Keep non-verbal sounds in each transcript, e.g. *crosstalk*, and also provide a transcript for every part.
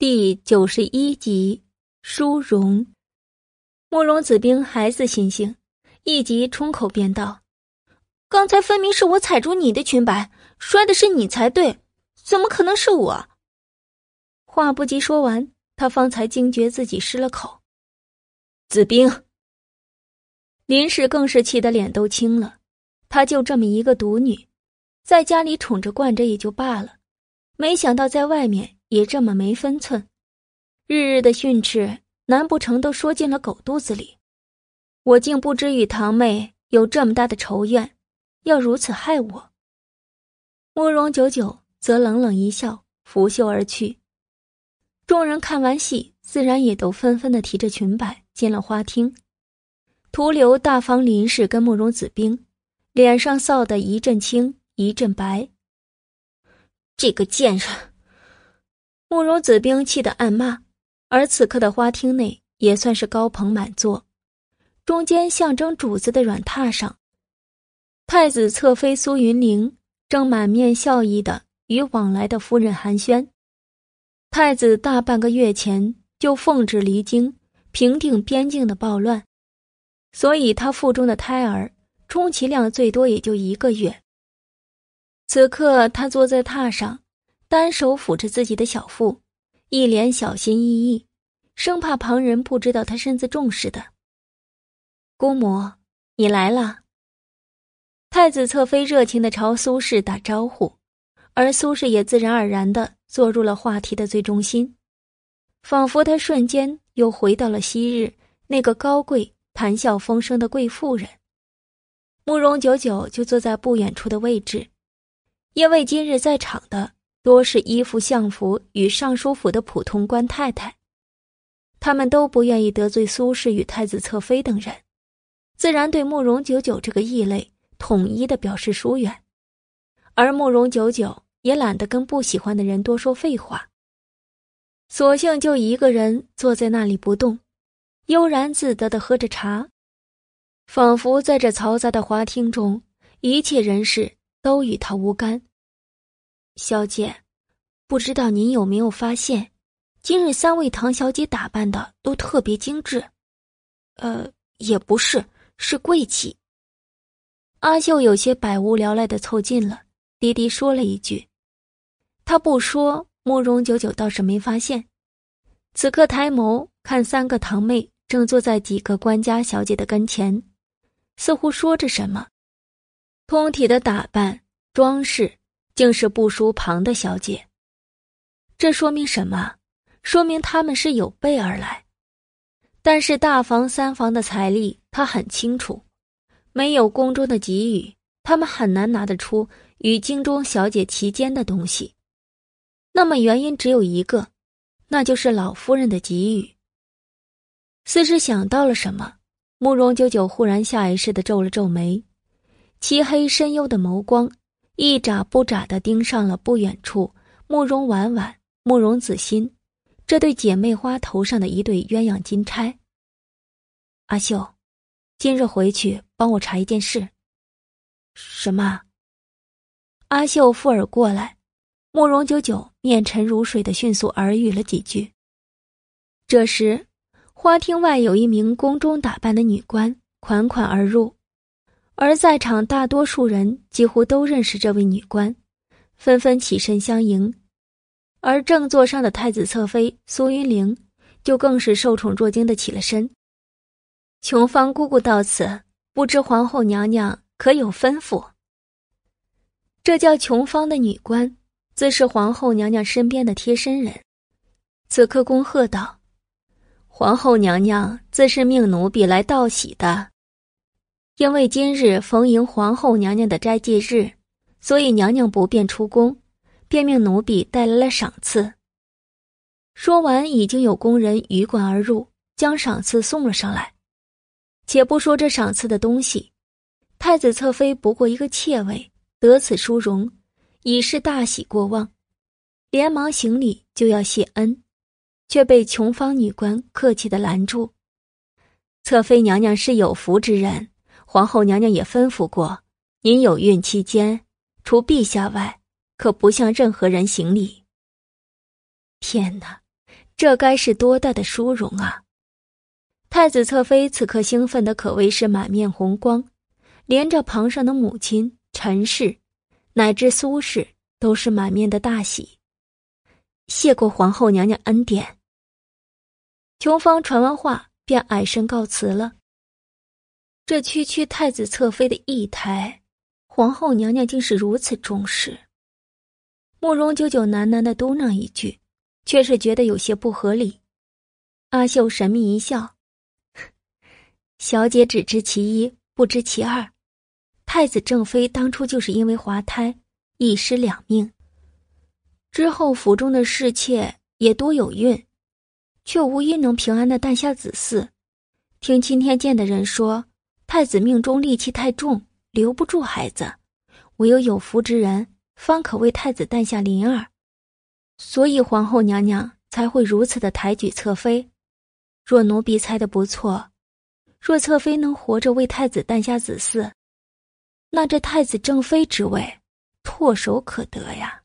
第九十一集，殊荣。慕容子冰还自信心，一急冲口便道：“刚才分明是我踩住你的裙摆，摔的是你才对，怎么可能是我？”话不及说完，他方才惊觉自己失了口。子冰，林氏更是气得脸都青了。她就这么一个独女，在家里宠着惯着也就罢了，没想到在外面。也这么没分寸，日日的训斥，难不成都说进了狗肚子里？我竟不知与堂妹有这么大的仇怨，要如此害我。慕容九九则冷冷一笑，拂袖而去。众人看完戏，自然也都纷纷的提着裙摆进了花厅，徒留大方林氏跟慕容子冰，脸上臊得一阵青一阵白。这个贱人！慕容子冰气得暗骂，而此刻的花厅内也算是高朋满座，中间象征主子的软榻上，太子侧妃苏云玲正满面笑意的与往来的夫人寒暄。太子大半个月前就奉旨离京，平定边境的暴乱，所以他腹中的胎儿充其量最多也就一个月。此刻他坐在榻上。单手抚着自己的小腹，一脸小心翼翼，生怕旁人不知道他身子重似的。姑母，你来了。太子侧妃热情的朝苏轼打招呼，而苏轼也自然而然的坐入了话题的最中心，仿佛他瞬间又回到了昔日那个高贵、谈笑风生的贵妇人。慕容九九就坐在不远处的位置，因为今日在场的。多是依附相府与尚书府的普通官太太，他们都不愿意得罪苏轼与太子侧妃等人，自然对慕容九九这个异类统一的表示疏远。而慕容九九也懒得跟不喜欢的人多说废话，索性就一个人坐在那里不动，悠然自得的喝着茶，仿佛在这嘈杂的花厅中，一切人事都与他无干。小姐，不知道您有没有发现，今日三位唐小姐打扮的都特别精致。呃，也不是，是贵气。阿秀有些百无聊赖的凑近了，低低说了一句。他不说，慕容九九倒是没发现。此刻抬眸看三个堂妹正坐在几个官家小姐的跟前，似乎说着什么。通体的打扮装饰。竟是不输旁的小姐，这说明什么？说明他们是有备而来。但是大房三房的财力，他很清楚，没有宫中的给予，他们很难拿得出与京中小姐齐肩的东西。那么原因只有一个，那就是老夫人的给予。似是想到了什么，慕容九九忽然下意识的皱了皱眉，漆黑深幽的眸光。一眨不眨的盯上了不远处慕容婉婉、慕容子欣这对姐妹花头上的一对鸳鸯金钗。阿秀，今日回去帮我查一件事。什么？阿秀附耳过来，慕容九九面沉如水的迅速耳语了几句。这时，花厅外有一名宫中打扮的女官款款而入。而在场大多数人几乎都认识这位女官，纷纷起身相迎。而正座上的太子侧妃苏云玲，就更是受宠若惊的起了身。琼芳姑姑到此，不知皇后娘娘可有吩咐？这叫琼芳的女官，自是皇后娘娘身边的贴身人。此刻恭贺道：“皇后娘娘自是命奴婢来道喜的。”因为今日逢迎皇后娘娘的斋戒日，所以娘娘不便出宫，便命奴婢带来了赏赐。说完，已经有工人鱼贯而入，将赏赐送了上来。且不说这赏赐的东西，太子侧妃不过一个妾位，得此殊荣，已是大喜过望，连忙行礼就要谢恩，却被琼芳女官客气的拦住。侧妃娘娘是有福之人。皇后娘娘也吩咐过，您有孕期间，除陛下外，可不向任何人行礼。天哪，这该是多大的殊荣啊！太子侧妃此刻兴奋的可谓是满面红光，连着旁上的母亲陈氏，乃至苏氏，都是满面的大喜。谢过皇后娘娘恩典。琼芳传完话，便矮身告辞了。这区区太子侧妃的一胎，皇后娘娘竟是如此重视。慕容九九喃喃的嘟囔一句，却是觉得有些不合理。阿秀神秘一笑。小姐只知其一，不知其二。太子正妃当初就是因为滑胎，一尸两命。之后府中的侍妾也多有孕，却无一能平安的诞下子嗣。听今天见的人说，太子命中戾气太重，留不住孩子，唯有有福之人方可为太子诞下麟儿，所以皇后娘娘才会如此的抬举侧妃。若奴婢猜的不错。若侧妃能活着为太子诞下子嗣，那这太子正妃之位唾手可得呀。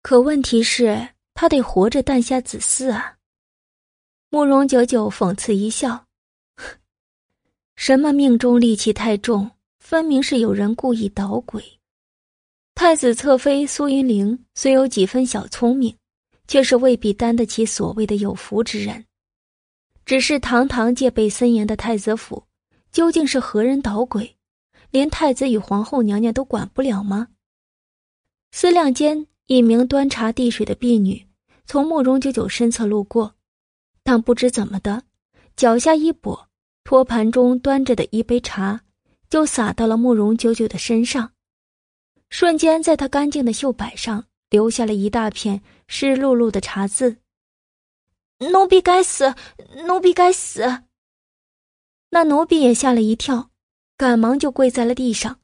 可问题是，他得活着诞下子嗣啊。慕容九九讽刺一笑：“什么命中戾气太重，分明是有人故意捣鬼。太子侧妃苏云玲虽有几分小聪明，却是未必担得起所谓的有福之人。”只是堂堂戒备森严的太子府，究竟是何人捣鬼？连太子与皇后娘娘都管不了吗？思量间，一名端茶递水的婢女从慕容九九身侧路过，但不知怎么的，脚下一跛，托盘中端着的一杯茶就洒到了慕容九九的身上，瞬间在他干净的袖摆上留下了一大片湿漉漉的茶渍。奴婢该死，奴婢该死。那奴婢也吓了一跳，赶忙就跪在了地上。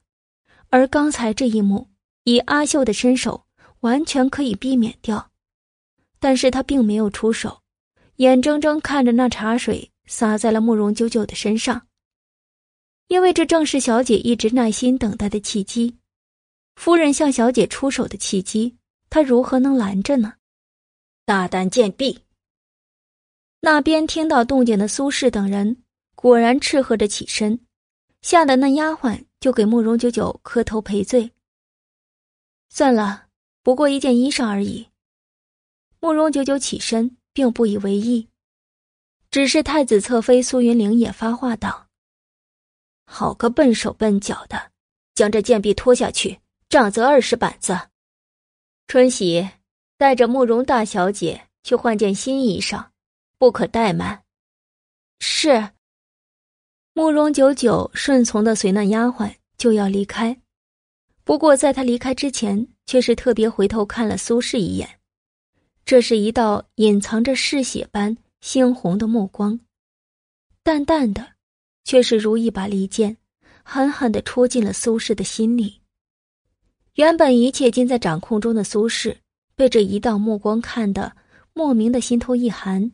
而刚才这一幕，以阿秀的身手，完全可以避免掉。但是他并没有出手，眼睁睁看着那茶水洒在了慕容九九的身上。因为这正是小姐一直耐心等待的契机，夫人向小姐出手的契机，她如何能拦着呢？大胆贱婢！那边听到动静的苏氏等人果然斥喝着起身，吓得那丫鬟就给慕容九九磕头赔罪。算了，不过一件衣裳而已。慕容九九起身，并不以为意。只是太子侧妃苏云玲也发话道：“好个笨手笨脚的，将这贱婢拖下去，杖责二十板子。”春喜带着慕容大小姐去换件新衣裳。不可怠慢。是。慕容九九顺从的随那丫鬟就要离开，不过在他离开之前，却是特别回头看了苏轼一眼，这是一道隐藏着嗜血般猩红的目光，淡淡的，却是如一把利剑，狠狠的戳进了苏轼的心里。原本一切尽在掌控中的苏轼，被这一道目光看得莫名的心头一寒。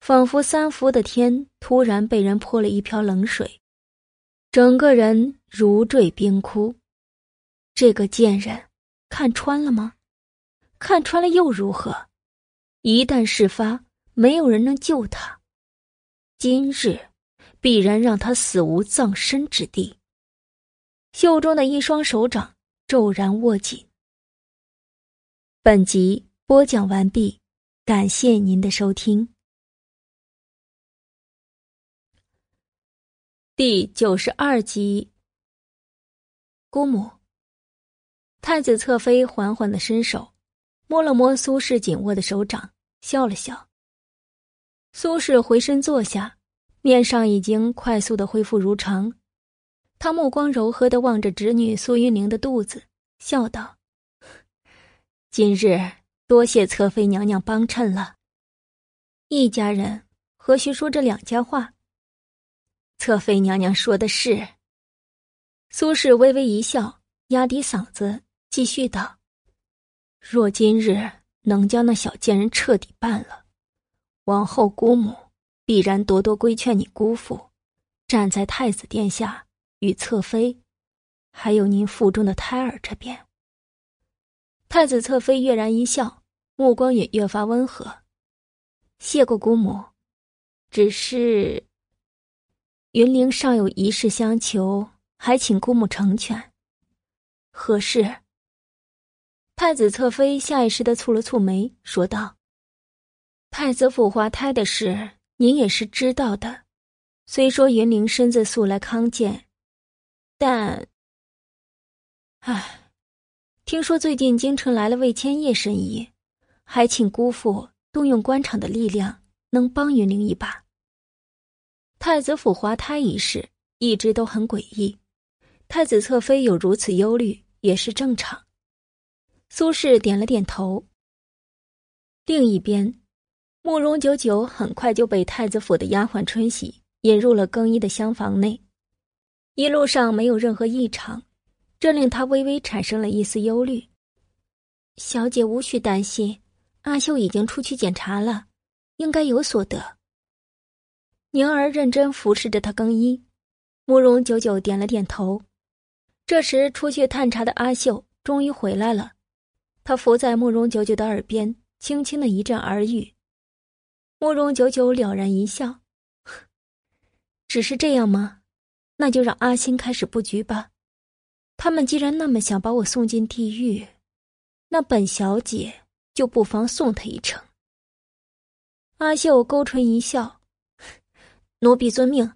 仿佛三伏的天突然被人泼了一瓢冷水，整个人如坠冰窟。这个贱人看穿了吗？看穿了又如何？一旦事发，没有人能救他。今日必然让他死无葬身之地。袖中的一双手掌骤然握紧。本集播讲完毕，感谢您的收听。第九十二集，姑母。太子侧妃缓缓的伸手，摸了摸苏轼紧握的手掌，笑了笑。苏轼回身坐下，面上已经快速的恢复如常。他目光柔和的望着侄女苏云玲的肚子，笑道：“今日多谢侧妃娘娘帮衬了。一家人何须说这两家话？”侧妃娘娘说的是。苏轼微微一笑，压低嗓子继续道：“若今日能将那小贱人彻底办了，往后姑母必然多多规劝你姑父，站在太子殿下与侧妃，还有您腹中的胎儿这边。”太子侧妃跃然一笑，目光也越发温和，谢过姑母，只是云灵尚有一事相求，还请姑母成全。何事？太子侧妃下意识的蹙了蹙眉，说道：“太子府滑胎的事，您也是知道的。虽说云灵身子素来康健，但……唉，听说最近京城来了魏千叶神医，还请姑父动用官场的力量，能帮云灵一把。太子府滑胎一事一直都很诡异，太子侧妃有如此忧虑也是正常。”苏轼点了点头。另一边，慕容九九很快就被太子府的丫鬟春喜引入了更衣的厢房内，一路上没有任何异常，这令他微微产生了一丝忧虑。小姐无需担心，阿秀已经出去检查了，应该有所得。宁儿认真服侍着他更衣，慕容九九点了点头。这时，出去探查的阿秀终于回来了。他伏在慕容九九的耳边，轻轻的一阵耳语。慕容九九了然一笑：“ *laughs* 只是这样吗？那就让阿星开始布局吧。他们既然那么想把我送进地狱，那本小姐就不妨送他一程。”阿秀勾唇一笑：“奴婢遵命。”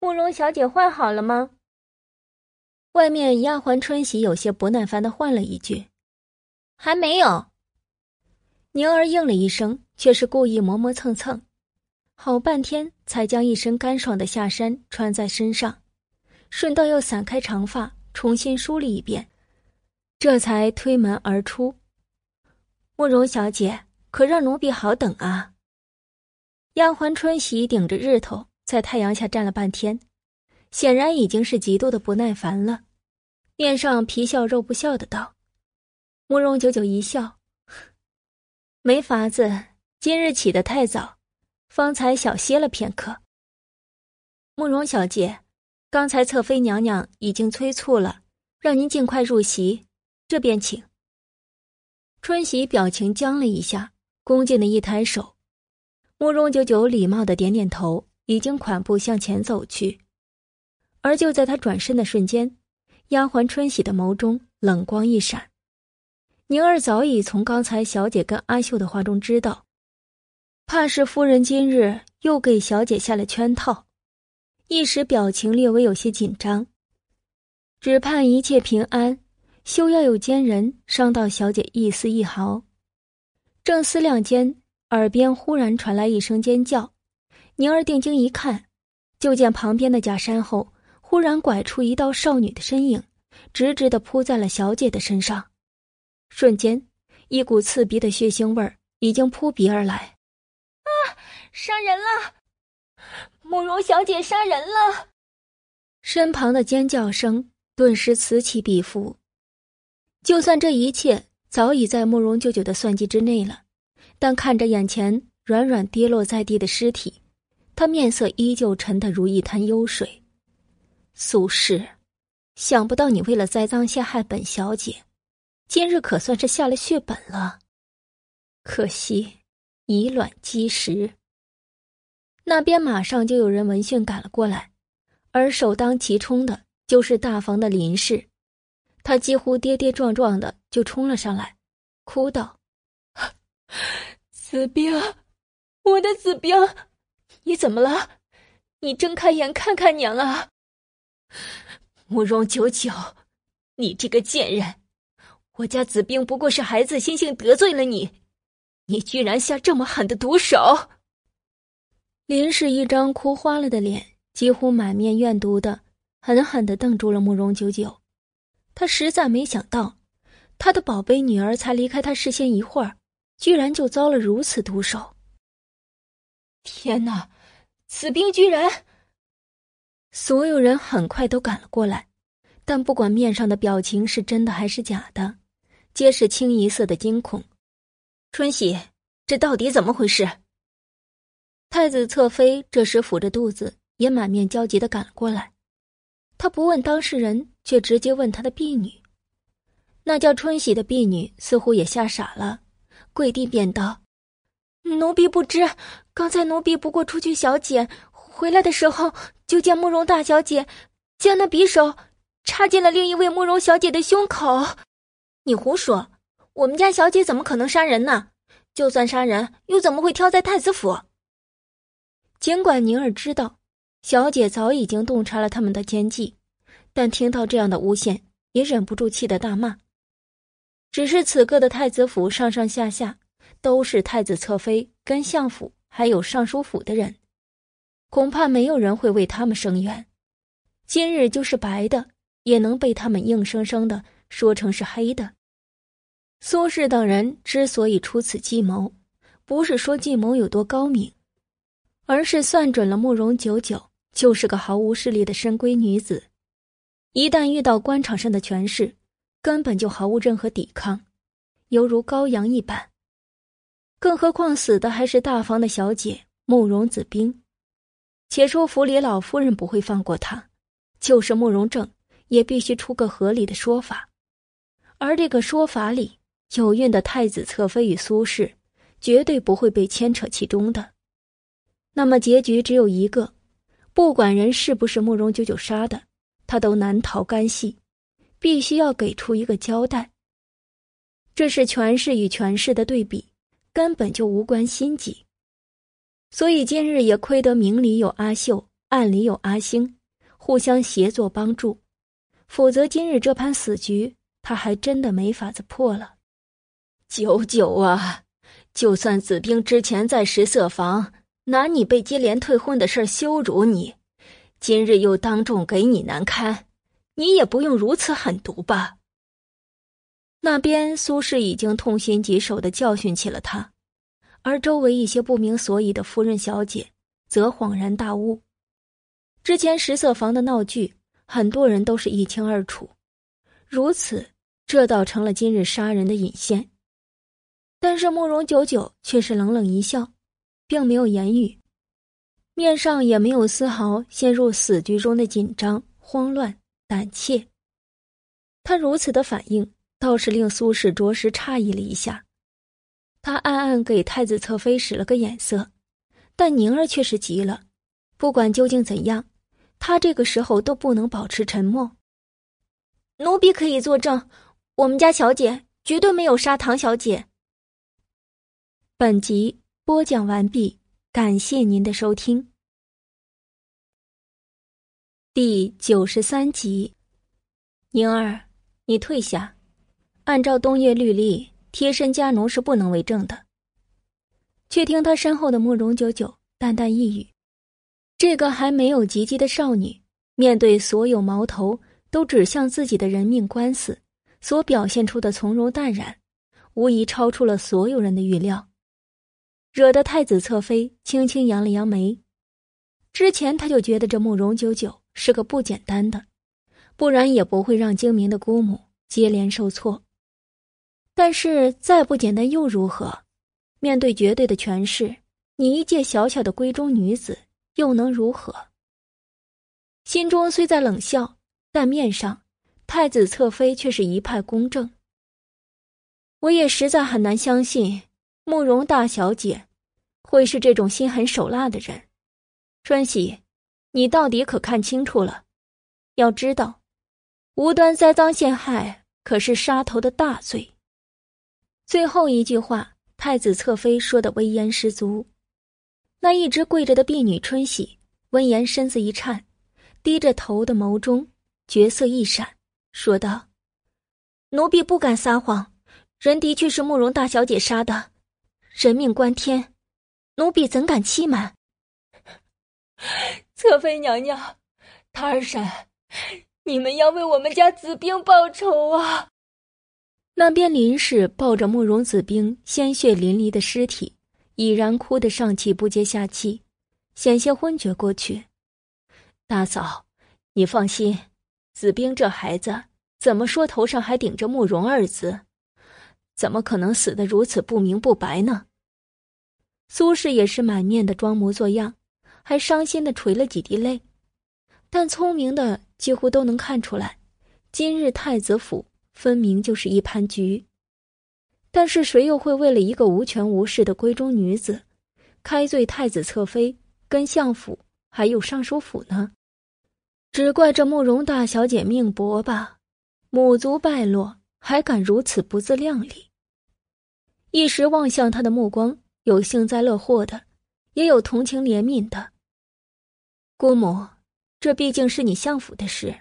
慕容小姐换好了吗？外面丫鬟春喜有些不耐烦的唤了一句。还没有。宁儿应了一声，却是故意磨磨蹭蹭，好半天才将一身干爽的下衫穿在身上，顺道又散开长发，重新梳理一遍，这才推门而出。慕容小姐，可让奴婢好等啊！丫鬟春喜顶着日头在太阳下站了半天，显然已经是极度的不耐烦了，面上皮笑肉不笑的道。慕容九九一笑，没法子，今日起得太早，方才小歇了片刻。慕容小姐，刚才侧妃娘娘已经催促了，让您尽快入席，这边请。春喜表情僵了一下，恭敬的一抬手，慕容九九礼貌的点点头，已经款步向前走去。而就在他转身的瞬间，丫鬟春喜的眸中冷光一闪。宁儿早已从刚才小姐跟阿秀的话中知道，怕是夫人今日又给小姐下了圈套，一时表情略微有些紧张，只盼一切平安，休要有奸人伤到小姐一丝一毫。正思量间，耳边忽然传来一声尖叫，宁儿定睛一看，就见旁边的假山后忽然拐出一道少女的身影，直直的扑在了小姐的身上。瞬间，一股刺鼻的血腥味儿已经扑鼻而来。杀人了！慕容小姐杀人了！身旁的尖叫声顿时此起彼伏。就算这一切早已在慕容舅舅的算计之内了，但看着眼前软软跌落在地的尸体，他面色依旧沉得如一滩幽水。苏轼，想不到你为了栽赃陷害本小姐。今日可算是下了血本了，可惜以卵击石。那边马上就有人闻讯赶了过来，而首当其冲的就是大房的林氏，他几乎跌跌撞撞的就冲了上来，哭道：“子冰，我的子冰，你怎么了？你睁开眼看看娘啊！慕容九九，你这个贱人！”我家子冰不过是孩子心性得罪了你，你居然下这么狠的毒手！林氏一张哭花了的脸，几乎满面怨毒的，狠狠的瞪住了慕容九九。他实在没想到，他的宝贝女儿才离开他视线一会儿，居然就遭了如此毒手。天哪，此兵居然！所有人很快都赶了过来，但不管面上的表情是真的还是假的。皆是清一色的惊恐。春喜，这到底怎么回事？太子侧妃这时抚着肚子，也满面焦急的赶了过来。他不问当事人，却直接问他的婢女。那叫春喜的婢女似乎也吓傻了，跪地便道：“奴婢不知，刚才奴婢不过出去小解，回来的时候就见慕容大小姐将那匕首插进了另一位慕容小姐的胸口。你胡说！我们家小姐怎么可能杀人呢？就算杀人，又怎么会挑在太子府？尽管宁儿知道小姐早已经洞察了他们的奸计，但听到这样的诬陷，也忍不住气得大骂。只是此刻的太子府上上下下。都是太子侧妃跟相府还有尚书府的人，恐怕没有人会为他们声援。今日就是白的，也能被他们硬生生的说成是黑的。苏氏等人之所以出此计谋，不是说计谋有多高明，而是算准了慕容九九就是个毫无势力的深闺女子，一旦遇到官场上的权势，根本就毫无任何抵抗，犹如羔羊一般。更何况死的还是大房的小姐慕容子冰。且说府里老夫人不会放过他，就是慕容正也必须出个合理的说法。而这个说法里有孕的太子侧妃与苏氏，绝对不会被牵扯其中的。那么结局只有一个：不管人是不是慕容九九杀的，他都难逃干系，必须要给出一个交代。这是权势与权势的对比。根本就无关心计，所以今日也亏得明里有阿秀，暗里有阿星，互相协作帮助，否则今日这盘死局他还真的没法子破了。九九啊，就算子兵之前在十色房拿你被接连退婚的事羞辱你，今日又当众给你难堪，你也不用如此狠毒吧？那边苏轼已经痛心疾首的教训起了他，而周围一些不明所以的夫人小姐则恍然大悟。之前十色房的闹剧，很多人都是一清二楚，如此，这倒成了今日杀人的引线。但是慕容九九却是冷冷一笑，并没有言语，面上也没有丝毫陷入死局中的紧张、慌乱、胆怯。他如此的反应。倒是令苏轼着实诧异了一下，他暗暗给太子侧妃使了个眼色，但宁儿却是急了。不管究竟怎样，他这个时候都不能保持沉默。奴婢可以作证，我们家小姐绝对没有杀唐小姐。本集播讲完毕，感谢您的收听。第九十三集，宁儿，你退下。按照冬夜律例，贴身家奴是不能为证的。却听他身后的慕容九九淡淡一语：“这个还没有及笄的少女，面对所有矛头都指向自己的人命官司，所表现出的从容淡然，无疑超出了所有人的预料，惹得太子侧妃轻轻扬了扬眉。之前他就觉得这慕容九九是个不简单的，不然也不会让精明的姑母接连受挫。”但是再不简单又如何？面对绝对的权势，你一介小小的闺中女子又能如何？心中虽在冷笑，但面上太子侧妃却是一派公正。我也实在很难相信慕容大小姐会是这种心狠手辣的人。春喜，你到底可看清楚了？要知道，无端栽赃陷害可是杀头的大罪。最后一句话，太子侧妃说的威严十足。那一直跪着的婢女春喜闻言，身子一颤，低着头的眸中绝色一闪，说道：“奴婢不敢撒谎，人的确是慕容大小姐杀的，人命关天，奴婢怎敢欺瞒？” *laughs* 侧妃娘娘，他儿婶，你们要为我们家子兵报仇啊！那边林氏抱着慕容子冰鲜血淋漓的尸体，已然哭得上气不接下气，险些昏厥过去。大嫂，你放心，子冰这孩子怎么说头上还顶着慕容二字，怎么可能死得如此不明不白呢？苏氏也是满面的装模作样，还伤心的垂了几滴泪，但聪明的几乎都能看出来，今日太子府。分明就是一盘局，但是谁又会为了一个无权无势的闺中女子，开罪太子侧妃、跟相府还有尚书府呢？只怪这慕容大小姐命薄吧，母族败落，还敢如此不自量力。一时望向他的目光，有幸灾乐祸的，也有同情怜悯的。姑母，这毕竟是你相府的事。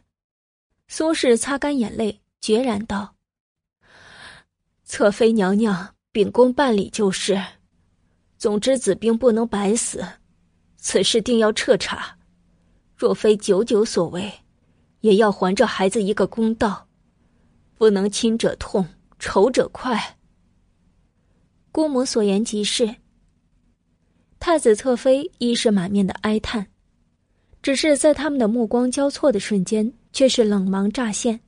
苏氏擦干眼泪，决然道：“侧妃娘娘秉公办理就是。总之，子兵不能白死，此事定要彻查。若非九九所为，也要还这孩子一个公道，不能亲者痛，仇者快。”姑母所言极是。太子侧妃亦是满面的哀叹，只是在他们的目光交错的瞬间，却是冷芒乍现。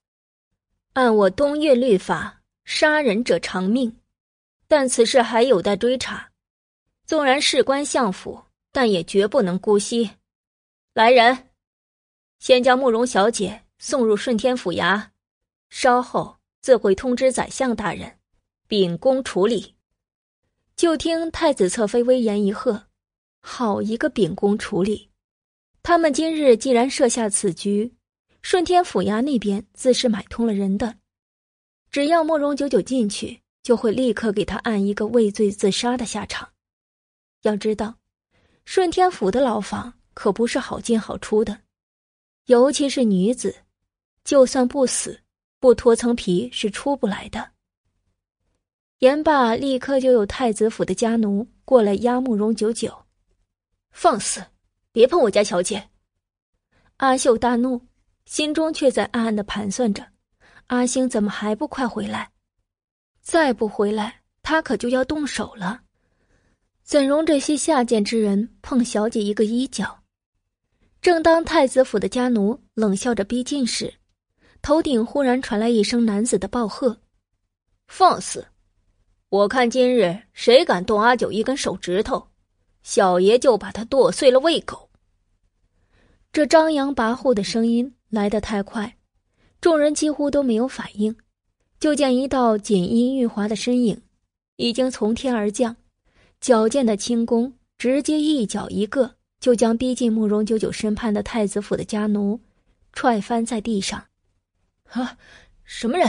按我东岳律法，杀人者偿命，但此事还有待追查。纵然事关相府，但也绝不能姑息。来人，先将慕容小姐送入顺天府衙，稍后自会通知宰相大人，秉公处理。就听太子侧妃威严一喝：“好一个秉公处理！他们今日既然设下此局，顺天府衙那边自是买通了人的，只要慕容九九进去，就会立刻给他按一个畏罪自杀的下场。要知道，顺天府的牢房可不是好进好出的，尤其是女子，就算不死，不脱层皮是出不来的。”言罢，立刻就有太子府的家奴过来押慕容九九。放肆！别碰我家小姐！阿秀大怒，心中却在暗暗的盘算着：阿星怎么还不快回来？再不回来，他可就要动手了。怎容这些下贱之人碰小姐一个衣角？正当太子府的家奴冷笑着逼近时，头顶忽然传来一声男子的暴喝：“放肆！”我看今日谁敢动阿九一根手指头，小爷就把他剁碎了喂狗。这张扬跋扈的声音来得太快，众人几乎都没有反应，就见一道锦衣玉华的身影，已经从天而降，矫健的轻功直接一脚一个就将逼近慕容九九身畔的太子府的家奴踹翻在地上。啊，什么人？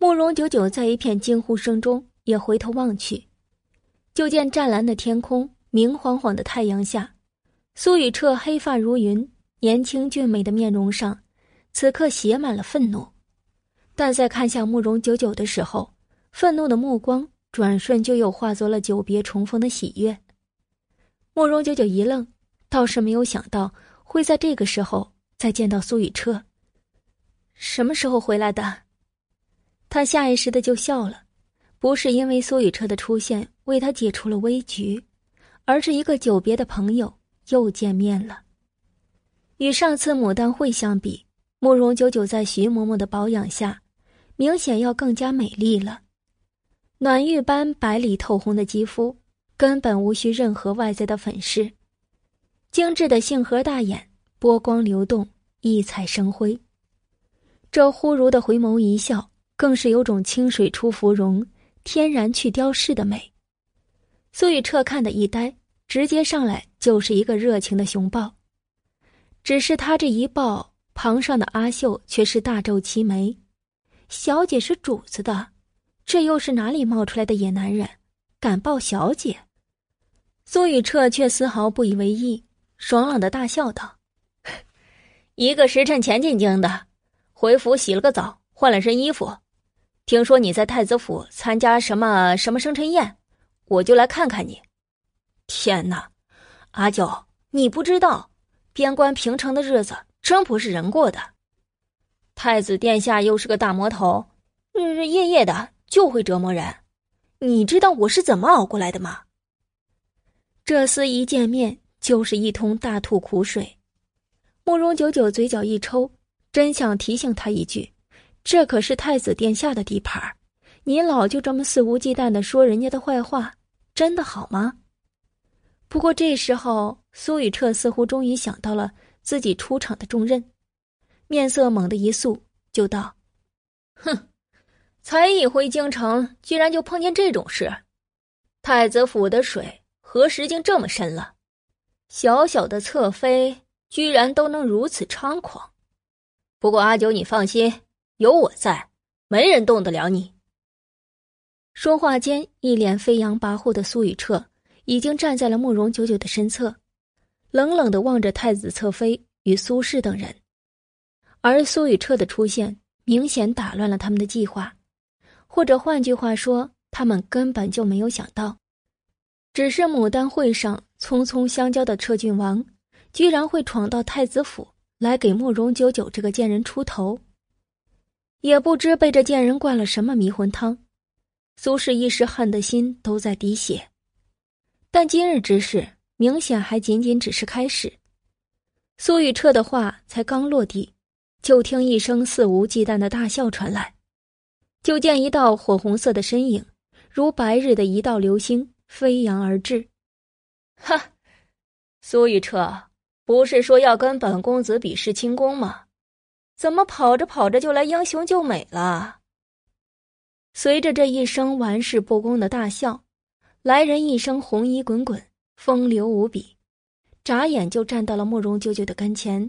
慕容九九在一片惊呼声中也回头望去，就见湛蓝的天空、明晃晃的太阳下，苏雨彻黑发如云、年轻俊美的面容上，此刻写满了愤怒。但在看向慕容九九的时候，愤怒的目光转瞬就又化作了久别重逢的喜悦。慕容九九一愣，倒是没有想到会在这个时候再见到苏雨彻。什么时候回来的？他下意识的就笑了，不是因为苏雨彻的出现为他解除了危局，而是一个久别的朋友又见面了。与上次牡丹会相比，慕容九九在徐嬷嬷的保养下，明显要更加美丽了。暖玉般白里透红的肌肤，根本无需任何外在的粉饰，精致的杏核大眼，波光流动，异彩生辉。这忽如的回眸一笑。更是有种清水出芙蓉，天然去雕饰的美。苏雨彻看得一呆，直接上来就是一个热情的熊抱。只是他这一抱，旁上的阿秀却是大皱齐眉：“小姐是主子的，这又是哪里冒出来的野男人，敢抱小姐？”苏雨彻却丝毫不以为意，爽朗的大笑道：“ *laughs* 一个时辰前进京的，回府洗了个澡，换了身衣服。”听说你在太子府参加什么什么生辰宴，我就来看看你。天哪，阿九，你不知道，边关平城的日子真不是人过的。太子殿下又是个大魔头，日日夜夜的就会折磨人。你知道我是怎么熬过来的吗？这厮一见面就是一通大吐苦水。慕容九九嘴角一抽，真想提醒他一句。这可是太子殿下的地盘你老就这么肆无忌惮的说人家的坏话，真的好吗？不过这时候，苏雨彻似乎终于想到了自己出场的重任，面色猛地一肃，就道：“哼，才一回京城，居然就碰见这种事。太子府的水何时竟这么深了？小小的侧妃居然都能如此猖狂。不过阿九，你放心，有我在，没人动得了你。说话间，一脸飞扬跋扈的苏雨彻已经站在了慕容九九的身侧，冷冷的望着太子侧妃与苏氏等人。而苏雨彻的出现，明显打乱了他们的计划，或者换句话说，他们根本就没有想到，只是牡丹会上匆匆相交的彻郡王，居然会闯到太子府来给慕容九九这个贱人出头。也不知被这贱人灌了什么迷魂汤。苏轼一时恨的心都在滴血，但今日之事明显还仅仅只是开始。苏雨彻的话才刚落地，就听一声肆无忌惮的大笑传来，就见一道火红色的身影，如白日的一道流星飞扬而至。哈，苏雨彻不是说要跟本公子比试轻功吗？怎么跑着跑着就来英雄救美了？随着这一声玩世不恭的大笑，来人一身红衣滚滚，风流无比，眨眼就站到了慕容舅舅的跟前，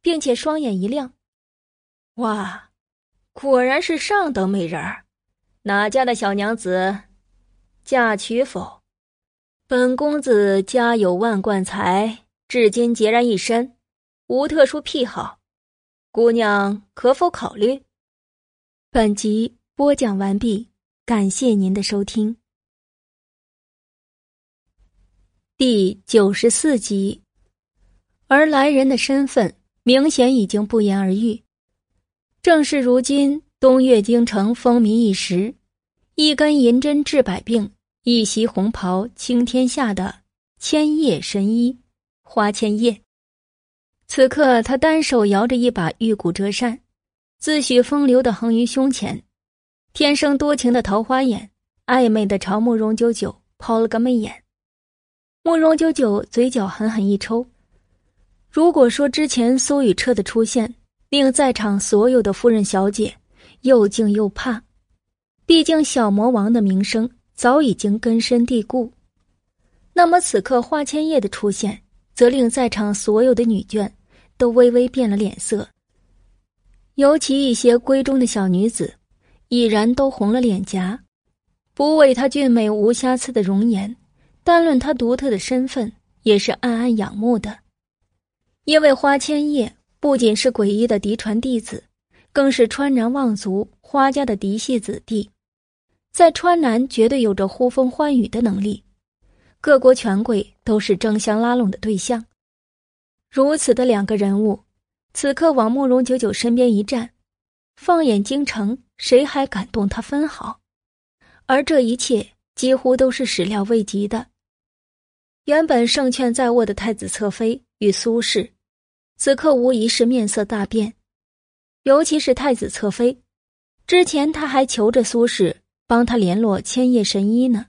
并且双眼一亮：“哇，果然是上等美人儿！哪家的小娘子？嫁娶否？本公子家有万贯财，至今孑然一身，无特殊癖好，姑娘可否考虑？”本集。播讲完毕，感谢您的收听。第九十四集，而来人的身份明显已经不言而喻，正是如今东岳京城风靡一时，一根银针治百病，一袭红袍倾天下的千叶神医花千叶。此刻，他单手摇着一把玉骨折扇，自诩风流的横于胸前。天生多情的桃花眼，暧昧的朝慕容九九抛了个媚眼。慕容九九嘴角狠狠一抽。如果说之前苏雨彻的出现令在场所有的夫人小姐又敬又怕，毕竟小魔王的名声早已经根深蒂固，那么此刻花千叶的出现，则令在场所有的女眷都微微变了脸色，尤其一些闺中的小女子。已然都红了脸颊，不为她俊美无瑕疵的容颜，单论她独特的身份，也是暗暗仰慕的。因为花千叶不仅是诡异的嫡传弟子，更是川南望族花家的嫡系子弟，在川南绝对有着呼风唤雨的能力，各国权贵都是争相拉拢的对象。如此的两个人物，此刻往慕容九九身边一站，放眼京城。谁还敢动他分毫？而这一切几乎都是始料未及的。原本胜券在握的太子侧妃与苏氏，此刻无疑是面色大变。尤其是太子侧妃，之前他还求着苏氏帮他联络千叶神医呢，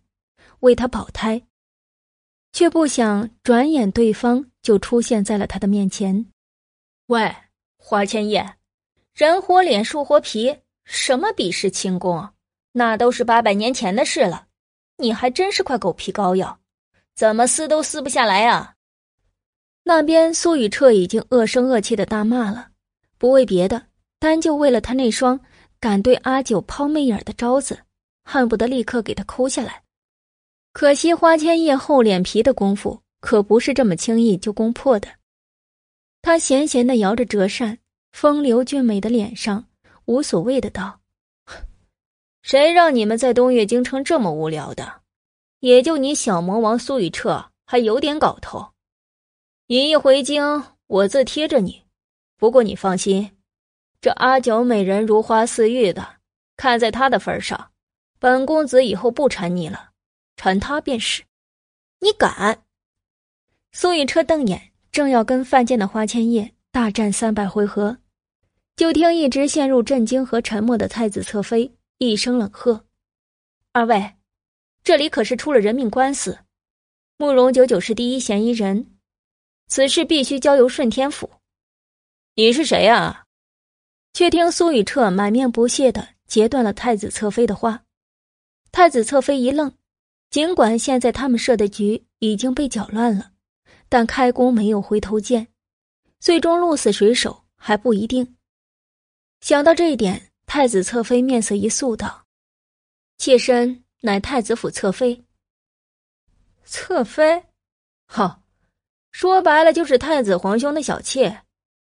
为他保胎，却不想转眼对方就出现在了他的面前。喂，花千叶，人活脸，树活皮。什么比试轻功，那都是八百年前的事了。你还真是块狗皮膏药，怎么撕都撕不下来啊！那边苏雨彻已经恶声恶气的大骂了，不为别的，单就为了他那双敢对阿九抛媚眼的招子，恨不得立刻给他抠下来。可惜花千叶厚脸皮的功夫可不是这么轻易就攻破的。他闲闲的摇着折扇，风流俊美的脸上。无所谓的道：“谁让你们在东岳京城这么无聊的？也就你小魔王苏雨彻还有点搞头。你一回京，我自贴着你。不过你放心，这阿九美人如花似玉的，看在她的份上，本公子以后不缠你了，缠她便是。你敢？”苏雨彻瞪眼，正要跟犯贱的花千叶大战三百回合。就听一直陷入震惊和沉默的太子侧妃一声冷喝：“二位，这里可是出了人命官司，慕容九九是第一嫌疑人，此事必须交由顺天府。你是谁啊？”却听苏雨彻满面不屑的截断了太子侧妃的话。太子侧妃一愣，尽管现在他们设的局已经被搅乱了，但开弓没有回头箭，最终鹿死谁手还不一定。想到这一点，太子侧妃面色一肃，道：“妾身乃太子府侧妃。”侧妃，好，说白了就是太子皇兄的小妾，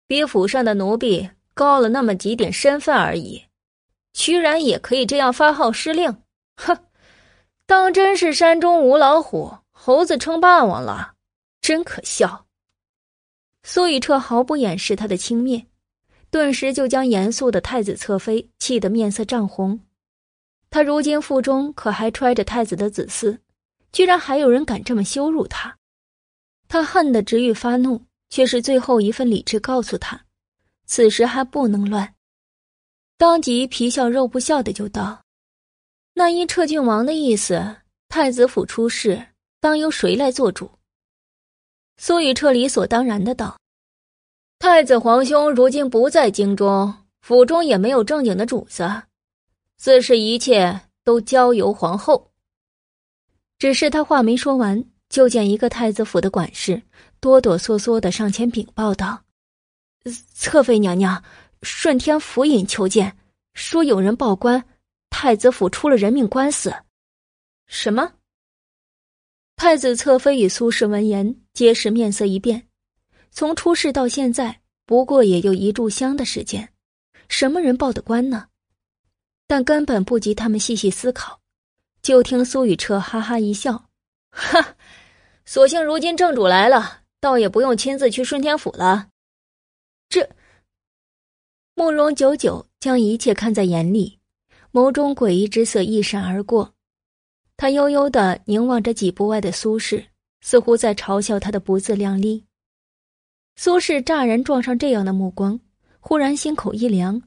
比府上的奴婢高了那么几点身份而已，居然也可以这样发号施令，哼，当真是山中无老虎，猴子称霸王了，真可笑。苏雨彻毫不掩饰他的轻蔑，顿时就将严肃的太子侧妃气得面色涨红。他如今腹中可还揣着太子的子嗣。居然还有人敢这么羞辱他，他恨得直欲发怒，却是最后一份理智告诉他，此时还不能乱。当即皮笑肉不笑的就道：“那依彻郡王的意思，太子府出事，当由谁来做主？”苏雨彻理所当然的道：“太子皇兄如今不在京中，府中也没有正经的主子，自是一切都交由皇后。”只是他话没说完，就见一个太子府的管事哆哆嗦嗦的上前禀报道：“侧妃娘娘，顺天府尹求见，说有人报官，太子府出了人命官司。”什么？太子侧妃与苏氏闻言，皆是面色一变。从出事到现在，不过也就一炷香的时间，什么人报的官呢？但根本不及他们细细思考。就听苏雨彻哈哈一笑，哈，索性如今正主来了，倒也不用亲自去顺天府了。这，慕容九九将一切看在眼里，眸中诡异之色一闪而过。他悠悠的凝望着几步外的苏轼，似乎在嘲笑他的不自量力。苏轼乍然撞上这样的目光，忽然心口一凉，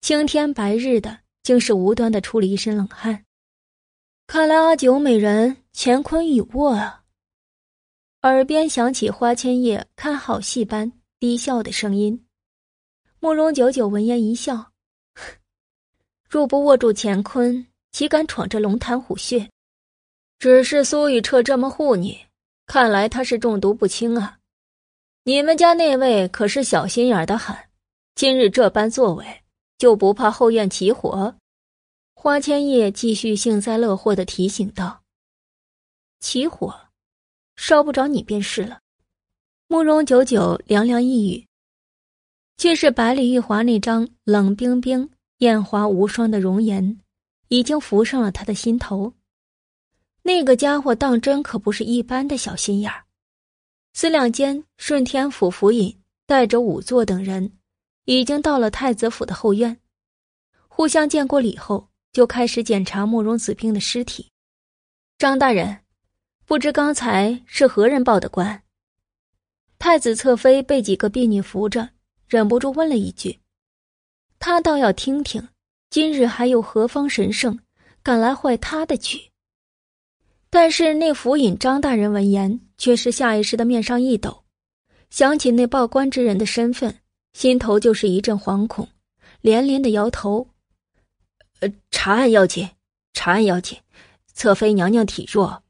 青天白日的，竟是无端的出了一身冷汗。看来阿九美人乾坤已握啊！耳边响起花千叶看好戏般低笑的声音。慕容九九闻言一笑：“ *laughs* 若不握住乾坤，岂敢闯这龙潭虎穴？只是苏雨彻这么护你，看来他是中毒不轻啊！你们家那位可是小心眼的很，今日这般作为，就不怕后院起火？”花千叶继续幸灾乐祸的提醒道：“起火，烧不着你便是了。”慕容九九凉凉一语，却是百里玉华那张冷冰冰、艳华无双的容颜，已经浮上了他的心头。那个家伙当真可不是一般的小心眼儿。思量间，顺天府府尹带着仵作等人，已经到了太子府的后院，互相见过礼后。就开始检查慕容子冰的尸体。张大人，不知刚才是何人报的官？太子侧妃被几个婢女扶着，忍不住问了一句。他倒要听听，今日还有何方神圣敢来坏他的局？但是那府尹张大人闻言，却是下意识的面上一抖，想起那报官之人的身份，心头就是一阵惶恐，连连的摇头。呃，查案要紧，查案要紧。侧妃娘娘体弱，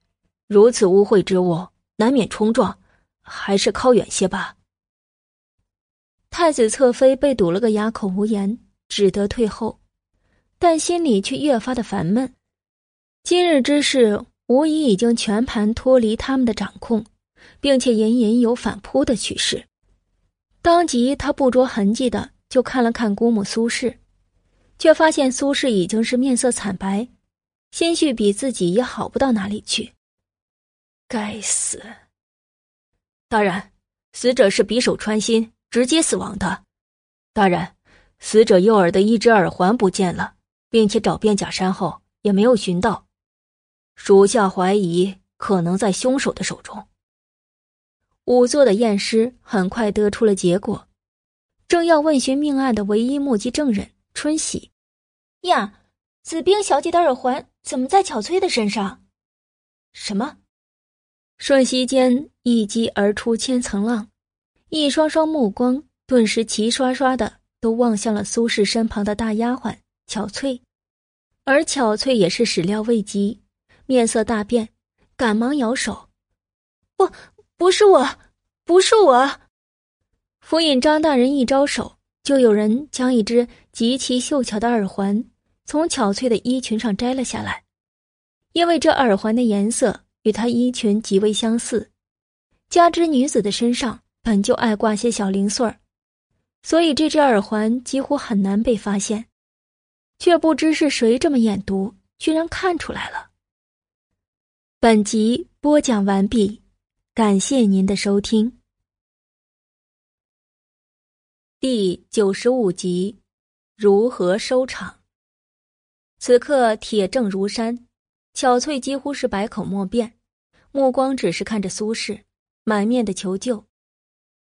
如此污秽之物难免冲撞，还是靠远些吧。太子侧妃被堵了个哑口无言，只得退后，但心里却越发的烦闷。今日之事无疑已经全盘脱离他们的掌控，并且隐隐有反扑的趋势。当即，他不着痕迹的就看了看姑母苏氏。却发现苏轼已经是面色惨白，心绪比自己也好不到哪里去。该死！大人，死者是匕首穿心，直接死亡的。大人，死者右耳的一只耳环不见了，并且找遍假山后也没有寻到，属下怀疑可能在凶手的手中。仵作的验尸很快得出了结果，正要问询命案的唯一目击证人。春喜，呀，子冰小姐的耳环怎么在巧翠的身上？什么？瞬息间一击而出千层浪，一双双目光顿时齐刷刷的都望向了苏轼身旁的大丫鬟巧翠。而巧翠也是始料未及，面色大变，赶忙摇手：“不，不是我，不是我。”府尹张大人一招手，就有人将一只极其秀巧的耳环从巧翠的衣裙上摘了下来，因为这耳环的颜色与她衣裙极为相似，加之女子的身上本就爱挂些小零碎儿，所以这只耳环几乎很难被发现，却不知是谁这么眼毒，居然看出来了。本集播讲完毕，感谢您的收听。第九十五集，如何收场？此刻铁证如山，巧翠几乎是百口莫辩，目光只是看着苏轼，满面的求救。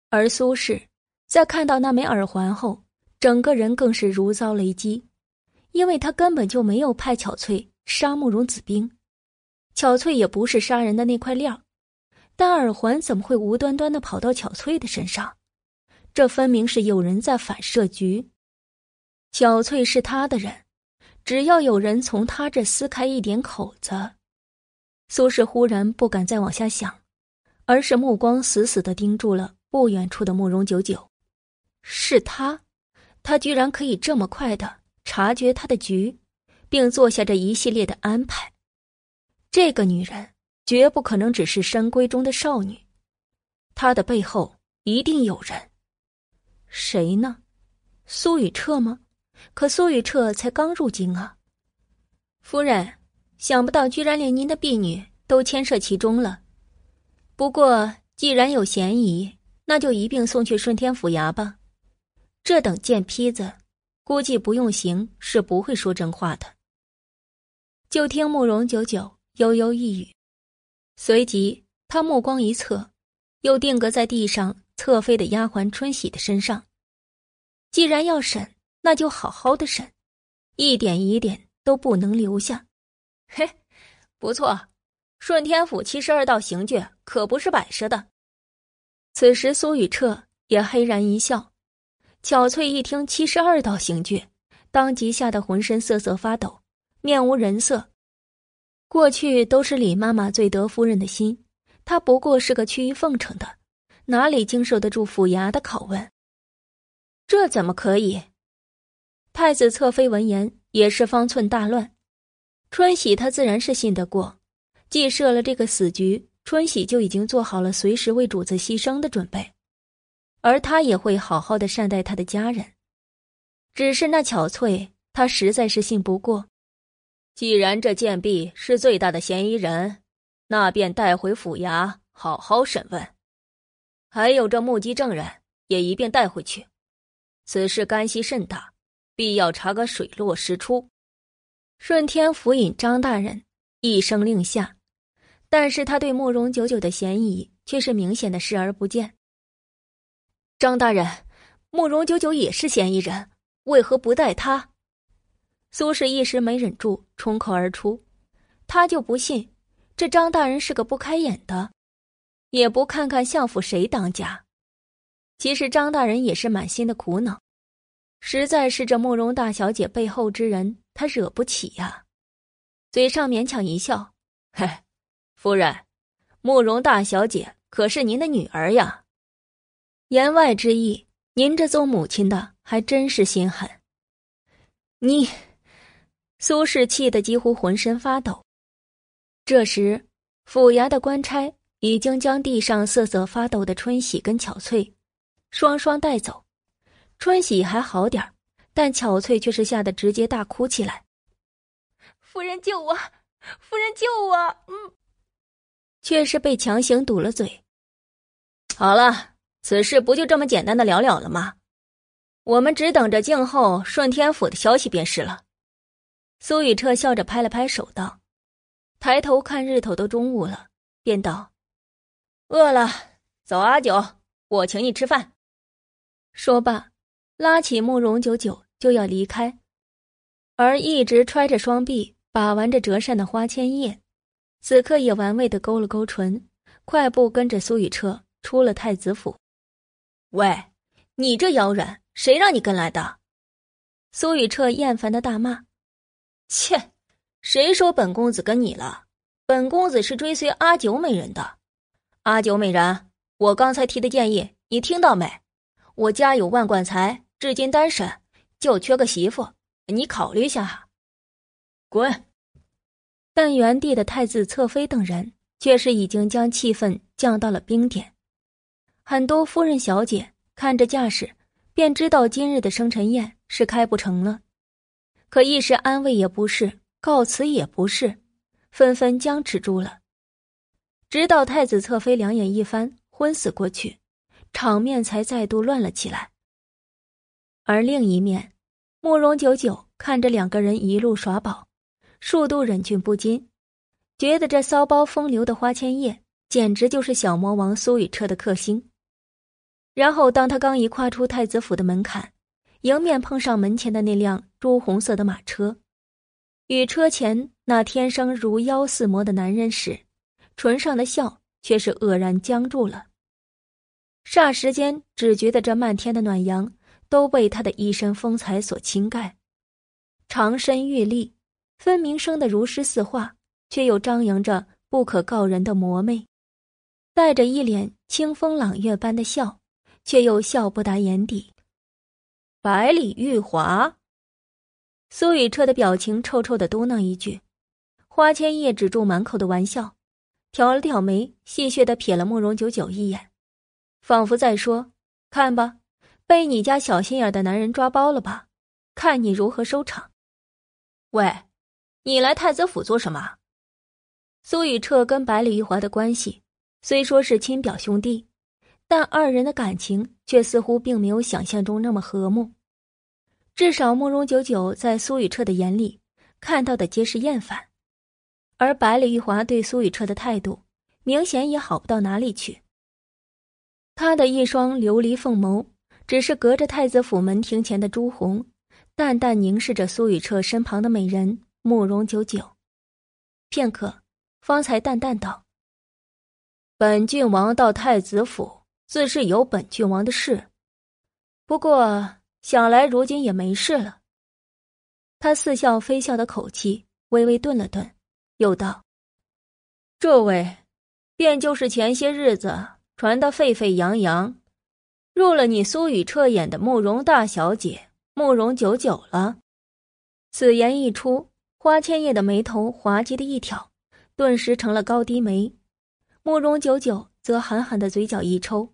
而苏轼在看到那枚耳环后，整个人更是如遭雷击，因为他根本就没有派巧翠杀慕容子冰，巧翠也不是杀人的那块料，但耳环怎么会无端端的跑到巧翠的身上？这分明是有人在反设局。小翠是他的人，只要有人从他这撕开一点口子，苏轼忽然不敢再往下想，而是目光死死的盯住了不远处的慕容九九。是他，他居然可以这么快的察觉他的局，并做下这一系列的安排。这个女人绝不可能只是深闺中的少女，她的背后一定有人。谁呢？苏雨彻吗？可苏雨彻才刚入京啊！夫人，想不到居然连您的婢女都牵涉其中了。不过既然有嫌疑，那就一并送去顺天府衙吧。这等贱坯子，估计不用刑是不会说真话的。就听慕容九九悠悠一语，随即他目光一侧，又定格在地上。侧妃的丫鬟春喜的身上，既然要审，那就好好的审，一点疑点都不能留下。嘿，不错，顺天府七十二道刑具可不是摆设的。此时苏雨彻也嘿然一笑，巧翠一听七十二道刑具，当即吓得浑身瑟瑟发抖，面无人色。过去都是李妈妈最得夫人的心，她不过是个趋于奉承的。哪里经受得住府衙的拷问？这怎么可以？太子侧妃闻言也是方寸大乱。春喜他自然是信得过，既设了这个死局，春喜就已经做好了随时为主子牺牲的准备，而他也会好好的善待他的家人。只是那巧翠，他实在是信不过。既然这贱婢是最大的嫌疑人，那便带回府衙好好审问。还有这目击证人也一并带回去，此事干系甚大，必要查个水落石出。顺天府尹张大人一声令下，但是他对慕容九九的嫌疑却是明显的视而不见。张大人，慕容九九也是嫌疑人，为何不带他？苏轼一时没忍住，冲口而出：“他就不信这张大人是个不开眼的。”也不看看相府谁当家，其实张大人也是满心的苦恼，实在是这慕容大小姐背后之人，他惹不起呀。嘴上勉强一笑：“嘿，夫人，慕容大小姐可是您的女儿呀。”言外之意，您这做母亲的还真是心狠。你，苏轼气得几乎浑身发抖。这时，府衙的官差。已经将地上瑟瑟发抖的春喜跟巧翠，双双带走。春喜还好点但巧翠却是吓得直接大哭起来。夫人救我！夫人救我！嗯，却是被强行堵了嘴。好了，此事不就这么简单的了了了吗？我们只等着静候顺天府的消息便是了。苏雨彻笑着拍了拍手道，抬头看日头都中午了，便道。饿了，走阿九，我请你吃饭。说罢，拉起慕容九九就要离开，而一直揣着双臂把玩着折扇的花千叶，此刻也玩味的勾了勾唇，快步跟着苏雨彻出了太子府。喂，你这妖人，谁让你跟来的？苏雨彻厌烦的大骂。切，谁说本公子跟你了？本公子是追随阿九美人的。阿九美人，我刚才提的建议你听到没？我家有万贯财，至今单身，就缺个媳妇，你考虑一下。滚！但原地的太子侧妃等人却是已经将气氛降到了冰点。很多夫人小姐看着架势，便知道今日的生辰宴是开不成了。可一时安慰也不是，告辞也不是，纷纷僵持住了。直到太子侧妃两眼一翻，昏死过去，场面才再度乱了起来。而另一面，慕容九九看着两个人一路耍宝，数度忍俊不禁，觉得这骚包风流的花千叶简直就是小魔王苏雨彻的克星。然后，当他刚一跨出太子府的门槛，迎面碰上门前的那辆朱红色的马车，与车前那天生如妖似魔的男人时，唇上的笑却是愕然僵住了。霎时间，只觉得这漫天的暖阳都被他的一身风采所侵盖，长身玉立，分明生得如诗似画，却又张扬着不可告人的魔魅，带着一脸清风朗月般的笑，却又笑不达眼底。百里玉华，苏雨彻的表情臭臭的嘟囔一句，花千叶止住满口的玩笑，挑了挑眉，戏谑的瞥了慕容九九一眼，仿佛在说：“看吧，被你家小心眼的男人抓包了吧？看你如何收场。”喂，你来太子府做什么？苏雨彻跟百里玉华的关系虽说是亲表兄弟。但二人的感情却似乎并没有想象中那么和睦，至少慕容九九在苏雨彻的眼里看到的皆是厌烦，而百里玉华对苏雨彻的态度明显也好不到哪里去。他的一双琉璃凤眸只是隔着太子府门庭前的朱红，淡淡凝视着苏雨彻身旁的美人慕容九九，片刻，方才淡淡道：“本郡王到太子府。”自是有本郡王的事，不过想来如今也没事了。他似笑非笑的口气微微顿了顿，又道：“这位，便就是前些日子传得沸沸扬扬，入了你苏雨彻眼的慕容大小姐慕容九九了。”此言一出，花千叶的眉头滑稽的一挑，顿时成了高低眉。慕容九九则狠狠的嘴角一抽。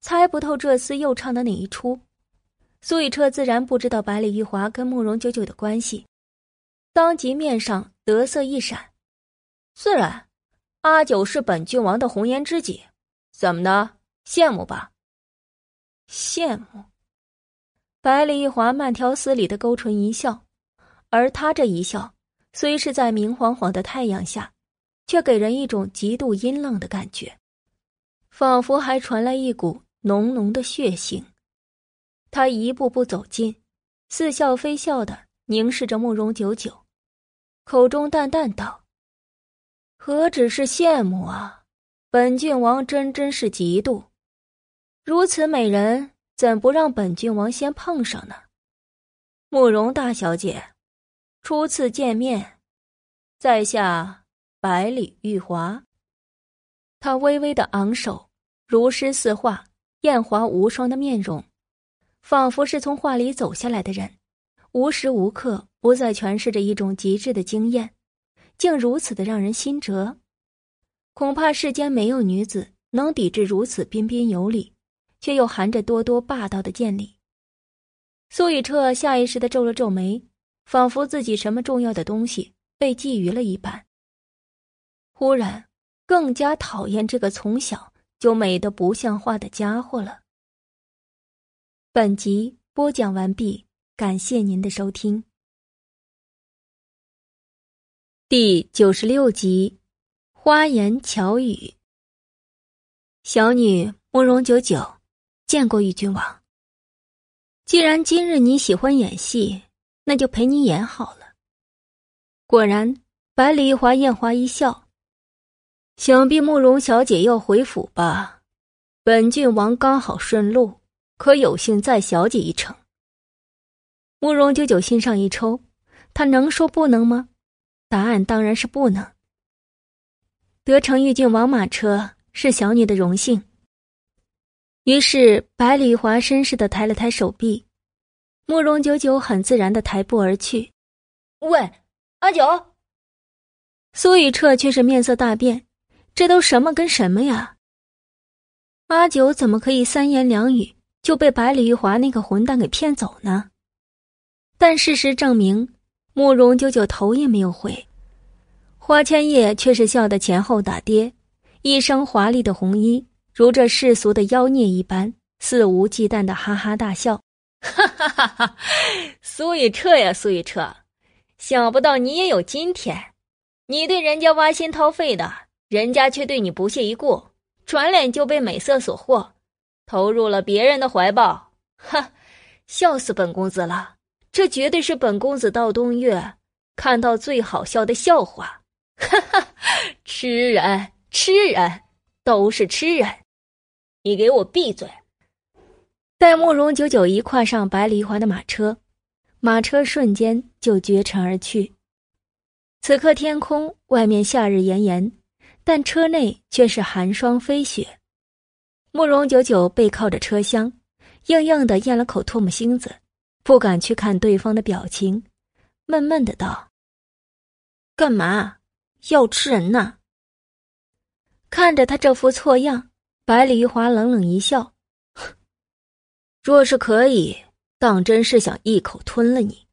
猜不透这厮又唱的哪一出，苏雨彻自然不知道百里玉华跟慕容九九的关系，当即面上得色一闪。自然，阿九是本郡王的红颜知己，怎么的？羡慕吧？羡慕。百里玉华慢条斯理的勾唇一笑，而他这一笑，虽是在明晃晃的太阳下，却给人一种极度阴冷的感觉，仿佛还传来一股。浓浓的血腥，他一步步走近，似笑非笑的凝视着慕容九九，口中淡淡道：“何止是羡慕啊，本郡王真真是嫉妒。如此美人，怎不让本郡王先碰上呢？”慕容大小姐，初次见面，在下百里玉华。他微微的昂首，如诗似画。艳华无双的面容，仿佛是从画里走下来的人，无时无刻不在诠释着一种极致的惊艳，竟如此的让人心折。恐怕世间没有女子能抵制如此彬彬有礼，却又含着多多霸道的见礼。苏雨彻下意识的皱了皱眉，仿佛自己什么重要的东西被觊觎了一般。忽然，更加讨厌这个从小。就美的不像话的家伙了。本集播讲完毕，感谢您的收听。第九十六集，花言巧语。小女慕容九九，见过玉君王。既然今日你喜欢演戏，那就陪你演好了。果然，百里一华艳华一笑。想必慕容小姐要回府吧？本郡王刚好顺路，可有幸载小姐一程。慕容九九心上一抽，他能说不能吗？答案当然是不能。得成玉郡王马车是小女的荣幸。于是百里华绅士的抬了抬手臂，慕容九九很自然的抬步而去。喂，阿九。苏雨彻却是面色大变，这都什么跟什么呀？阿九怎么可以三言两语就被百里玉华那个混蛋给骗走呢？但事实证明，慕容九九头也没有回。花千叶却是笑得前后打跌，一身华丽的红衣如这世俗的妖孽一般，肆无忌惮的哈哈大笑。*laughs* 哈哈哈哈！苏雨彻呀，苏雨彻，想不到你也有今天。你对人家挖心掏肺的，人家却对你不屑一顾，转脸就被美色所惑，投入了别人的怀抱。哈，笑死本公子了！这绝对是本公子到东岳看到最好笑的笑话。哈哈，吃人，吃人，都是吃人！你给我闭嘴！待慕容九九一跨上白梨花的马车，马车瞬间就绝尘而去。此刻天空外面夏日炎炎，但车内却是寒霜飞雪。慕容九九背靠着车厢，硬硬的咽了口唾沫星子，不敢去看对方的表情，闷闷的道：“干嘛？”要吃人呐！看着他这副错样，百里玉华冷冷一笑：“若是可以，当真是想一口吞了你。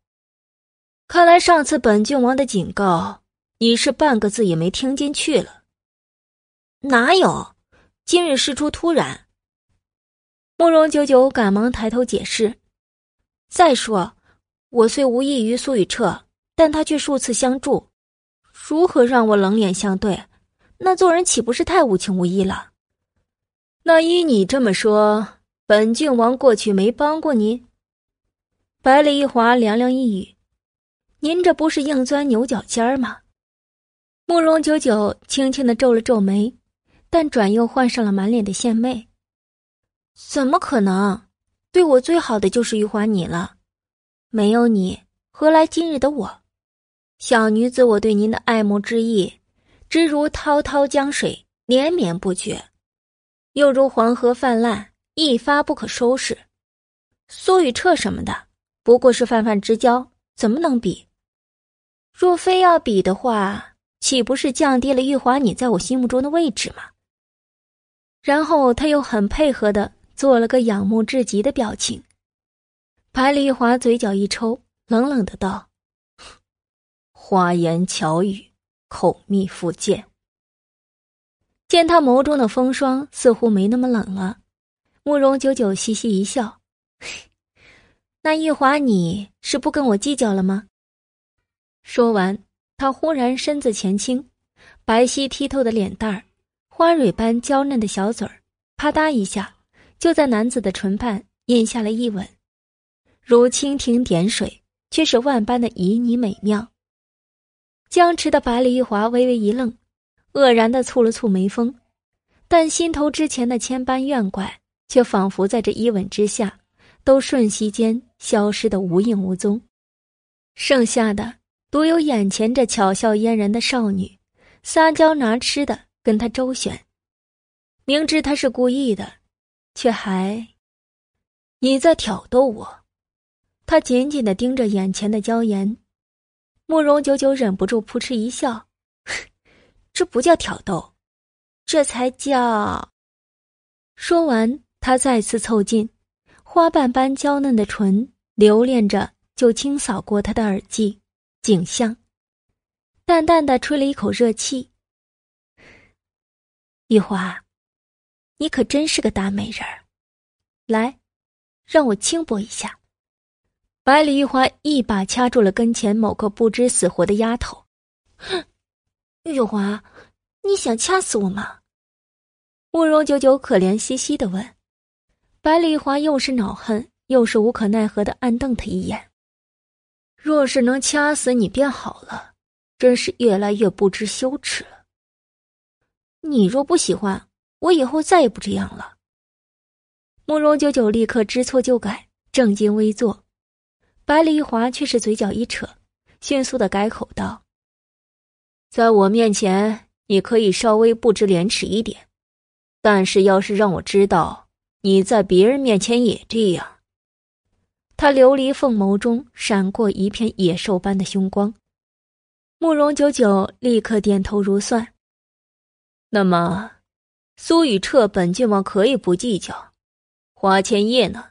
看来上次本郡王的警告，你是半个字也没听进去了。哪有？今日事出突然。”慕容九九赶忙抬头解释：“再说，我虽无异于苏雨彻，但他却数次相助。”如何让我冷脸相对？那做人岂不是太无情无义了？那依你这么说，本郡王过去没帮过你？百里一华凉凉一语：“您这不是硬钻牛角尖儿吗？”慕容九九轻轻的皱了皱眉，但转又换上了满脸的献媚：“怎么可能？对我最好的就是玉华你了，没有你，何来今日的我？”小女子，我对您的爱慕之意，只如滔滔江水连绵不绝，又如黄河泛滥一发不可收拾。苏雨彻什么的，不过是泛泛之交，怎么能比？若非要比的话，岂不是降低了玉华你在我心目中的位置吗？然后他又很配合的做了个仰慕至极的表情。白丽华嘴角一抽，冷冷的道。花言巧语，口蜜腹剑。见他眸中的风霜似乎没那么冷了，慕容九九嘻嘻一笑：“那玉华，你是不跟我计较了吗？”说完，他忽然身子前倾，白皙剔透的脸蛋儿，花蕊般娇嫩的小嘴儿，啪嗒一下就在男子的唇畔印下了一吻，如蜻蜓点水，却是万般的旖旎美妙。僵持的百里玉华微微一愣，愕然的蹙了蹙眉峰，但心头之前的千般怨怪，却仿佛在这一吻之下，都瞬息间消失的无影无踪。剩下的独有眼前这巧笑嫣然的少女，撒娇拿吃的跟他周旋，明知他是故意的，却还你在挑逗我。他紧紧的盯着眼前的娇颜。慕容久久忍不住扑哧一笑，*laughs* 这不叫挑逗，这才叫。说完，他再次凑近，花瓣般娇嫩的唇留恋着，就轻扫过他的耳际，颈项，淡淡的吹了一口热气。玉华，你可真是个大美人儿，来，让我轻薄一下。百里玉华一把掐住了跟前某个不知死活的丫头，哼！玉华，你想掐死我吗？慕容九九可怜兮兮的问。百里玉华又是恼恨又是无可奈何的暗瞪他一眼。若是能掐死你便好了，真是越来越不知羞耻了。你若不喜欢，我以后再也不这样了。慕容九九立刻知错就改，正襟危坐。白里一华却是嘴角一扯，迅速的改口道：“在我面前，你可以稍微不知廉耻一点，但是要是让我知道你在别人面前也这样……”他琉璃凤眸中闪过一片野兽般的凶光。慕容九九立刻点头如蒜。那么，苏雨彻本郡王可以不计较，花千叶呢？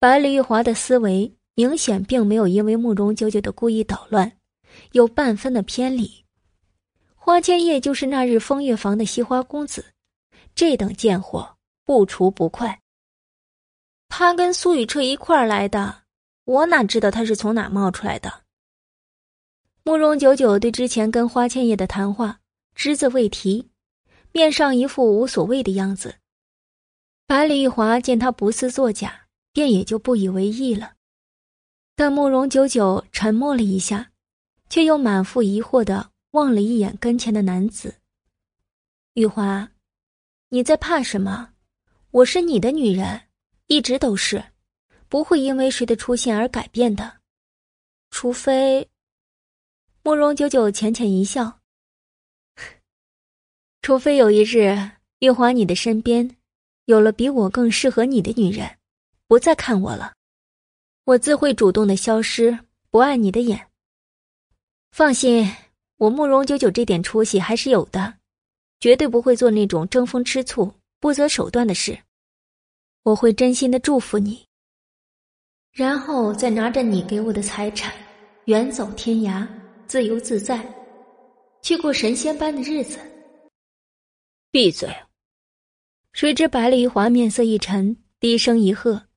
百里玉华的思维明显并没有因为慕容九九的故意捣乱，有半分的偏离。花千叶就是那日风月房的西花公子，这等贱货不除不快。他跟苏雨彻一块儿来的，我哪知道他是从哪冒出来的？慕容九九对之前跟花千叶的谈话只字未提，面上一副无所谓的样子。百里玉华见他不似作假，便也就不以为意了。但慕容九九沉默了一下，却又满腹疑惑的望了一眼跟前的男子。玉华，你在怕什么？我是你的女人，一直都是，不会因为谁的出现而改变的，除非。慕容九九浅浅一笑，除非有一日玉华你的身边有了比我更适合你的女人，不再看我了，我自会主动的消失，不碍你的眼。放心，我慕容九九这点出息还是有的，绝对不会做那种争风吃醋、不择手段的事。我会真心的祝福你，然后再拿着你给我的财产远走天涯。自由自在，去过神仙般的日子。闭嘴！谁知百里华面色一沉，低声一喝，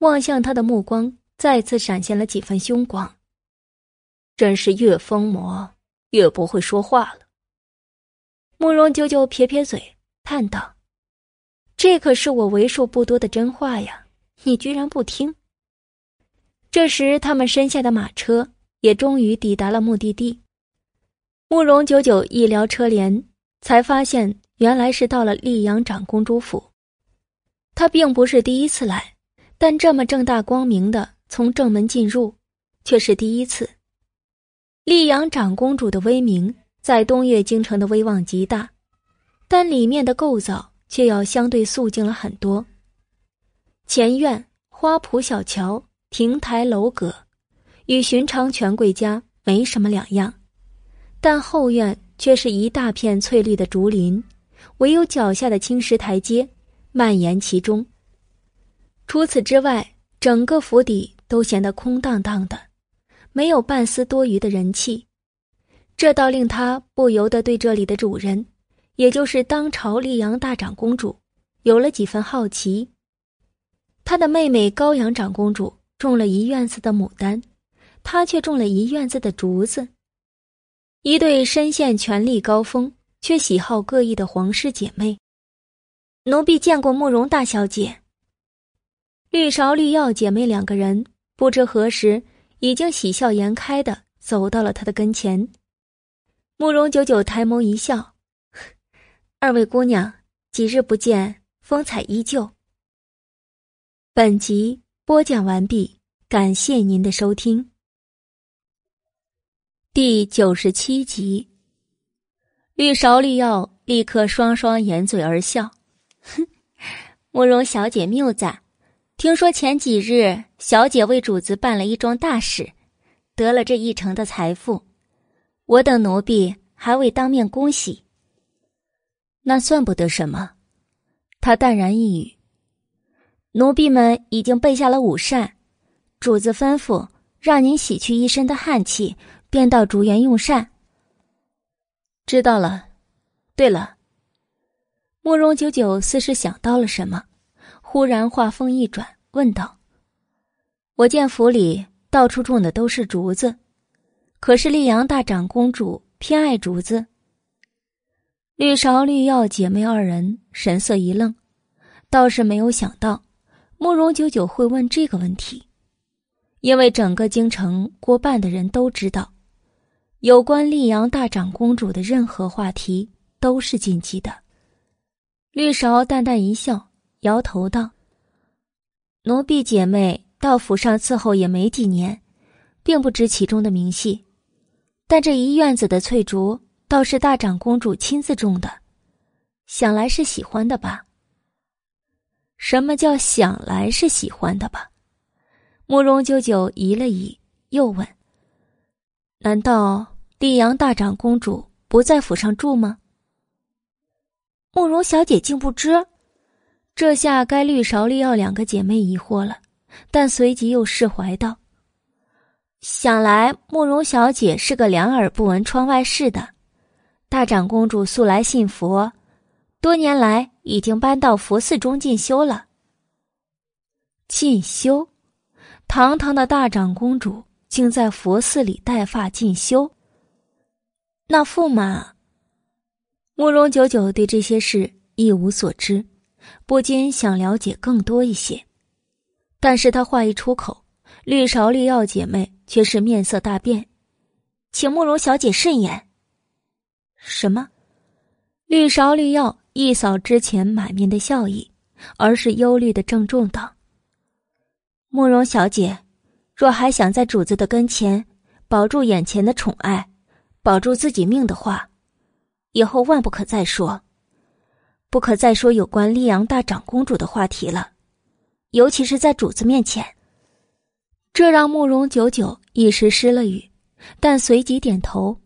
望向他的目光再次闪现了几分凶光。真是越疯魔越不会说话了。慕容九九撇撇嘴，叹道：“这可是我为数不多的真话呀，你居然不听。”这时，他们身下的马车。也终于抵达了目的地。慕容九九一撩车帘，才发现原来是到了溧阳长公主府。他并不是第一次来，但这么正大光明的从正门进入，却是第一次。溧阳长公主的威名在东岳京城的威望极大，但里面的构造却要相对肃静了很多。前院花圃小桥，亭台楼阁。与寻常权贵家没什么两样，但后院却是一大片翠绿的竹林，唯有脚下的青石台阶蔓延其中。除此之外，整个府邸都显得空荡荡的，没有半丝多余的人气，这倒令他不由得对这里的主人，也就是当朝溧阳大长公主，有了几分好奇。他的妹妹高阳长公主种了一院子的牡丹。他却种了一院子的竹子。一对身陷权力高峰却喜好各异的皇室姐妹，奴婢见过慕容大小姐。绿芍、绿药姐妹两个人不知何时已经喜笑颜开的走到了他的跟前。慕容九九抬眸一笑：“二位姑娘，几日不见，风采依旧。”本集播讲完毕，感谢您的收听。第九十七集，绿芍绿药立刻双双掩嘴而笑，哼，慕容小姐谬赞。听说前几日小姐为主子办了一桩大事，得了这一城的财富，我等奴婢还未当面恭喜。那算不得什么，他淡然一语。奴婢们已经备下了午膳，主子吩咐让您洗去一身的汗气。便到竹园用膳。知道了。对了，慕容九九似是想到了什么，忽然话锋一转，问道：“我见府里到处种的都是竹子，可是溧阳大长公主偏爱竹子？”绿芍、绿药姐妹二人神色一愣，倒是没有想到慕容九九会问这个问题，因为整个京城过半的人都知道。有关溧阳大长公主的任何话题都是禁忌的。绿芍淡淡一笑，摇头道：“奴婢姐妹到府上伺候也没几年，并不知其中的明细，但这一院子的翠竹倒是大长公主亲自种的，想来是喜欢的吧？什么叫想来是喜欢的吧？慕容九九疑了疑，又问：“难道丽阳大长公主不在府上住吗？”慕容小姐竟不知，这下该绿芍、绿药两个姐妹疑惑了，但随即又释怀道：“想来慕容小姐是个两耳不闻窗外事的。大长公主素来信佛，多年来已经搬到佛寺中进修了。进修，堂堂的大长公主竟在佛寺里带发进修。那驸马。”慕容九九对这些事一无所知，不禁想了解更多一些。但是他话一出口，绿芍、绿药姐妹却是面色大变，请慕容小姐慎言。什么？绿芍、绿药一扫之前满面的笑意，而是忧虑的郑重道：“慕容小姐，若还想在主子的跟前保住眼前的宠爱，保住自己命的话。”以后万不可再说，不可再说有关溧阳大长公主的话题了，尤其是在主子面前。这让慕容九九一时失了语，但随即点头。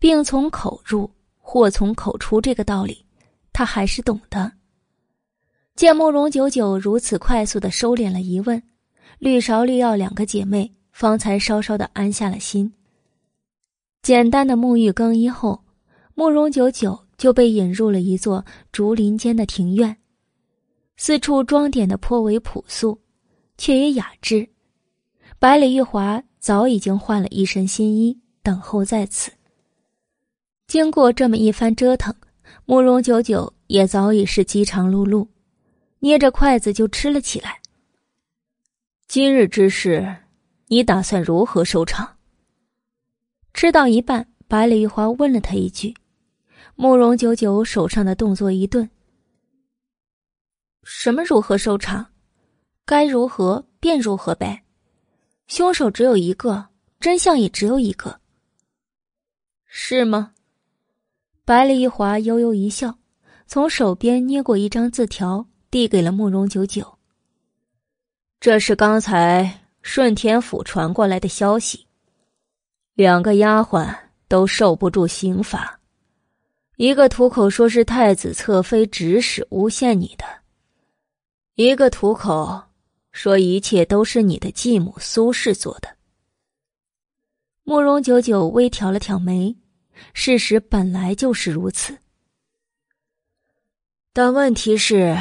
病从口入，祸从口出，这个道理他还是懂的。见慕容九九如此快速的收敛了疑问，绿芍、绿药两个姐妹方才稍稍的安下了心。简单的沐浴更衣后。慕容九九就被引入了一座竹林间的庭院，四处装点的颇为朴素，却也雅致。百里玉华早已经换了一身新衣，等候在此。经过这么一番折腾，慕容九九也早已是饥肠辘辘，捏着筷子就吃了起来。今日之事，你打算如何收场？吃到一半，百里玉华问了他一句。慕容九九手上的动作一顿。什么如何收场？该如何便如何呗。凶手只有一个，真相也只有一个。是吗？百里一华悠悠一笑，从手边捏过一张字条，递给了慕容九九。这是刚才顺天府传过来的消息，两个丫鬟都受不住刑罚。一个土口说是太子侧妃指使诬陷你的，一个土口说一切都是你的继母苏氏做的。慕容九九微挑了挑眉，事实本来就是如此，但问题是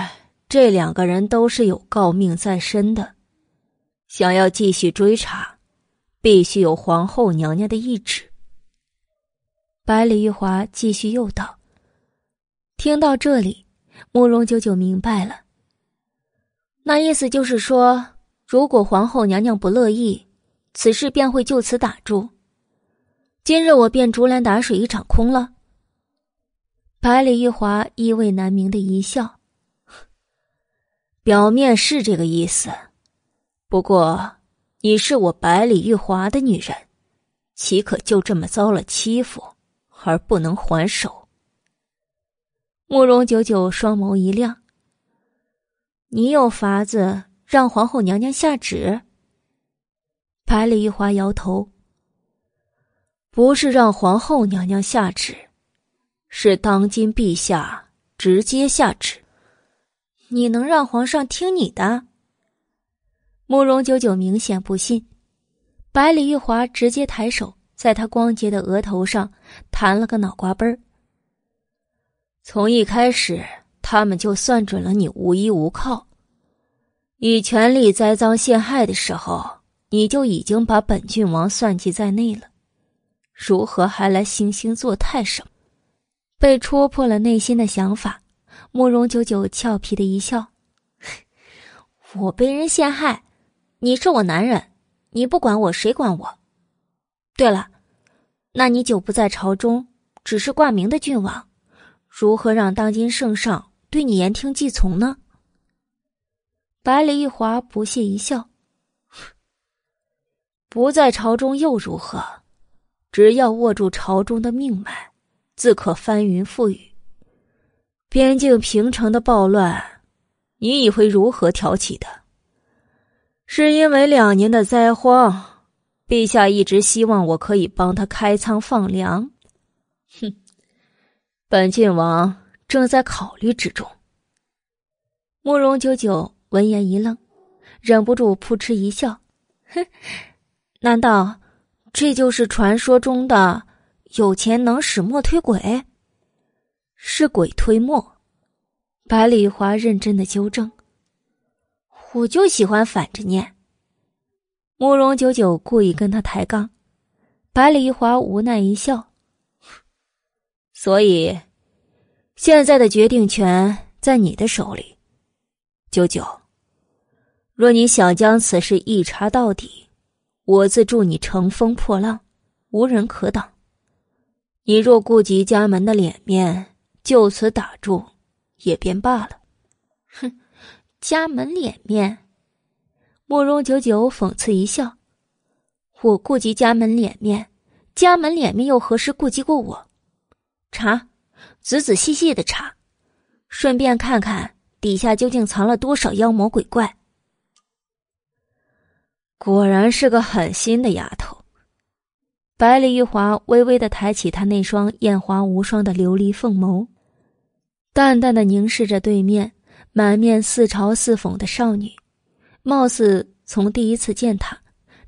这两个人都是有诰命在身的，想要继续追查，必须有皇后娘娘的懿旨。百里玉华继续又道：“听到这里，慕容九九明白了。那意思就是说，如果皇后娘娘不乐意，此事便会就此打住。今日我便竹篮打水一场空了。”百里玉华意味难明的一笑：“表面是这个意思，不过你是我百里玉华的女人，岂可就这么遭了欺负？”而不能还手。慕容九九双眸一亮：“你有法子让皇后娘娘下旨？”百里玉华摇头：“不是让皇后娘娘下旨，是当今陛下直接下旨。你能让皇上听你的？”慕容九九明显不信，百里玉华直接抬手。在他光洁的额头上弹了个脑瓜崩儿。从一开始，他们就算准了你无依无靠，以权力栽赃陷害的时候，你就已经把本郡王算计在内了，如何还来惺惺作态什么？被戳破了内心的想法，慕容九九俏皮的一笑：“我被人陷害，你是我男人，你不管我，谁管我？对了。”那你久不在朝中，只是挂名的郡王，如何让当今圣上对你言听计从呢？百里一华不屑一笑：“不在朝中又如何？只要握住朝中的命脉，自可翻云覆雨。边境平城的暴乱，你以为如何挑起的？是因为两年的灾荒，陛下一直希望我可以帮他开仓放粮。哼，本郡王正在考虑之中。慕容九九闻言一愣，忍不住扑哧一笑：“哼，难道这就是传说中的有钱能使磨推鬼？是鬼推磨？”百里华认真的纠正：“我就喜欢反着念。”慕容九九故意跟他抬杠，百里华无奈一笑：“所以，现在的决定权在你的手里。”九九，若你想将此事一查到底，我自助你乘风破浪，无人可挡。你若顾及家门的脸面，就此打住，也便罢了。哼，家门脸面，慕容九九讽刺一笑：“我顾及家门脸面，家门脸面又何时顾及过我？查，仔仔细细的查，顺便看看。”底下究竟藏了多少妖魔鬼怪？果然是个狠心的丫头。百里玉华微微的抬起她那双艳华无双的琉璃凤眸，淡淡的凝视着对面满面似嘲似讽的少女，貌似从第一次见她，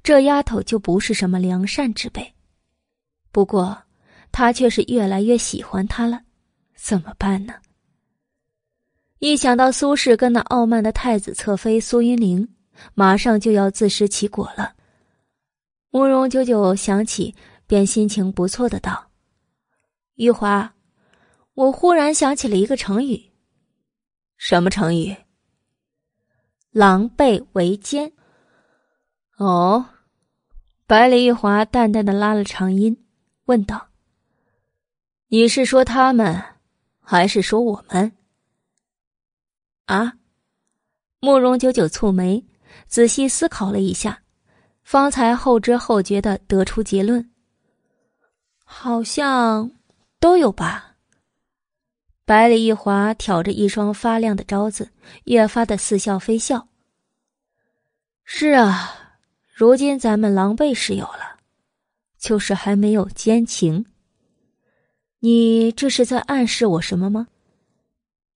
这丫头就不是什么良善之辈。不过，他却是越来越喜欢她了，怎么办呢？一想到苏轼跟那傲慢的太子侧妃苏云玲马上就要自食其果了，慕容九九想起，便心情不错的道：“玉华，我忽然想起了一个成语。什么成语？狼狈为奸。哦。”百里玉华淡淡的拉了长音，问道：“你是说他们，还是说我们？”啊！慕容九九蹙眉，仔细思考了一下，方才后知后觉的得出结论：好像都有吧。百里一华挑着一双发亮的招子，越发的似笑非笑。是啊，如今咱们狼狈是有了，就是还没有奸情。你这是在暗示我什么吗？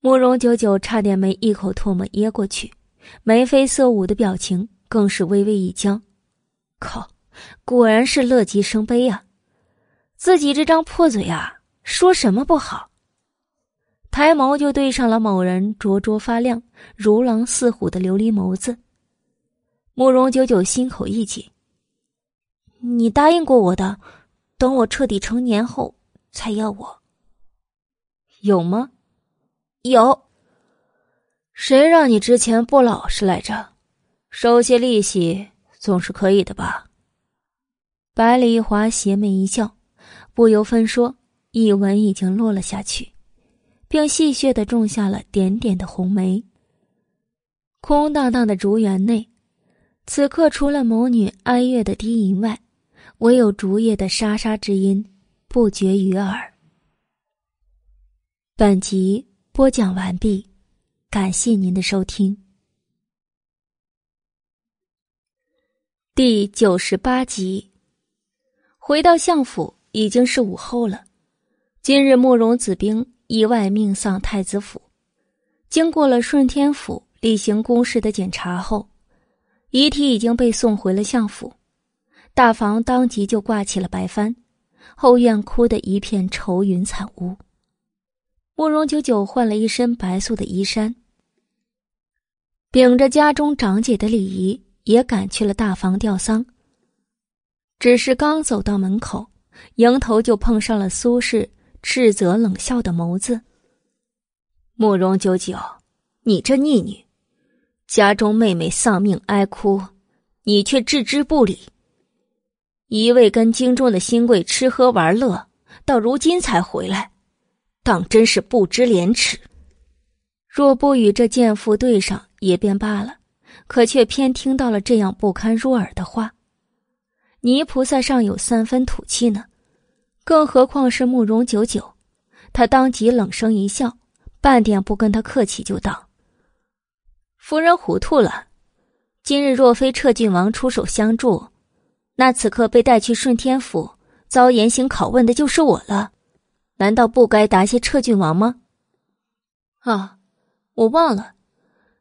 慕容九九差点没一口唾沫噎过去，眉飞色舞的表情更是微微一僵。靠，果然是乐极生悲啊！自己这张破嘴啊，说什么不好？抬眸就对上了某人灼灼发亮、如狼似虎的琉璃眸子。慕容九九心口一紧：“你答应过我的，等我彻底成年后才要我。有吗？”有，谁让你之前不老实来着？收些利息总是可以的吧？百里华邪魅一笑，不由分说，一吻已经落了下去，并戏谑的种下了点点的红梅。空荡荡的竹园内，此刻除了母女哀乐的低吟外，唯有竹叶的沙沙之音不绝于耳。本集。播讲完毕，感谢您的收听。第九十八集，回到相府已经是午后了。今日慕容子冰意外命丧太子府，经过了顺天府例行公事的检查后，遗体已经被送回了相府。大房当即就挂起了白帆，后院哭得一片愁云惨雾。慕容九九换了一身白素的衣衫，秉着家中长姐的礼仪，也赶去了大房吊丧。只是刚走到门口，迎头就碰上了苏轼斥责冷笑的眸子。慕容九九，你这逆女，家中妹妹丧命哀哭，你却置之不理，一味跟京中的新贵吃喝玩乐，到如今才回来。当真是不知廉耻！若不与这贱妇对上也便罢了，可却偏听到了这样不堪入耳的话。泥菩萨尚有三分土气呢，更何况是慕容九九？他当即冷声一笑，半点不跟他客气，就道：“夫人糊涂了。今日若非彻郡王出手相助，那此刻被带去顺天府遭严刑拷问的就是我了。难道不该答谢彻郡王吗？”啊，我忘了，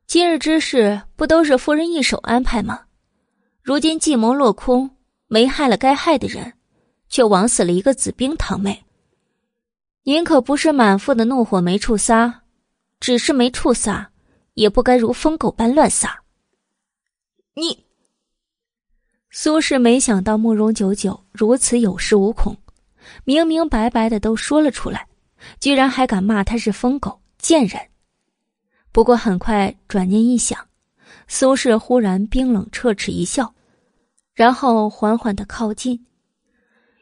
今日之事不都是夫人一手安排吗？如今计谋落空，没害了该害的人，却枉死了一个子冰堂妹。您可不是满腹的怒火没处撒，只是没处撒，也不该如疯狗般乱撒。你，苏轼没想到慕容九九如此有恃无恐，明明白白的都说了出来，居然还敢骂他是疯狗贱人。不过很快转念一想，苏轼忽然冰冷彻齿一笑。然后缓缓的靠近，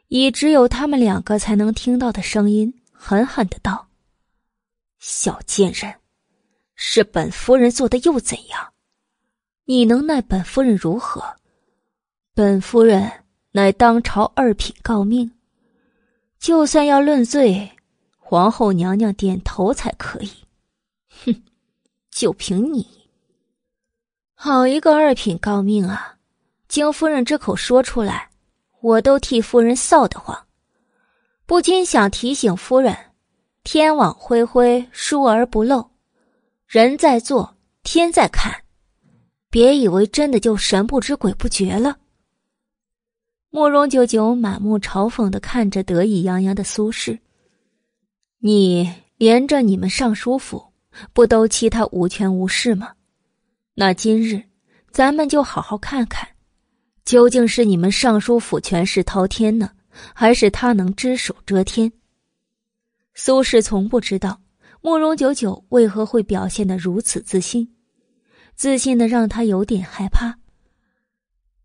以只有他们两个才能听到的声音，狠狠的道：“小贱人，是本夫人做的又怎样？你能奈本夫人如何？本夫人乃当朝二品诰命，就算要论罪，皇后娘娘点头才可以。哼，就凭你，好一个二品诰命啊！”经夫人之口说出来，我都替夫人臊得慌，不禁想提醒夫人：天网恢恢，疏而不漏，人在做，天在看，别以为真的就神不知鬼不觉了。慕容九九满目嘲讽的看着得意洋洋的苏轼：“你连着你们尚书府，不都欺他无权无势吗？那今日咱们就好好看看。”究竟是你们尚书府权势滔天呢，还是他能只手遮天？苏轼从不知道慕容九九为何会表现得如此自信，自信的让他有点害怕。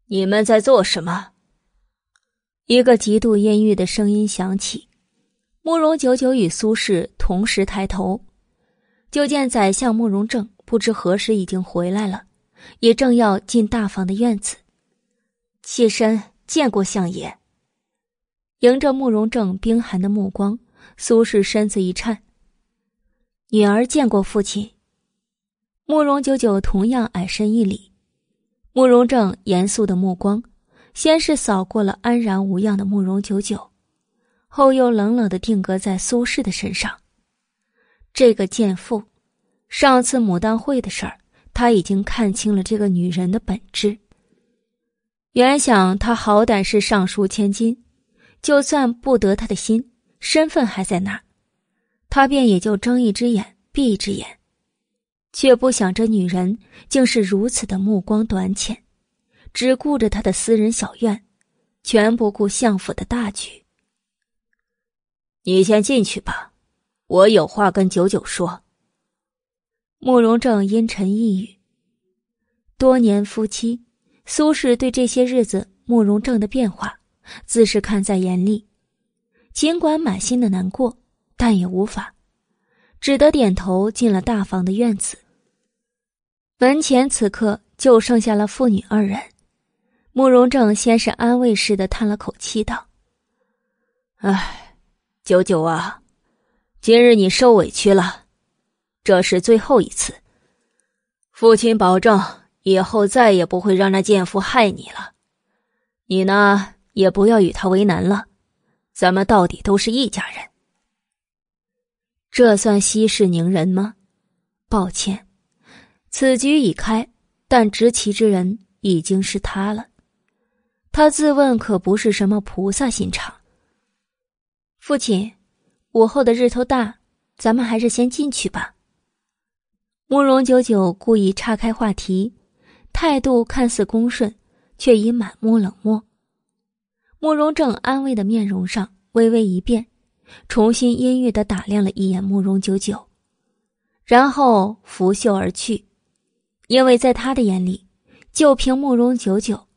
你们在做什么？一个极度阴郁的声音响起。慕容九九与苏轼同时抬头，就见宰相慕容正不知何时已经回来了，也正要进大房的院子。妾身见过相爷。迎着慕容正冰寒的目光，苏轼身子一颤。女儿见过父亲。慕容九九同样矮身一礼。慕容正严肃的目光，先是扫过了安然无恙的慕容九九，后又冷冷的定格在苏轼的身上。这个贱妇，上次牡丹会的事儿，他已经看清了这个女人的本质。原想他好歹是尚书千金，就算不得他的心，身份还在那儿，他便也就睁一只眼闭一只眼，却不想这女人竟是如此的目光短浅，只顾着他的私人小院，全不顾相府的大局。你先进去吧，我有话跟九九说。慕容正阴沉一语，多年夫妻。苏轼对这些日子慕容正的变化，自是看在眼里，尽管满心的难过，但也无法，只得点头进了大房的院子。门前此刻就剩下了父女二人，慕容正先是安慰似的叹了口气，道：“哎，九九啊，今日你受委屈了，这是最后一次，父亲保证。”以后再也不会让那贱妇害你了，你呢也不要与他为难了，咱们到底都是一家人。这算息事宁人吗？抱歉，此局已开，但执棋之人已经是他了。他自问可不是什么菩萨心肠。父亲，午后的日头大，咱们还是先进去吧。慕容九九故意岔开话题。态度看似恭顺，却已满目冷漠。慕容正安慰的面容上微微一变，重新阴郁的打量了一眼慕容九九，然后拂袖而去。因为在他的眼里，就凭慕容九九，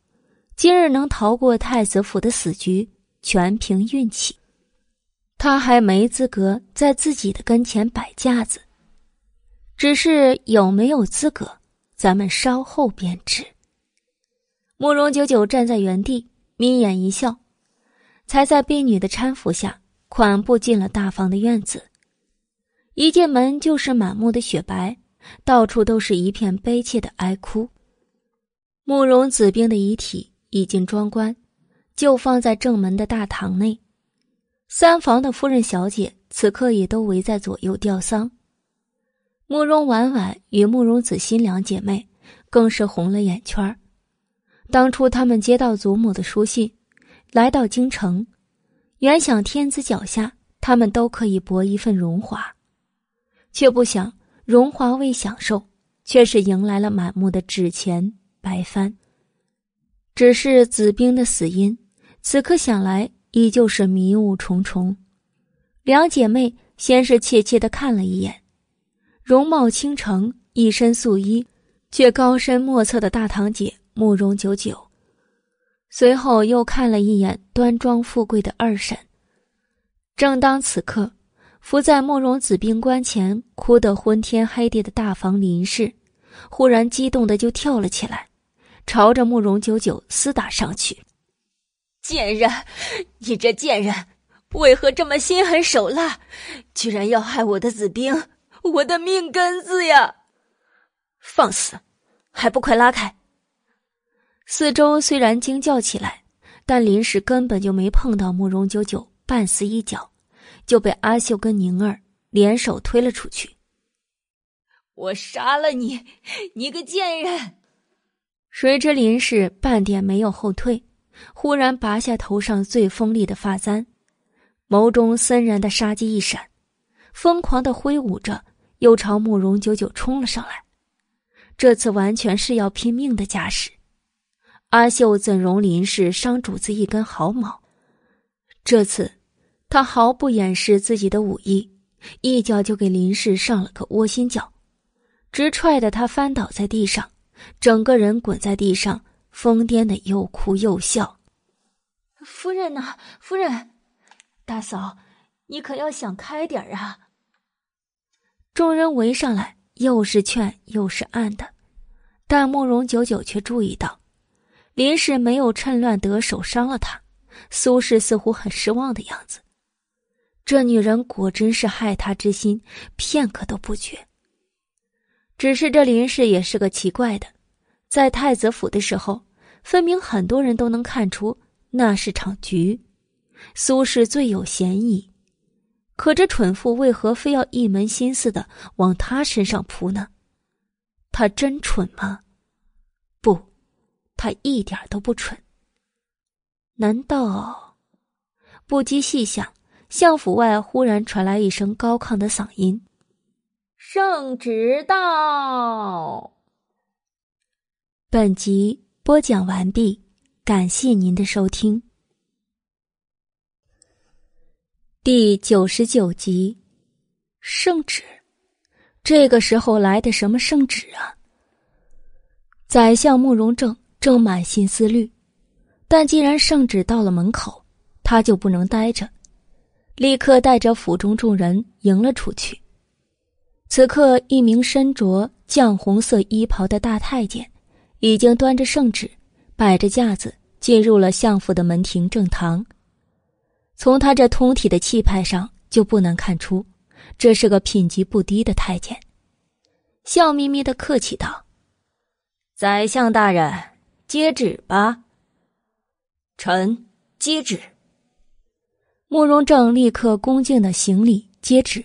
今日能逃过太子府的死局，全凭运气。他还没资格在自己的跟前摆架子，只是有没有资格？咱们稍后便知。慕容九九站在原地，眯眼一笑，才在婢女的搀扶下款步进了大房的院子。一进门就是满目的雪白，到处都是一片悲切的哀哭。慕容子冰的遗体已经装棺，就放在正门的大堂内。三房的夫人、小姐此刻也都围在左右吊丧。慕容婉婉与慕容子欣两姐妹更是红了眼圈当初他们接到祖母的书信，来到京城，原想天子脚下他们都可以博一份荣华，却不想荣华未享受，却是迎来了满目的纸钱白帆。只是子冰的死因，此刻想来依旧是迷雾重重。两姐妹先是怯怯的看了一眼。容貌倾城、一身素衣，却高深莫测的大堂姐慕容九九，随后又看了一眼端庄富贵的二婶。正当此刻，伏在慕容子冰棺前哭得昏天黑地的大房林氏，忽然激动的就跳了起来，朝着慕容九九厮打上去。贱人，你这贱人，为何这么心狠手辣，居然要害我的子冰？我的命根子呀！放肆，还不快拉开！四周虽然惊叫起来，但林氏根本就没碰到慕容九九半丝一角，就被阿秀跟宁儿联手推了出去。我杀了你，你个贱人！谁知林氏半点没有后退，忽然拔下头上最锋利的发簪，眸中森然的杀机一闪，疯狂的挥舞着。又朝慕容九九冲了上来，这次完全是要拼命的架势。阿秀怎容林氏伤主子一根毫毛？这次，他毫不掩饰自己的武艺，一脚就给林氏上了个窝心脚，直踹得他翻倒在地上，整个人滚在地上，疯癫的又哭又笑。夫人呐，夫人，大嫂，你可要想开点啊！众人围上来，又是劝又是按的，但慕容九九却注意到，林氏没有趁乱得手伤了他。苏氏似乎很失望的样子，这女人果真是害他之心片刻都不绝。只是这林氏也是个奇怪的，在太子府的时候，分明很多人都能看出那是场局，苏氏最有嫌疑。可这蠢妇为何非要一门心思的往他身上扑呢？他真蠢吗？不，他一点都不蠢。难道？不及细想，相府外忽然传来一声高亢的嗓音：“圣旨到！”本集播讲完毕，感谢您的收听。第九十九集，圣旨。这个时候来的什么圣旨啊？宰相慕容正正满心思虑，但既然圣旨到了门口，他就不能待着，立刻带着府中众人迎了出去。此刻，一名身着绛红色衣袍的大太监，已经端着圣旨，摆着架子进入了相府的门庭正堂。从他这通体的气派上，就不难看出，这是个品级不低的太监。笑眯眯的客气道：“宰相大人，接旨吧。”臣接旨。慕容正立刻恭敬的行礼接旨，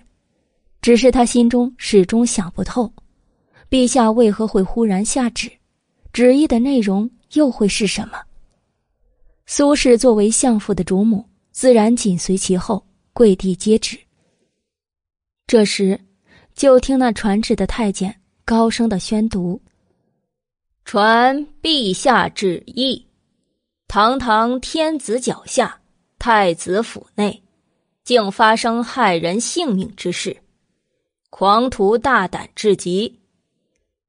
只是他心中始终想不透，陛下为何会忽然下旨，旨意的内容又会是什么？苏轼作为相府的主母。自然紧随其后，跪地接旨。这时，就听那传旨的太监高声的宣读：“传陛下旨意，堂堂天子脚下，太子府内，竟发生害人性命之事，狂徒大胆至极，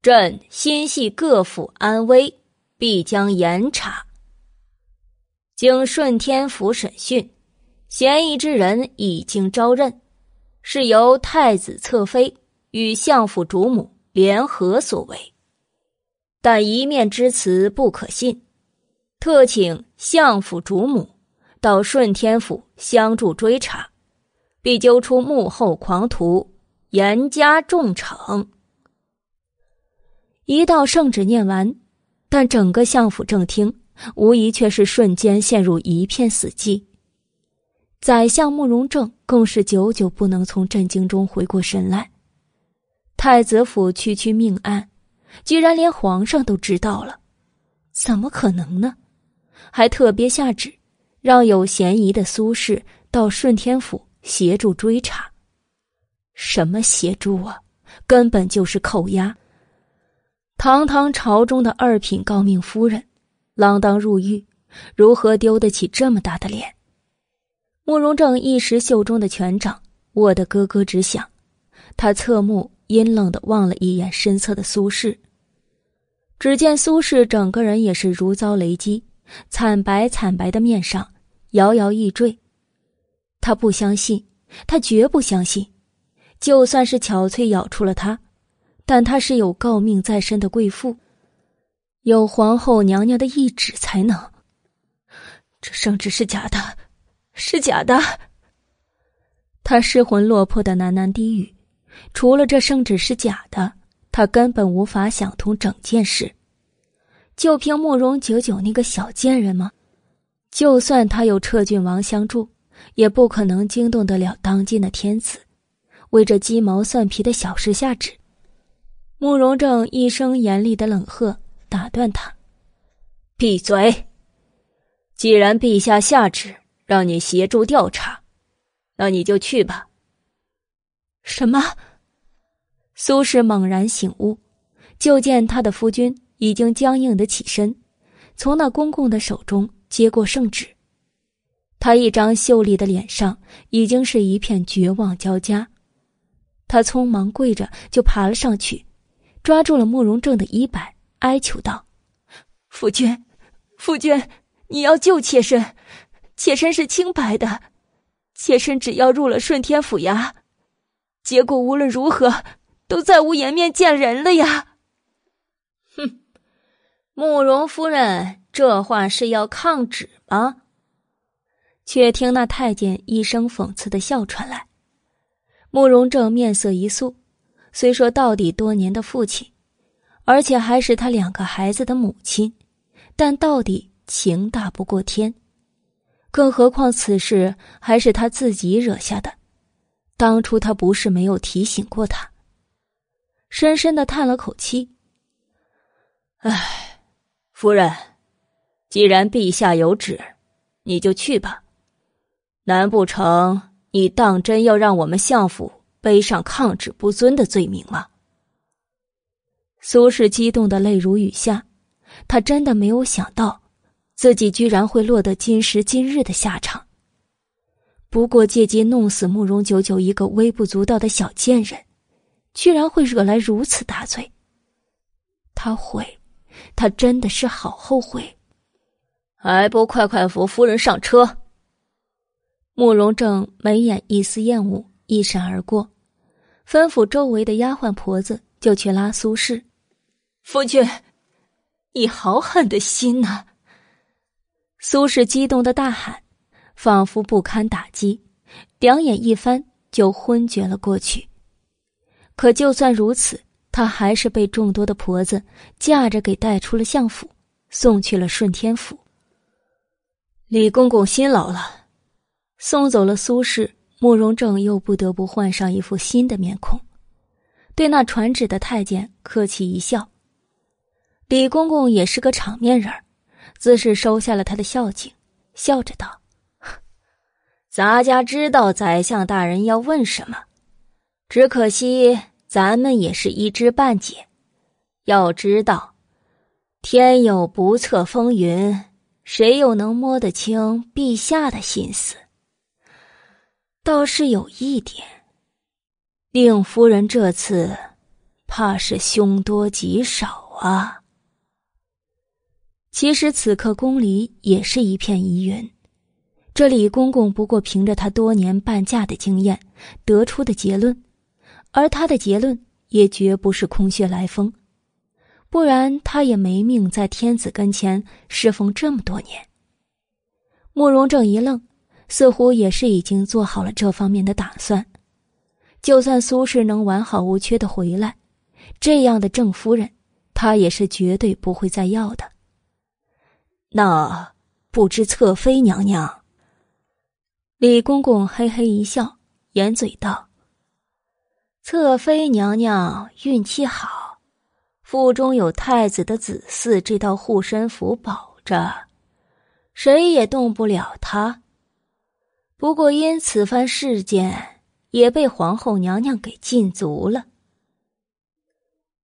朕心系各府安危，必将严查。”经顺天府审讯，嫌疑之人已经招认，是由太子侧妃与相府主母联合所为。但一面之词不可信，特请相府主母到顺天府相助追查，必揪出幕后狂徒，严加重惩。一道圣旨念完，但整个相府正厅无疑却是瞬间陷入一片死寂。宰相慕容正更是久久不能从震惊中回过神来。太子府区区命案，居然连皇上都知道了，怎么可能呢？还特别下旨，让有嫌疑的苏轼到顺天府协助追查。什么协助啊？根本就是扣押。堂堂朝中的二品诰命夫人，锒铛入狱，如何丢得起这么大的脸？慕容正一时袖中的权杖握得咯咯直响，他侧目。阴冷的望了一眼身侧的苏轼，只见苏轼整个人也是如遭雷击，惨白惨白的面上摇摇欲坠。他不相信，他绝不相信，就算是巧翠咬出了他，但他是有诰命在身的贵妇，有皇后娘娘的懿旨才能。这圣旨是假的，是假的。他失魂落魄的喃喃低语。除了这圣旨是假的，他根本无法想通整件事。就凭慕容九九那个小贱人吗？就算他有彻郡王相助，也不可能惊动得了当今的天子。为这鸡毛蒜皮的小事下旨，慕容正一声严厉的冷喝，打断他：“闭嘴！既然陛下下旨让你协助调查，那你就去吧。”什么？苏轼猛然醒悟，就见他的夫君已经僵硬的起身，从那公公的手中接过圣旨。他一张秀丽的脸上已经是一片绝望交加，他匆忙跪着就爬了上去，抓住了慕容正的衣摆，哀求道：“夫君，夫君，你要救妾身，妾身是清白的，妾身只要入了顺天府衙。”结果无论如何，都再无颜面见人了呀！哼，慕容夫人这话是要抗旨吗？却听那太监一声讽刺的笑传来。慕容正面色一肃，虽说到底多年的父亲，而且还是他两个孩子的母亲，但到底情大不过天，更何况此事还是他自己惹下的。当初他不是没有提醒过他。深深的叹了口气。唉，夫人，既然陛下有旨，你就去吧。难不成你当真要让我们相府背上抗旨不尊的罪名吗？苏轼激动的泪如雨下，他真的没有想到，自己居然会落得今时今日的下场。不过借机弄死慕容九九一个微不足道的小贱人，居然会惹来如此大罪。他悔，他真的是好后悔。还不快快扶夫人上车！慕容正眉眼一丝厌恶一闪而过，吩咐周围的丫鬟婆子就去拉苏轼。夫君，你好狠的心呐！苏轼激动的大喊。仿佛不堪打击，两眼一翻就昏厥了过去。可就算如此，他还是被众多的婆子架着给带出了相府，送去了顺天府。李公公辛劳了。送走了苏轼，慕容正又不得不换上一副新的面孔，对那传旨的太监客气一笑。李公公也是个场面人儿自是收下了他的孝敬，笑着道。咱家知道宰相大人要问什么，只可惜咱们也是一知半解。要知道，天有不测风云，谁又能摸得清陛下的心思？倒是有一点，令夫人这次怕是凶多吉少啊。其实此刻宫里也是一片疑云。这李公公不过凭着他多年伴驾的经验得出的结论，而他的结论也绝不是空穴来风。不然他也没命在天子跟前侍奉这么多年。慕容正一愣，似乎也是已经做好了这方面的打算。就算苏轼能完好无缺的回来，这样的郑夫人，他也是绝对不会再要的。那不知侧妃娘娘？李公公嘿嘿一笑，掩嘴道：“侧妃娘娘运气好，腹中有太子的子嗣这道护身符保着，谁也动不了她。不过因此番事件。”也被皇后娘娘给禁足了。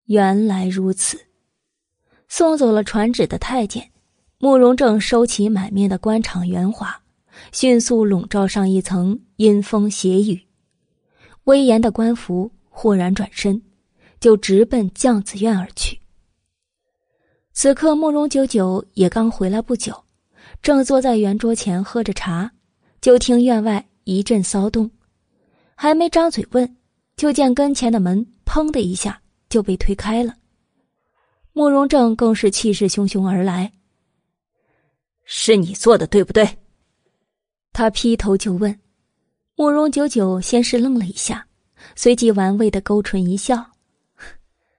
原来如此，送走了传旨的太监，慕容正收起满面的官场圆滑，迅速笼罩上一层阴风邪雨，威严的官服忽然转身，就直奔将子院而去。此刻，慕容九九也刚回来不久，正坐在圆桌前喝着茶，就听院外一阵骚动。还没张嘴问，就见跟前的门“砰”的一下就被推开了。慕容正更是气势汹汹而来：“是你做的，对不对？”他劈头就问。慕容九九先是愣了一下，随即玩味的勾唇一笑：“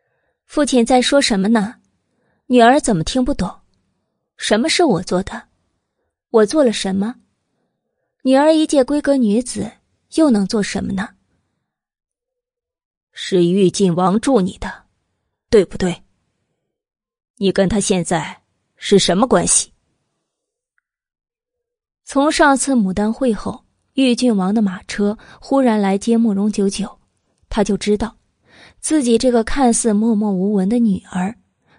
*laughs* 父亲在说什么呢？女儿怎么听不懂？什么是我做的？我做了什么？女儿一介闺阁女子。”又能做什么呢？是玉晋王助你的，对不对？你跟他现在是什么关系？从上次牡丹会后，玉郡王的马车忽然来接慕容九九，他就知道，自己这个看似默默无闻的女儿，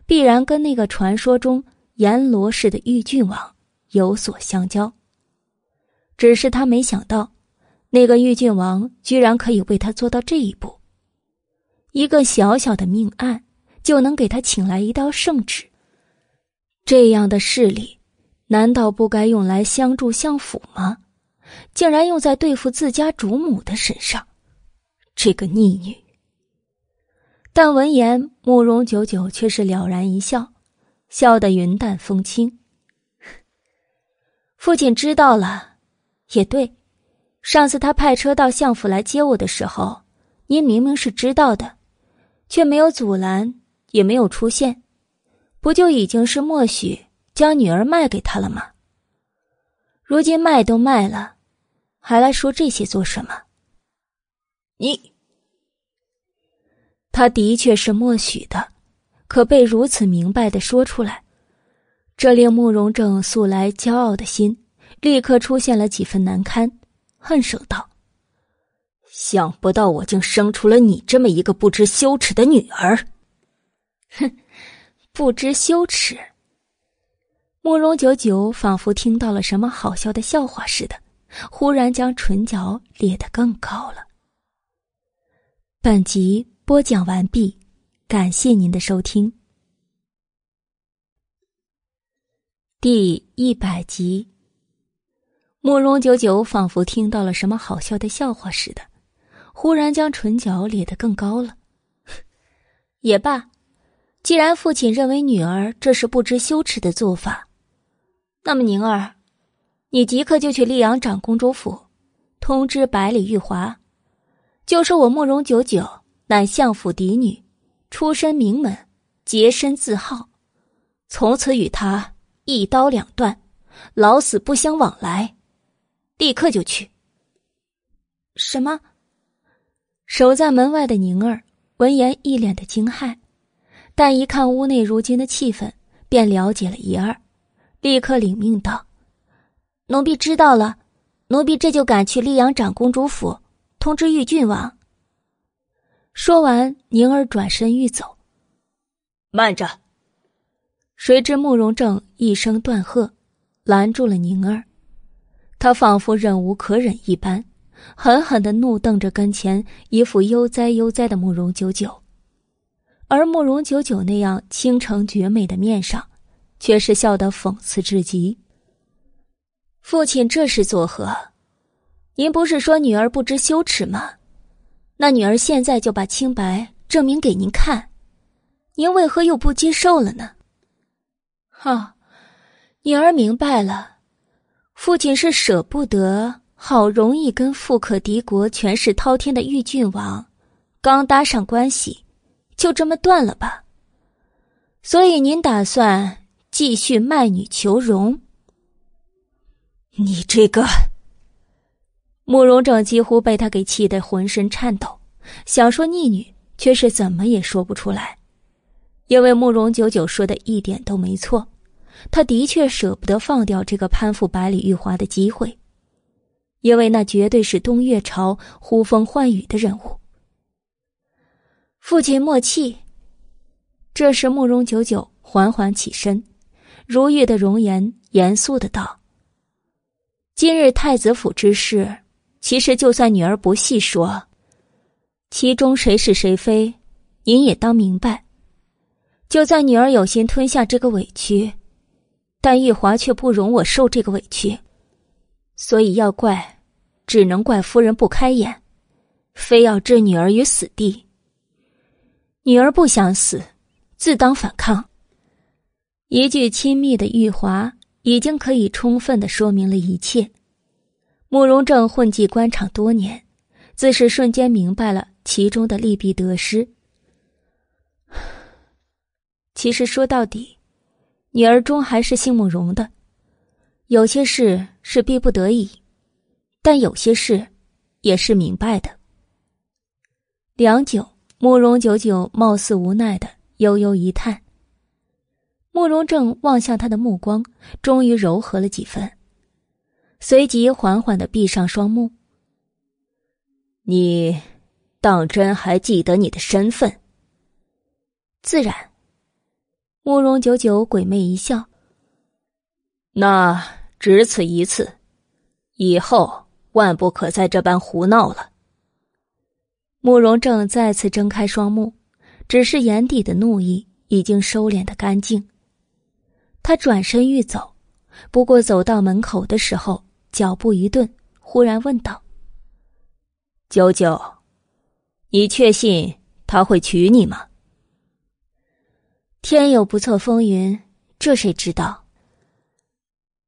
必然跟那个传说中阎罗式的玉郡王有所相交。只是他没想到。那个玉郡王居然可以为他做到这一步，一个小小的命案就能给他请来一道圣旨，这样的势力，难道不该用来相助相辅吗？竟然用在对付自家主母的身上，这个逆女！但闻言，慕容九九却是了然一笑，笑得云淡风轻。*laughs* 父亲知道了，也对。上次他派车到相府来接我的时候，您明明是知道的，却没有阻拦，也没有出现，不就已经是默许将女儿卖给他了吗？如今卖都卖了，还来说这些做什么？你，他的确是默许的，可被如此明白的说出来，这令慕容正素来骄傲的心立刻出现了几分难堪。恨声道：“想不到我竟生出了你这么一个不知羞耻的女儿！”哼，不知羞耻。慕容九九仿佛听到了什么好笑的笑话似的，忽然将唇角咧得更高了。本集播讲完毕，感谢您的收听。第一百集。慕容九九仿佛听到了什么好笑的笑话似的，忽然将唇角咧得更高了。*laughs* 也罢，既然父亲认为女儿这是不知羞耻的做法，那么宁儿，你即刻就去溧阳长公主府，通知百里玉华，就说我慕容九九乃相府嫡女，出身名门，洁身自好，从此与他一刀两断，老死不相往来。立刻就去。什么？守在门外的宁儿闻言一脸的惊骇，但一看屋内如今的气氛，便了解了一二，立刻领命道：“奴婢知道了，奴婢这就赶去溧阳长公主府，通知玉郡王。”说完，宁儿转身欲走，慢着。谁知慕容正一声断喝，拦住了宁儿。他仿佛忍无可忍一般，狠狠的怒瞪着跟前一副悠哉悠哉的慕容九九，而慕容九九那样倾城绝美的面上，却是笑得讽刺至极。父亲这是作何？您不是说女儿不知羞耻吗？那女儿现在就把清白证明给您看，您为何又不接受了呢？哈，女儿明白了，父亲是舍不得好容易跟富可敌国、权势滔天的玉郡王刚搭上关系，就这么断了吧？所以您打算继续卖女求荣？你这个……慕容正几乎被他给气得浑身颤抖，想说逆女，却是怎么也说不出来。因为慕容九九说的一点都没错，他的确舍不得放掉这个攀附百里玉华的机会，因为那绝对是东岳朝呼风唤雨的人物。父亲莫气。这时，慕容九九缓缓起身，如玉的容颜，严肃的道：“今日太子府之事，其实就算女儿不细说，其中谁是谁非，您也当明白。”就算女儿有心吞下这个委屈，但玉华却不容我受这个委屈，所以要怪，只能怪夫人不开眼，非要置女儿于死地。女儿不想死，自当反抗。一句亲密的玉华，已经可以充分的说明了一切。慕容正混迹官场多年，自是瞬间明白了其中的利弊得失。*sighs* 其实说到底，女儿终还是姓慕容的。有些事是逼不得已，但有些事也是明白的。良久，慕容久久貌似无奈的悠悠一叹。慕容正望向他的目光，终于柔和了几分，随即缓缓的闭上双目。你当真还记得你的身份？自然。慕容九九鬼魅一笑。那只此一次，以后万不可再这般胡闹了。慕容正再次睁开双目，只是眼底的怒意已经收敛的干净。他转身欲走，不过走到门口的时候，脚步一顿，忽然问道：“九九，你确信他会娶你吗？”天有不测风云，这谁知道？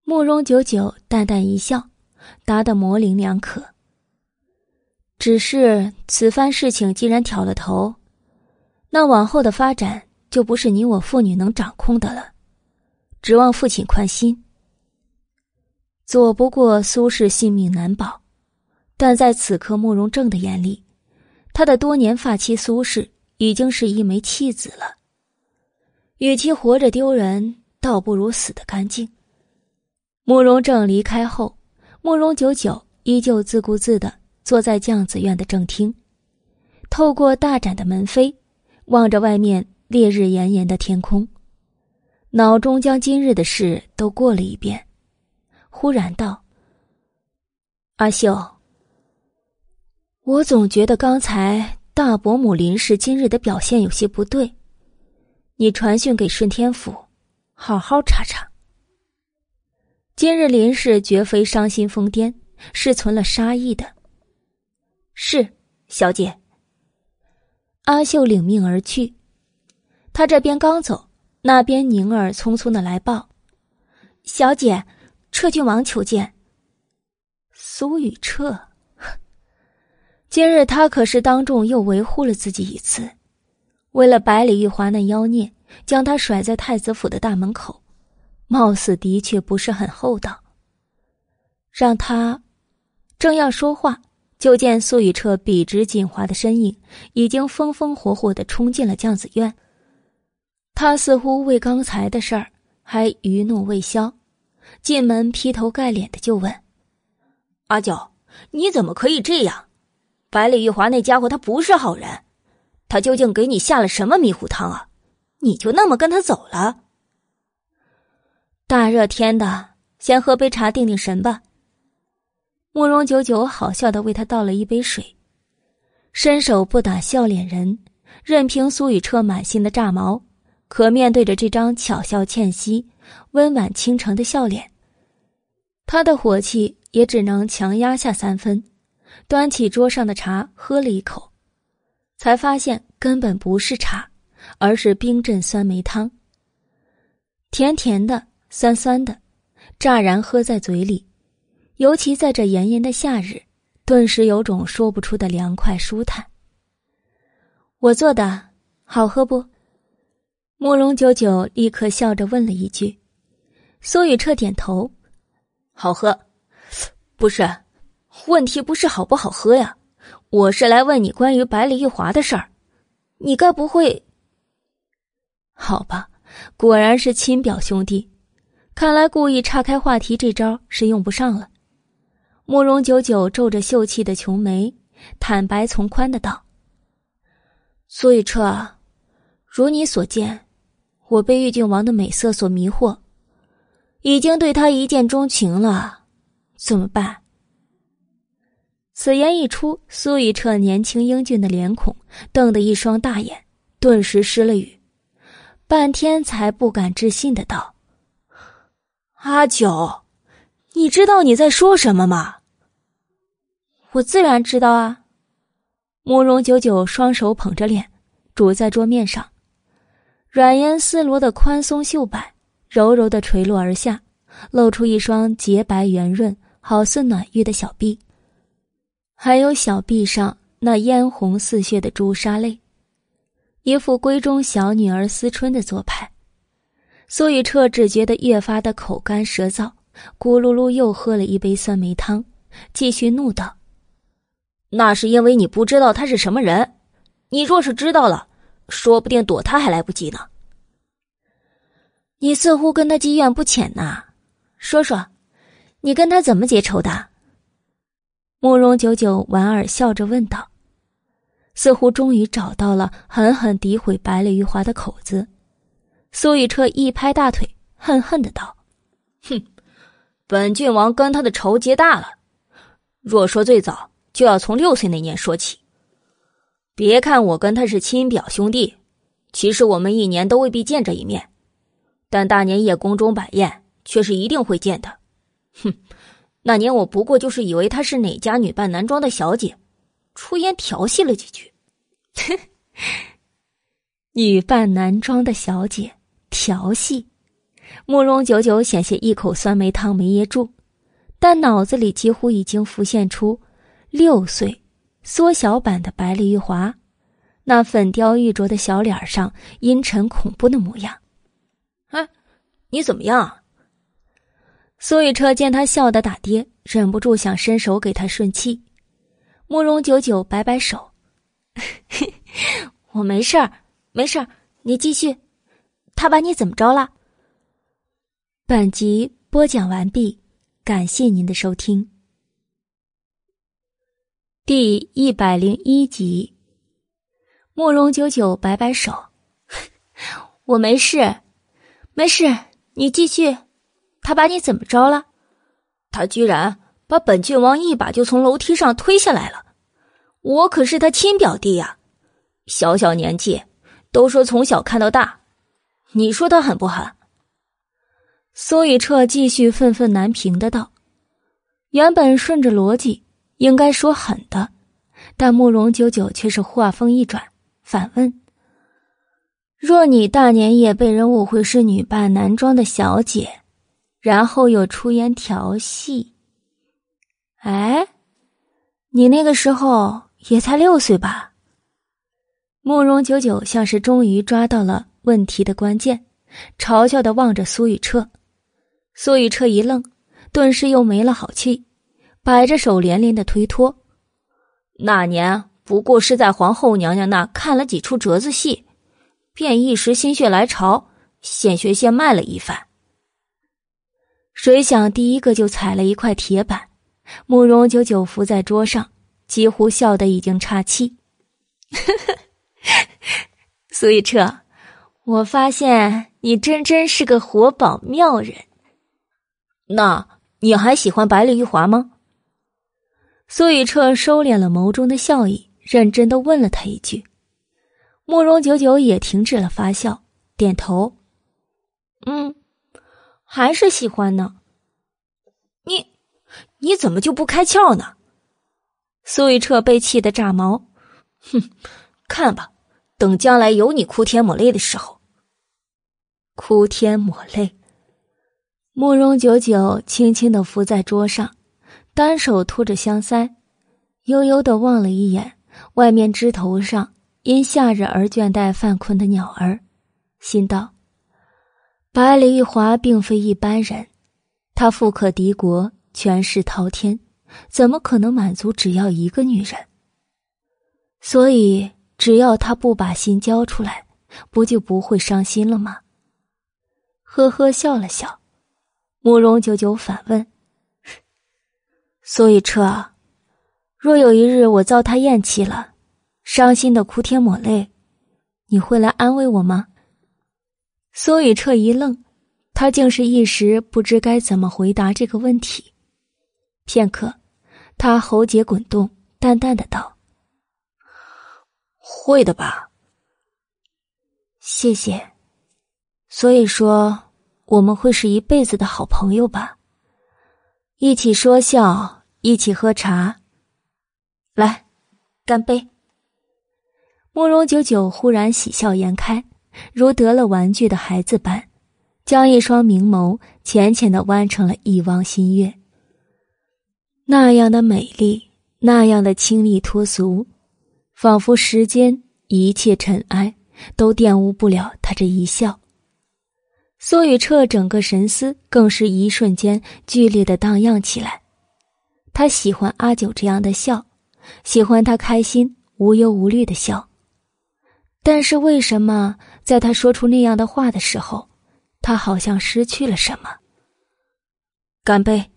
慕容九九淡淡一笑，答得模棱两可。只是此番事情既然挑了头，那往后的发展就不是你我父女能掌控的了。指望父亲宽心，左不过苏轼性命难保，但在此刻慕容正的眼里，他的多年发妻苏轼已经是一枚弃子了。与其活着丢人，倒不如死的干净。慕容正离开后，慕容九九依旧自顾自的坐在将子院的正厅，透过大展的门扉，望着外面烈日炎炎的天空，脑中将今日的事都过了一遍。忽然道：“阿秀，我总觉得刚才大伯母林氏今日的表现有些不对。”你传讯给顺天府，好好查查。今日林氏绝非伤心疯癫，是存了杀意的。是小姐。阿秀领命而去。他这边刚走，那边宁儿匆匆的来报：“小姐，彻郡王求见。”苏雨彻，*laughs* 今日他可是当众又维护了自己一次。为了百里玉华那妖孽，将他甩在太子府的大门口，貌似的确不是很厚道。让他正要说话，就见苏雨彻笔直锦华的身影已经风风火火的冲进了将子院。他似乎为刚才的事儿还余怒未消，进门劈头盖脸的就问：“阿九，你怎么可以这样？百里玉华那家伙他不是好人。”他究竟给你下了什么迷糊汤啊？你就那么跟他走了？大热天的，先喝杯茶定定神吧。慕容九九好笑的为他倒了一杯水，伸手不打笑脸人，任凭苏雨彻满心的炸毛，可面对着这张巧笑倩兮、温婉倾城的笑脸，他的火气也只能强压下三分，端起桌上的茶喝了一口。才发现根本不是茶，而是冰镇酸梅汤。甜甜的，酸酸的，乍然喝在嘴里，尤其在这炎炎的夏日，顿时有种说不出的凉快舒坦。我做的好喝不？慕容九九立刻笑着问了一句。苏雨彻点头，好喝。不是，问题不是好不好喝呀，我是来问你关于百里玉华的事儿。你该不会？好吧，果然是亲表兄弟，看来故意岔开话题这招是用不上了。慕容九九皱着秀气的琼眉，坦白从宽的道：“苏雨彻，如你所见，我被玉郡王的美色所迷惑。”已经对他一见钟情了，怎么办？此言一出，苏雨彻年轻英俊的脸孔瞪得一双大眼，顿时失了语，半天才不敢置信的道：“阿九，你知道你在说什么吗？”我自然知道啊。慕容九九双手捧着脸，拄在桌面上，软烟丝罗的宽松袖摆。柔柔的垂落而下，露出一双洁白圆润、好似暖玉的小臂，还有小臂上那嫣红似血的朱砂泪，一副闺中小女儿思春的做派。苏雨彻只觉得越发的口干舌燥，咕噜噜又喝了一杯酸梅汤，继续怒道：“那是因为你不知道他是什么人，你若是知道了，说不定躲他还来不及呢。”你似乎跟他积怨不浅呐，说说，你跟他怎么结仇的？慕容九九莞尔笑着问道，似乎终于找到了狠狠诋毁白里玉华的口子。苏雨彻一拍大腿，恨恨的道：“哼，本郡王跟他的仇结大了。若说最早，就要从六岁那年说起。别看我跟他是亲表兄弟，其实我们一年都未必见这一面。”但大年夜宫中摆宴，却是一定会见的。哼，那年我不过就是以为她是哪家女扮男装的小姐，出言调戏了几句。女扮男装的小姐调戏，慕容九九险些一口酸梅汤没噎住，但脑子里几乎已经浮现出六岁缩小版的白丽玉华，那粉雕玉琢的小脸上阴沉恐怖的模样。哎，你怎么样？苏雨彻见他笑得打跌，忍不住想伸手给他顺气。慕容九九摆摆手：“ *laughs* 我没事儿，没事儿，你继续。他把你怎么着了？”本集播讲完毕，感谢您的收听。第一百零一集，慕容九九摆摆手：“ *laughs* 我没事。”没事，你继续。他把你怎么着了？他居然把本郡王一把就从楼梯上推下来了。我可是他亲表弟呀，小小年纪都说从小看到大。你说他狠不狠？苏雨彻继续愤愤难平的道：“原本顺着逻辑应该说狠的，但慕容九九却是话锋一转，反问。”若你大年夜被人误会是女扮男装的小姐，然后又出言调戏，哎，你那个时候也才六岁吧？慕容九九像是终于抓到了问题的关键，嘲笑的望着苏雨彻。苏雨彻一愣，顿时又没了好气，摆着手连连的推脱：“那年不过是在皇后娘娘那看了几出折子戏。”便一时心血来潮，现学现卖了一番。谁想第一个就踩了一块铁板，慕容九九伏在桌上，几乎笑得已经岔气。*laughs* 苏雨彻，我发现你真真是个活宝妙人。那你还喜欢百里玉华吗？苏雨彻收敛了眸中的笑意，认真的问了他一句。慕容九九也停止了发笑，点头：“嗯，还是喜欢呢。你，你怎么就不开窍呢？”苏雨彻被气得炸毛：“哼，看吧，等将来有你哭天抹泪的时候。哭天抹泪。慕容九九轻轻的伏在桌上，单手托着香腮，悠悠的望了一眼外面枝头上因夏日而倦怠犯困的鸟儿，心道：百里玉华并非一般人，他富可敌国，权势滔天，怎么可能满足只要一个女人？所以，只要他不把心交出来，不就不会伤心了吗？呵呵笑了笑，慕容九九反问：“苏雨彻，若有一日我遭他厌弃了，伤心的哭天抹泪，你会来安慰我吗？”苏雨彻一愣，他竟是一时不知该怎么回答这个问题。片刻，他喉结滚动，淡淡的道：“会的吧。”谢谢。所以说，我们会是一辈子的好朋友吧？一起说笑，一起喝茶。来，干杯！慕容九九忽然喜笑颜开，如得了玩具的孩子般，将一双明眸浅浅的弯成了一汪新月。那样的美丽，那样的清丽脱俗，仿佛时间一切尘埃都玷污不了他这一笑。苏雨彻整个神思更是一瞬间剧烈的荡漾起来。他喜欢阿九这样的笑，喜欢他开心无忧无虑的笑。但是为什么在他说出那样的话的时候，他好像失去了什么？干杯！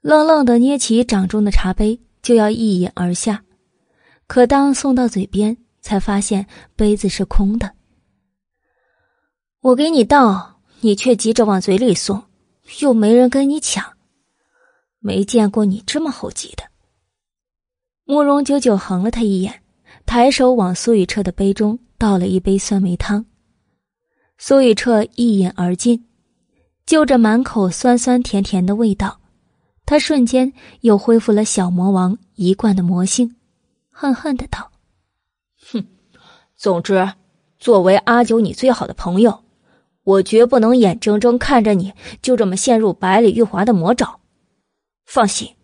愣愣的捏起掌中的茶杯，就要一饮而下，可当送到嘴边，才发现杯子是空的。我给你倒，你却急着往嘴里送，又没人跟你抢，没见过你这么猴急的。慕容九九横了他一眼，抬手往苏雨彻的杯中倒了一杯酸梅汤。苏雨彻一饮而尽，就着满口酸酸甜甜的味道，他瞬间又恢复了小魔王一贯的魔性，恨恨的道：“哼，总之，作为阿九你最好的朋友。”我绝不能眼睁睁看着你就这么陷入百里玉华的魔爪。放心，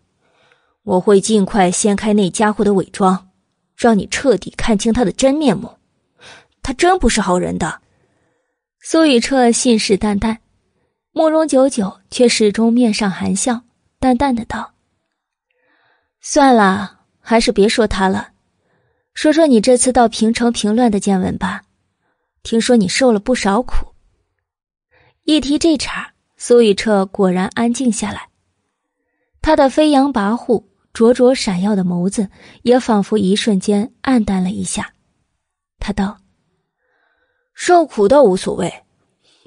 我会尽快掀开那家伙的伪装，让你彻底看清他的真面目。他真不是好人的。苏雨彻信誓旦旦，慕容九九却始终面上含笑，淡淡的道：“算了，还是别说他了，说说你这次到平城平乱的见闻吧。听说你受了不少苦。”一提这茬，苏雨彻果然安静下来。他的飞扬跋扈、灼灼闪耀的眸子也仿佛一瞬间暗淡了一下。他道：“受苦倒无所谓，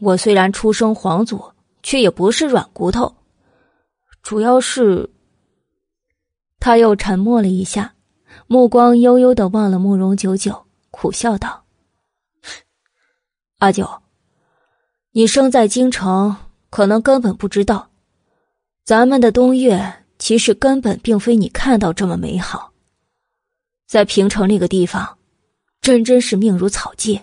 我虽然出生皇族，却也不是软骨头。主要是……”他又沉默了一下，目光悠悠的望了慕容九九，苦笑道：“阿九。”你生在京城，可能根本不知道，咱们的东岳其实根本并非你看到这么美好。在平城那个地方，真真是命如草芥。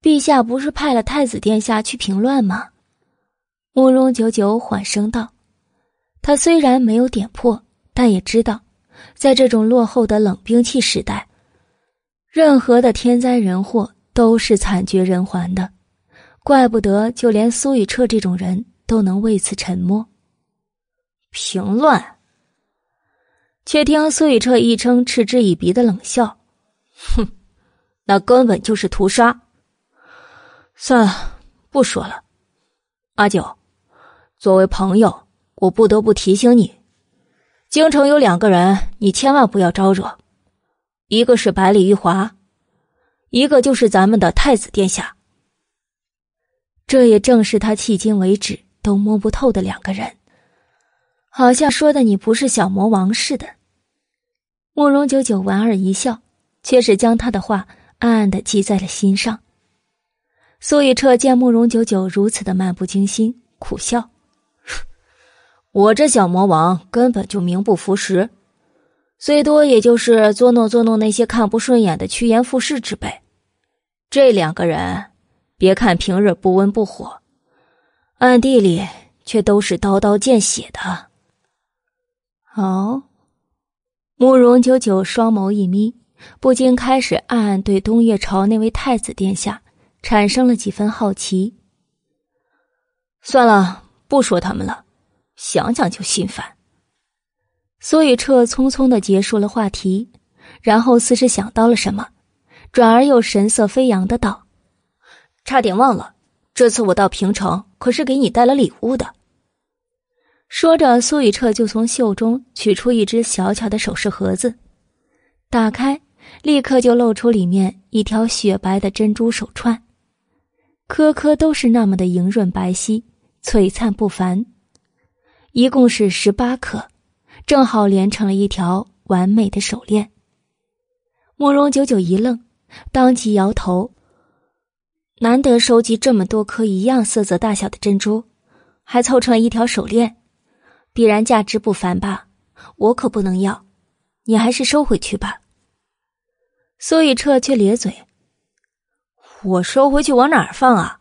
陛下不是派了太子殿下去平乱吗？慕容九九缓声道：“他虽然没有点破，但也知道，在这种落后的冷兵器时代，任何的天灾人祸都是惨绝人寰的。”怪不得，就连苏雨彻这种人都能为此沉默。评乱。却听苏雨彻一声嗤之以鼻的冷笑：“哼，那根本就是屠杀。”算了，不说了。阿九，作为朋友，我不得不提醒你，京城有两个人，你千万不要招惹。一个是百里玉华，一个就是咱们的太子殿下。这也正是他迄今为止都摸不透的两个人，好像说的你不是小魔王似的。慕容九九莞尔一笑，却是将他的话暗暗的记在了心上。苏雨彻见慕容九九如此的漫不经心，苦笑：“我这小魔王根本就名不符实，最多也就是捉弄捉弄那些看不顺眼的趋炎附势之辈。这两个人，别看平日不温不火，暗地里却都是刀刀见血的。哦，慕容九九双眸一眯，不禁开始暗暗对东岳朝那位太子殿下产生了几分好奇。算了，不说他们了，想想就心烦。苏雨彻匆匆的结束了话题，然后似是想到了什么，转而又神色飞扬的道：“差点忘了，这次我到平城可是给你带了礼物的。”说着，苏雨彻就从袖中取出一只小巧的首饰盒子，打开，立刻就露出里面一条雪白的珍珠手串，颗颗都是那么的莹润白皙。璀璨不凡，一共是十八颗，正好连成了一条完美的手链。慕容九九一愣，当即摇头：“难得收集这么多颗一样色泽大小的珍珠，还凑成了一条手链，必然价值不凡吧？我可不能要，你还是收回去吧。”苏雨彻却咧嘴：“我收回去往哪儿放啊？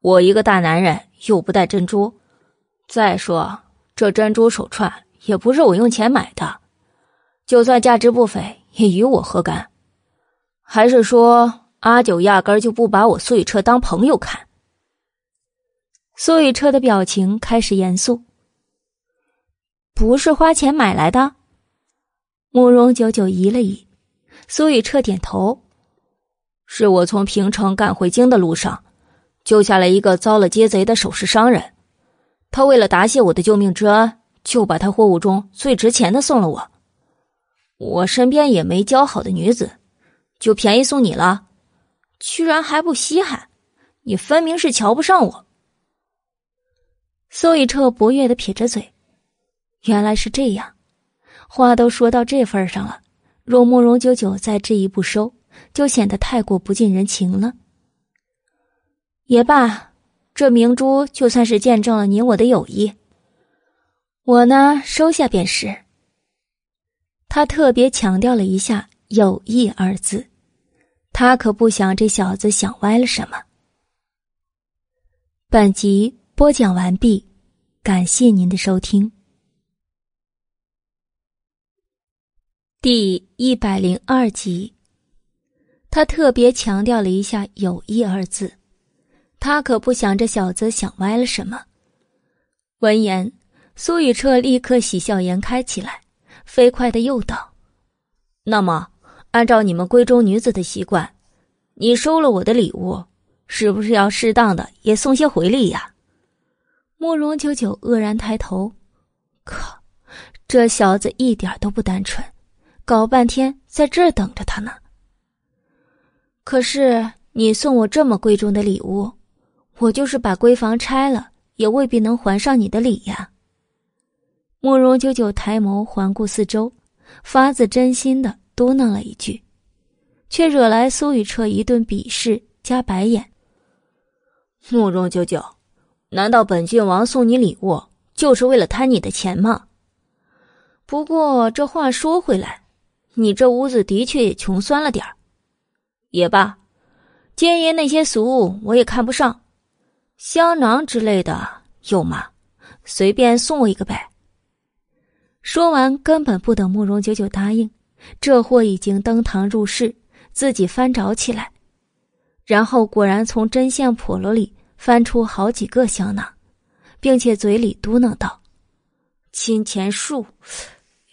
我一个大男人。”又不带珍珠，再说这珍珠手串也不是我用钱买的，就算价值不菲，也与我何干？还是说阿九压根就不把我苏雨彻当朋友看？苏雨彻的表情开始严肃。不是花钱买来的？慕容九九疑了疑，苏雨彻点头，是我从平城赶回京的路上。救下了一个遭了劫贼的首饰商人，他为了答谢我的救命之恩，就把他货物中最值钱的送了我。我身边也没交好的女子，就便宜送你了，居然还不稀罕？你分明是瞧不上我。苏雨彻不悦的撇着嘴，原来是这样，话都说到这份上了，若慕容九九再执意不收，就显得太过不近人情了。也罢，这明珠就算是见证了你我的友谊。我呢，收下便是。他特别强调了一下“友谊”二字，他可不想这小子想歪了什么。本集播讲完毕，感谢您的收听。第一百零二集，他特别强调了一下“友谊”二字。他可不想这小子想歪了什么。闻言，苏雨彻立刻喜笑颜开起来，飞快的又道：“那么，按照你们闺中女子的习惯，你收了我的礼物，是不是要适当的也送些回礼呀？”慕容九九愕然抬头，靠，这小子一点都不单纯，搞半天在这等着他呢。可是你送我这么贵重的礼物。我就是把闺房拆了，也未必能还上你的礼呀。慕容九九抬眸环顾四周，发自真心的嘟囔了一句，却惹来苏雨彻一顿鄙视加白眼。慕容九九，难道本郡王送你礼物就是为了贪你的钱吗？不过这话说回来，你这屋子的确也穷酸了点儿。也罢，奸爷那些俗物我也看不上。香囊之类的有吗？随便送我一个呗。说完，根本不等慕容九九答应，这货已经登堂入室，自己翻找起来，然后果然从针线笸箩里翻出好几个香囊，并且嘴里嘟囔道：“金钱树，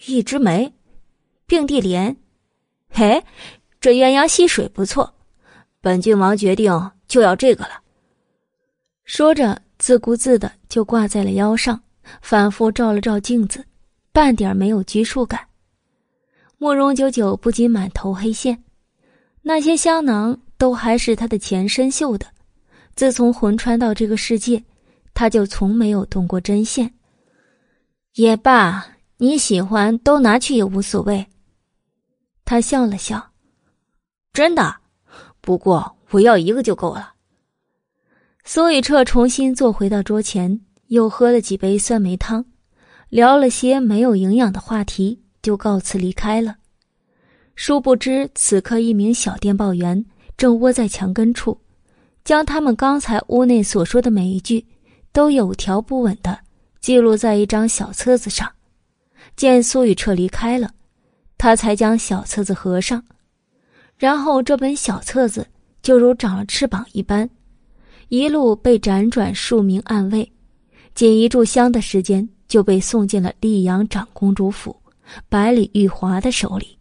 一枝梅，并蒂莲，嘿，这鸳鸯戏水不错，本郡王决定就要这个了。”说着，自顾自的就挂在了腰上，反复照了照镜子，半点没有拘束感。慕容九九不禁满头黑线，那些香囊都还是他的前身绣的。自从魂穿到这个世界，他就从没有动过针线。也罢，你喜欢都拿去也无所谓。他笑了笑，真的，不过我要一个就够了。苏雨彻重新坐回到桌前，又喝了几杯酸梅汤，聊了些没有营养的话题，就告辞离开了。殊不知，此刻一名小电报员正窝在墙根处，将他们刚才屋内所说的每一句，都有条不紊的记录在一张小册子上。见苏雨彻离开了，他才将小册子合上，然后这本小册子就如长了翅膀一般，一路被辗转数名暗卫，仅一炷香的时间就被送进了溧阳长公主府百里玉华的手里。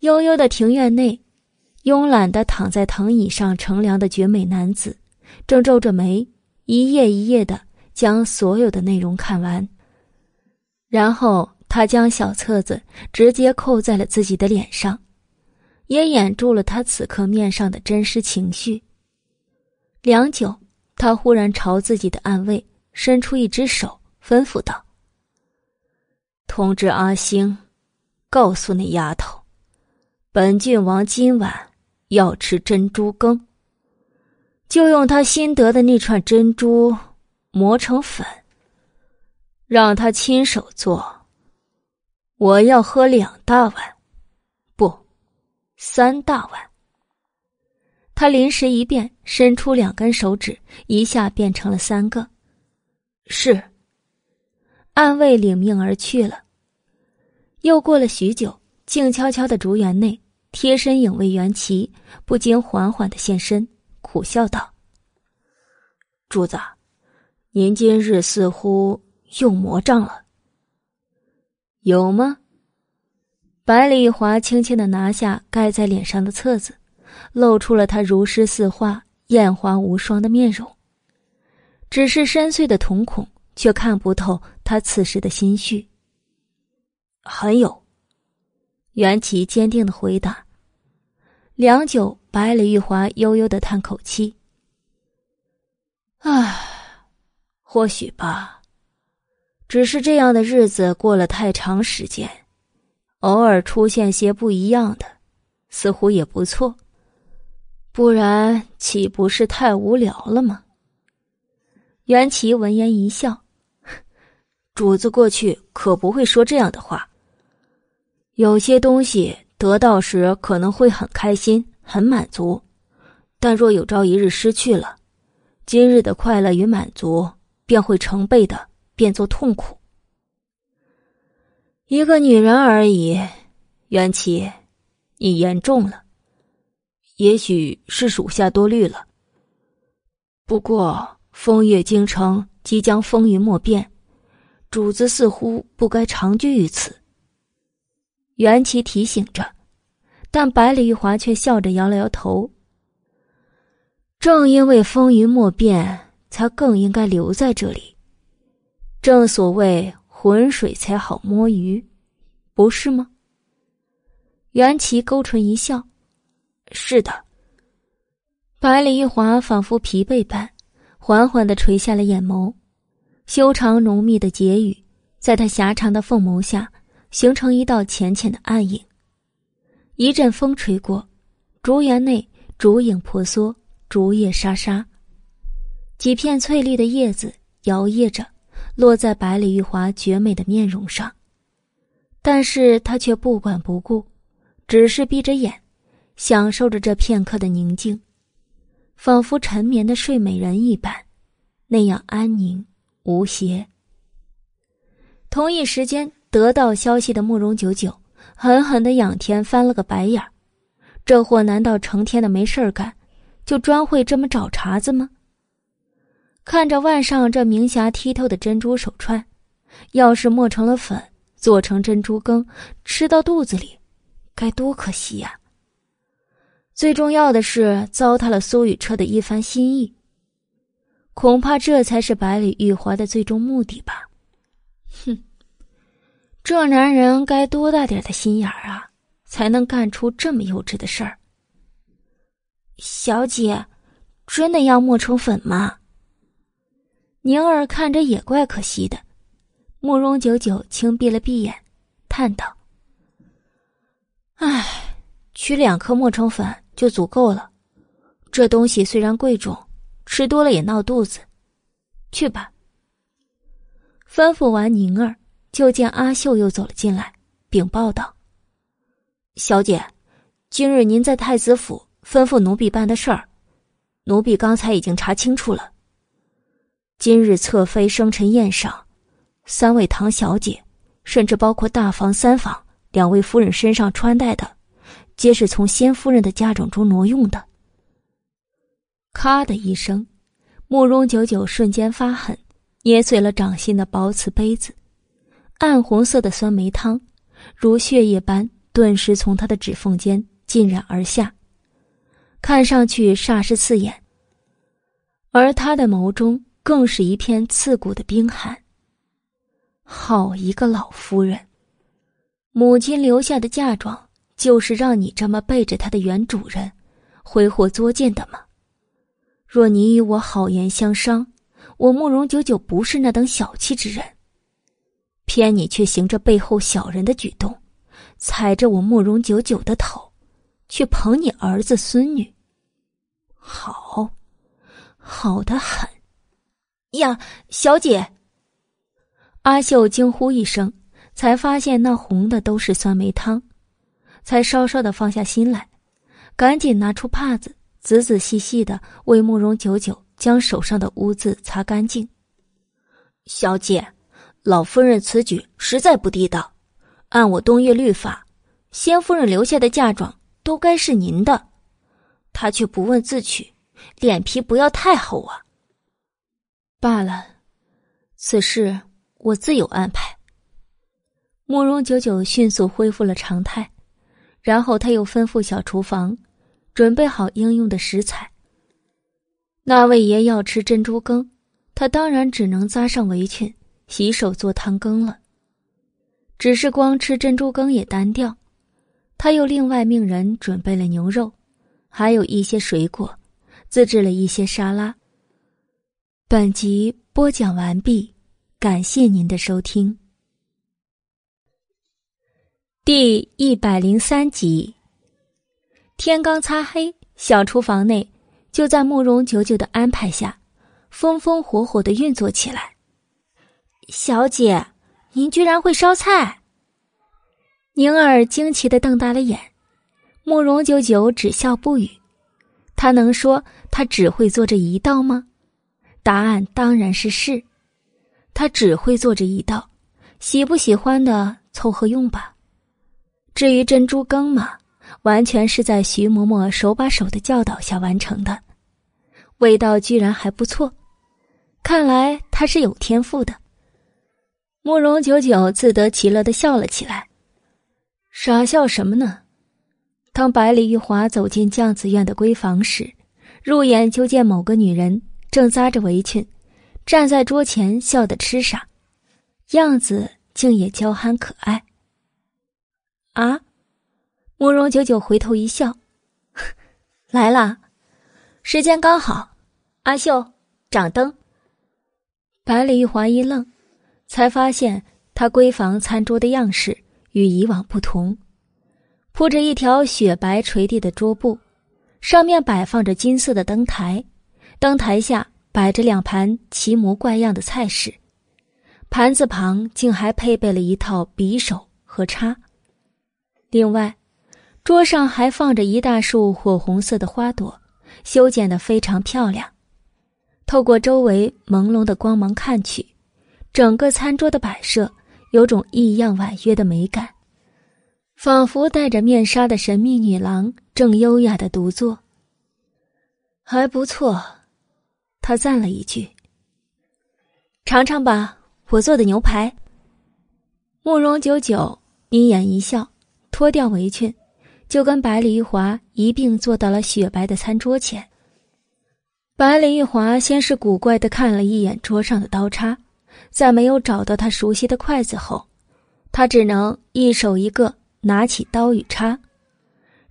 悠悠的庭院内，慵懒的躺在藤椅上乘凉的绝美男子，正皱着眉，一页一页的将所有的内容看完。然后他将小册子直接扣在了自己的脸上，也掩住了他此刻面上的真实情绪。良久，他忽然朝自己的暗卫伸出一只手，吩咐道：“通知阿星，告诉那丫头。”本郡王今晚要吃珍珠羹，就用他新得的那串珍珠磨成粉，让他亲手做。我要喝两大碗，不，三大碗。他临时一变，伸出两根手指，一下变成了三个。是，暗卫领命而去了。又过了许久，静悄悄的竹园内。贴身影卫袁奇不禁缓缓的现身，苦笑道：“主子，您今日似乎又魔障了。有吗？”百里华轻轻的拿下盖在脸上的册子，露出了他如诗似画、艳华无双的面容。只是深邃的瞳孔，却看不透他此时的心绪。很有。袁琪坚定的回答。良久，白里玉华悠悠的叹口气：“唉，或许吧。只是这样的日子过了太长时间，偶尔出现些不一样的，似乎也不错。不然岂不是太无聊了吗？”袁琪闻言一笑：“主子过去可不会说这样的话。”有些东西得到时可能会很开心、很满足，但若有朝一日失去了，今日的快乐与满足便会成倍的变作痛苦。一个女人而已，元琪，你言重了，也许是属下多虑了。不过风月京城即将风云莫变，主子似乎不该长居于此。袁琪提醒着，但百里玉华却笑着摇了摇头。正因为风云莫变，才更应该留在这里。正所谓浑水才好摸鱼，不是吗？袁琪勾唇一笑：“是的。”百里玉华仿佛疲惫般，缓缓的垂下了眼眸，修长浓密的睫语，在他狭长的凤眸下。形成一道浅浅的暗影。一阵风吹过，竹园内竹影婆娑，竹叶沙沙，几片翠绿的叶子摇曳着，落在百里玉华绝美的面容上。但是他却不管不顾，只是闭着眼，享受着这片刻的宁静，仿佛沉眠的睡美人一般，那样安宁无邪。同一时间。得到消息的慕容九九狠狠的仰天翻了个白眼儿，这货难道成天的没事儿干，就专会这么找茬子吗？看着腕上这明霞剔透的珍珠手串，要是磨成了粉，做成珍珠羹，吃到肚子里，该多可惜呀！最重要的是糟蹋了苏雨彻的一番心意，恐怕这才是百里玉华的最终目的吧。哼！这男人该多大点的心眼儿啊，才能干出这么幼稚的事儿？小姐，真的要磨成粉吗？宁儿看着也怪可惜的。慕容九九轻闭了闭眼，叹道：“唉，取两颗磨成粉就足够了。这东西虽然贵重，吃多了也闹肚子。去吧。”吩咐完宁儿。就见阿秀又走了进来，禀报道：“小姐，今日您在太子府吩咐奴婢办的事儿，奴婢刚才已经查清楚了。今日侧妃生辰宴上，三位堂小姐，甚至包括大房、三房两位夫人身上穿戴的，皆是从先夫人的嫁妆中挪用的。”咔的一声，慕容九九瞬间发狠，捏碎了掌心的薄瓷杯子。暗红色的酸梅汤，如血液般顿时从他的指缝间浸染而下，看上去煞是刺眼。而他的眸中更是一片刺骨的冰寒。好一个老夫人！母亲留下的嫁妆，就是让你这么背着她的原主人，挥霍作践的吗？若你与我好言相商，我慕容九九不是那等小气之人。偏你却行着背后小人的举动，踩着我慕容九九的头，去捧你儿子孙女。好，好的很。呀，小姐！阿秀惊呼一声，才发现那红的都是酸梅汤，才稍稍的放下心来，赶紧拿出帕子，仔仔细细的为慕容九九将手上的污渍擦干净。小姐。老夫人此举实在不地道。按我东岳律法，先夫人留下的嫁妆都该是您的，她却不问自取，脸皮不要太厚啊。罢了，此事我自有安排。慕容九九迅速恢复了常态，然后他又吩咐小厨房准备好应用的食材。那位爷要吃珍珠羹，他当然只能扎上围裙。洗手做汤羹了。只是光吃珍珠羹也单调，他又另外命人准备了牛肉，还有一些水果，自制了一些沙拉。本集播讲完毕，感谢您的收听。第一百零三集。天刚擦黑，小厨房内就在慕容九九的安排下，风风火火的运作起来。小姐，您居然会烧菜！宁儿惊奇的瞪大了眼，慕容九九只笑不语。他能说他只会做这一道吗？答案当然是是。他只会做这一道，喜不喜欢的凑合用吧。至于珍珠羹嘛，完全是在徐嬷嬷手把手的教导下完成的，味道居然还不错。看来他是有天赋的。慕容九九自得其乐的笑了起来，傻笑什么呢？当百里玉华走进酱子院的闺房时，入眼就见某个女人正扎着围裙，站在桌前笑得痴傻，样子竟也娇憨可爱。啊！慕容九九回头一笑，*laughs* 来了，时间刚好。阿秀，掌灯。百里玉华一愣。才发现，他闺房餐桌的样式与以往不同，铺着一条雪白垂地的桌布，上面摆放着金色的灯台，灯台下摆着两盘奇模怪样的菜式，盘子旁竟还配备了一套匕首和叉。另外，桌上还放着一大束火红色的花朵，修剪得非常漂亮。透过周围朦胧的光芒看去。整个餐桌的摆设有种异样婉约的美感，仿佛戴着面纱的神秘女郎正优雅的独坐。还不错，他赞了一句：“尝尝吧，我做的牛排。”慕容九九眯眼一笑，脱掉围裙，就跟百里玉华一并坐到了雪白的餐桌前。百里玉华先是古怪的看了一眼桌上的刀叉。在没有找到他熟悉的筷子后，他只能一手一个拿起刀与叉，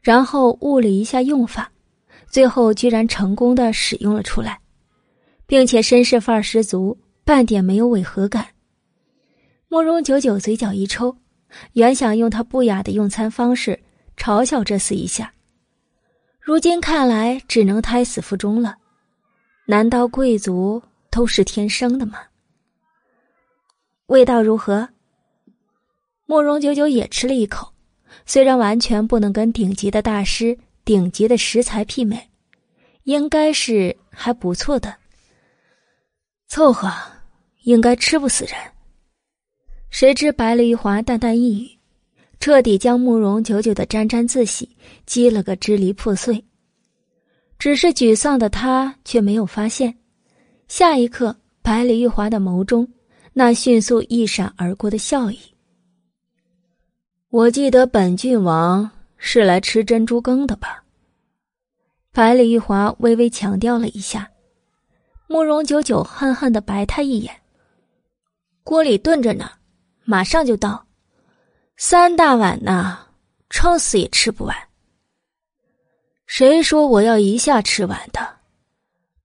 然后悟了一下用法，最后居然成功的使用了出来，并且绅士范儿十足，半点没有违和感。慕容九九嘴角一抽，原想用他不雅的用餐方式嘲笑这厮一下，如今看来只能胎死腹中了。难道贵族都是天生的吗？味道如何？慕容九九也吃了一口，虽然完全不能跟顶级的大师、顶级的食材媲美，应该是还不错的。凑合，应该吃不死人。谁知白了玉华淡淡一语，彻底将慕容九九的沾沾自喜击了个支离破碎。只是沮丧的他却没有发现，下一刻白里玉华的眸中那迅速一闪而过的笑意。我记得本郡王是来吃珍珠羹的吧？百里玉华微微强调了一下。慕容九九恨恨的白他一眼。锅里炖着呢，马上就到。三大碗呢，撑死也吃不完。谁说我要一下吃完的？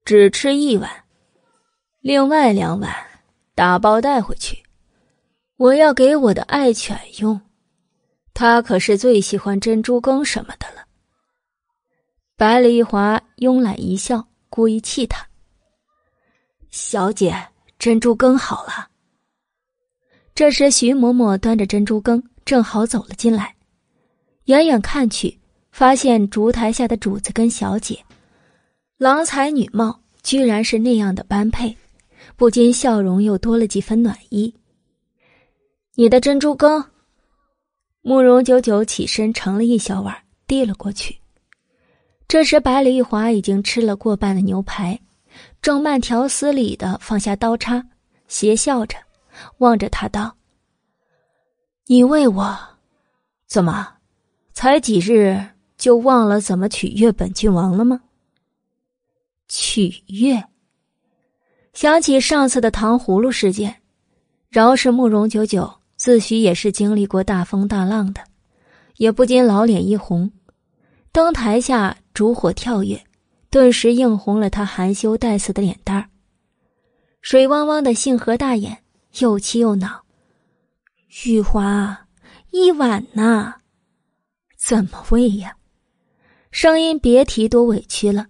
只吃一碗，另外两碗打包带回去。我要给我的爱犬用。它可是最喜欢珍珠羹什么的了。白丽华慵懒一笑，故意气他：“小姐，珍珠羹好了。”这时，徐嬷嬷端着珍珠羹，正好走了进来。远远看去，发现烛台下的主子跟小姐，郎才女貌，居然是那样的般配，不禁笑容又多了几分暖意。你的珍珠羹。慕容九九起身盛了一小碗，递了过去。这时，百里玉华已经吃了过半的牛排，正慢条斯理的放下刀叉，邪笑着望着他道：“你为我，怎么，才几日就忘了怎么取悦本郡王了吗？”取悦。想起上次的糖葫芦事件，饶是慕容九九。自诩也是经历过大风大浪的，也不禁老脸一红。灯台下烛火跳跃，顿时映红了他含羞带刺的脸蛋儿。水汪汪的杏核大眼，又气又恼。玉华，一碗呐，怎么喂呀？声音别提多委屈了。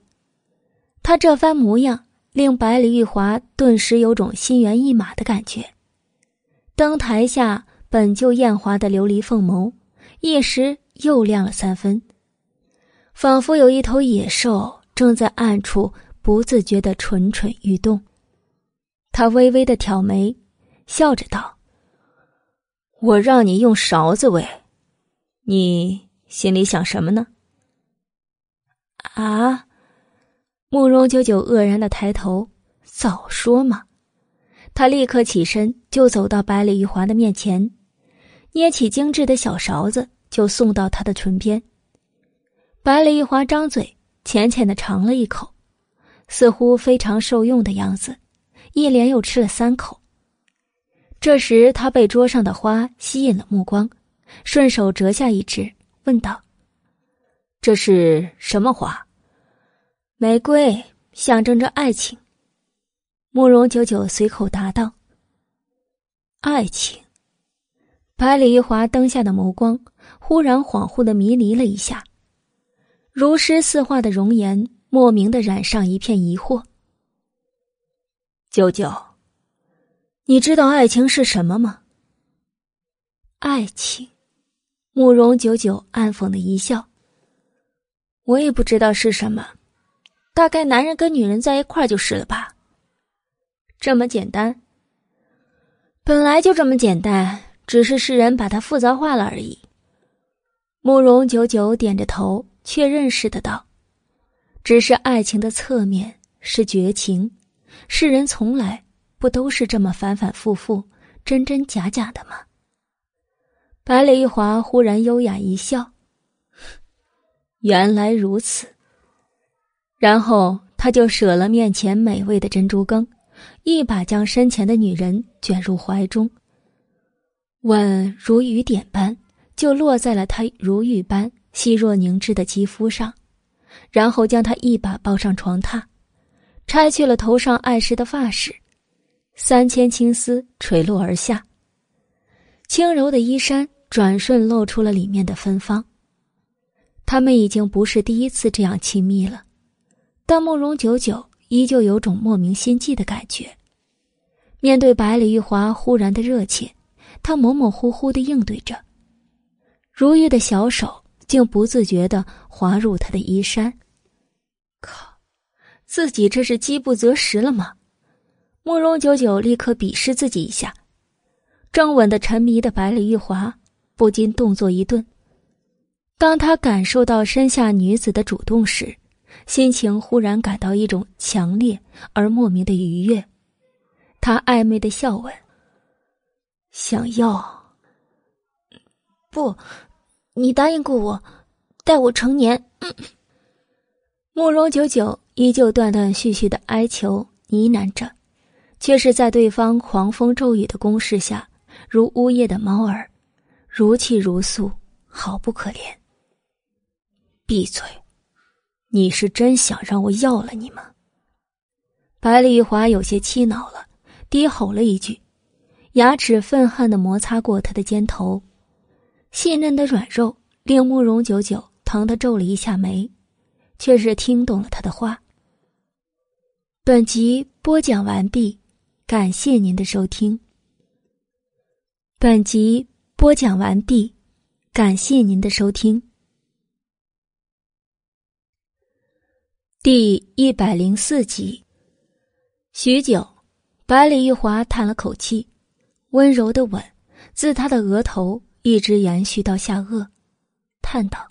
他这番模样，令百里玉华顿时有种心猿意马的感觉。灯台下本就艳华的琉璃凤眸，一时又亮了三分，仿佛有一头野兽正在暗处不自觉的蠢蠢欲动。他微微的挑眉，笑着道：“我让你用勺子喂，你心里想什么呢？”啊！慕容九九愕然的抬头，早说嘛！他立刻起身，就走到百里玉华的面前，捏起精致的小勺子，就送到他的唇边。百里玉华张嘴，浅浅的尝了一口，似乎非常受用的样子，一连又吃了三口。这时，他被桌上的花吸引了目光，顺手折下一支，问道：“这是什么花？”“玫瑰，象征着爱情。”慕容九九随口答道：“爱情。”百里玉华灯下的眸光忽然恍惚的迷离了一下，如诗似画的容颜莫名的染上一片疑惑。九九，你知道爱情是什么吗？爱情，慕容九九暗讽的一笑。我也不知道是什么，大概男人跟女人在一块就是了吧。这么简单，本来就这么简单，只是世人把它复杂化了而已。慕容九九点着头，确认似的道：“只是爱情的侧面是绝情，世人从来不都是这么反反复复、真真假假的吗？”白里玉华忽然优雅一笑：“原来如此。”然后他就舍了面前美味的珍珠羹。一把将身前的女人卷入怀中，吻如雨点般就落在了她如玉般细若凝脂的肌肤上，然后将她一把抱上床榻，拆去了头上碍事的发饰，三千青丝垂落而下，轻柔的衣衫转瞬露出了里面的芬芳。他们已经不是第一次这样亲密了，但慕容久久。依旧有种莫名心悸的感觉。面对百里玉华忽然的热切，他模模糊糊的应对着。如玉的小手竟不自觉的滑入他的衣衫。靠，自己这是饥不择食了吗？慕容九九立刻鄙视自己一下。正稳的沉迷的百里玉华不禁动作一顿。当他感受到身下女子的主动时，心情忽然感到一种强烈而莫名的愉悦。他暧昧的笑问：“想要？不，你答应过我，待我成年。”慕容九九依旧断断续续的哀求呢喃着，却是在对方狂风骤雨的攻势下，如呜咽的猫儿，如泣如诉，好不可怜。闭嘴！你是真想让我要了你吗？百里玉华有些气恼了，低吼了一句，牙齿愤恨的摩擦过他的肩头，细嫩的软肉令慕容九九疼得皱了一下眉，却是听懂了他的话。本集播讲完毕，感谢您的收听。本集播讲完毕，感谢您的收听。第一百零四集。许久，百里玉华叹了口气，温柔的吻自他的额头一直延续到下颚，叹道：“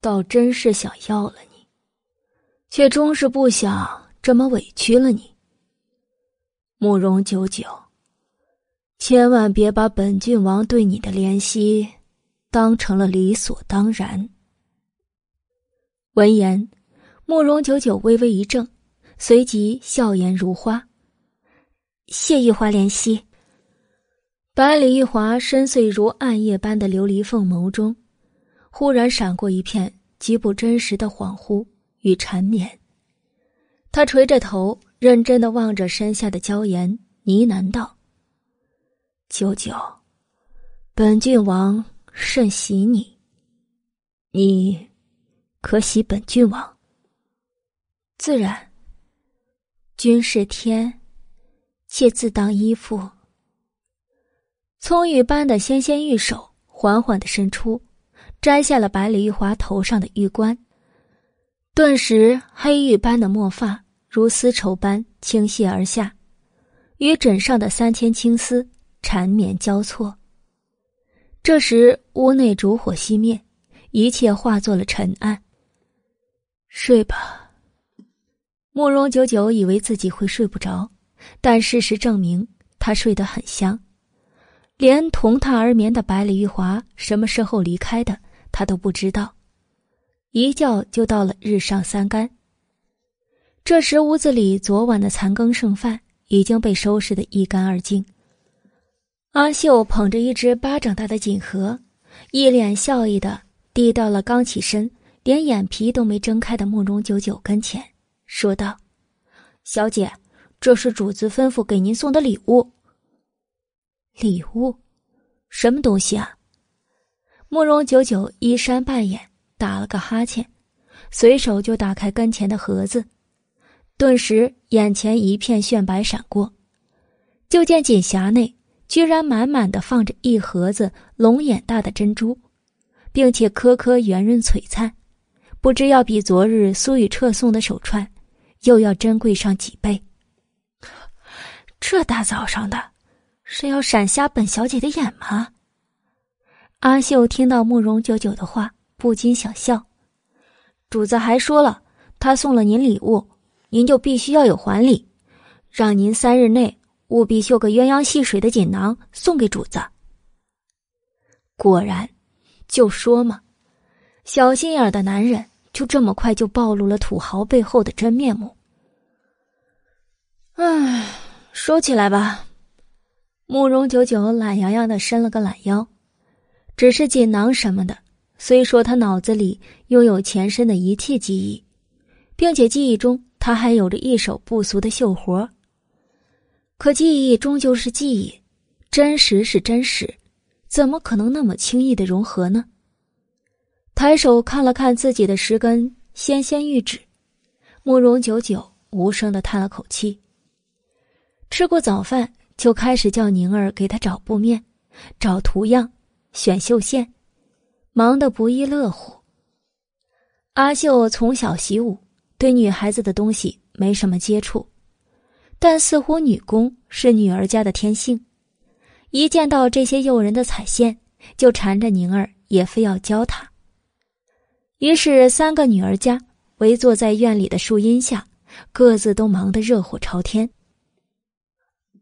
倒真是想要了你，却终是不想这么委屈了你。慕容九九，千万别把本郡王对你的怜惜当成了理所当然。”闻言。慕容九九微微一怔，随即笑颜如花。谢玉华怜惜。百里玉华深邃如暗夜般的琉璃凤眸中，忽然闪过一片极不真实的恍惚与缠绵。他垂着头，认真的望着身下的娇颜，呢喃道：“九九，本郡王甚喜你。你，可喜本郡王？”自然。君是天，妾自当依附。葱郁般的纤纤玉手缓缓的伸出，摘下了百里玉华头上的玉冠，顿时黑玉般的墨发如丝绸般倾泻而下，与枕上的三千青丝缠绵交错。这时屋内烛火熄灭，一切化作了尘埃。睡吧。慕容九九以为自己会睡不着，但事实证明他睡得很香，连同榻而眠的百里玉华什么时候离开的，他都不知道。一觉就到了日上三竿。这时屋子里昨晚的残羹剩饭已经被收拾得一干二净。阿秀捧着一只巴掌大的锦盒，一脸笑意的递到了刚起身、连眼皮都没睁开的慕容九九跟前。说道：“小姐，这是主子吩咐给您送的礼物。礼物，什么东西啊？”慕容九九衣衫半掩，打了个哈欠，随手就打开跟前的盒子，顿时眼前一片炫白闪过，就见锦匣内居然满满的放着一盒子龙眼大的珍珠，并且颗颗圆润璀璨，不知要比昨日苏雨彻送的手串。又要珍贵上几倍。这大早上的，是要闪瞎本小姐的眼吗？阿秀听到慕容九九的话，不禁想笑。主子还说了，他送了您礼物，您就必须要有还礼，让您三日内务必绣个鸳鸯戏水的锦囊送给主子。果然，就说嘛，小心眼的男人。就这么快就暴露了土豪背后的真面目。唉，说起来吧，慕容九九懒洋洋的伸了个懒腰。只是锦囊什么的，虽说他脑子里拥有前身的一切记忆，并且记忆中他还有着一手不俗的绣活，可记忆终究是记忆，真实是真实，怎么可能那么轻易的融合呢？抬手看了看自己的十根纤纤玉指，慕容九九无声的叹了口气。吃过早饭，就开始叫宁儿给他找布面、找图样、选绣线，忙得不亦乐乎。阿秀从小习武，对女孩子的东西没什么接触，但似乎女工是女儿家的天性，一见到这些诱人的彩线，就缠着宁儿也非要教她。于是三个女儿家围坐在院里的树荫下，各自都忙得热火朝天。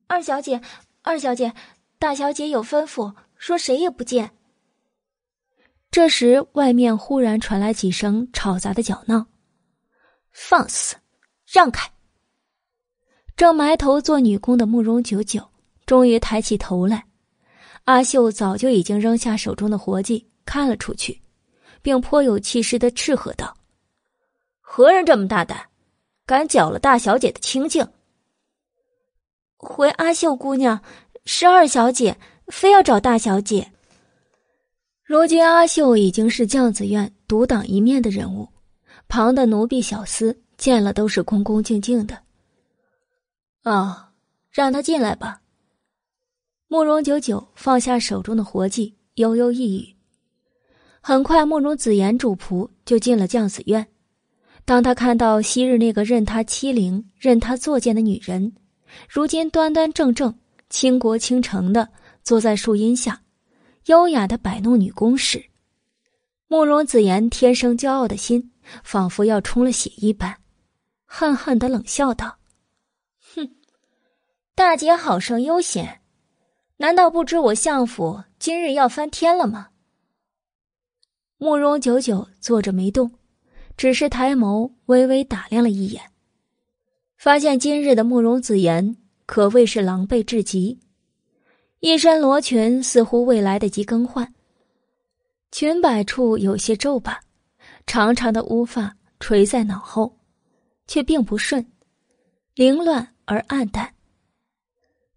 二小姐，二小姐，大小姐有吩咐，说谁也不见。这时，外面忽然传来几声吵杂的搅闹。放肆！让开！正埋头做女工的慕容九九终于抬起头来。阿秀早就已经扔下手中的活计，看了出去，并颇有气势的斥喝道：“何人这么大胆，敢搅了大小姐的清静？”回阿秀姑娘，是二小姐，非要找大小姐。如今阿秀已经是绛子院独当一面的人物，旁的奴婢小厮见了都是恭恭敬敬的。啊，让他进来吧。慕容九九放下手中的活计，悠悠一语。很快，慕容子言主仆就进了将子院。当他看到昔日那个任他欺凌、任他作践的女人，如今端端正正、倾国倾城的坐在树荫下。优雅的摆弄女工时，慕容子言天生骄傲的心仿佛要充了血一般，恨恨的冷笑道：“哼，大姐好生悠闲，难道不知我相府今日要翻天了吗？”慕容九九坐着没动，只是抬眸微微打量了一眼，发现今日的慕容子言可谓是狼狈至极。一身罗裙似乎未来得及更换，裙摆处有些皱巴，长长的乌发垂在脑后，却并不顺，凌乱而暗淡。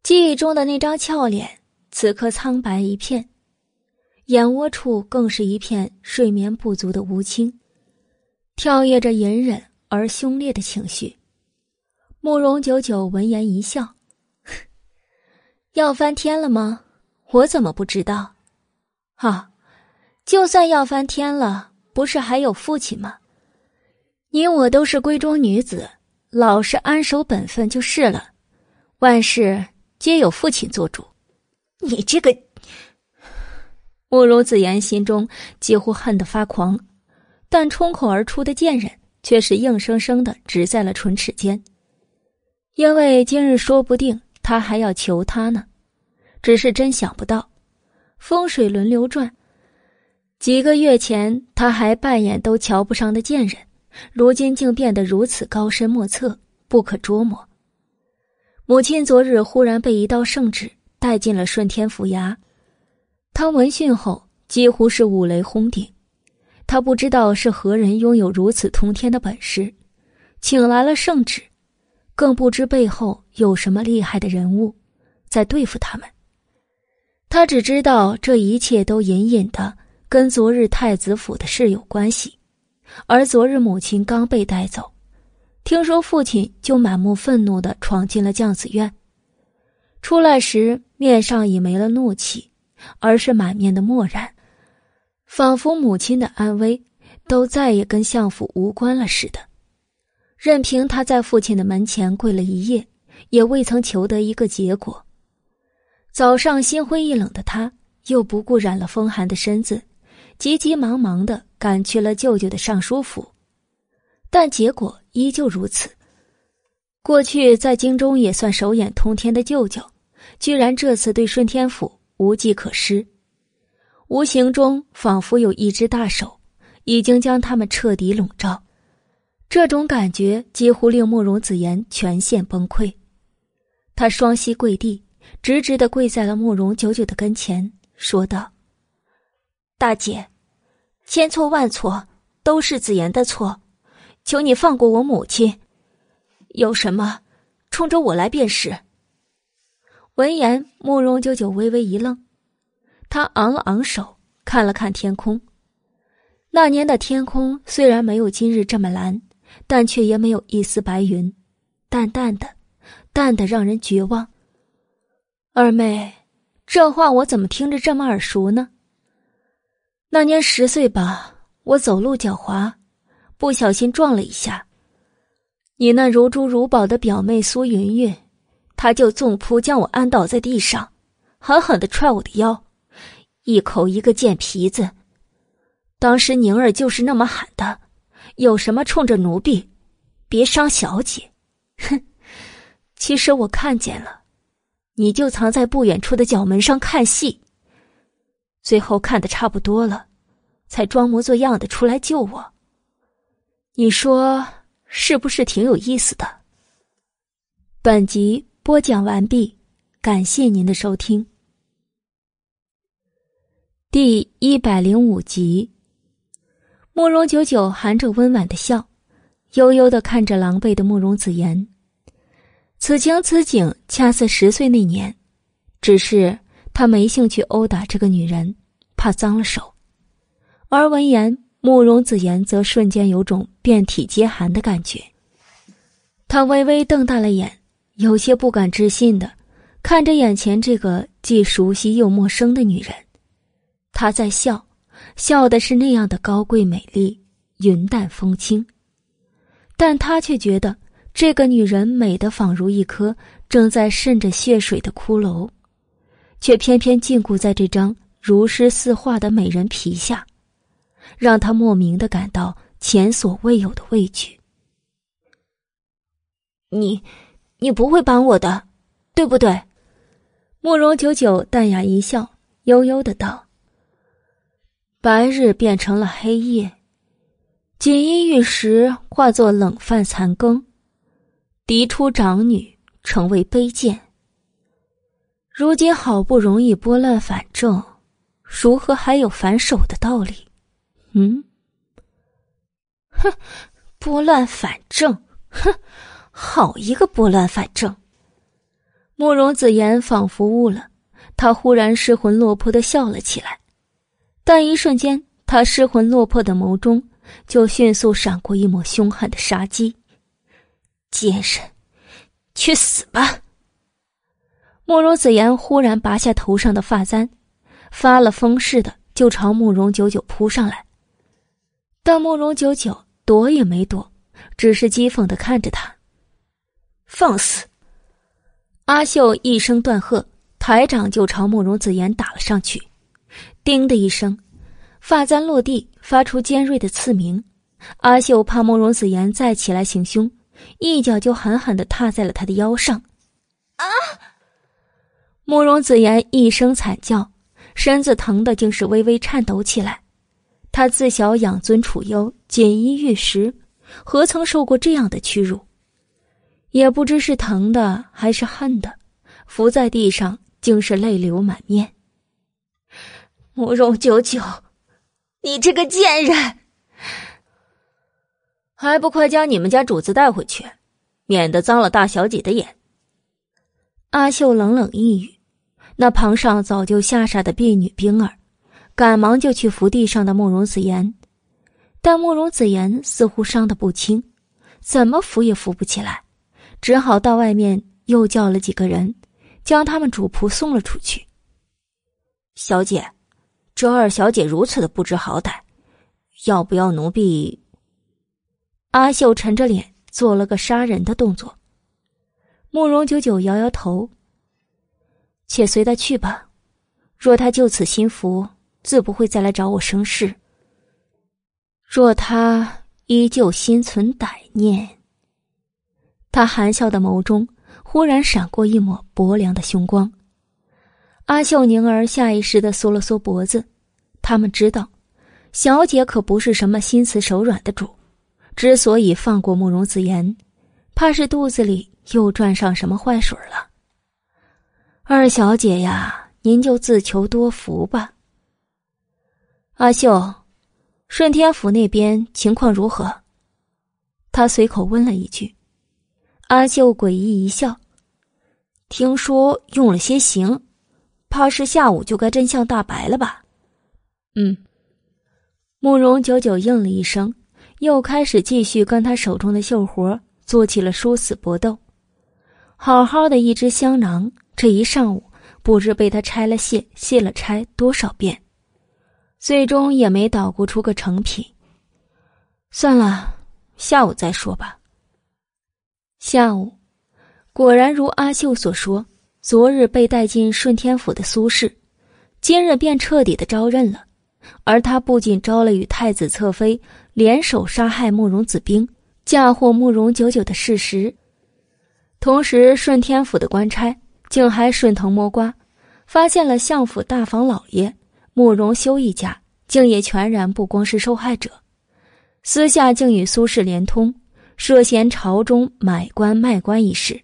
记忆中的那张俏脸，此刻苍白一片，眼窝处更是一片睡眠不足的乌青，跳跃着隐忍而凶烈的情绪。慕容九九闻言一笑。*laughs* 要翻天了吗？我怎么不知道？啊，就算要翻天了，不是还有父亲吗？你我都是闺中女子，老实安守本分就是了。万事皆有父亲做主。你这个……慕容子言心中几乎恨得发狂，但冲口而出的贱人却是硬生生的直在了唇齿间，因为今日说不定。他还要求他呢，只是真想不到，风水轮流转。几个月前他还半眼都瞧不上的贱人，如今竟变得如此高深莫测、不可捉摸。母亲昨日忽然被一道圣旨带进了顺天府衙，他闻讯后几乎是五雷轰顶。他不知道是何人拥有如此通天的本事，请来了圣旨。更不知背后有什么厉害的人物，在对付他们。他只知道这一切都隐隐的跟昨日太子府的事有关系，而昨日母亲刚被带走，听说父亲就满目愤怒的闯进了将子院，出来时面上已没了怒气，而是满面的漠然，仿佛母亲的安危都再也跟相府无关了似的。任凭他在父亲的门前跪了一夜，也未曾求得一个结果。早上心灰意冷的他，又不顾染了风寒的身子，急急忙忙的赶去了舅舅的尚书府，但结果依旧如此。过去在京中也算手眼通天的舅舅，居然这次对顺天府无计可施，无形中仿佛有一只大手，已经将他们彻底笼罩。这种感觉几乎令慕容子言全线崩溃，他双膝跪地，直直的跪在了慕容九九的跟前，说道：“大姐，千错万错，都是子言的错，求你放过我母亲。有什么，冲着我来便是。”闻言，慕容九九微微一愣，他昂了昂手，看了看天空。那年的天空虽然没有今日这么蓝。但却也没有一丝白云，淡淡的，淡的让人绝望。二妹，这话我怎么听着这么耳熟呢？那年十岁吧，我走路脚滑，不小心撞了一下。你那如珠如宝的表妹苏云云，她就纵扑将我按倒在地上，狠狠的踹我的腰，一口一个贱皮子。当时宁儿就是那么喊的：“有什么冲着奴婢，别伤小姐。”哼，其实我看见了，你就藏在不远处的角门上看戏。最后看的差不多了，才装模作样的出来救我。你说？是不是挺有意思的？本集播讲完毕，感谢您的收听。第一百零五集，慕容九九含着温婉的笑，悠悠的看着狼狈的慕容子言。此情此景，恰似十岁那年，只是他没兴趣殴打这个女人，怕脏了手。而闻言。慕容子言则瞬间有种遍体皆寒的感觉，他微微瞪大了眼，有些不敢置信的看着眼前这个既熟悉又陌生的女人。他在笑，笑的是那样的高贵美丽、云淡风轻，但他却觉得这个女人美得仿如一颗正在渗着血水的骷髅，却偏偏禁锢在这张如诗似画的美人皮下。让他莫名的感到前所未有的畏惧。你，你不会帮我的，对不对？慕容九九淡雅一笑，悠悠的道：“白日变成了黑夜，锦衣玉食化作冷饭残羹，嫡出长女成为卑贱。如今好不容易拨乱反正，如何还有反手的道理？”嗯，哼，拨乱反正，哼，好一个拨乱反正！慕容子言仿佛悟了，他忽然失魂落魄的笑了起来，但一瞬间，他失魂落魄的眸中就迅速闪过一抹凶悍的杀机。贱人，去死吧！慕容子言忽然拔下头上的发簪，发了疯似的就朝慕容九九扑上来。但慕容九九躲也没躲，只是讥讽的看着他。放肆！阿秀一声断喝，抬掌就朝慕容子言打了上去。叮的一声，发簪落地，发出尖锐的刺鸣。阿秀怕慕容子言再起来行凶，一脚就狠狠的踏在了他的腰上。啊！慕容子言一声惨叫，身子疼的竟是微微颤抖起来。他自小养尊处优，锦衣玉食，何曾受过这样的屈辱？也不知是疼的还是恨的，伏在地上竟是泪流满面。慕容九九，你这个贱人，还不快将你们家主子带回去，免得脏了大小姐的眼。阿秀冷冷一语，那旁上早就吓傻的婢女冰儿。赶忙就去扶地上的慕容子言，但慕容子言似乎伤得不轻，怎么扶也扶不起来，只好到外面又叫了几个人，将他们主仆送了出去。小姐，这二小姐如此的不知好歹，要不要奴婢？阿秀沉着脸做了个杀人的动作。慕容九九摇摇头，且随他去吧，若他就此心服。自不会再来找我生事。若他依旧心存歹念，他含笑的眸中忽然闪过一抹薄凉的凶光。阿秀宁儿下意识的缩了缩脖子，他们知道，小姐可不是什么心慈手软的主，之所以放过慕容子言，怕是肚子里又转上什么坏水了。二小姐呀，您就自求多福吧。阿秀，顺天府那边情况如何？他随口问了一句。阿秀诡异一笑，听说用了些刑，怕是下午就该真相大白了吧？嗯。慕容九九应了一声，又开始继续跟他手中的绣活做起了殊死搏斗。好好的一只香囊，这一上午不知被他拆了卸，卸了拆多少遍，最终也没捣鼓出个成品。算了，下午再说吧。下午，果然如阿秀所说，昨日被带进顺天府的苏轼，今日便彻底的招认了。而他不仅招了与太子侧妃联手杀害慕容子冰、嫁祸慕容九九的事实，同时顺天府的官差竟还顺藤摸瓜，发现了相府大房老爷慕容修一家竟也全然不光是受害者，私下竟与苏轼连通，涉嫌朝中买官卖官一事。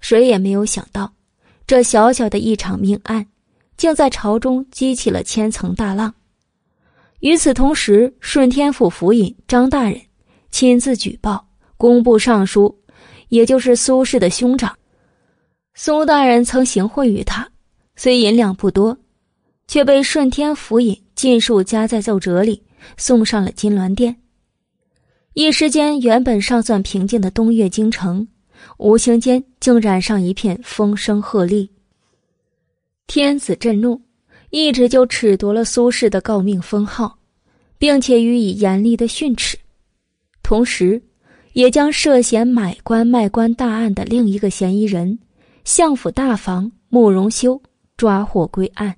谁也没有想到，这小小的一场命案。竟在朝中激起了千层大浪。与此同时，顺天府府尹张大人亲自举报工部尚书，也就是苏轼的兄长苏大人曾行贿于他，虽银两不多，却被顺天府尹尽数加在奏折里，送上了金銮殿。一时间，原本尚算平静的东岳京城，无形间竟染上一片风声鹤唳。天子震怒，一直就褫夺了苏轼的诰命封号，并且予以严厉的训斥，同时，也将涉嫌买官卖官大案的另一个嫌疑人相府大房慕容修抓获归案。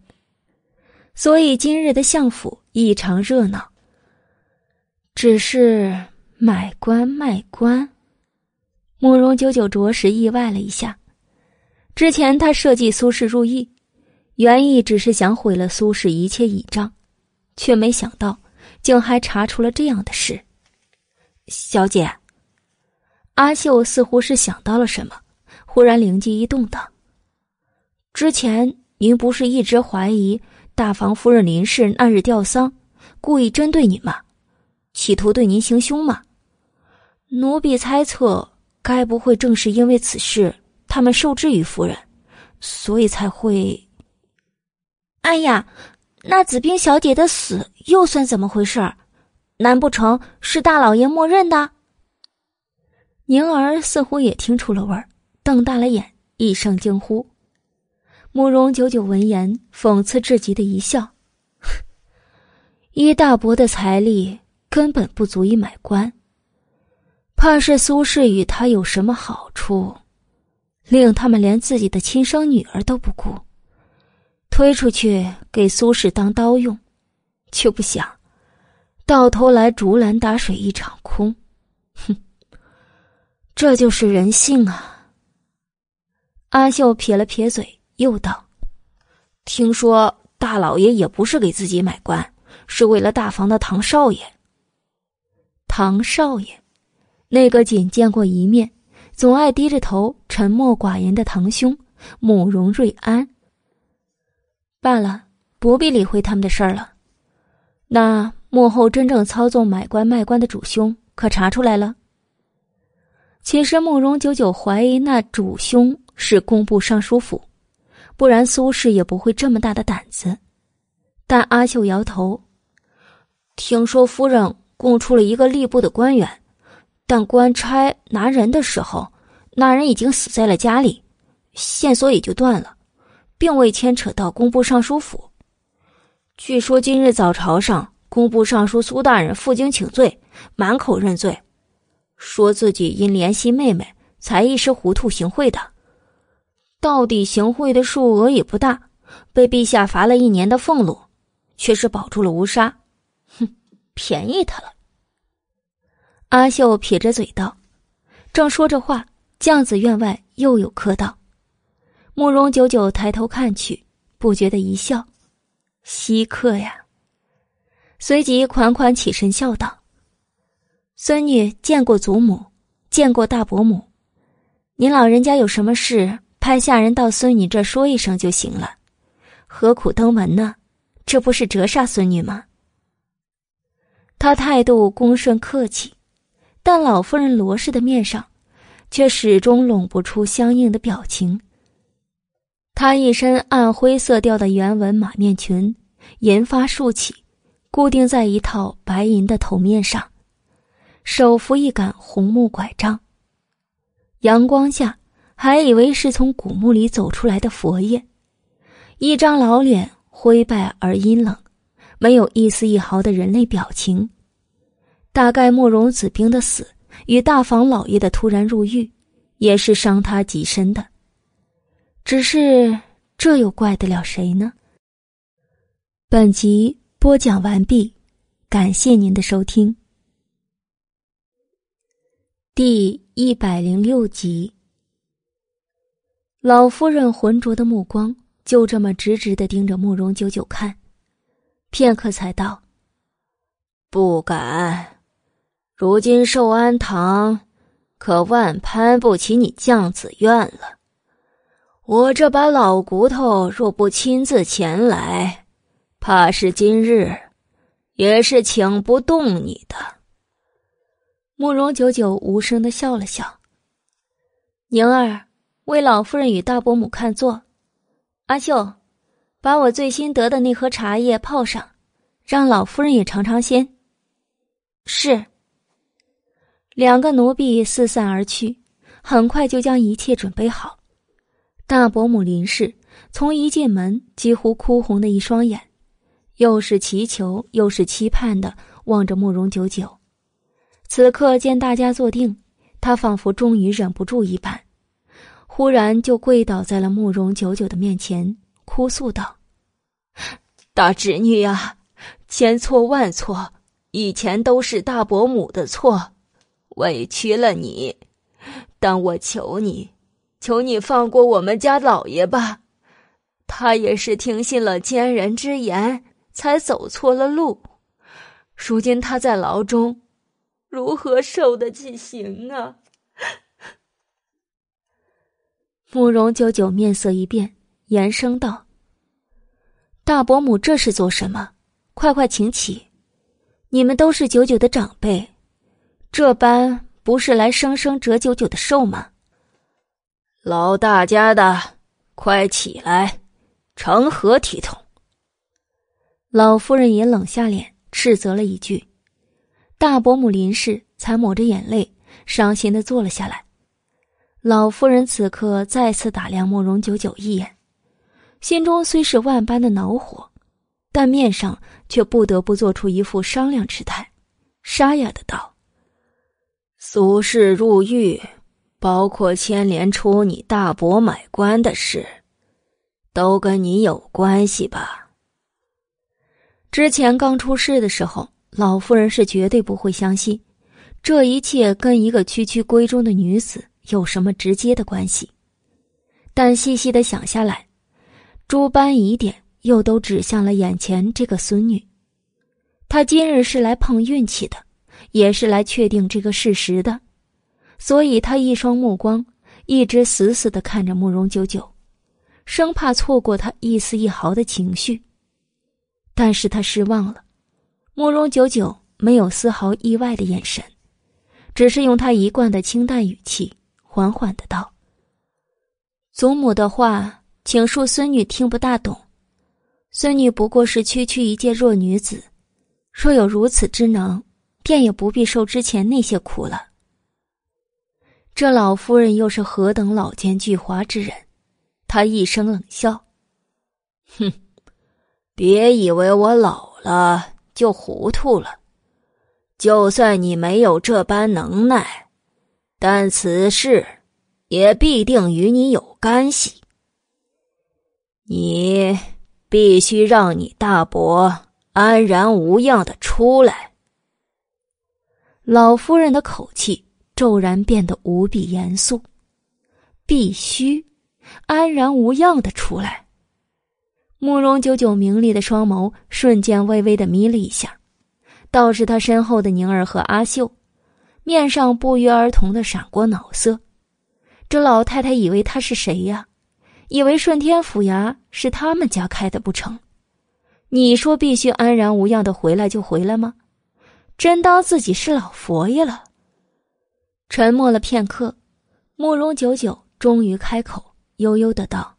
所以今日的相府异常热闹。只是买官卖官，慕容九九着实意外了一下。之前他设计苏轼入狱。原意只是想毁了苏轼一切倚仗，却没想到竟还查出了这样的事。小姐，阿秀似乎是想到了什么，忽然灵机一动道：“之前您不是一直怀疑大房夫人林氏那日吊丧，故意针对你吗？企图对您行凶吗？奴婢猜测，该不会正是因为此事，他们受制于夫人，所以才会。”哎呀，那紫冰小姐的死又算怎么回事？难不成是大老爷默认的？宁儿似乎也听出了味儿，瞪大了眼，一声惊呼。慕容九九闻言，讽刺至极的一笑：“一大伯的财力根本不足以买官，怕是苏轼与他有什么好处，令他们连自己的亲生女儿都不顾。”推出去给苏轼当刀用，却不想，到头来竹篮打水一场空。哼，这就是人性啊！阿秀撇了撇嘴，又道：“听说大老爷也不是给自己买官，是为了大房的唐少爷。唐少爷，那个仅见过一面，总爱低着头、沉默寡言的堂兄慕容瑞安。”罢了，不必理会他们的事儿了。那幕后真正操纵买官卖官的主凶，可查出来了？其实慕容九九怀疑那主凶是工部尚书府，不然苏轼也不会这么大的胆子。但阿秀摇头，听说夫人供出了一个吏部的官员，但官差拿人的时候，那人已经死在了家里，线索也就断了。并未牵扯到工部尚书府。据说今日早朝上，工部尚书苏大人负荆请罪，满口认罪，说自己因怜惜妹妹才一时糊涂行贿的。到底行贿的数额也不大，被陛下罚了一年的俸禄，却是保住了无杀。哼，便宜他了。阿秀撇着嘴道，正说着话，将子院外又有客到。慕容九九抬头看去，不觉得一笑，稀客呀。随即款款起身笑道：“孙女见过祖母，见过大伯母。您老人家有什么事，派下人到孙女这说一声就行了，何苦登门呢？这不是折煞孙女吗？”他态度恭顺客气，但老夫人罗氏的面上，却始终拢不出相应的表情。她一身暗灰色调的原纹马面裙，银发竖起，固定在一套白银的头面上，手扶一杆红木拐杖。阳光下，还以为是从古墓里走出来的佛爷，一张老脸，灰败而阴冷，没有一丝一毫的人类表情。大概慕容子冰的死与大房老爷的突然入狱，也是伤他极深的。只是这又怪得了谁呢？本集播讲完毕，感谢您的收听。第一百零六集，老夫人浑浊的目光。就这么直直的盯着慕容九九看，片刻才道：“不敢，如今寿安堂可万攀不起你将子院了。我这把老骨头若不亲自前来，怕是今日也是请不动你的。”慕容九九无声的笑了笑：“宁儿，为老夫人与大伯母看座。”阿秀，把我最新得的那盒茶叶泡上，让老夫人也尝尝鲜。是。两个奴婢四散而去，很快就将一切准备好。大伯母林氏从一进门，几乎哭红的一双眼，又是祈求又是期盼的望着慕容九九。此刻见大家坐定，他仿佛终于忍不住一般。忽然就跪倒在了慕容九九的面前，哭诉道：“大侄女呀，千错万错，以前都是大伯母的错，委屈了你。但我求你，求你放过我们家老爷吧。他也是听信了奸人之言，才走错了路。如今他在牢中，如何受得起刑啊？”慕容九九面色一变，言声道：“大伯母这是做什么？快快请起！你们都是九九的长辈，这般不是来生生折九九的寿吗？”老大家的，快起来，成何体统？老夫人也冷下脸，斥责了一句。大伯母林氏才抹着眼泪，伤心的坐了下来。老夫人此刻再次打量慕容九九一眼，心中虽是万般的恼火，但面上却不得不做出一副商量之态，沙哑的道：“苏氏入狱，包括牵连出你大伯买官的事，都跟你有关系吧？”之前刚出事的时候，老夫人是绝对不会相信，这一切跟一个区区闺中的女子。有什么直接的关系？但细细的想下来，诸般疑点又都指向了眼前这个孙女。她今日是来碰运气的，也是来确定这个事实的，所以她一双目光一直死死的看着慕容九九，生怕错过他一丝一毫的情绪。但是他失望了，慕容九九没有丝毫意外的眼神，只是用他一贯的清淡语气。缓缓的道：“祖母的话，请恕孙女听不大懂。孙女不过是区区一介弱女子，若有如此之能，便也不必受之前那些苦了。”这老夫人又是何等老奸巨猾之人？她一声冷笑：“哼，别以为我老了就糊涂了。就算你没有这般能耐。”但此事也必定与你有干系，你必须让你大伯安然无恙的出来。老夫人的口气骤然变得无比严肃，必须安然无恙的出来。慕容九九明丽的双眸瞬间微微的眯了一下，倒是他身后的宁儿和阿秀。面上不约而同的闪过恼色，这老太太以为他是谁呀？以为顺天府衙是他们家开的不成？你说必须安然无恙的回来就回来吗？真当自己是老佛爷了？沉默了片刻，慕容九九终于开口，悠悠的道：“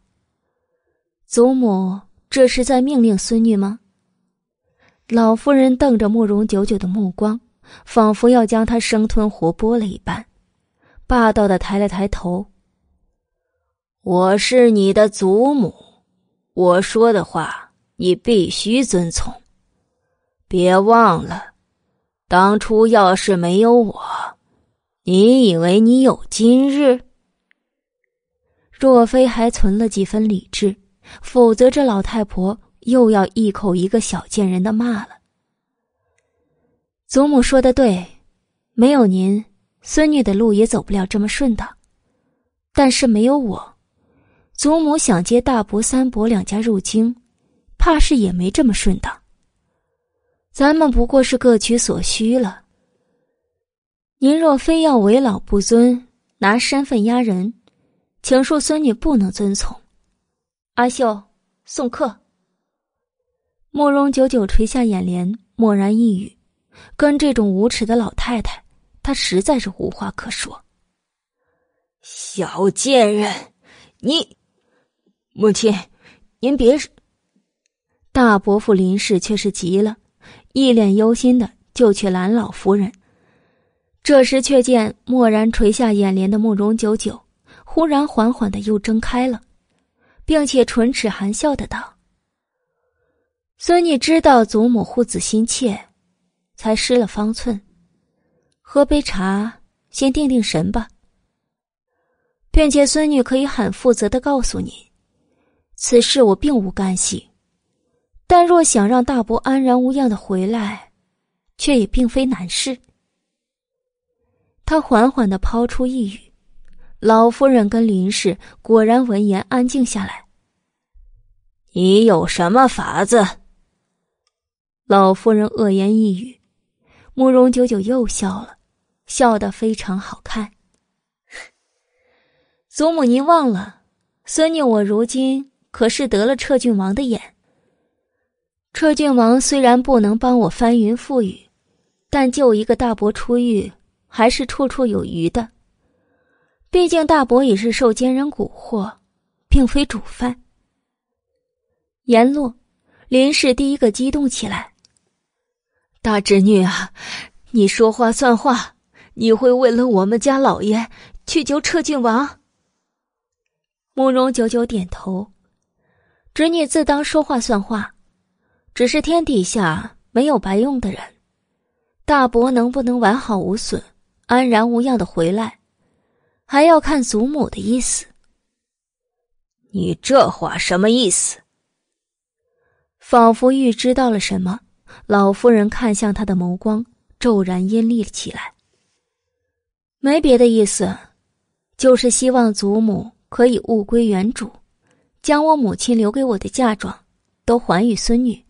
祖母这是在命令孙女吗？”老夫人瞪着慕容九九的目光。仿佛要将他生吞活剥了一般，霸道的抬了抬头。我是你的祖母，我说的话你必须遵从。别忘了，当初要是没有我，你以为你有今日？若非还存了几分理智，否则这老太婆又要一口一个小贱人的骂了。祖母说的对，没有您，孙女的路也走不了这么顺当。但是没有我，祖母想接大伯、三伯两家入京，怕是也没这么顺当。咱们不过是各取所需了。您若非要为老不尊，拿身份压人，请恕孙女不能遵从。阿秀，送客。慕容久久垂下眼帘，默然一语。跟这种无耻的老太太，他实在是无话可说。小贱人，你母亲，您别大伯父林氏却是急了，一脸忧心的就去拦老夫人。这时却见蓦然垂下眼帘的慕容九九，忽然缓缓的又睁开了，并且唇齿含笑的道：“孙女知道祖母护子心切，才失了方寸。喝杯茶，先定定神吧。”并且孙女可以很负责的告诉你，此事我并无干系，但若想让大伯安然无恙的回来，却也并非难事。他缓缓的抛出一语，老夫人跟林氏果然闻言安静下来。你有什么法子？老夫人恶言一语，慕容九九又笑了，笑得非常好看。祖母，您忘了，孙女我如今可是得了彻郡王的眼。彻郡王虽然不能帮我翻云覆雨，但救一个大伯出狱还是绰绰有余的。毕竟大伯也是受奸人蛊惑，并非主犯。言落，林氏第一个激动起来：“大侄女啊，你说话算话，你会为了我们家老爷去救彻郡王？”慕容九九点头，侄女自当说话算话，只是天底下没有白用的人。大伯能不能完好无损、安然无恙的回来，还要看祖母的意思。你这话什么意思？仿佛预知到了什么，老夫人看向他的眸光骤然阴厉了起来。没别的意思，就是希望祖母。可以物归原主，将我母亲留给我的嫁妆都还与孙女。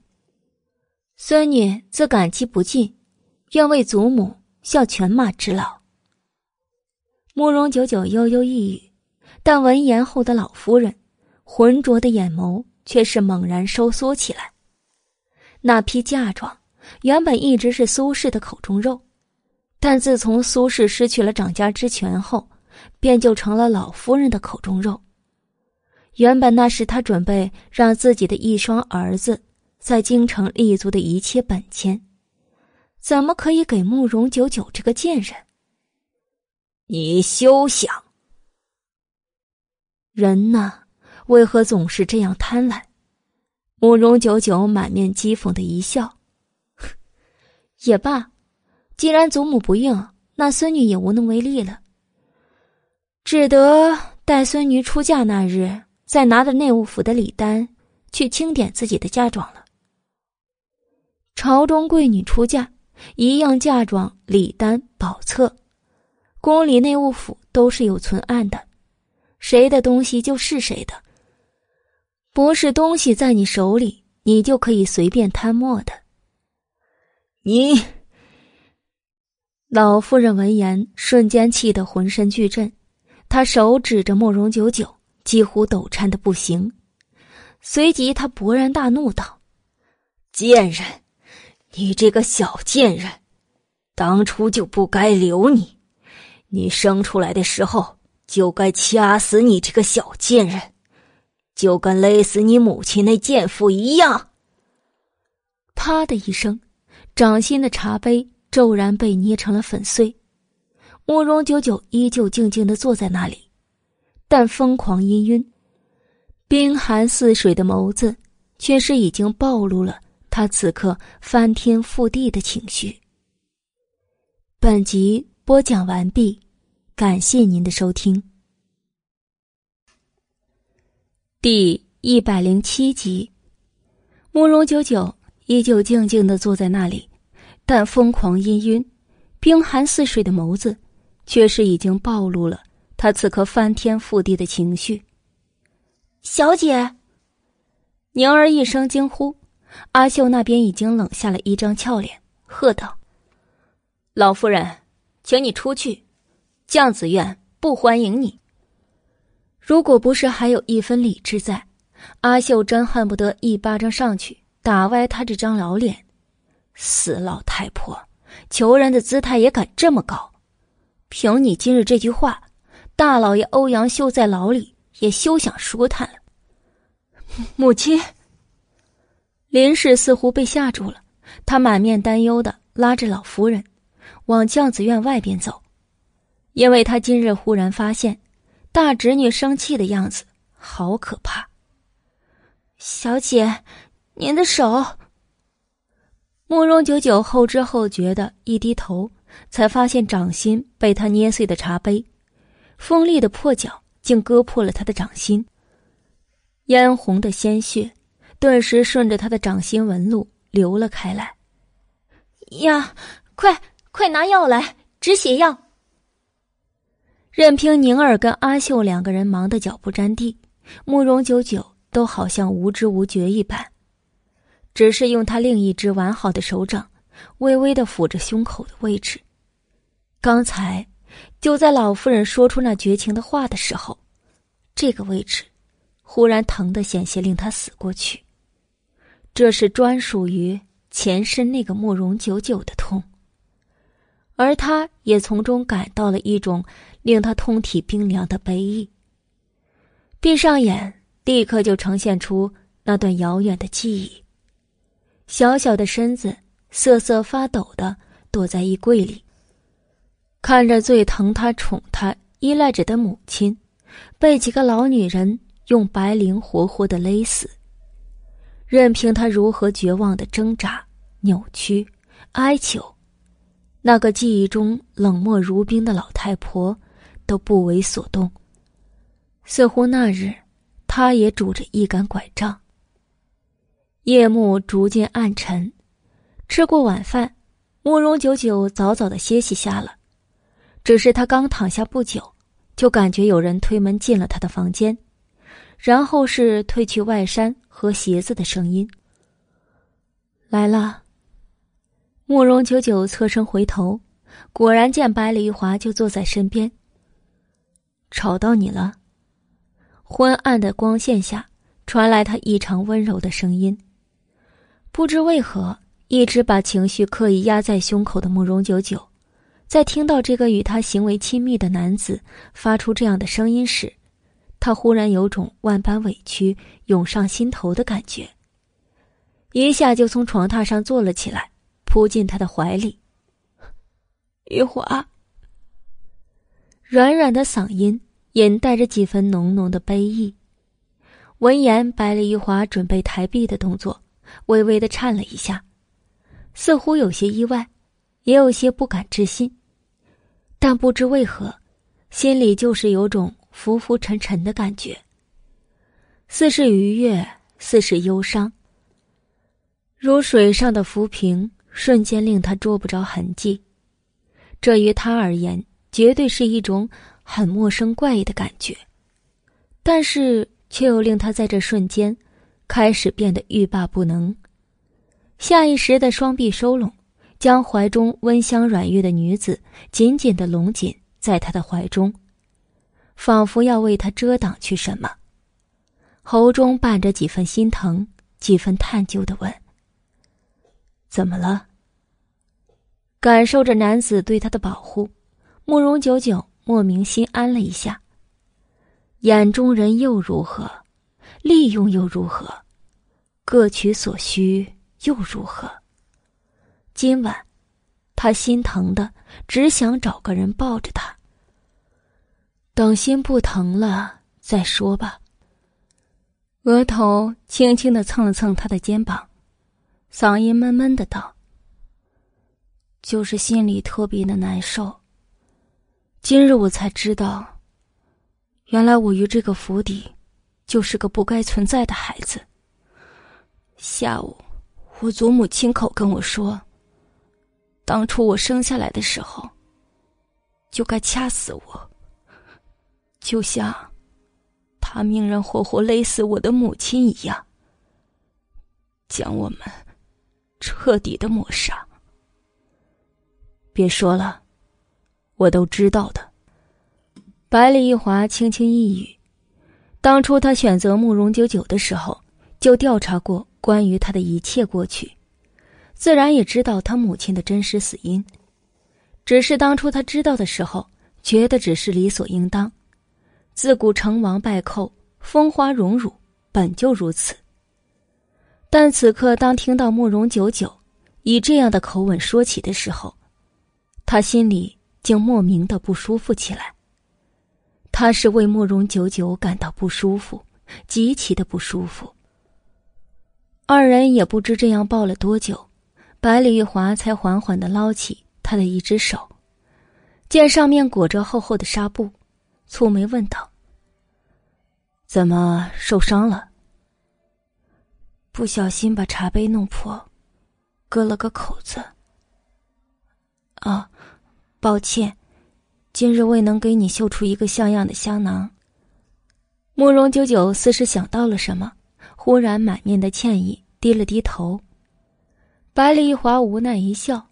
孙女自感激不尽，愿为祖母效犬马之劳。慕容九九悠悠一语，但闻言后的老夫人浑浊的眼眸却是猛然收缩起来。那批嫁妆原本一直是苏氏的口中肉，但自从苏氏失去了掌家之权后。便就成了老夫人的口中肉。原本那是他准备让自己的一双儿子在京城立足的一切本钱，怎么可以给慕容九九这个贱人？你休想！人呐，为何总是这样贪婪？慕容九九满面讥讽的一笑，*laughs* 也罢，既然祖母不应，那孙女也无能为力了。只得待孙女出嫁那日，再拿着内务府的礼单去清点自己的嫁妆了。朝中贵女出嫁，一样嫁妆、礼单、宝册，宫里内务府都是有存案的，谁的东西就是谁的，不是东西在你手里，你就可以随便贪墨的。你，老夫人闻言，瞬间气得浑身剧震。她手指着慕容九九，几乎抖颤的不行。随即，她勃然大怒道：“贱人，你这个小贱人，当初就不该留你。你生出来的时候就该掐死你这个小贱人，就跟勒死你母亲那贱妇一样。”啪的一声，掌心的茶杯骤然被捏成了粉碎。慕容九九依旧静静的坐在那里，但疯狂氤氲，冰寒似水的眸子，却是已经暴露了他此刻翻天覆地的情绪。本集播讲完毕，感谢您的收听。第一百零七集，慕容九九依旧静静的坐在那里，但疯狂氤氲、冰寒似水的眸子，却是已经暴露了他此刻翻天覆地的情绪。小姐，宁儿一声惊呼，阿秀那边已经冷下了一张俏脸，喝道：“老夫人，请你出去，将子院不欢迎你。”如果不是还有一分理智在，阿秀真恨不得一巴掌上去打歪他这张老脸。死老太婆，求人的姿态也敢这么高？凭你今日这句话，大老爷欧阳修在牢里。也休想舒坦了。母亲，林氏似乎被吓住了，她满面担忧的拉着老夫人往将子院外边走，因为他今日忽然发现大侄女生气的样子好可怕。小姐，您的手。慕容九九后知后觉的一低头，才发现掌心被他捏碎的茶杯，锋利的破角。竟割破了他的掌心，嫣红的鲜血顿时顺着他的掌心纹路流了开来。呀，快快拿药来止血药！任凭宁儿跟阿秀两个人忙得脚不沾地，慕容九九都好像无知无觉一般，只是用他另一只完好的手掌微微的抚着胸口的位置。刚才。就在老夫人说出那绝情的话的时候，这个位置忽然疼得险些令他死过去。这是专属于前身那个慕容九九的痛，而他也从中感到了一种令他通体冰凉的悲意。闭上眼，立刻就呈现出那段遥远的记忆。小小的身子瑟瑟发抖的躲在衣柜里。看着最疼他、宠他、依赖着的母亲，被几个老女人用白绫活活的勒死。任凭他如何绝望的挣扎、扭曲、哀求，那个记忆中冷漠如冰的老太婆都不为所动。似乎那日，她也拄着一杆拐杖。夜幕逐渐暗沉，吃过晚饭，慕容九九早早的歇息下了。只是他刚躺下不久，就感觉有人推门进了他的房间，然后是褪去外衫和鞋子的声音。来了。慕容九九侧身回头，果然见白丽华就坐在身边。吵到你了。昏暗的光线下传来他异常温柔的声音。不知为何，一直把情绪刻意压在胸口的慕容九九。在听到这个与他行为亲密的男子发出这样的声音时，他忽然有种万般委屈涌上心头的感觉，一下就从床榻上坐了起来，扑进他的怀里。*laughs* 玉华，软软的嗓音隐带着几分浓浓的悲意。闻言，白了玉华准备抬臂的动作，微微的颤了一下，似乎有些意外。也有些不敢置信，但不知为何，心里就是有种浮浮沉沉的感觉，似是愉悦，似是忧伤，如水上的浮萍，瞬间令他捉不着痕迹。这于他而言，绝对是一种很陌生怪异的感觉，但是却又令他在这瞬间开始变得欲罢不能，下意识的双臂收拢。将怀中温香软玉的女子紧紧的拢紧在他的怀中，仿佛要为他遮挡去什么。喉中伴着几分心疼，几分探究的问：“怎么了？”感受着男子对他的保护，慕容九九莫名心安了一下。眼中人又如何？利用又如何？各取所需又如何？今晚，他心疼的只想找个人抱着他。等心不疼了再说吧。额头轻轻的蹭了蹭他的肩膀，嗓音闷闷的道：“就是心里特别的难受。今日我才知道，原来我与这个府邸，就是个不该存在的孩子。下午，我祖母亲口跟我说，当初我生下来的时候，就该掐死我，就像……”他命人活活勒死我的母亲一样，将我们彻底的抹杀。别说了，我都知道的。百里一华轻轻一语，当初他选择慕容九九的时候，就调查过关于他的一切过去，自然也知道他母亲的真实死因。只是当初他知道的时候，觉得只是理所应当。自古成王败寇，风花荣辱，本就如此。但此刻，当听到慕容九九以这样的口吻说起的时候，他心里竟莫名的不舒服起来。他是为慕容九九感到不舒服，极其的不舒服。二人也不知这样抱了多久，百里玉华才缓缓的捞起他的一只手，见上面裹着厚厚的纱布。蹙眉问道：“怎么受伤了？不小心把茶杯弄破，割了个口子。啊，抱歉，今日未能给你绣出一个像样的香囊。”慕容九九似是想到了什么，忽然满面的歉意，低了低头。百里一华无奈一笑：“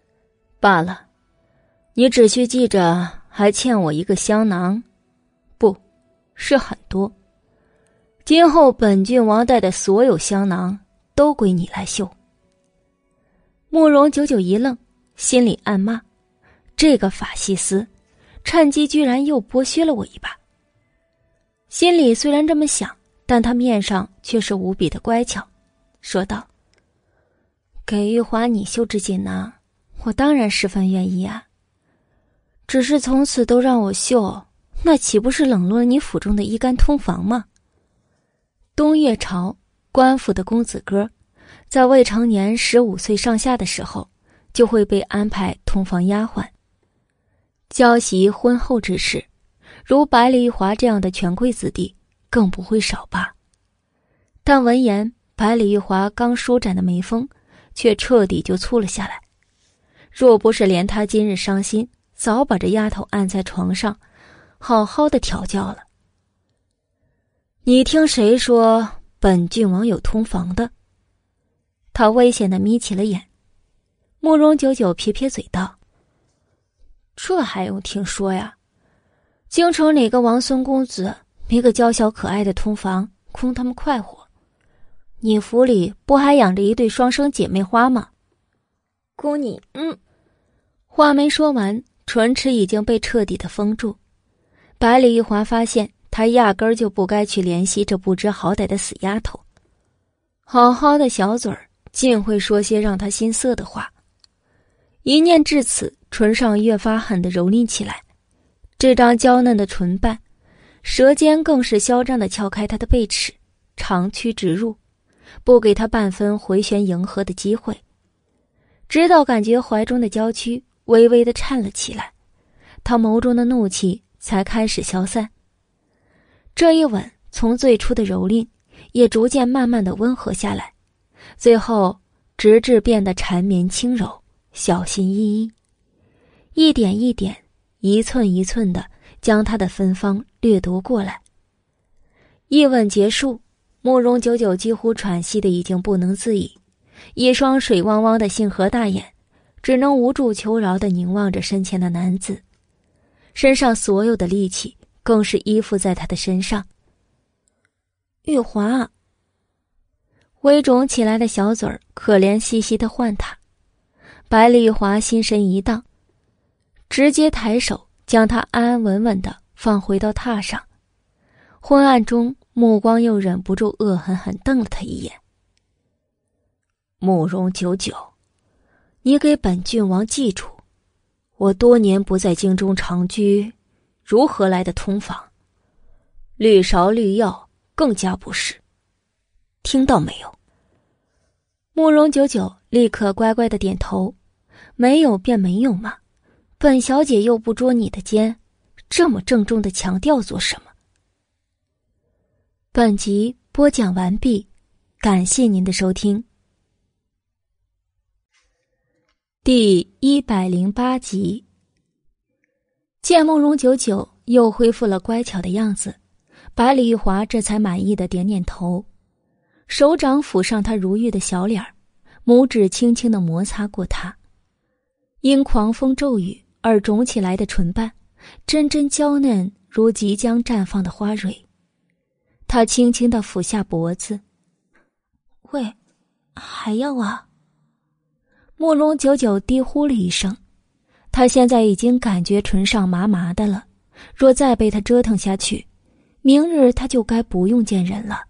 *laughs* 罢了，你只需记着。”还欠我一个香囊，不，是很多。今后本郡王带的所有香囊都归你来绣。慕容九九一愣，心里暗骂：这个法西斯，趁机居然又剥削了我一把。心里虽然这么想，但他面上却是无比的乖巧，说道：“给玉华你绣这锦囊，我当然十分愿意啊。”只是从此都让我绣，那岂不是冷落了你府中的一干通房吗？东岳朝官府的公子哥，在未成年十五岁上下的时候，就会被安排通房丫鬟。教习婚后之事，如百里玉华这样的权贵子弟更不会少吧。但闻言，百里玉华刚舒展的眉峰，却彻底就蹙了下来。若不是连他今日伤心。早把这丫头按在床上，好好的调教了。你听谁说本郡王有通房的？他危险的眯起了眼。慕容九九撇撇嘴道：“这还用听说呀？京城哪个王孙公子没个娇小可爱的通房供他们快活？你府里不还养着一对双生姐妹花吗？供你……嗯。”话没说完。唇齿已经被彻底的封住，百里一华发现他压根儿就不该去怜惜这不知好歹的死丫头。好好的小嘴儿，竟会说些让他心塞的话。一念至此，唇上越发狠的蹂躏起来。这张娇嫩的唇瓣，舌尖更是嚣张的撬开他的背齿，长驱直入，不给他半分回旋迎合的机会。直到感觉怀中的娇躯。微微的颤了起来，他眸中的怒气才开始消散。这一吻从最初的蹂躏，也逐渐慢慢的温和下来，最后直至变得缠绵轻柔、小心翼翼，一点一点、一寸一寸的将他的芬芳掠夺过来。一吻结束，慕容九九几乎喘息的已经不能自已，一双水汪汪的杏核大眼。只能无助求饶的凝望着身前的男子，身上所有的力气更是依附在他的身上。玉华，微肿起来的小嘴儿可怜兮兮的唤他，百里玉华心神一荡，直接抬手将他安安稳稳的放回到榻上，昏暗中目光又忍不住恶狠狠瞪了他一眼。慕容九九。你给本郡王记住，我多年不在京中长居，如何来的通房？绿芍绿药更加不是。听到没有？慕容九九立刻乖乖的点头。没有便没有嘛，本小姐又不捉你的奸，这么郑重的强调做什么？本集播讲完毕，感谢您的收听。第一百零八集，见慕容九九又恢复了乖巧的样子，百里玉华这才满意的点点头，手掌抚上他如玉的小脸拇指轻轻的摩擦过他。因狂风骤雨而肿起来的唇瓣，真真娇嫩如即将绽放的花蕊。他轻轻的抚下脖子，喂，还要啊？慕容九九低呼了一声，他现在已经感觉唇上麻麻的了。若再被他折腾下去，明日他就该不用见人了。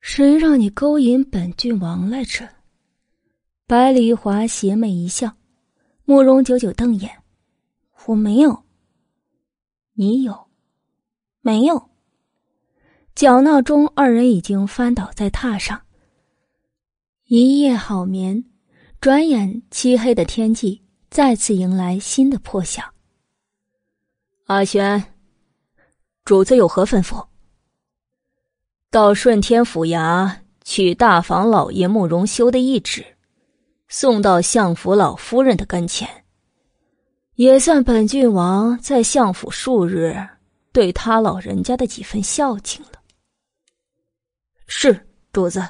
谁让你勾引本郡王来着？百里华邪魅一笑，慕容九九瞪眼：“我没有。你有？没有？”搅闹中，二人已经翻倒在榻上。一夜好眠。转眼，漆黑的天际再次迎来新的破晓。阿轩，主子有何吩咐？到顺天府衙取大房老爷慕容修的懿旨，送到相府老夫人的跟前，也算本郡王在相府数日对他老人家的几分孝敬了。是主子。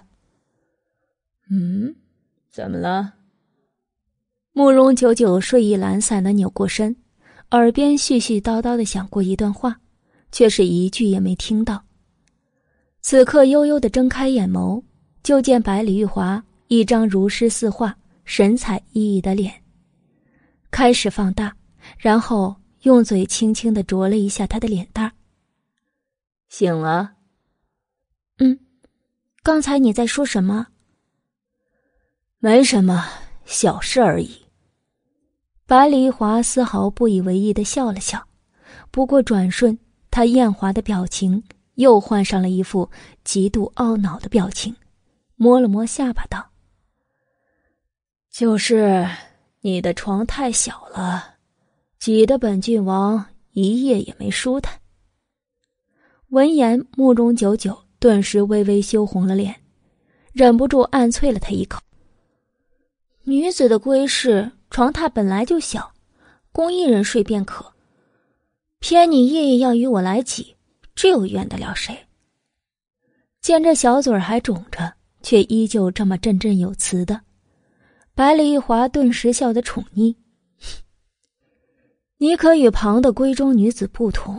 嗯，怎么了？慕容九九睡意懒散的扭过身，耳边絮絮叨叨的想过一段话，却是一句也没听到。此刻悠悠的睁开眼眸，就见百里玉华一张如诗似画、神采奕奕的脸，开始放大，然后用嘴轻轻的啄了一下他的脸蛋醒了。嗯，刚才你在说什么？没什么，小事而已。白梨华丝毫不以为意的笑了笑，不过转瞬，他艳华的表情又换上了一副极度懊恼的表情，摸了摸下巴道：“就是你的床太小了，挤得本郡王一夜也没舒坦。”闻言，慕容九九顿时微微羞红了脸，忍不住暗啐了他一口：“女子的闺室。”床榻本来就小，供一人睡便可。偏你夜夜要与我来挤，这又怨得了谁？见这小嘴还肿着，却依旧这么振振有词的，百里一华顿时笑得宠溺。*laughs* 你可与旁的闺中女子不同，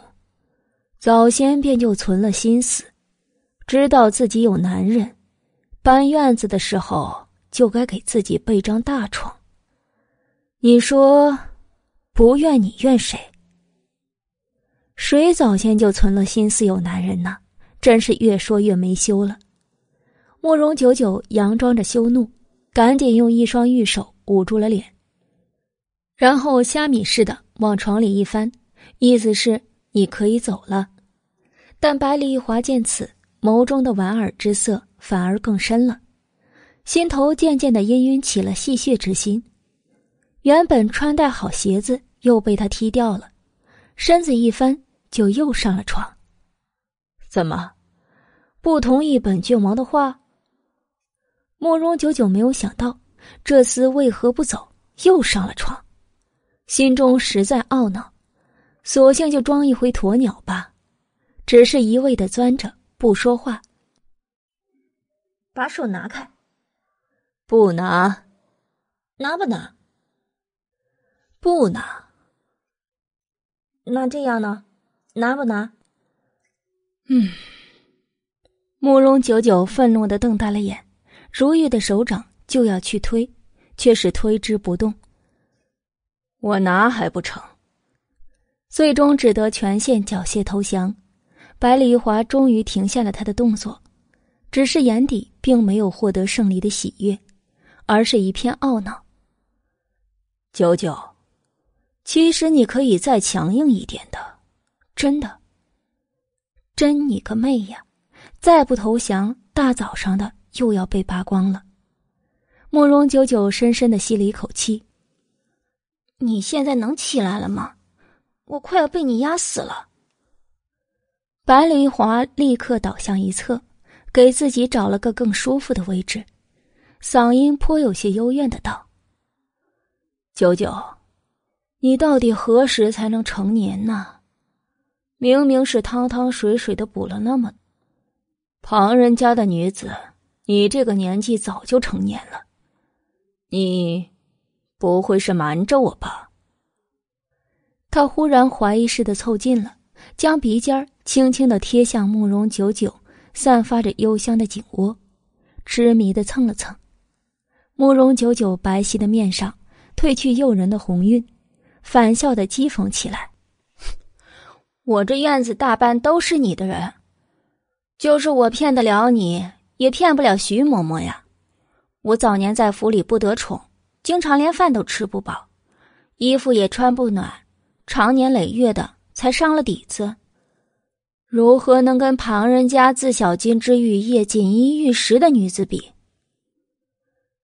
早先便就存了心思，知道自己有男人，搬院子的时候就该给自己备张大床。你说，不怨你怨谁？谁早先就存了心思有男人呢？真是越说越没羞了。慕容九九佯装着羞怒，赶紧用一双玉手捂住了脸，然后虾米似的往床里一翻，意思是你可以走了。但百里一华见此，眸中的莞尔之色反而更深了，心头渐渐的氤氲起了戏谑之心。原本穿戴好鞋子，又被他踢掉了，身子一翻，就又上了床。怎么，不同意本郡王的话？慕容久久没有想到这厮为何不走，又上了床，心中实在懊恼，索性就装一回鸵鸟吧，只是一味的钻着不说话。把手拿开，不拿，拿不拿？不拿，那这样呢？拿不拿？嗯。慕容九九愤怒的瞪大了眼，如玉的手掌就要去推，却是推之不动。我拿还不成？最终只得全线缴械投降。百里华终于停下了他的动作，只是眼底并没有获得胜利的喜悦，而是一片懊恼。九九。其实你可以再强硬一点的，真的。真你个妹呀！再不投降，大早上的又要被扒光了。慕容九九深深的吸了一口气。你现在能起来了吗？我快要被你压死了。白丽华立刻倒向一侧，给自己找了个更舒服的位置，嗓音颇有些幽怨的道：“九九，你到底何时才能成年呢？明明是汤汤水水的补了那么，旁人家的女子，你这个年纪早就成年了，你不会是瞒着我吧？”他忽然怀疑似的凑近了。将鼻尖轻轻的贴向慕容九九散发着幽香的颈窝，痴迷的蹭了蹭。慕容九九白皙的面上褪去诱人的红晕，反笑的讥讽起来：“ *laughs* 我这院子大半都是你的人，就是我骗得了你，也骗不了徐嬷嬷呀。我早年在府里不得宠，经常连饭都吃不饱，衣服也穿不暖，长年累月的。”才伤了底子，如何能跟旁人家自小金枝玉叶、锦衣玉食的女子比？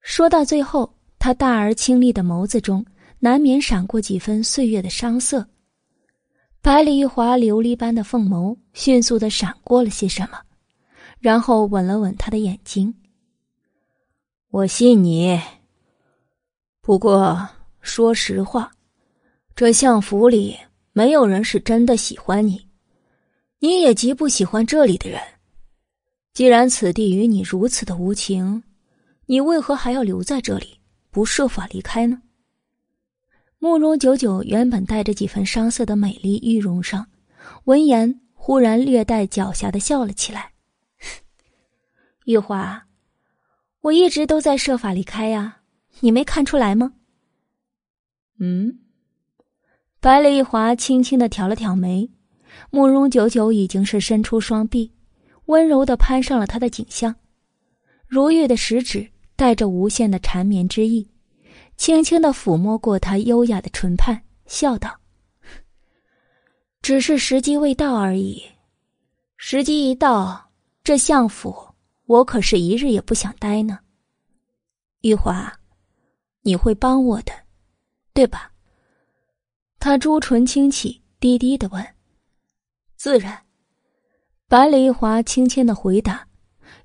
说到最后，他大而清丽的眸子中难免闪过几分岁月的伤色。百里一华琉璃般的凤眸迅速的闪过了些什么，然后吻了吻他的眼睛。我信你，不过说实话，这相府里。没有人是真的喜欢你，你也极不喜欢这里的人。既然此地与你如此的无情，你为何还要留在这里，不设法离开呢？慕容九九原本带着几分伤色的美丽玉容上，闻言忽然略带狡黠的笑了起来。玉华，我一直都在设法离开呀，你没看出来吗？嗯。白丽华轻轻的挑了挑眉，慕容九九已经是伸出双臂，温柔的攀上了他的颈项，如玉的食指带着无限的缠绵之意，轻轻的抚摸过他优雅的唇畔，笑道：“只是时机未到而已，时机一到，这相府我可是一日也不想待呢。”玉华，你会帮我的，对吧？他朱唇轻启，低低的问：“自然。”白丽华轻轻的回答，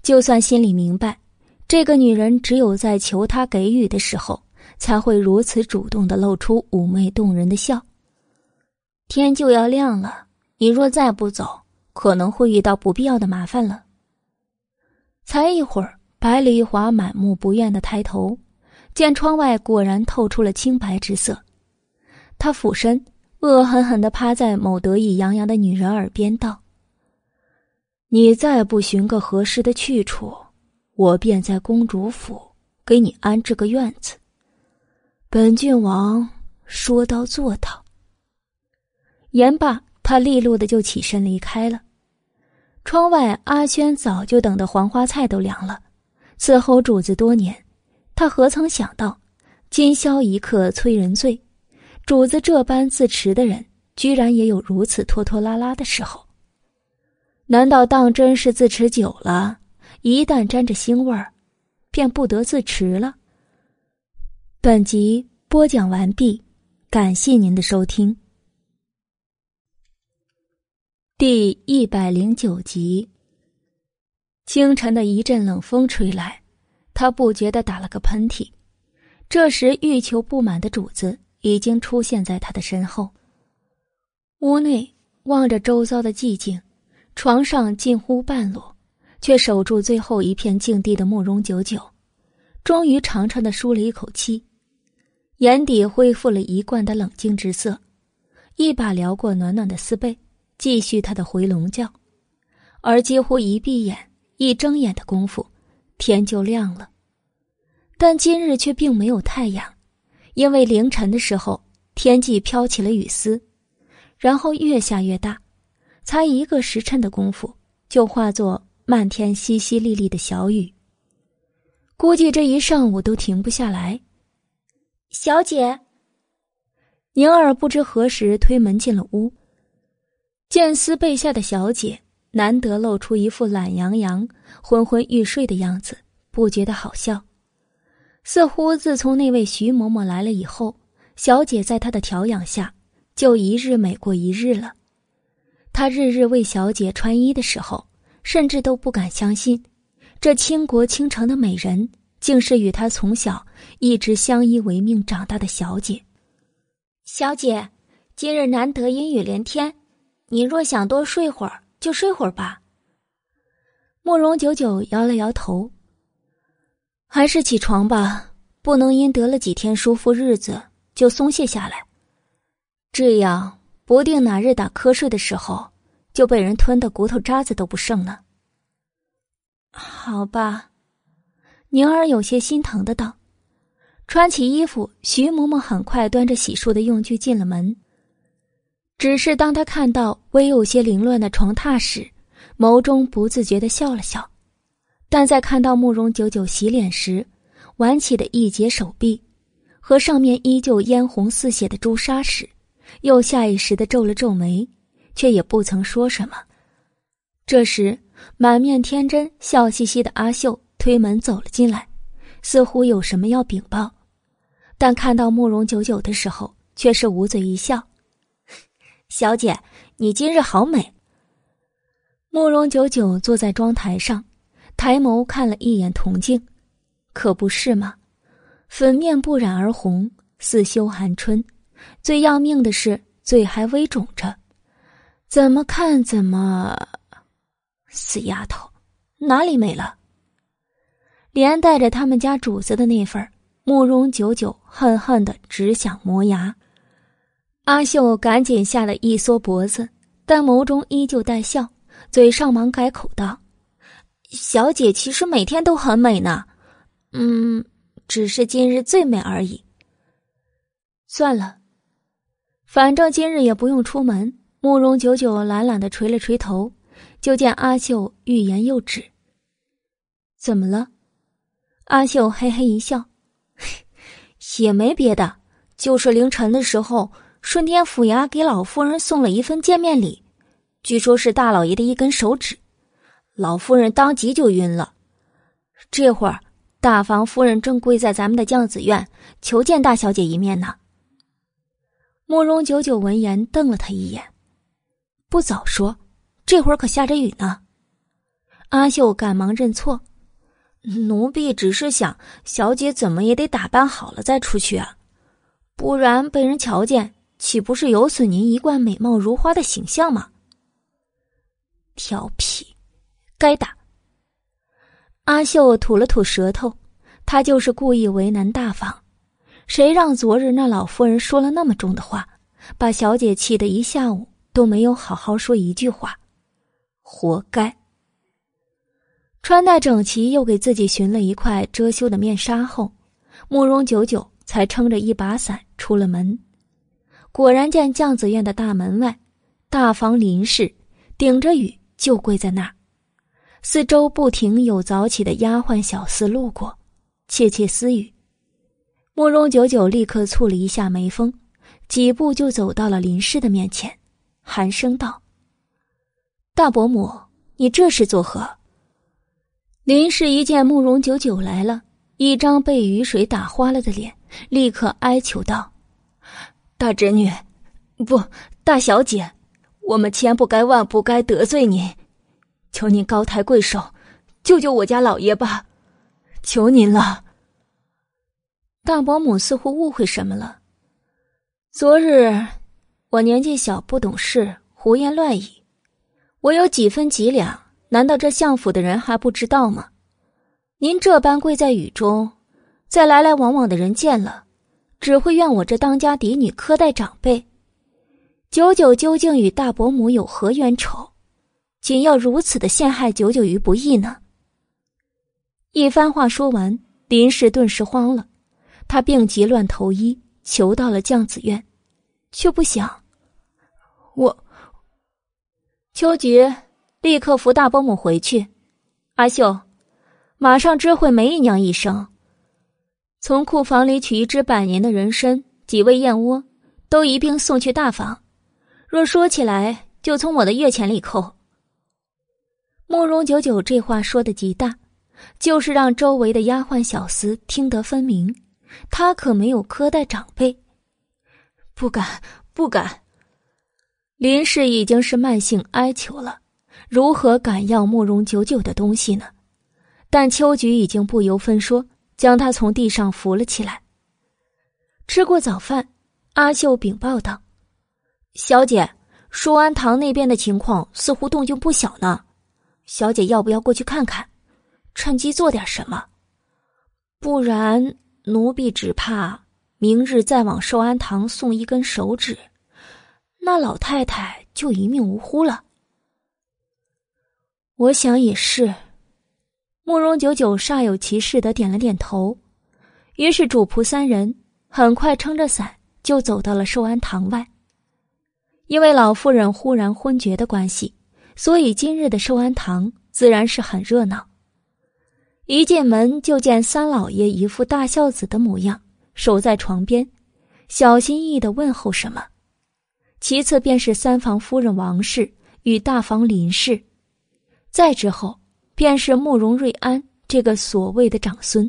就算心里明白，这个女人只有在求他给予的时候，才会如此主动的露出妩媚动人的笑。天就要亮了，你若再不走，可能会遇到不必要的麻烦了。才一会儿，白丽华满目不愿的抬头，见窗外果然透出了清白之色。他俯身，恶狠狠的趴在某得意洋洋的女人耳边道：“你再不寻个合适的去处，我便在公主府给你安置个院子。本郡王说到做到。”言罢，他利落的就起身离开了。窗外，阿轩早就等得黄花菜都凉了。伺候主子多年，他何曾想到，今宵一刻催人醉。主子这般自持的人，居然也有如此拖拖拉拉的时候。难道当真是自持久了，一旦沾着腥味儿，便不得自持了？本集播讲完毕，感谢您的收听。第一百零九集。清晨的一阵冷风吹来，他不觉的打了个喷嚏。这时欲求不满的主子。已经出现在他的身后。屋内望着周遭的寂静，床上近乎半裸，却守住最后一片静地的慕容九九，终于长长的舒了一口气，眼底恢复了一贯的冷静之色，一把撩过暖暖的丝被，继续他的回笼觉。而几乎一闭眼、一睁眼的功夫，天就亮了。但今日却并没有太阳。因为凌晨的时候，天际飘起了雨丝，然后越下越大，才一个时辰的功夫，就化作漫天淅淅沥沥的小雨。估计这一上午都停不下来。小姐，宁儿不知何时推门进了屋，见丝被下的小姐，难得露出一副懒洋洋、昏昏欲睡的样子，不觉得好笑。似乎自从那位徐嬷嬷来了以后，小姐在她的调养下，就一日美过一日了。她日日为小姐穿衣的时候，甚至都不敢相信，这倾国倾城的美人，竟是与他从小一直相依为命长大的小姐。小姐，今日难得阴雨连天，你若想多睡会儿，就睡会儿吧。慕容九九摇了摇头，还是起床吧，不能因得了几天舒服日子就松懈下来，这样。不定哪日打瞌睡的时候，就被人吞的骨头渣子都不剩了。好吧，宁儿有些心疼的道。穿起衣服，徐嬷嬷很快端着洗漱的用具进了门。只是当她看到微有些凌乱的床榻时，眸中不自觉的笑了笑。但在看到慕容九九洗脸时，挽起的一截手臂，和上面依旧嫣红似血的朱砂时，又下意识的皱了皱眉，却也不曾说什么。这时，满面天真、笑嘻嘻的阿秀推门走了进来，似乎有什么要禀报，但看到慕容九九的时候，却是捂嘴一笑：“小姐，你今日好美。”慕容九九坐在妆台上，抬眸看了一眼铜镜，可不是吗？粉面不染而红，似羞寒春。最要命的是，嘴还微肿着，怎么看怎么……死丫头，哪里美了？连带着他们家主子的那份慕容九九恨恨的只想磨牙。阿秀赶紧下了一缩脖子，但眸中依旧带笑，嘴上忙改口道：“小姐其实每天都很美呢，嗯，只是今日最美而已。”算了。反正今日也不用出门，慕容九九懒懒的垂了垂头，就见阿秀欲言又止。怎么了？阿秀嘿嘿一笑，*laughs* 也没别的，就是凌晨的时候，顺天府衙给老夫人送了一份见面礼，据说是大老爷的一根手指，老夫人当即就晕了。这会儿，大房夫人正跪在咱们的将子院，求见大小姐一面呢。慕容九九闻言瞪了他一眼，不早说，这会儿可下着雨呢。阿秀赶忙认错：“奴婢只是想，小姐怎么也得打扮好了再出去啊，不然被人瞧见，岂不是有损您一贯美貌如花的形象吗？”调皮，该打。阿秀吐了吐舌头，他就是故意为难大方。谁让昨日那老夫人说了那么重的话，把小姐气得一下午都没有好好说一句话，活该。穿戴整齐，又给自己寻了一块遮羞的面纱后，慕容九九才撑着一把伞出了门。果然见将子院的大门外，大房林氏顶着雨就跪在那儿，四周不停有早起的丫鬟小厮路过，窃窃私语。慕容九九立刻蹙了一下眉峰，几步就走到了林氏的面前，寒声道：“大伯母，你这是作何？”林氏一见慕容九九来了，一张被雨水打花了的脸，立刻哀求道：“大侄女，不，大小姐，我们千不该万不该得罪您，求您高抬贵手，救救我家老爷吧，求您了。”大伯母似乎误会什么了。昨日我年纪小，不懂事，胡言乱语。我有几分几两，难道这相府的人还不知道吗？您这般跪在雨中，在来来往往的人见了，只会怨我这当家嫡女苛待长辈。九九究竟与大伯母有何冤仇，竟要如此的陷害九九于不义呢？一番话说完，林氏顿时慌了。他病急乱投医，求到了将子院，却不想，我。秋菊立刻扶大伯母回去，阿秀，马上知会梅姨娘一声，从库房里取一只百年的人参，几味燕窝，都一并送去大房。若说起来，就从我的月钱里扣。慕容九九这话说的极大，就是让周围的丫鬟小厮听得分明。他可没有苛待长辈，不敢，不敢。林氏已经是慢性哀求了，如何敢要慕容九九的东西呢？但秋菊已经不由分说，将他从地上扶了起来。吃过早饭，阿秀禀报道：“小姐，舒安堂那边的情况似乎动静不小呢。小姐要不要过去看看，趁机做点什么？不然……”奴婢只怕明日再往寿安堂送一根手指，那老太太就一命呜呼了。我想也是。慕容九九煞有其事的点了点头，于是主仆三人很快撑着伞就走到了寿安堂外。因为老夫人忽然昏厥的关系，所以今日的寿安堂自然是很热闹。一进门就见三老爷一副大孝子的模样，守在床边，小心翼翼的问候什么。其次便是三房夫人王氏与大房林氏，再之后便是慕容瑞安这个所谓的长孙，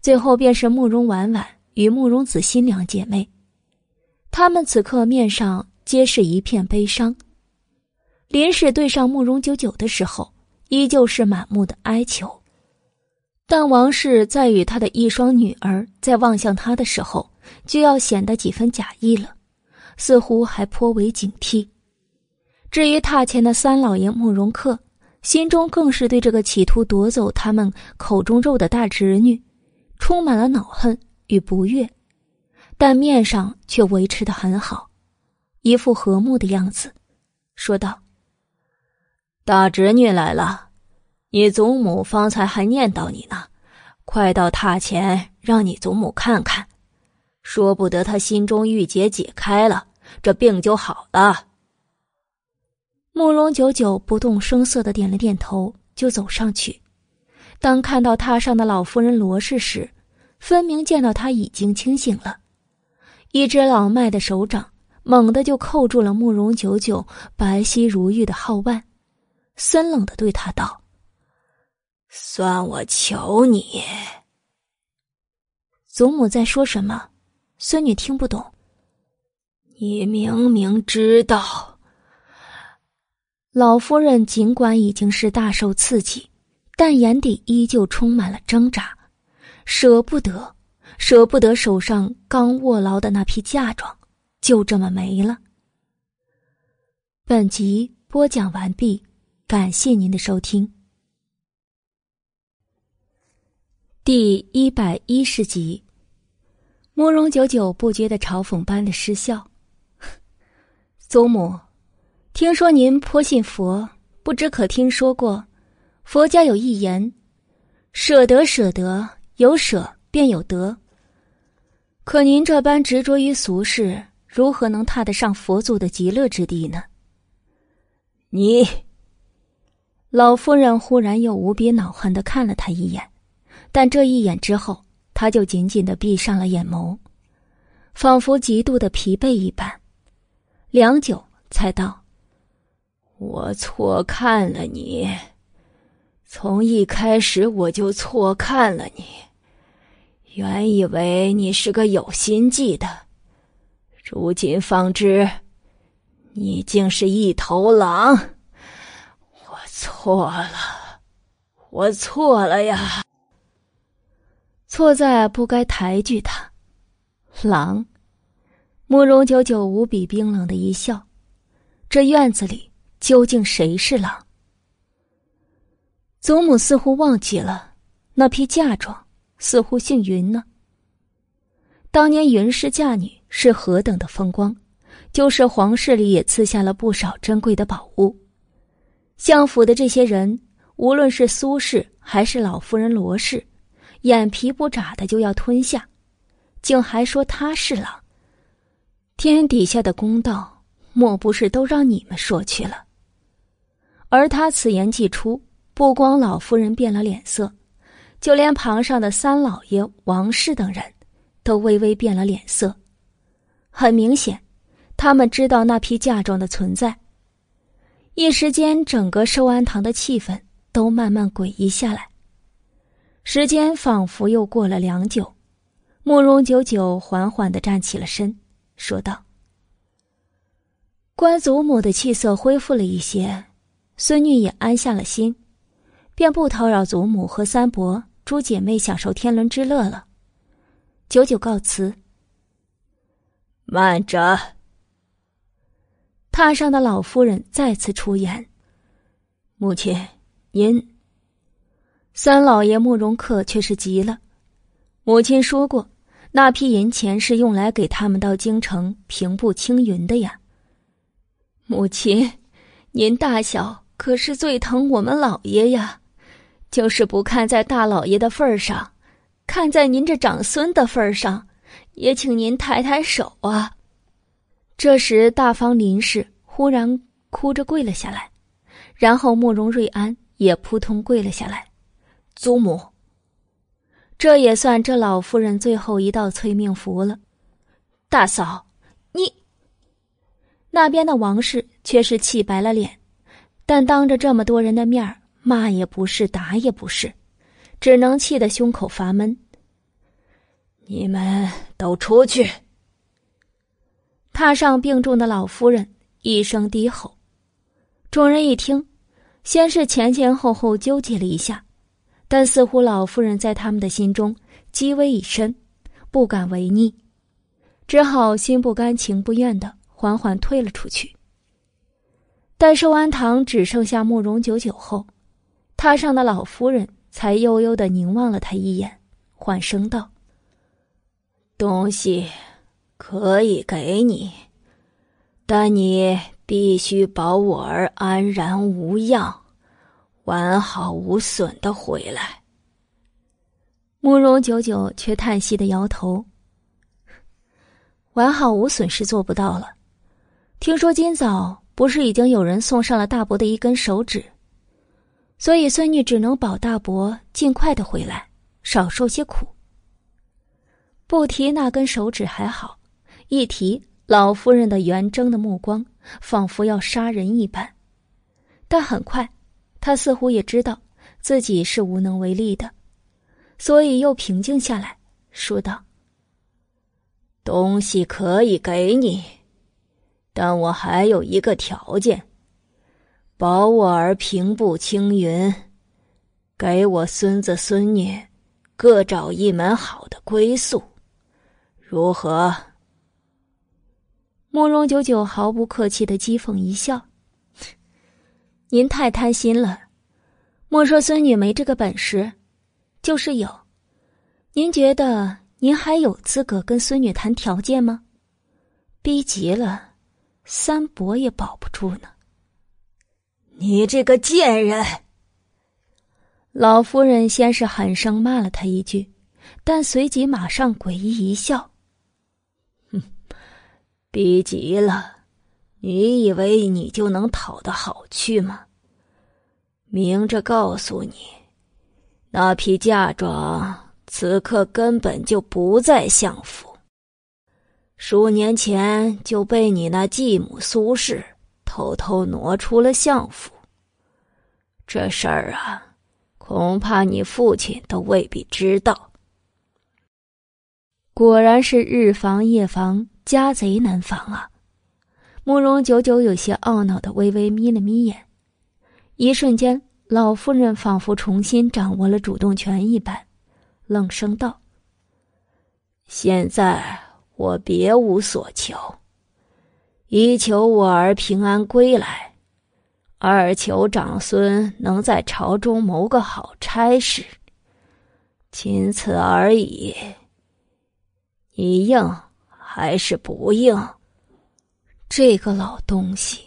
最后便是慕容婉婉与慕容子欣两姐妹。他们此刻面上皆是一片悲伤。林氏对上慕容九九的时候，依旧是满目的哀求。但王氏在与他的一双女儿在望向他的时候，就要显得几分假意了，似乎还颇为警惕。至于榻前的三老爷慕容克，心中更是对这个企图夺走他们口中肉的大侄女，充满了恼恨与不悦，但面上却维持的很好，一副和睦的样子，说道：“大侄女来了。”你祖母方才还念叨你呢，快到榻前，让你祖母看看，说不得她心中郁结解开了，这病就好了。慕容九九不动声色的点了点头，就走上去。当看到榻上的老夫人罗氏时，分明见到她已经清醒了，一只老迈的手掌猛地就扣住了慕容九九白皙如玉的皓腕，森冷的对他道。算我求你。祖母在说什么？孙女听不懂。你明明知道。老夫人尽管已经是大受刺激，但眼底依旧充满了挣扎，舍不得，舍不得手上刚握牢的那批嫁妆就这么没了。本集播讲完毕，感谢您的收听。第一百一十集，慕容久久不觉得嘲讽般的失笑。*laughs* 祖母，听说您颇信佛，不知可听说过？佛家有一言：舍得，舍得，有舍便有得。可您这般执着于俗世，如何能踏得上佛祖的极乐之地呢？你，老夫人忽然又无比恼恨的看了他一眼。但这一眼之后，他就紧紧的闭上了眼眸，仿佛极度的疲惫一般。良久，才道：“我错看了你，从一开始我就错看了你。原以为你是个有心计的，如今方知，你竟是一头狼。我错了，我错了呀！”错在不该抬举他，狼。慕容九九无比冰冷的一笑，这院子里究竟谁是狼？祖母似乎忘记了，那批嫁妆似乎姓云呢。当年云氏嫁女是何等的风光，就是皇室里也赐下了不少珍贵的宝物。相府的这些人，无论是苏氏还是老夫人罗氏。眼皮不眨的就要吞下，竟还说他是狼。天底下的公道，莫不是都让你们说去了？而他此言既出，不光老夫人变了脸色，就连旁上的三老爷王氏等人，都微微变了脸色。很明显，他们知道那批嫁妆的存在。一时间，整个寿安堂的气氛都慢慢诡异下来。时间仿佛又过了良久，慕容九九缓缓的站起了身，说道：“关祖母的气色恢复了一些，孙女也安下了心，便不叨扰祖母和三伯诸姐妹享受天伦之乐了。”九九告辞。慢着。榻上的老夫人再次出言：“母亲，您。”三老爷慕容克却是急了。母亲说过，那批银钱是用来给他们到京城平步青云的呀。母亲，您大小可是最疼我们老爷呀，就是不看在大老爷的份上，看在您这长孙的份上，也请您抬抬手啊。这时，大方林氏忽然哭着跪了下来，然后慕容瑞安也扑通跪了下来。祖母，这也算这老夫人最后一道催命符了。大嫂，你那边的王氏却是气白了脸，但当着这么多人的面骂也不是，打也不是，只能气得胸口发闷。你们都出去。榻上病重的老夫人一声低吼，众人一听，先是前前后后纠结了一下，但似乎老夫人在他们的心中积威已深，不敢违逆，只好心不甘情不愿的缓缓退了出去。待寿安堂只剩下慕容九九后，榻上的老夫人才悠悠的凝望了他一眼，缓声道：“东西。”可以给你，但你必须保我儿安然无恙、完好无损的回来。慕容九九却叹息的摇头：“完好无损是做不到了。听说今早不是已经有人送上了大伯的一根手指，所以孙女只能保大伯尽快的回来，少受些苦。不提那根手指还好。”一提老夫人的圆睁的目光，仿佛要杀人一般。但很快，他似乎也知道自己是无能为力的，所以又平静下来，说道：“东西可以给你，但我还有一个条件：保我儿平步青云，给我孙子孙女各找一门好的归宿，如何？”慕容九九毫不客气的讥讽一笑：“您太贪心了。莫说孙女没这个本事，就是有，您觉得您还有资格跟孙女谈条件吗？逼急了，三伯也保不住呢。”你这个贱人！老夫人先是狠声骂了他一句，但随即马上诡异一笑。哼逼急了，你以为你就能讨得好去吗？明着告诉你，那批嫁妆此刻根本就不在相府，数年前就被你那继母苏氏偷偷挪出了相府。这事儿啊，恐怕你父亲都未必知道。果然是日防夜防。家贼难防啊！慕容久久有些懊恼的微微眯了眯眼，一瞬间，老夫人仿佛重新掌握了主动权一般，冷声道：“现在我别无所求，一求我儿平安归来，二求长孙能在朝中谋个好差事，仅此而已。你应？”还是不应。这个老东西，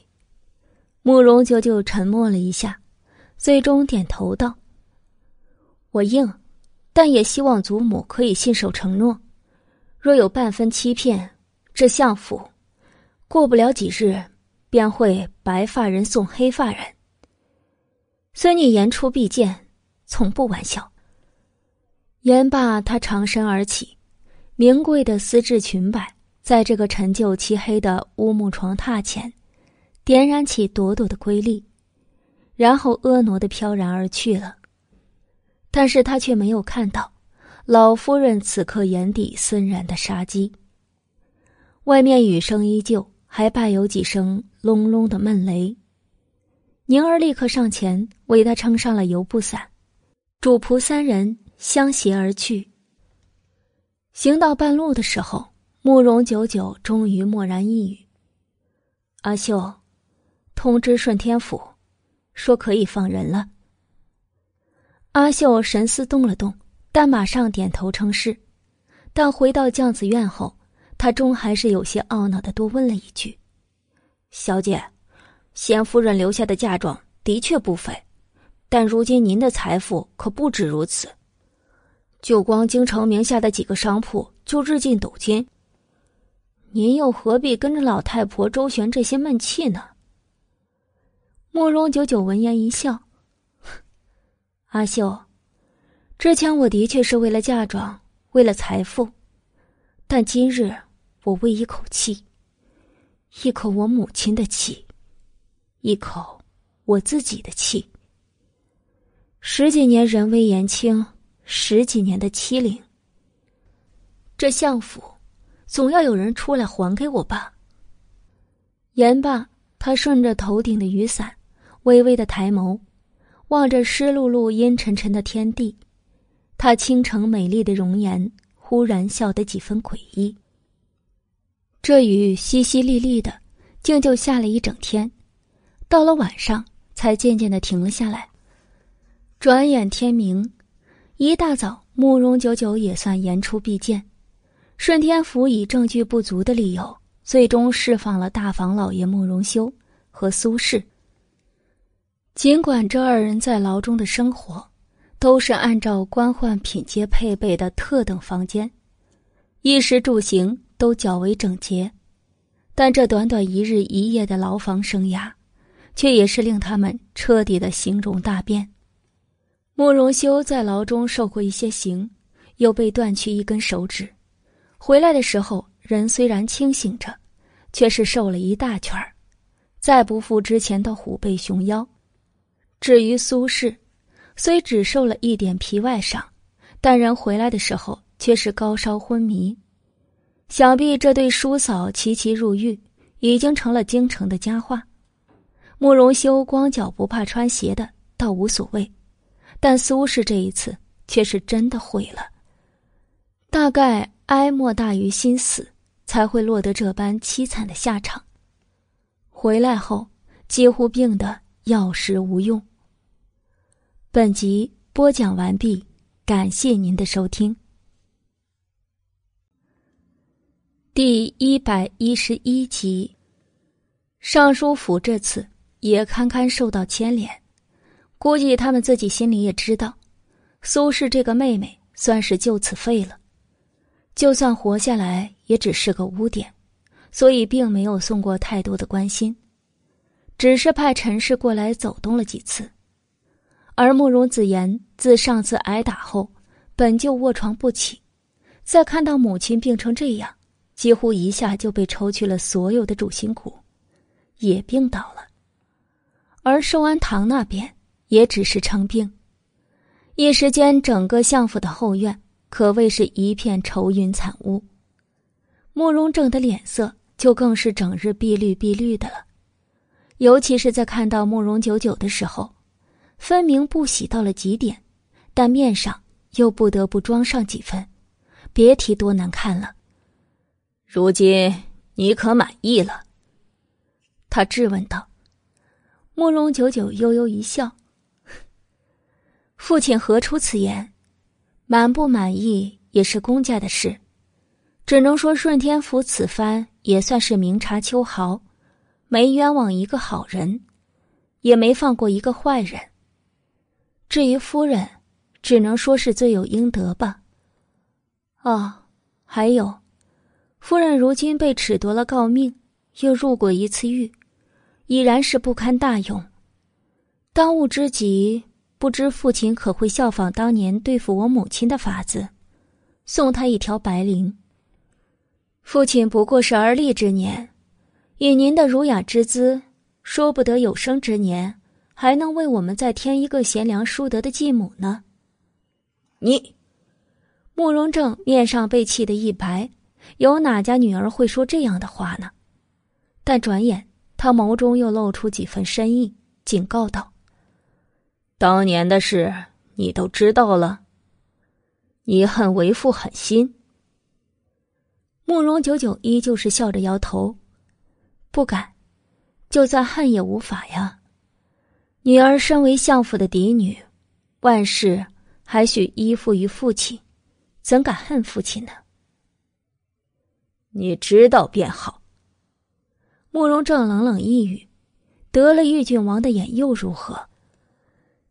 慕容九九沉默了一下，最终点头道：“我应，但也希望祖母可以信守承诺。若有半分欺骗，这相府过不了几日便会白发人送黑发人。孙女言出必践，从不玩笑。”言罢，他长身而起，名贵的丝质裙摆。在这个陈旧漆黑的乌木床榻前，点燃起朵朵的瑰丽，然后婀娜的飘然而去了。但是他却没有看到老夫人此刻眼底森然的杀机。外面雨声依旧，还伴有几声隆隆的闷雷。宁儿立刻上前为他撑上了油布伞，主仆三人相携而去。行到半路的时候，慕容九九终于默然一语：“阿秀，通知顺天府，说可以放人了。”阿秀神思动了动，但马上点头称是。但回到绛子院后，他终还是有些懊恼的多问了一句：“小姐。”贤夫人留下的嫁妆的确不菲，但如今您的财富可不止如此。就光京城名下的几个商铺就日进斗金，您又何必跟着老太婆周旋这些闷气呢？慕容九九闻言一笑：“阿秀，之前我的确是为了嫁妆，为了财富，但今日我为一口气，一口我母亲的气。”一口我自己的气。十几年人微言轻，十几年的欺凌。这相府，总要有人出来还给我吧。言罢，他顺着头顶的雨伞，微微的抬眸，望着湿漉漉、阴沉沉的天地，他倾城美丽的容颜忽然笑得几分诡异。这雨淅淅沥沥的，竟就下了一整天。到了晚上，才渐渐的停了下来。转眼天明，一大早，慕容九九也算言出必践。顺天府以证据不足的理由，最终释放了大房老爷慕容修和苏轼。尽管这二人在牢中的生活，都是按照官宦品阶配备的特等房间，衣食住行都较为整洁，但这短短一日一夜的牢房生涯。却也是令他们彻底的形容大变。慕容修在牢中受过一些刑，又被断去一根手指，回来的时候人虽然清醒着，却是瘦了一大圈儿，再不复之前的虎背熊腰。至于苏轼，虽只受了一点皮外伤，但人回来的时候却是高烧昏迷。想必这对叔嫂齐齐入狱，已经成了京城的佳话。慕容修光脚不怕穿鞋的倒无所谓，但苏轼这一次却是真的毁了。大概哀莫大于心死，才会落得这般凄惨的下场。回来后几乎病得药食无用。本集播讲完毕，感谢您的收听。第一百一十一集，尚书府这次。也堪堪受到牵连，估计他们自己心里也知道，苏轼这个妹妹算是就此废了，就算活下来也只是个污点，所以并没有送过太多的关心，只是派陈氏过来走动了几次。而慕容子言自上次挨打后，本就卧床不起，再看到母亲病成这样，几乎一下就被抽去了所有的主心骨，也病倒了。而寿安堂那边也只是称病，一时间整个相府的后院可谓是一片愁云惨雾。慕容正的脸色就更是整日碧绿碧绿的了，尤其是在看到慕容九九的时候，分明不喜到了极点，但面上又不得不装上几分，别提多难看了。如今你可满意了？他质问道。慕容九九悠悠一笑：“ *laughs* 父亲何出此言？满不满意也是公家的事，只能说顺天府此番也算是明察秋毫，没冤枉一个好人，也没放过一个坏人。至于夫人，只能说是罪有应得吧。哦，还有，夫人如今被褫夺了诰命，又入过一次狱。”已然是不堪大用，当务之急，不知父亲可会效仿当年对付我母亲的法子，送他一条白绫。父亲不过是而立之年，以您的儒雅之姿，说不得有生之年还能为我们再添一个贤良淑德的继母呢。你，慕容正面上被气得一白，有哪家女儿会说这样的话呢？但转眼他眸中又露出几分深意，警告道：“当年的事你都知道了，你恨为父狠心。”慕容九九依旧是笑着摇头，不敢，就算恨也无法呀。女儿身为相府的嫡女，万事还需依附于父亲，怎敢恨父亲呢？你知道便好。慕容正冷冷一语：“得了玉郡王的眼又如何？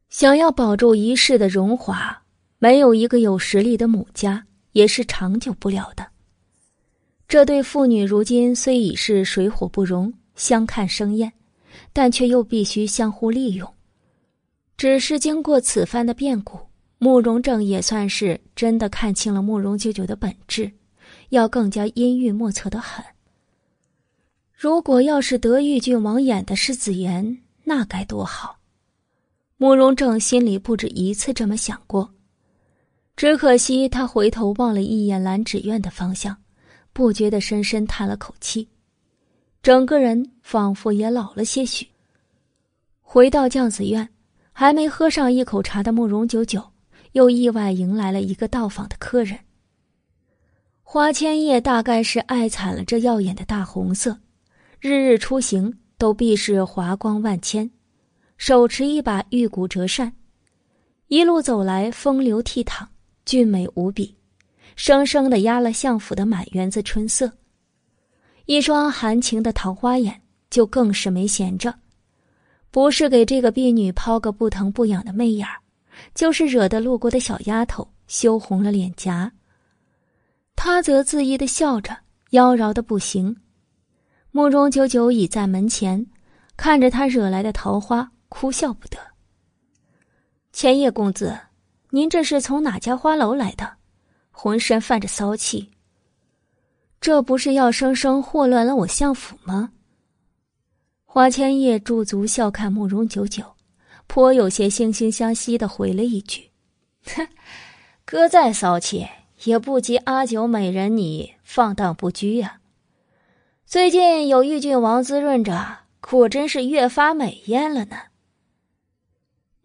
想要保住一世的荣华，没有一个有实力的母家也是长久不了的。”这对父女如今虽已是水火不容、相看生厌，但却又必须相互利用。只是经过此番的变故，慕容正也算是真的看清了慕容九九的本质，要更加阴郁莫测的很。如果要是德玉郡王演的是紫妍，那该多好！慕容正心里不止一次这么想过，只可惜他回头望了一眼兰芷院的方向。不觉得深深叹了口气，整个人仿佛也老了些许。回到绛子院，还没喝上一口茶的慕容九九，又意外迎来了一个到访的客人。花千叶大概是爱惨了这耀眼的大红色，日日出行都必是华光万千，手持一把玉骨折扇，一路走来风流倜傥，俊美无比。生生的压了相府的满园子春色，一双含情的桃花眼就更是没闲着，不是给这个婢女抛个不疼不痒的媚眼儿，就是惹得路过的小丫头羞红了脸颊。他则恣意的笑着，妖娆的不行。慕容九九倚在门前，看着他惹来的桃花，哭笑不得。千叶公子，您这是从哪家花楼来的？浑身泛着骚气，这不是要生生祸乱了我相府吗？花千叶驻足笑看慕容九九，颇有些惺惺相惜的回了一句：“哼，哥再骚气，也不及阿九美人你放荡不拘呀。最近有玉郡王滋润着，果真是越发美艳了呢。”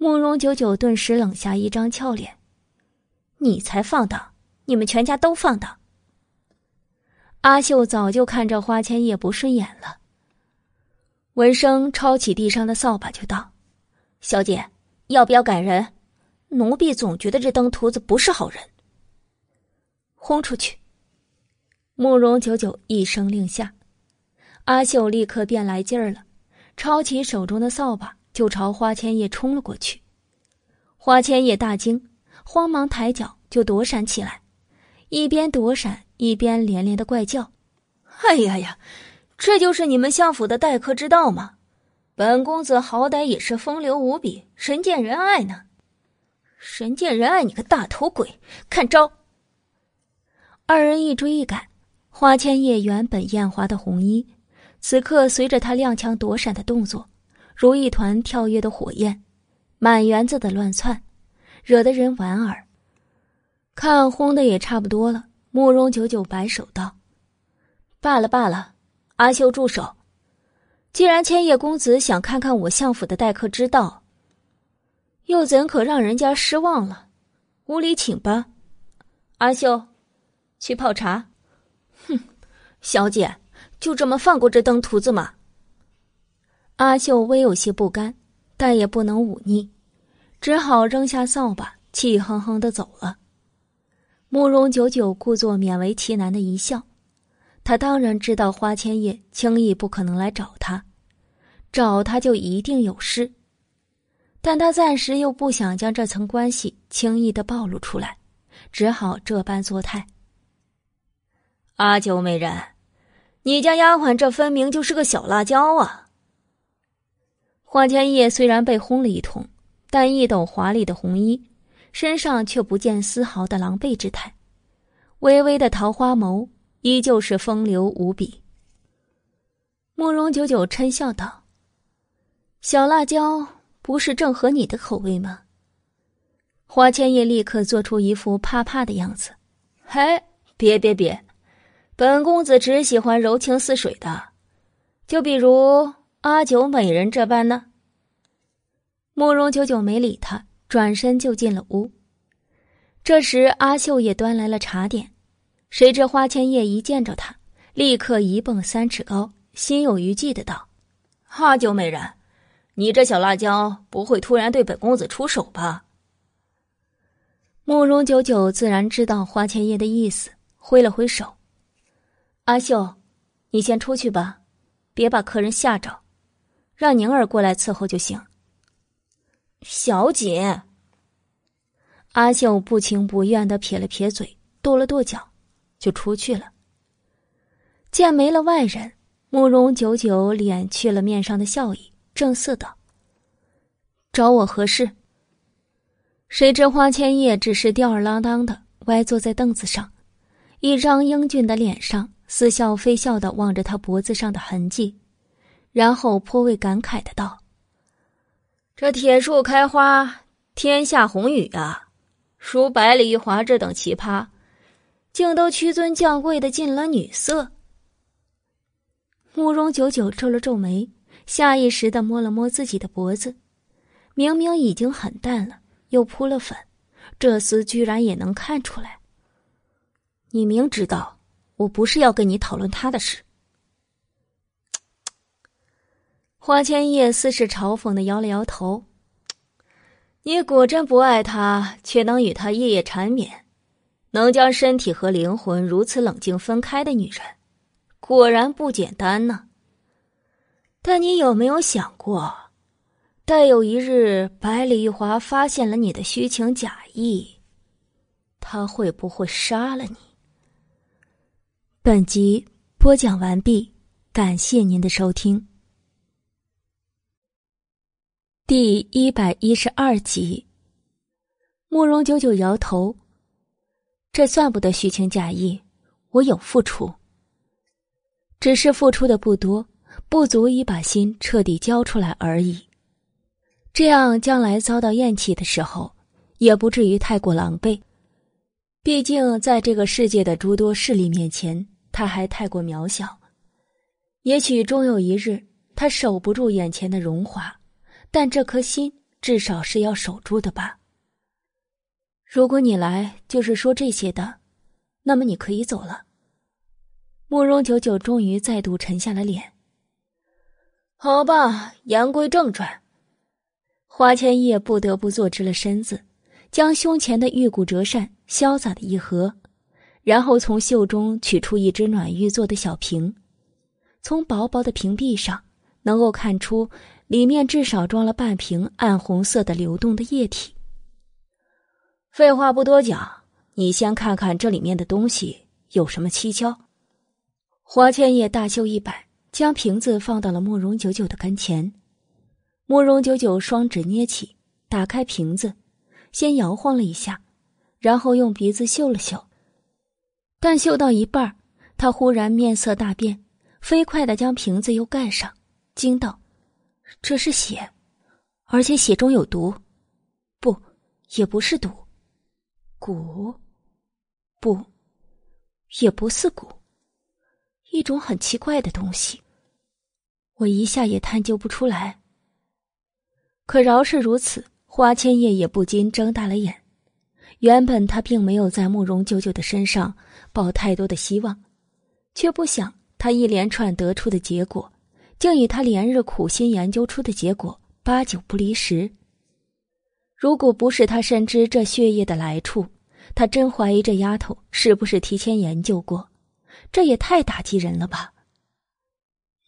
慕容九九顿时冷下一张俏脸：“你才放荡！”你们全家都放荡。阿秀早就看着花千叶不顺眼了。闻声抄起地上的扫把就道：“小姐，要不要赶人？奴婢总觉得这登徒子不是好人。”轰出去！慕容九九一声令下，阿秀立刻变来劲儿了，抄起手中的扫把就朝花千叶冲了过去。花千叶大惊，慌忙抬脚就躲闪起来。一边躲闪，一边连连的怪叫：“哎呀呀，这就是你们相府的待客之道吗？本公子好歹也是风流无比、人见人爱呢！人见人爱，你个大头鬼，看招！”二人一追一赶，花千叶原本艳滑的红衣，此刻随着他踉跄躲闪的动作，如一团跳跃的火焰，满园子的乱窜，惹得人莞尔。看轰的也差不多了，慕容九九摆手道：“罢了罢了，阿秀住手！既然千叶公子想看看我相府的待客之道，又怎可让人家失望了？屋里请吧，阿秀，去泡茶。哼，小姐就这么放过这登徒子吗？”阿秀微有些不甘，但也不能忤逆，只好扔下扫把，气哼哼的走了。慕容九九故作勉为其难的一笑，他当然知道花千叶轻易不可能来找他，找他就一定有事，但他暂时又不想将这层关系轻易的暴露出来，只好这般作态。阿九美人，你家丫鬟这分明就是个小辣椒啊！花千叶虽然被轰了一通，但一抖华丽的红衣。身上却不见丝毫的狼狈之态，微微的桃花眸依旧是风流无比。慕容九九嗔笑道：“小辣椒不是正合你的口味吗？花千叶立刻做出一副怕怕的样子。嘿，别别别，本公子只喜欢柔情似水的，就比如阿九美人这般呢。慕容九九没理他，转身就进了屋。这时，阿秀也端来了茶点。谁知花千叶一见着他，立刻一蹦三尺高，心有余悸的道：“阿九美人，你这小辣椒不会突然对本公子出手吧？”慕容九九自然知道花千叶的意思，挥了挥手：“阿秀，你先出去吧，别把客人吓着，让宁儿过来伺候就行。”小姐。阿秀不情不愿的撇了撇嘴，跺了跺脚，就出去了。见没了外人，慕容九九敛去了面上的笑意，正色道：“找我何事？”谁知花千叶只是吊儿郎当的歪坐在凳子上，一张英俊的脸上似笑非笑的望着他脖子上的痕迹，然后颇为感慨的道：“这铁树开花，天下红雨啊！”如百里玉华这等奇葩，竟都屈尊降贵的进了女色。慕容九九皱了皱眉，下意识的摸了摸自己的脖子，明明已经很淡了，又铺了粉，这厮居然也能看出来。你明知道我不是要跟你讨论他的事。花千叶似是嘲讽的摇了摇头。*tsk* 你果真不爱他，却能与他夜夜缠绵，能将身体和灵魂如此冷静分开的女人，果然不简单呢。但你有没有想过，待有一日百里玉华发现了你的虚情假意，他会不会杀了你？本集播讲完毕，感谢您的收听。第一百一十二集，慕容九九摇头，这算不得虚情假意，我有付出，只是付出的不多，不足以把心彻底交出来而已。这样将来遭到厌弃的时候，也不至于太过狼狈。毕竟在这个世界的诸多势力面前，他还太过渺小。也许终有一日，他守不住眼前的荣华。但这颗心至少是要守住的吧。如果你来就是说这些的，那么你可以走了。慕容九九终于再度沉下了脸。好吧，言归正传。花千叶不得不坐直了身子，将胸前的玉骨折扇潇洒的一合，然后从袖中取出一只暖玉做的小瓶，从薄薄的瓶壁上能够看出。里面至少装了半瓶暗红色的流动的液体。废话不多讲，你先看看这里面的东西有什么蹊跷。华千叶大袖一摆，将瓶子放到了慕容九九的跟前。慕容九九双指捏起，打开瓶子，先摇晃了一下，然后用鼻子嗅了嗅。但嗅到一半，他忽然面色大变，飞快的将瓶子又盖上，惊道。这是血，而且血中有毒，不，也不是毒，蛊，不，也不似蛊，一种很奇怪的东西，我一下也探究不出来。可饶是如此，花千叶也不禁睁大了眼。原本他并没有在慕容九九的身上抱太多的希望，却不想他一连串得出的结果。竟与他连日苦心研究出的结果八九不离十。如果不是他深知这血液的来处，他真怀疑这丫头是不是提前研究过。这也太打击人了吧！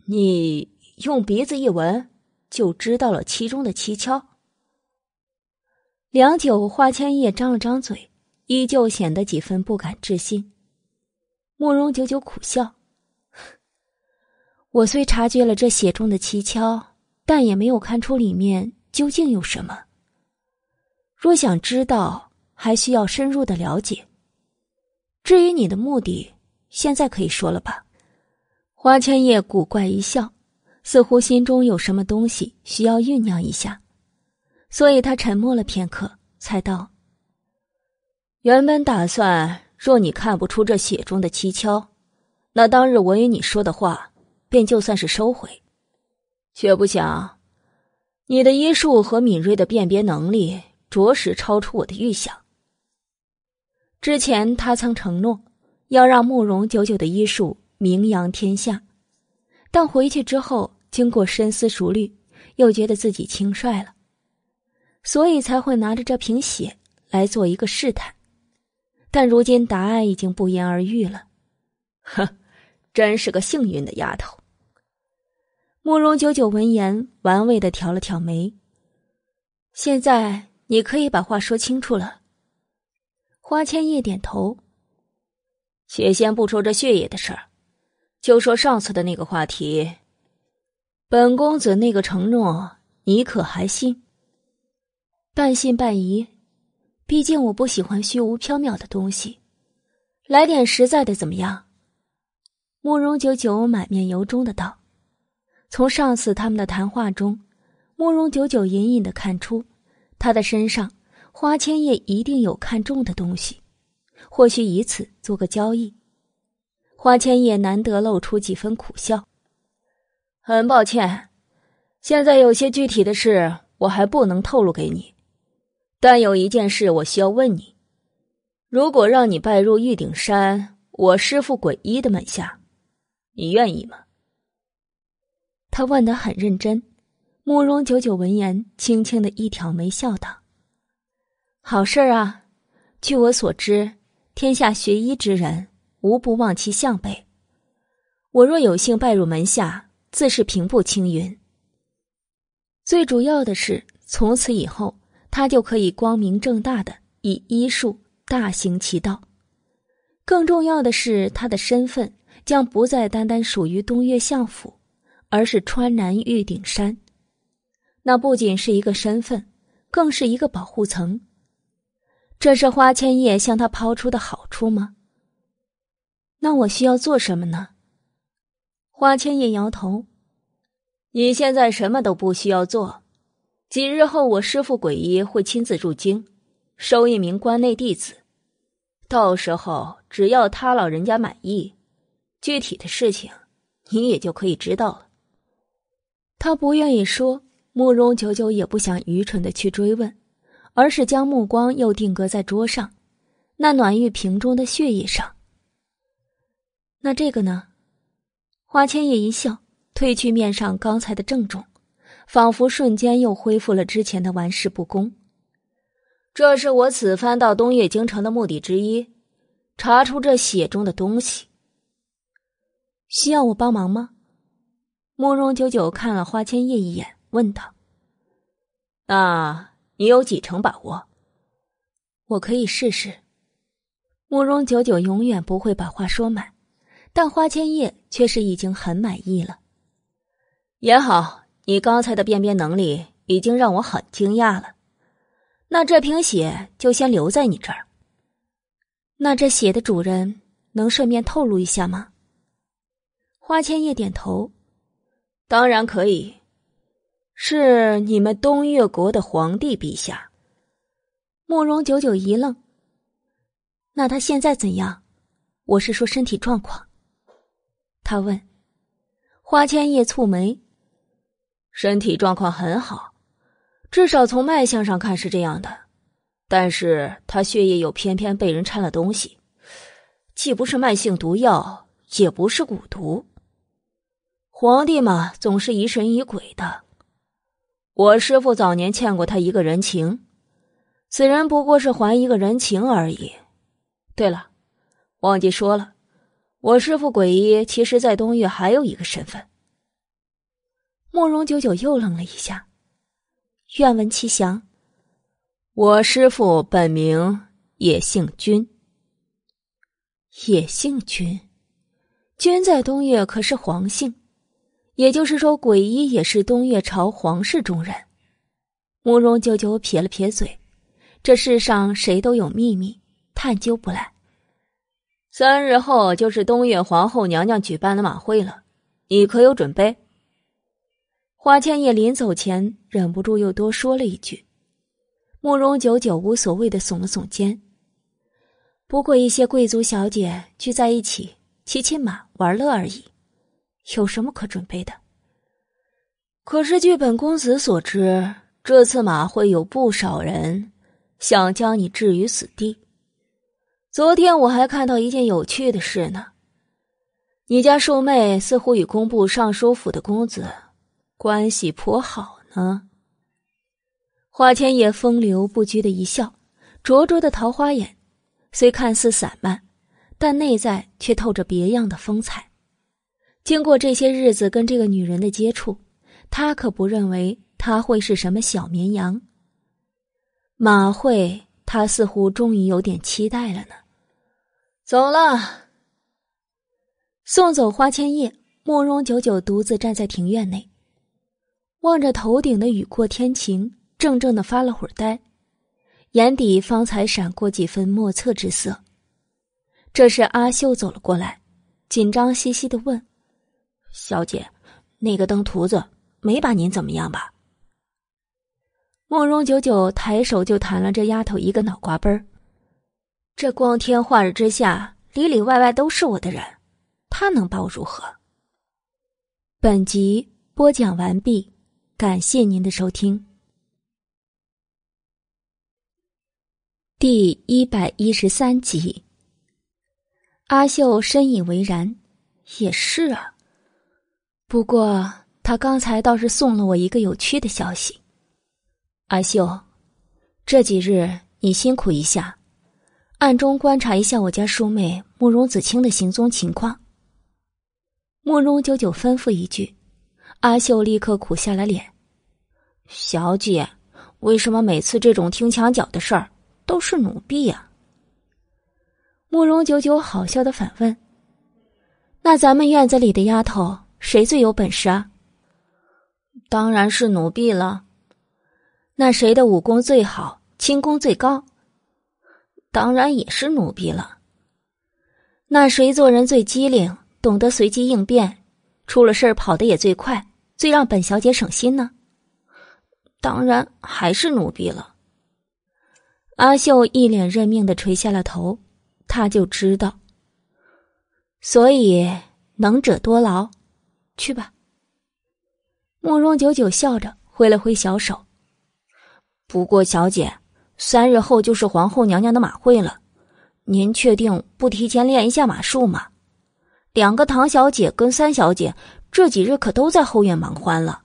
你用鼻子一闻，就知道了其中的蹊跷。良久，花千叶张了张嘴，依旧显得几分不敢置信。慕容久久苦笑。我虽察觉了这血中的蹊跷，但也没有看出里面究竟有什么。若想知道，还需要深入的了解。至于你的目的，现在可以说了吧？花千叶古怪一笑，似乎心中有什么东西需要酝酿一下，所以他沉默了片刻，才道：“原本打算，若你看不出这血中的蹊跷，那当日我与你说的话，便就算是收回。却不想，你的医术和敏锐的辨别能力，着实超出我的预想。之前他曾承诺，要让慕容九九的医术名扬天下，但回去之后。”经过深思熟虑，又觉得自己轻率了，所以才会拿着这瓶血来做一个试探。但如今答案已经不言而喻了。哼，*laughs* 真是个幸运的丫头。慕容九九闻言，玩味的挑了挑眉。现在你可以把话说清楚了。花千叶点头。且先不说这血液的事儿，就说上次的那个话题。本公子那个承诺，你可还信？半信半疑，毕竟我不喜欢虚无缥缈的东西。来点实在的，怎么样？慕容九九满面由衷的道。从上次他们的谈话中，慕容九九隐隐的看出，他的身上花千叶一定有看中的东西，或许以此做个交易。花千叶难得露出几分苦笑。很抱歉，现在有些具体的事我还不能透露给你，但有一件事我需要问你：如果让你拜入玉鼎山我师父鬼医的门下，你愿意吗？他问得很认真。慕容九九闻言，轻轻的一挑眉，笑道：“好事啊！据我所知，天下学医之人，无不望其项背。我若有幸拜入门下。”自是平步青云。最主要的是，从此以后，他就可以光明正大的以医术大行其道。更重要的是，他的身份将不再单单属于东岳相府，而是川南玉鼎山。那不仅是一个身份，更是一个保护层。这是花千叶向他抛出的好处吗？那我需要做什么呢？花千叶摇头：“你现在什么都不需要做。几日后，我师父鬼医会亲自入京，收一名关内弟子。到时候，只要他老人家满意，具体的事情你也就可以知道了。”他不愿意说，慕容九九也不想愚蠢的去追问，而是将目光又定格在桌上那暖玉瓶中的血液上。那这个呢？花千叶一笑，褪去面上刚才的郑重，仿佛瞬间又恢复了之前的玩世不恭。这是我此番到东岳京城的目的之一，查出这血中的东西。需要我帮忙吗？慕容九九看了花千叶一眼，问道：“那你有几成把握？我可以试试。”慕容九九永远不会把话说满。但花千叶却是已经很满意了。也好，你刚才的辨别能力已经让我很惊讶了。那这瓶血就先留在你这儿。那这血的主人能顺便透露一下吗？花千叶点头，当然可以，是你们东越国的皇帝陛下。慕容九九一愣。那他现在怎样？我是说身体状况。他问：“花千叶蹙眉，身体状况很好，至少从脉象上看是这样的。但是他血液又偏偏被人掺了东西，既不是慢性毒药，也不是蛊毒。皇帝嘛，总是疑神疑鬼的。我师父早年欠过他一个人情，此人不过是还一个人情而已。对了，忘记说了。”我师父鬼医，其实在东岳还有一个身份。慕容九九又愣了一下，愿闻其详。我师父本名也姓君，也姓君，君在东岳可是皇姓，也就是说，鬼医也是东岳朝皇室中人。慕容九九撇了撇嘴，这世上谁都有秘密，探究不来。三日后就是东岳皇后娘娘举办的马会了，你可有准备？花千叶临走前忍不住又多说了一句。慕容九九无所谓的耸了耸肩。不过一些贵族小姐聚在一起骑骑马玩乐而已，有什么可准备的？可是据本公子所知，这次马会有不少人想将你置于死地。昨天我还看到一件有趣的事呢，你家庶妹似乎与工部尚书府的公子关系颇好呢。花千叶风流不拘的一笑，灼灼的桃花眼，虽看似散漫，但内在却透着别样的风采。经过这些日子跟这个女人的接触，他可不认为她会是什么小绵羊。马慧，他似乎终于有点期待了呢。走了，送走花千叶，慕容九九独自站在庭院内，望着头顶的雨过天晴。怔怔的发了会儿呆，眼底方才闪过几分莫测之色。这时阿秀走了过来，紧张兮兮的问：“小姐，那个登徒子没把您怎么样吧？”慕容九九抬手就弹了这丫头一个脑瓜崩儿。这光天化日之下，里里外外都是我的人，他能把我如何？本集播讲完毕，感谢您的收听。第一百一十三集，阿秀深以为然，也是啊。不过他刚才倒是送了我一个有趣的消息。阿秀，这几日你辛苦一下，暗中观察一下我家叔妹慕容子清的行踪情况。慕容九九吩咐一句，阿秀立刻苦下了脸。小姐，为什么每次这种听墙角的事儿？都是奴婢呀！慕容九九好笑的反问：“那咱们院子里的丫头谁最有本事啊？”“当然是奴婢了。”“那谁的武功最好，轻功最高？”“当然也是奴婢了。”“那谁做人最机灵，懂得随机应变，出了事儿跑得也最快，最让本小姐省心呢？”“当然还是奴婢了。”阿秀一脸认命的垂下了头，他就知道。所以能者多劳，去吧。慕容九九笑着挥了挥小手。不过小姐，三日后就是皇后娘娘的马会了，您确定不提前练一下马术吗？两个唐小姐跟三小姐这几日可都在后院忙欢了。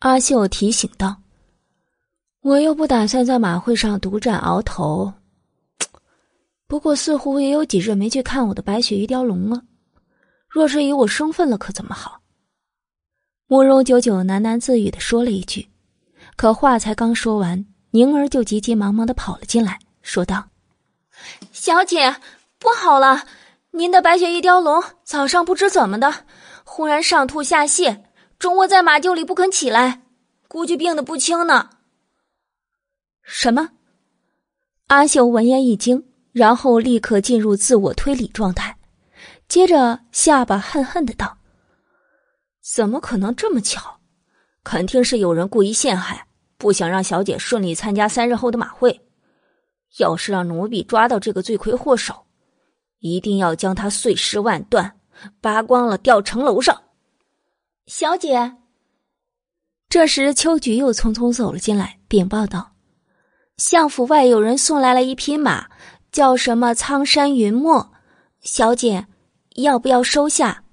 阿秀提醒道。我又不打算在马会上独占鳌头，*tsk* 不过似乎也有几日没去看我的白雪玉雕龙了。若是以我生分了，可怎么好？慕容九九喃喃自语的说了一句，可话才刚说完，宁儿就急急忙忙的跑了进来，说道：“小姐，不好了！您的白雪玉雕龙早上不知怎么的，忽然上吐下泻，中卧在马厩里不肯起来，估计病得不轻呢。”什么？阿秀闻言一惊，然后立刻进入自我推理状态，接着下巴恨恨的道：“怎么可能这么巧？肯定是有人故意陷害，不想让小姐顺利参加三日后的马会。要是让奴婢抓到这个罪魁祸首，一定要将他碎尸万段，扒光了吊城楼上。”小姐，这时秋菊又匆匆走了进来，禀报道。相府外有人送来了一匹马，叫什么苍山云墨，小姐要不要收下？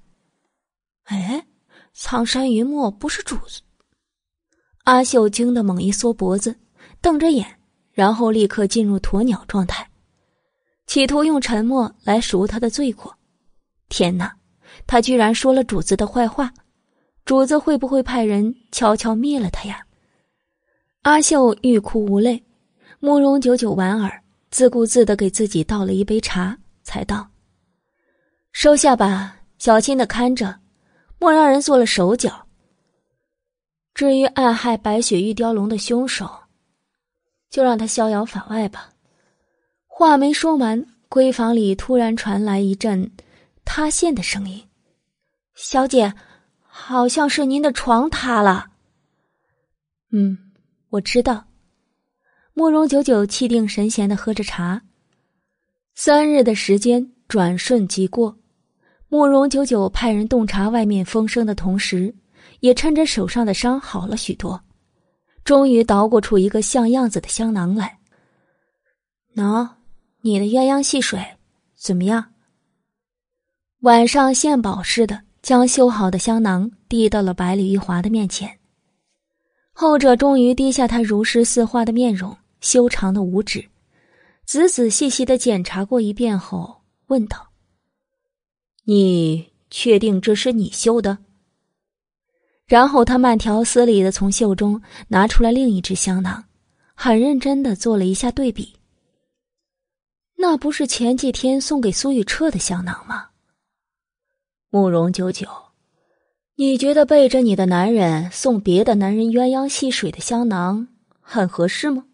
哎，苍山云墨不是主子？阿秀惊得猛一缩脖子，瞪着眼，然后立刻进入鸵鸟状态，企图用沉默来赎他的罪过。天哪，他居然说了主子的坏话，主子会不会派人悄悄灭了他呀？阿秀欲哭无泪。慕容九九莞尔，自顾自的给自己倒了一杯茶，才道：“收下吧，小心的看着，莫让人做了手脚。至于暗害白雪玉雕龙的凶手，就让他逍遥法外吧。”话没说完，闺房里突然传来一阵塌陷的声音：“小姐，好像是您的床塌了。嗯，我知道。慕容九九气定神闲的喝着茶。三日的时间转瞬即过，慕容九九派人洞察外面风声的同时，也趁着手上的伤好了许多，终于捣鼓出一个像样子的香囊来。喏，你的鸳鸯戏水怎么样？晚上献宝似的将修好的香囊递到了百里玉华的面前。后者终于低下他如诗似画的面容，修长的五指，仔仔细细的检查过一遍后，问道：“你确定这是你绣的？”然后他慢条斯理的从袖中拿出了另一只香囊，很认真的做了一下对比。那不是前几天送给苏雨彻的香囊吗？慕容九九。你觉得背着你的男人送别的男人鸳鸯戏水的香囊很合适吗？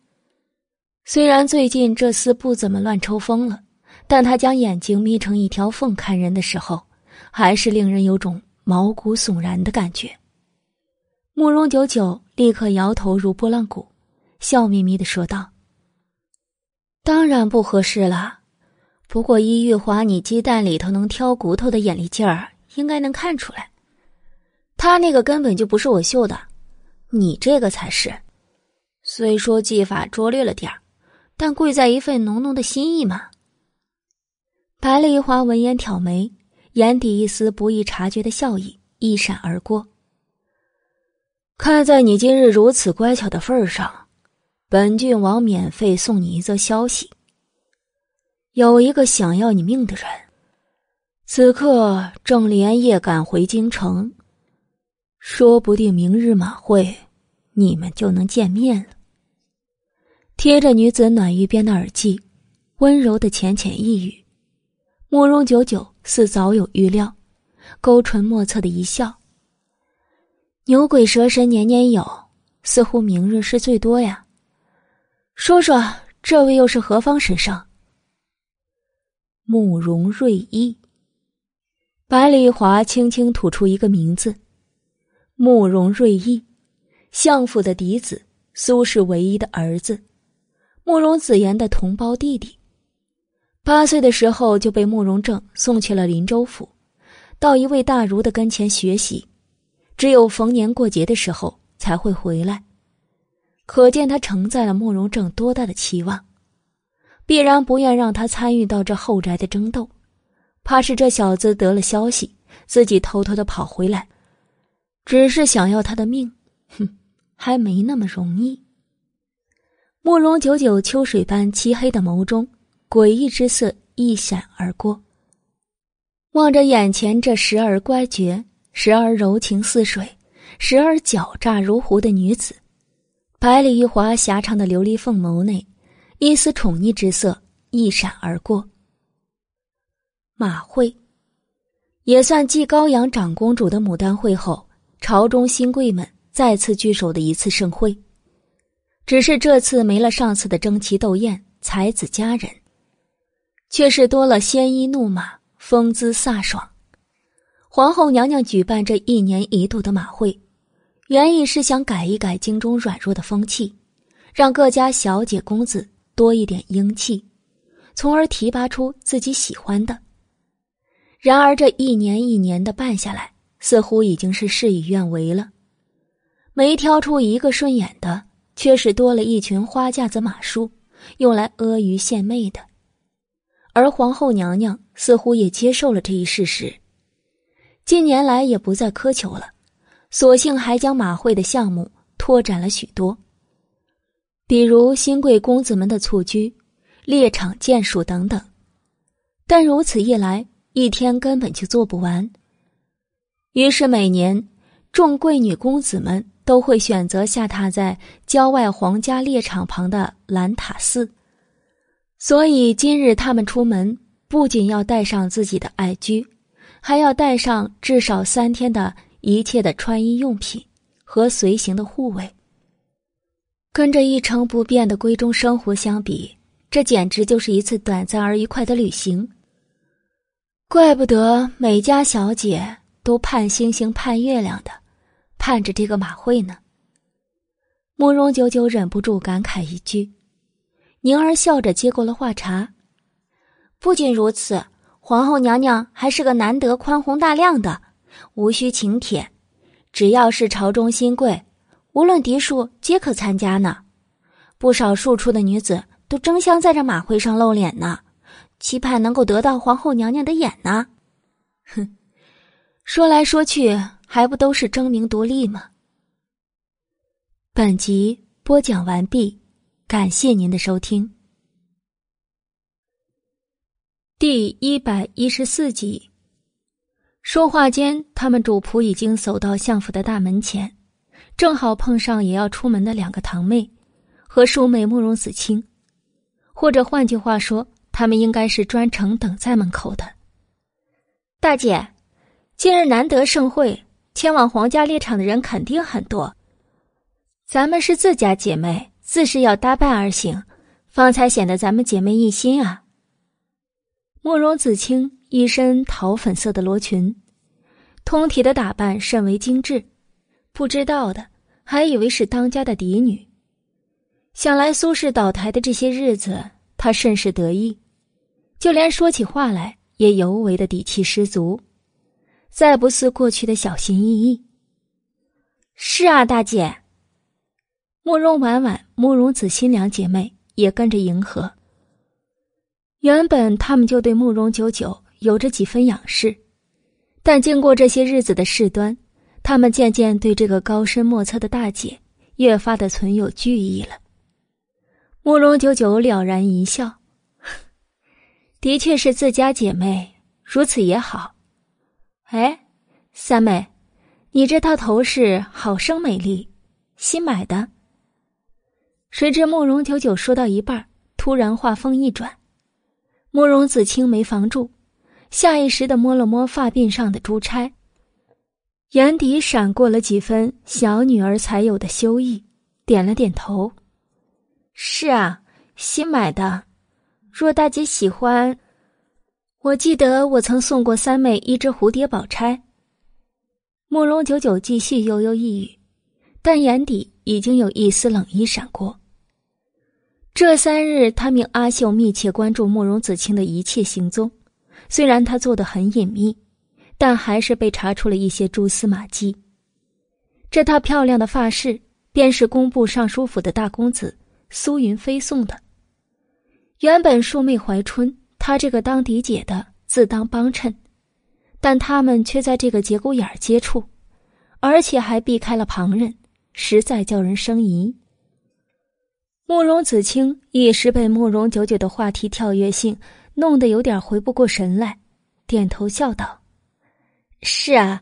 虽然最近这厮不怎么乱抽风了，但他将眼睛眯成一条缝看人的时候，还是令人有种毛骨悚然的感觉。慕容九九立刻摇头如拨浪鼓，笑眯眯的说道：“当然不合适了，不过依玉华你鸡蛋里头能挑骨头的眼力劲儿，应该能看出来。”他那个根本就不是我绣的，你这个才是。虽说技法拙劣了点儿，但贵在一份浓浓的心意嘛。白丽华闻言挑眉，眼底一丝不易察觉的笑意一闪而过。看在你今日如此乖巧的份上，本郡王免费送你一则消息：有一个想要你命的人，此刻正连夜赶回京城。说不定明日马会，你们就能见面了。贴着女子暖玉边的耳际，温柔的浅浅一语。慕容九九似早有预料，勾唇莫测的一笑。牛鬼蛇神年年有，似乎明日是最多呀。说说，这位又是何方神圣？慕容瑞一。百里华轻轻吐出一个名字。慕容瑞意，相府的嫡子，苏氏唯一的儿子，慕容子言的同胞弟弟。八岁的时候就被慕容正送去了林州府，到一位大儒的跟前学习，只有逢年过节的时候才会回来。可见他承载了慕容正多大的期望，必然不愿让他参与到这后宅的争斗，怕是这小子得了消息，自己偷偷的跑回来。只是想要他的命，哼，还没那么容易。慕容九九秋水般漆黑的眸中，诡异之色一闪而过。望着眼前这时而乖绝、时而柔情似水、时而狡诈如狐的女子，百里玉华狭长的琉璃凤眸内，一丝宠溺之色一闪而过。马会，也算继高阳长公主的牡丹会后。朝中新贵们再次聚首的一次盛会，只是这次没了上次的争奇斗艳、才子佳人，却是多了鲜衣怒马、风姿飒爽。皇后娘娘举办这一年一度的马会，原意是想改一改京中软弱的风气，让各家小姐公子多一点英气，从而提拔出自己喜欢的。然而这一年一年的办下来。似乎已经是事与愿违了，没挑出一个顺眼的，却是多了一群花架子马术，用来阿谀献媚的。而皇后娘娘似乎也接受了这一事实，近年来也不再苛求了，索性还将马会的项目拓展了许多，比如新贵公子们的蹴鞠、猎场剑术等等。但如此一来，一天根本就做不完。于是每年，众贵女公子们都会选择下榻在郊外皇家猎场旁的兰塔寺。所以今日他们出门，不仅要带上自己的爱驹，还要带上至少三天的一切的穿衣用品和随行的护卫。跟这一成不变的闺中生活相比，这简直就是一次短暂而愉快的旅行。怪不得每家小姐。都盼星星盼月亮的，盼着这个马会呢。慕容久久忍不住感慨一句，宁儿笑着接过了话茬。不仅如此，皇后娘娘还是个难得宽宏大量的，无需请帖，只要是朝中新贵，无论嫡庶皆可参加呢。不少庶出的女子都争相在这马会上露脸呢，期盼能够得到皇后娘娘的眼呢。哼，说来说去，还不都是争名夺利吗？本集播讲完毕，感谢您的收听。第一百一十四集。说话间，他们主仆已经走到相府的大门前，正好碰上也要出门的两个堂妹和庶妹慕容子清，或者换句话说，他们应该是专程等在门口的。大姐，今日难得盛会，前往皇家猎场的人肯定很多。咱们是自家姐妹，自是要搭伴而行，方才显得咱们姐妹一心啊。慕容子清一身桃粉色的罗裙，通体的打扮甚为精致，不知道的还以为是当家的嫡女。想来苏氏倒台的这些日子，她甚是得意，就连说起话来也尤为的底气十足，再不似过去的小心翼翼。是啊，大姐。慕容婉婉、慕容子欣两姐妹也跟着迎合。原本他们就对慕容九九有着几分仰视，但经过这些日子的事端，他们渐渐对这个高深莫测的大姐越发的存有惧意了。慕容九九了然一笑，*laughs* 的确是自家姐妹，如此也好。哎，三妹，你这套头饰好生美丽，新买的？谁知慕容九九说到一半，突然话锋一转。慕容子清没防住，下意识的摸了摸发鬓上的珠钗，眼底闪过了几分小女儿才有的羞意，点了点头：“是啊，新买的。若大姐喜欢，我记得我曾送过三妹一只蝴蝶宝钗。”慕容九九继续悠悠一语，但眼底已经有一丝冷意闪过。这三日，他命阿秀密切关注慕容子清的一切行踪。虽然他做的很隐秘，但还是被查出了一些蛛丝马迹。这套漂亮的发饰，便是工部尚书府的大公子苏云飞送的。原本庶妹怀春，他这个当嫡姐的自当帮衬，但他们却在这个节骨眼儿接触，而且还避开了旁人，实在叫人生疑。慕容子清一时被慕容九九的话题跳跃性弄得有点回不过神来，点头笑道：“是啊，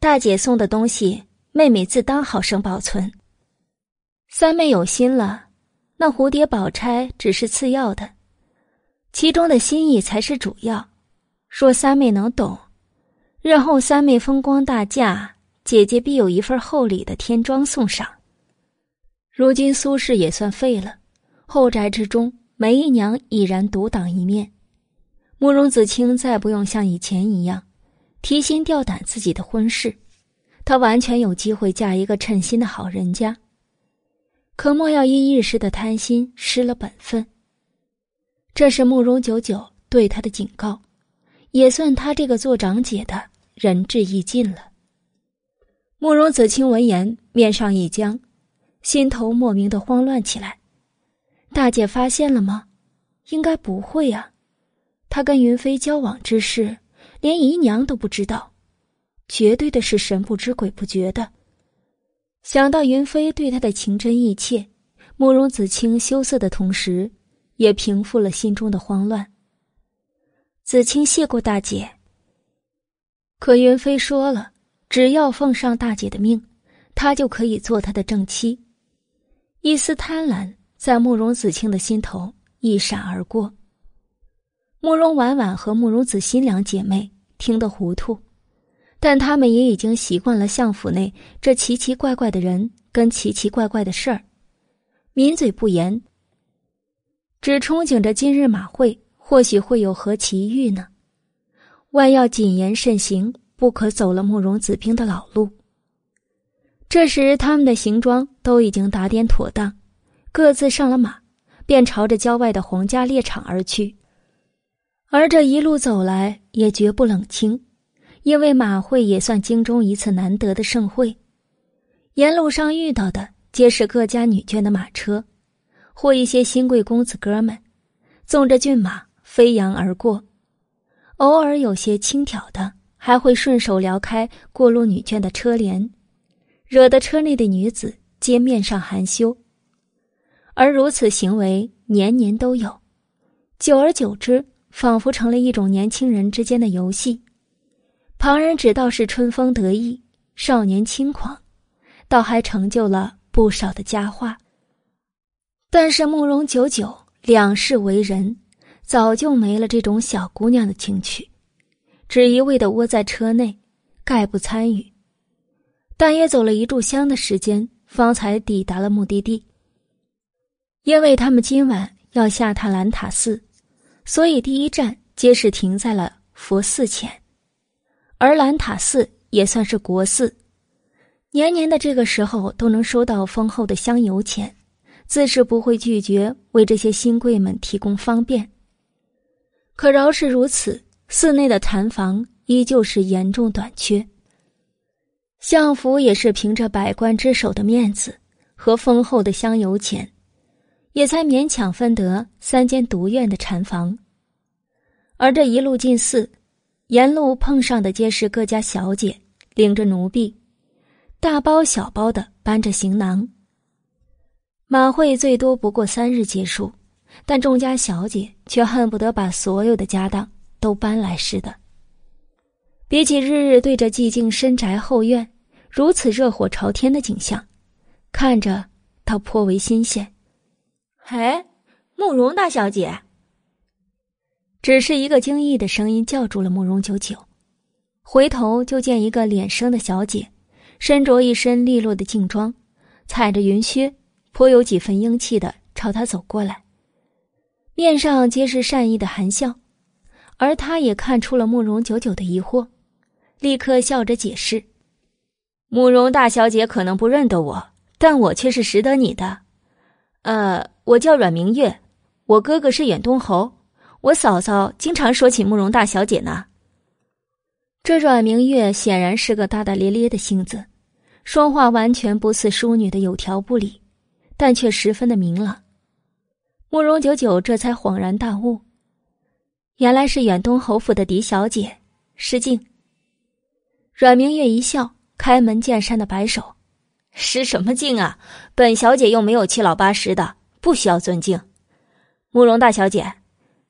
大姐送的东西，妹妹自当好生保存。三妹有心了，那蝴蝶宝钗只是次要的，其中的心意才是主要。若三妹能懂，日后三妹风光大嫁，姐姐必有一份厚礼的天装送上。”如今苏氏也算废了，后宅之中，梅姨娘已然独当一面。慕容子清再不用像以前一样提心吊胆自己的婚事，她完全有机会嫁一个称心的好人家。可莫要因一时的贪心失了本分。这是慕容九九对她的警告，也算她这个做长姐的仁至义尽了。慕容子清闻言，面上一僵。心头莫名的慌乱起来，大姐发现了吗？应该不会啊，她跟云飞交往之事，连姨娘都不知道，绝对的是神不知鬼不觉的。想到云飞对她的情真意切，慕容子清羞涩的同时，也平复了心中的慌乱。子清谢过大姐。可云飞说了，只要奉上大姐的命，他就可以做她的正妻。一丝贪婪在慕容子清的心头一闪而过。慕容婉婉和慕容子欣两姐妹听得糊涂，但她们也已经习惯了相府内这奇奇怪怪的人跟奇奇怪怪的事儿，抿嘴不言，只憧憬着今日马会或许会有何奇遇呢？万要谨言慎行，不可走了慕容子冰的老路。这时，他们的行装都已经打点妥当，各自上了马，便朝着郊外的皇家猎场而去。而这一路走来，也绝不冷清，因为马会也算京中一次难得的盛会。沿路上遇到的，皆是各家女眷的马车，或一些新贵公子哥们，纵着骏马飞扬而过。偶尔有些轻佻的，还会顺手撩开过路女眷的车帘，惹得车内的女子皆面上含羞。而如此行为年年都有，久而久之，仿佛成了一种年轻人之间的游戏。旁人只道是春风得意，少年轻狂，倒还成就了不少的佳话。但是慕容久久两世为人。早就没了这种小姑娘的情趣，只一味的窝在车内，概不参与。但也走了一炷香的时间，方才抵达了目的地。因为他们今晚要下榻兰塔寺，所以第一站皆是停在了佛寺前。而兰塔寺也算是国寺，年年的这个时候都能收到丰厚的香油钱，自是不会拒绝为这些新贵们提供方便。可饶是如此，寺内的禅房依旧是严重短缺。相府也是凭着百官之首的面子和丰厚的香油钱，也才勉强分得三间独院的禅房。而这一路进寺，沿路碰上的皆是各家小姐领着奴婢，大包小包的搬着行囊。马会最多不过三日结束。但众家小姐却恨不得把所有的家当都搬来似的。比起日日对着寂静深宅后院如此热火朝天的景象，看着倒颇为新鲜。哎，慕容大小姐！只是一个惊异的声音叫住了慕容九九，回头就见一个脸生的小姐，身着一身利落的劲装，踩着云靴，颇有几分英气的朝他走过来。面上皆是善意的含笑，而他也看出了慕容九九的疑惑，立刻笑着解释：“慕容大小姐可能不认得我，但我却是识得你的。呃，我叫阮明月，我哥哥是远东侯，我嫂嫂经常说起慕容大小姐呢。”这阮明月显然是个大大咧咧的性子，说话完全不似淑女的有条不理，但却十分的明朗。慕容九九这才恍然大悟，原来是远东侯府的狄小姐失敬。阮明月一笑，开门见山的摆手：“失什么敬啊？本小姐又没有七老八十的，不需要尊敬。慕容大小姐，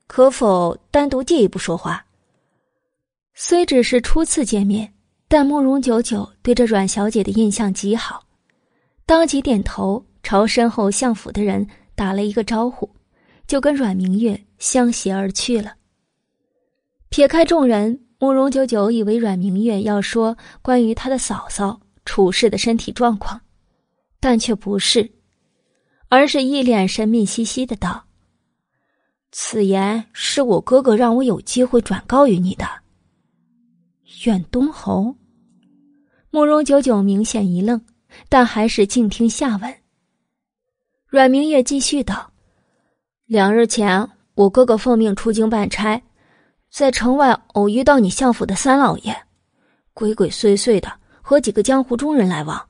可否单独借一步说话？”虽只是初次见面，但慕容九九对这阮小姐的印象极好，当即点头，朝身后相府的人。打了一个招呼，就跟阮明月相携而去了。撇开众人，慕容九九以为阮明月要说关于他的嫂嫂处事的身体状况，但却不是，而是一脸神秘兮兮的道：“此言是我哥哥让我有机会转告于你的。”远东侯，慕容九九明显一愣，但还是静听下文。阮明月继续道：“两日前，我哥哥奉命出京办差，在城外偶遇到你相府的三老爷，鬼鬼祟祟的和几个江湖中人来往，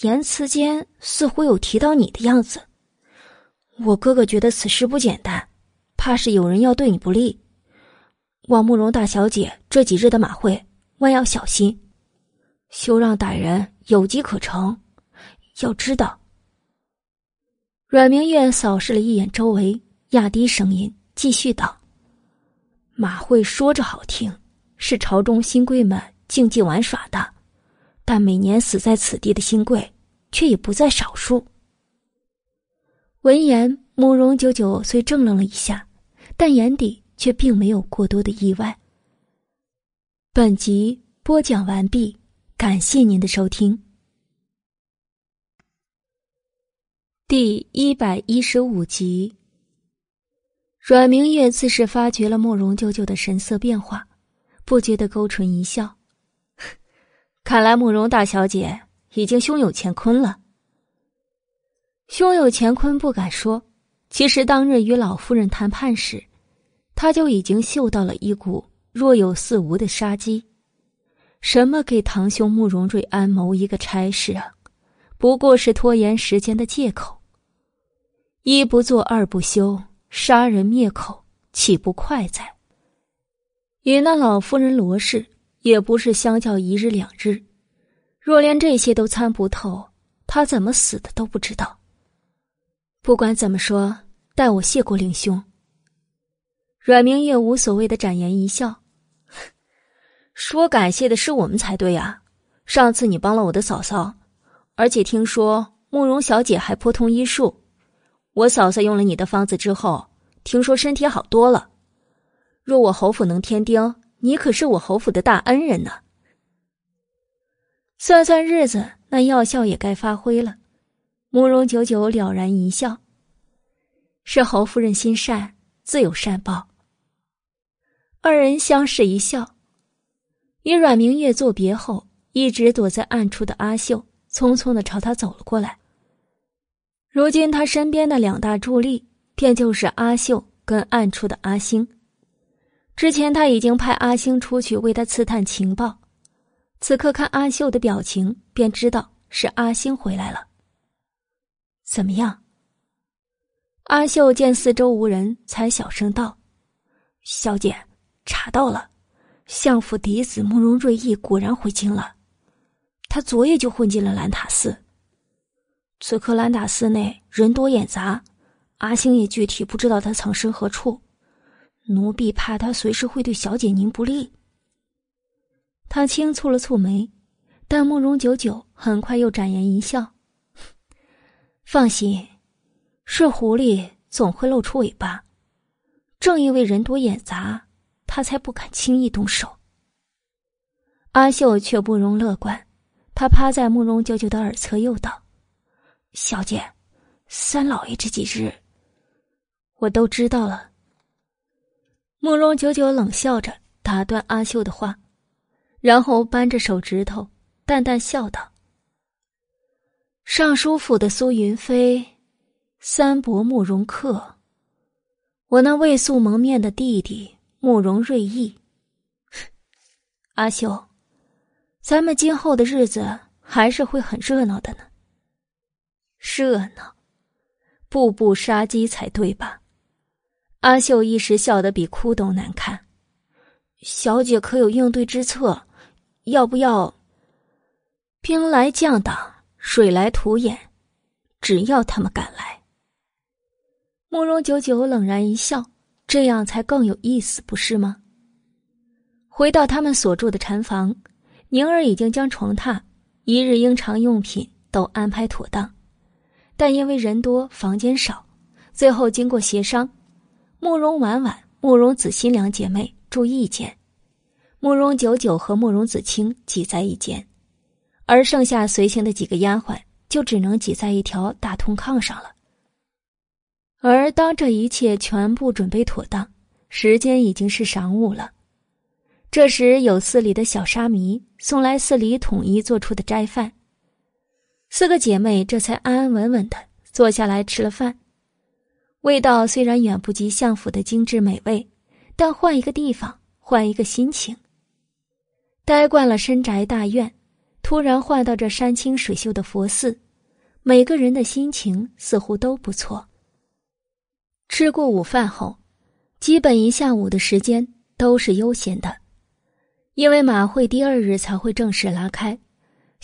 言辞间似乎有提到你的样子。我哥哥觉得此事不简单，怕是有人要对你不利。望慕容大小姐这几日的马会，万要小心，休让歹人有机可乘。要知道。”阮明月扫视了一眼周围，压低声音继续道：“马会说着好听，是朝中新贵们竞技玩耍的，但每年死在此地的新贵却也不在少数。”闻言，慕容九九虽怔愣了一下，但眼底却并没有过多的意外。本集播讲完毕，感谢您的收听。第一百一十五集，阮明月自是发觉了慕容舅舅的神色变化，不觉得勾唇一笑，*laughs* 看来慕容大小姐已经胸有乾坤了。胸有乾坤不敢说，其实当日与老夫人谈判时，他就已经嗅到了一股若有似无的杀机。什么给堂兄慕容瑞安谋一个差事啊？不过是拖延时间的借口。一不做二不休，杀人灭口，岂不快哉？与那老夫人罗氏也不是相较一日两日，若连这些都参不透，他怎么死的都不知道。不管怎么说，代我谢过令兄。阮明月无所谓的展颜一笑，*laughs* 说感谢的是我们才对啊！上次你帮了我的嫂嫂，而且听说慕容小姐还颇通医术，我嫂嫂用了你的方子之后，听说身体好多了。若我侯府能添丁，你可是我侯府的大恩人呢。算算日子，那药效也该发挥了。慕容九九了然一笑：“是侯夫人心善，自有善报。”二人相视一笑。与阮明月作别后，一直躲在暗处的阿秀匆匆的朝他走了过来。如今他身边的两大助力，便就是阿秀跟暗处的阿星。之前他已经派阿星出去为他刺探情报，此刻看阿秀的表情，便知道是阿星回来了。怎么样？阿秀见四周无人，才小声道：“小姐，查到了，相府嫡子慕容瑞义果然回京了。他昨夜就混进了兰塔寺。此刻兰达寺内人多眼杂，阿星也具体不知道他藏身何处。奴婢怕他随时会对小姐您不利。”他轻蹙了蹙眉，但慕容九九很快又展颜一笑。放心，是狐狸总会露出尾巴。正因为人多眼杂，他才不敢轻易动手。阿秀却不容乐观，他趴在慕容九九的耳侧又道：“小姐，三老爷这几日，我都知道了。”慕容久久冷笑着打断阿秀的话，然后扳着手指头，淡淡笑道。尚书府的苏云飞，三伯慕容克，我那未素蒙面的弟弟慕容睿义。阿秀，咱们今后的日子还是会很热闹的呢。热闹，步步杀机才对吧？阿秀一时笑得比哭都难看。小姐可有应对之策？要不要兵来将挡？水来土掩，只要他们敢来。慕容九九冷然一笑，这样才更有意思，不是吗？回到他们所住的禅房，宁儿已经将床榻、一日应常用品都安排妥当，但因为人多，房间少，最后经过协商，慕容婉婉、慕容子欣两姐妹住一间，慕容九九和慕容子清挤在一间。而剩下随行的几个丫鬟，就只能挤在一条大通炕上了。而当这一切全部准备妥当，时间已经是晌午了。这时，有寺里的小沙弥送来寺里统一做出的斋饭，四个姐妹这才安安稳稳的坐下来吃了饭。味道虽然远不及相府的精致美味，但换一个地方，换一个心情。待惯了深宅大院。突然换到这山清水秀的佛寺，每个人的心情似乎都不错。吃过午饭后，基本一下午的时间都是悠闲的，因为马会第二日才会正式拉开，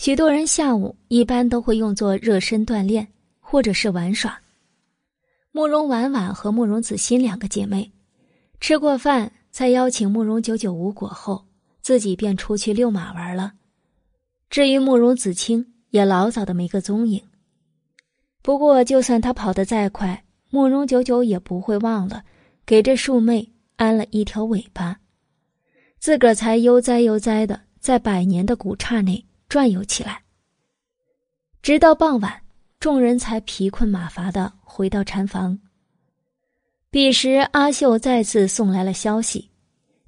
许多人下午一般都会用作热身锻炼或者是玩耍。慕容婉婉和慕容子欣两个姐妹，吃过饭，在邀请慕容九九无果后，自己便出去遛马玩了。至于慕容子清，也老早的没个踪影。不过，就算他跑得再快，慕容九九也不会忘了给这庶妹安了一条尾巴，自个儿才悠哉悠哉的在百年的古刹内转悠起来。直到傍晚，众人才疲困马乏的回到禅房。彼时，阿秀再次送来了消息，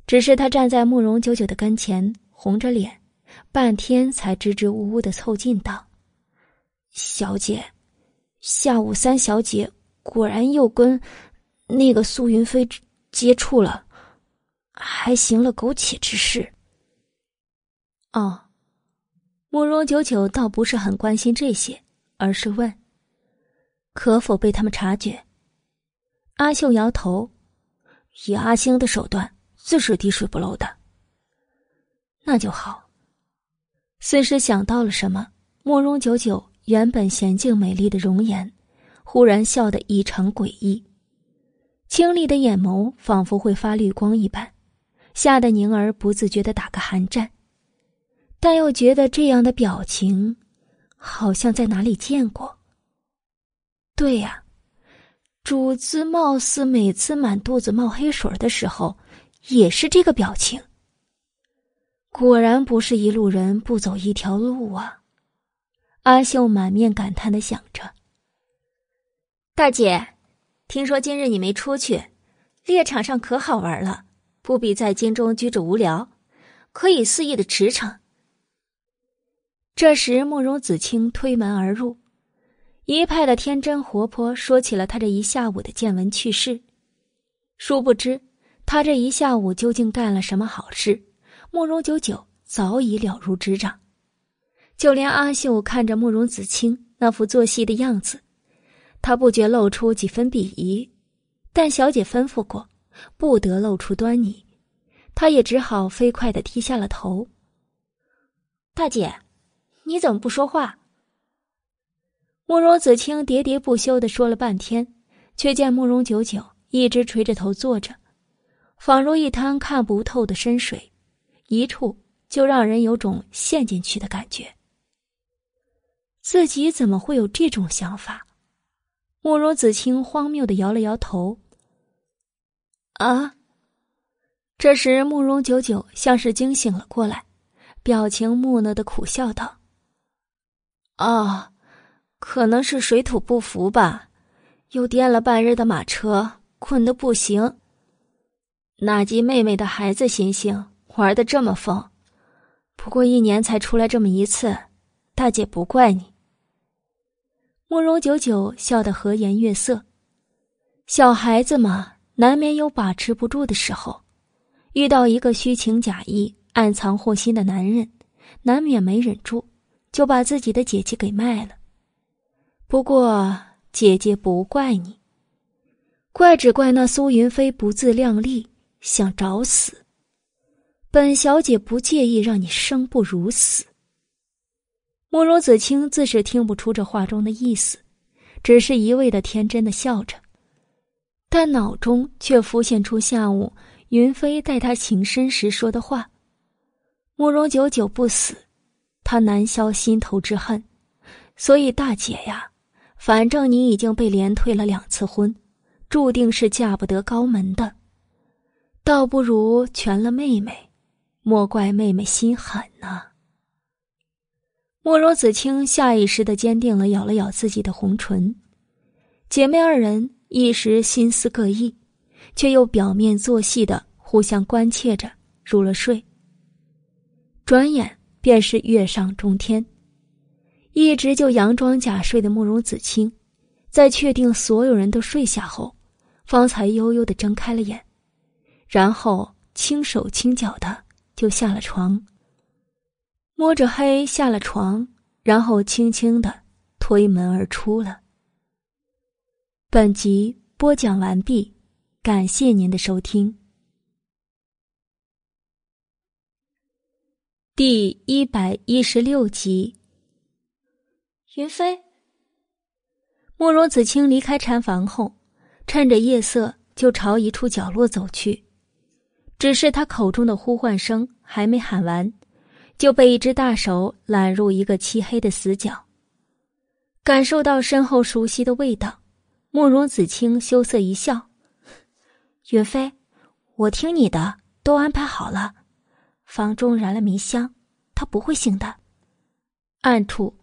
只是他站在慕容九九的跟前，红着脸。半天才支支吾吾的凑近道：“小姐，下午三小姐果然又跟那个苏云飞接触了，还行了苟且之事。”哦，慕容九九倒不是很关心这些，而是问：“可否被他们察觉？”阿秀摇头：“以阿星的手段，自是滴水不漏的。”那就好。似是想到了什么，慕容九九原本娴静美丽的容颜，忽然笑得异常诡异，清丽的眼眸仿佛会发绿光一般，吓得宁儿不自觉的打个寒战，但又觉得这样的表情，好像在哪里见过。对呀，主子貌似每次满肚子冒黑水的时候，也是这个表情。果然不是一路人不走一条路啊！阿秀满面感叹的想着。大姐，听说今日你没出去，猎场上可好玩了，不比在京中居着无聊，可以肆意的驰骋。这时，慕容子清推门而入，一派的天真活泼，说起了他这一下午的见闻趣事。殊不知，他这一下午究竟干了什么好事？慕容九九早已了如指掌，就连阿秀看着慕容子清那副做戏的样子，他不觉露出几分鄙夷。但小姐吩咐过，不得露出端倪，他也只好飞快的低下了头。大姐，你怎么不说话？慕容子清喋喋不休的说了半天，却见慕容九九一直垂着头坐着，仿如一滩看不透的深水。一触就让人有种陷进去的感觉。自己怎么会有这种想法？慕容子清荒谬的摇了摇头。啊！这时，慕容九九像是惊醒了过来，表情木讷的苦笑道：“哦，可能是水土不服吧，又颠了半日的马车，困得不行。哪及妹妹的孩子心性？”玩的这么疯，不过一年才出来这么一次，大姐不怪你。慕容九九笑得和颜悦色，小孩子嘛，难免有把持不住的时候，遇到一个虚情假意、暗藏祸心的男人，难免没忍住，就把自己的姐姐给卖了。不过姐姐不怪你，怪只怪那苏云飞不自量力，想找死。本小姐不介意让你生不如死。慕容子清自是听不出这话中的意思，只是一味的天真的笑着，但脑中却浮现出下午云飞待他情深时说的话：“慕容久久不死，他难消心头之恨。所以大姐呀，反正你已经被连退了两次婚，注定是嫁不得高门的，倒不如全了妹妹。”莫怪妹妹心狠呐。慕容子清下意识的坚定了，咬了咬自己的红唇。姐妹二人一时心思各异，却又表面作戏的互相关切着，入了睡。转眼便是月上中天，一直就佯装假睡的慕容子清，在确定所有人都睡下后，方才悠悠的睁开了眼，然后轻手轻脚的。就下了床，摸着黑下了床，然后轻轻的推门而出了。本集播讲完毕，感谢您的收听。第一百一十六集，云飞。慕容子清离开禅房后，趁着夜色就朝一处角落走去。只是他口中的呼唤声还没喊完，就被一只大手揽入一个漆黑的死角。感受到身后熟悉的味道，慕容子清羞涩一笑：“云飞，我听你的，都安排好了。房中燃了迷香，他不会醒的。”暗处，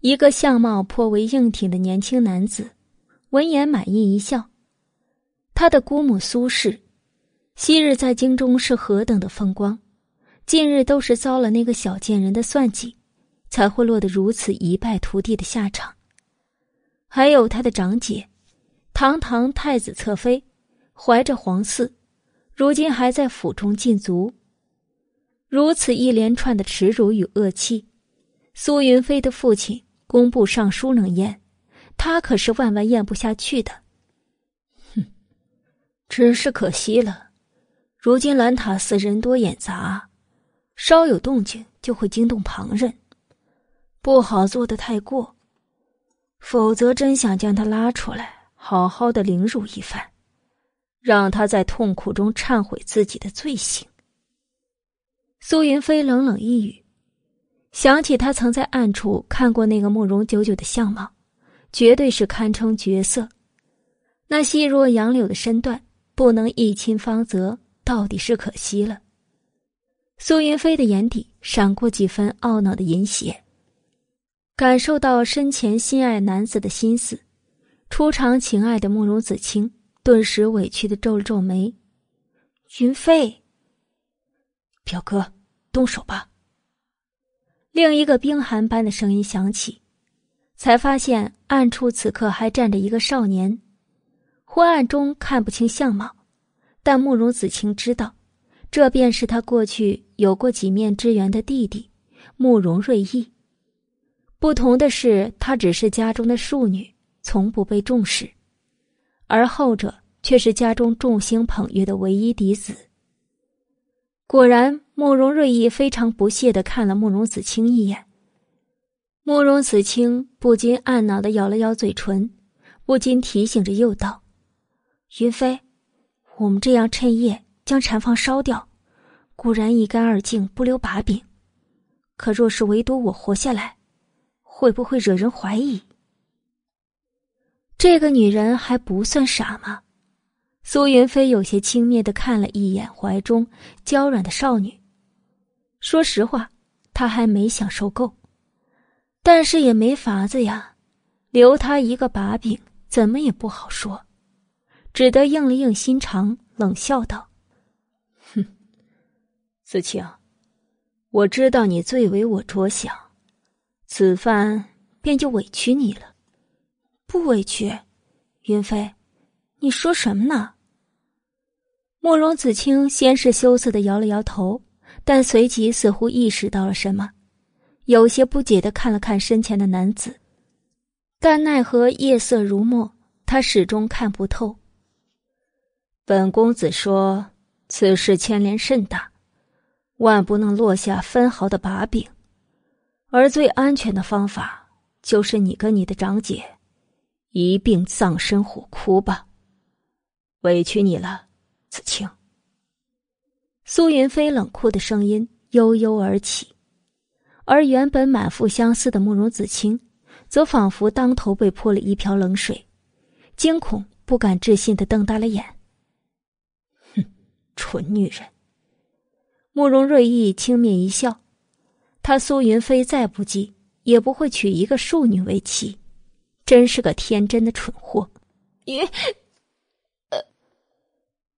一个相貌颇为硬挺的年轻男子，闻言满意一笑：“他的姑母苏氏。”昔日在京中是何等的风光，近日都是遭了那个小贱人的算计，才会落得如此一败涂地的下场。还有他的长姐，堂堂太子侧妃，怀着皇嗣，如今还在府中禁足。如此一连串的耻辱与恶气，苏云飞的父亲工部尚书能咽，他可是万万咽不下去的。哼，只是可惜了，如今兰塔寺人多眼杂。稍有动静就会惊动旁人，不好做的太过。否则，真想将他拉出来，好好的凌辱一番，让他在痛苦中忏悔自己的罪行。苏云飞冷冷一语，想起他曾在暗处看过那个慕容九九的相貌，绝对是堪称绝色。那细若杨柳的身段，不能一亲芳泽，到底是可惜了。苏云飞的眼底闪过几分懊恼的淫邪，感受到身前心爱男子的心思，初尝情爱的慕容子清顿时委屈的皱了皱眉。云飞，表哥，动手吧。另一个冰寒般的声音响起，才发现暗处此刻还站着一个少年，昏暗中看不清相貌，但慕容子清知道。这便是他过去有过几面之缘的弟弟，慕容瑞意。不同的是，他只是家中的庶女，从不被重视，而后者却是家中众星捧月的唯一嫡子。果然，慕容瑞意非常不屑的看了慕容子清一眼。慕容子清不禁暗恼的咬了咬嘴唇，不禁提醒着又道：“云飞，我们这样趁夜。”将禅房烧掉，固然一干二净，不留把柄。可若是唯独我活下来，会不会惹人怀疑？这个女人还不算傻吗？苏云飞有些轻蔑的看了一眼怀中娇软的少女。说实话，他还没享受够，但是也没法子呀，留他一个把柄，怎么也不好说，只得硬了硬心肠，冷笑道。哼子清，我知道你最为我着想，此番便就委屈你了。不委屈，云飞，你说什么呢？慕容子清先是羞涩的摇了摇头，但随即似乎意识到了什么，有些不解的看了看身前的男子，但奈何夜色如墨，他始终看不透。本公子说，此事牵连甚大。万不能落下分毫的把柄，而最安全的方法就是你跟你的长姐一并葬身火窟吧。委屈你了，子清。苏云飞冷酷的声音悠悠而起，而原本满腹相思的慕容子清，则仿佛当头被泼了一瓢冷水，惊恐不敢置信的瞪大了眼。哼，蠢女人。慕容瑞意轻蔑一笑，他苏云飞再不济，也不会娶一个庶女为妻，真是个天真的蠢货。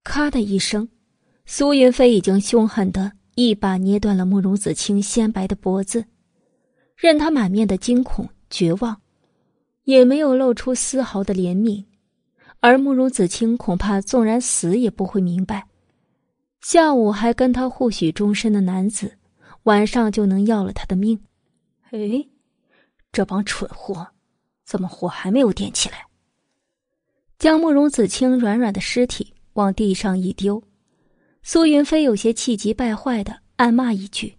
咔的一声，苏云飞已经凶狠的一把捏断了慕容子清鲜白的脖子，任他满面的惊恐绝望，也没有露出丝毫的怜悯，而慕容子清恐怕纵然死也不会明白。下午还跟他互许终身的男子，晚上就能要了他的命。哎，这帮蠢货，怎么火还没有点起来？将慕容子清软软的尸体往地上一丢，苏云飞有些气急败坏的暗骂一句。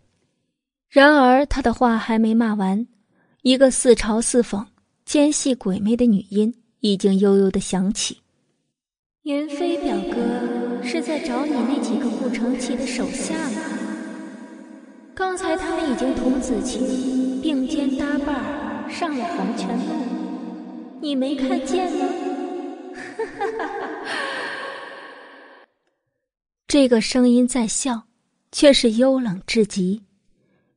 然而他的话还没骂完，一个似嘲似讽、尖细鬼魅的女音已经悠悠的响起：“云飞表哥。”是在找你那几个不成器的手下吗？刚才他们已经同子清并肩搭伴上了黄泉路，你没看见吗？*laughs* 这个声音在笑，却是幽冷至极，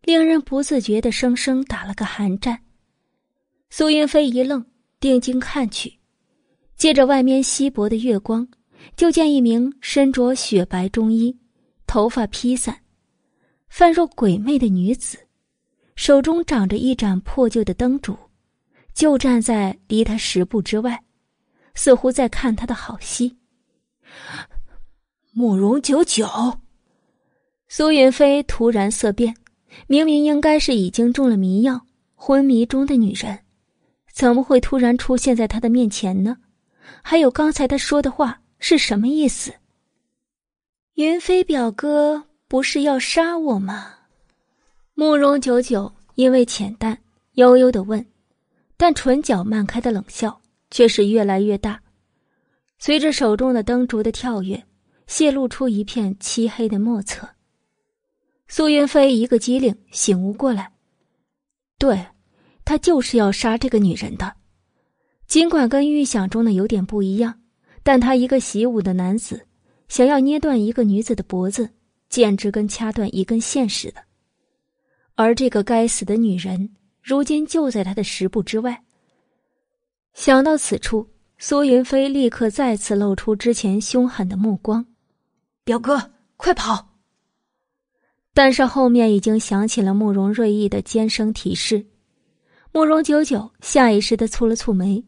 令人不自觉的生生打了个寒战。苏云飞一愣，定睛看去，借着外面稀薄的月光。就见一名身着雪白中衣、头发披散、泛若鬼魅的女子，手中掌着一盏破旧的灯烛，就站在离他十步之外，似乎在看他的好戏。慕容九九，苏云飞突然色变，明明应该是已经中了迷药、昏迷中的女人，怎么会突然出现在他的面前呢？还有刚才他说的话是什么意思？云飞表哥不是要杀我吗？慕容九九因为浅淡，悠悠的问，但唇角漫开的冷笑却是越来越大。随着手中的灯烛的跳跃，泄露出一片漆黑的莫测。苏云飞一个机灵，醒悟过来，对，他就是要杀这个女人的。尽管跟预想中的有点不一样，但他一个习武的男子，想要捏断一个女子的脖子，简直跟掐断一根线似的。而这个该死的女人，如今就在他的十步之外。想到此处，苏云飞立刻再次露出之前凶狠的目光：“表哥，快跑！”但是后面已经响起了慕容瑞意的尖声提示，慕容九九下意识的蹙了蹙眉。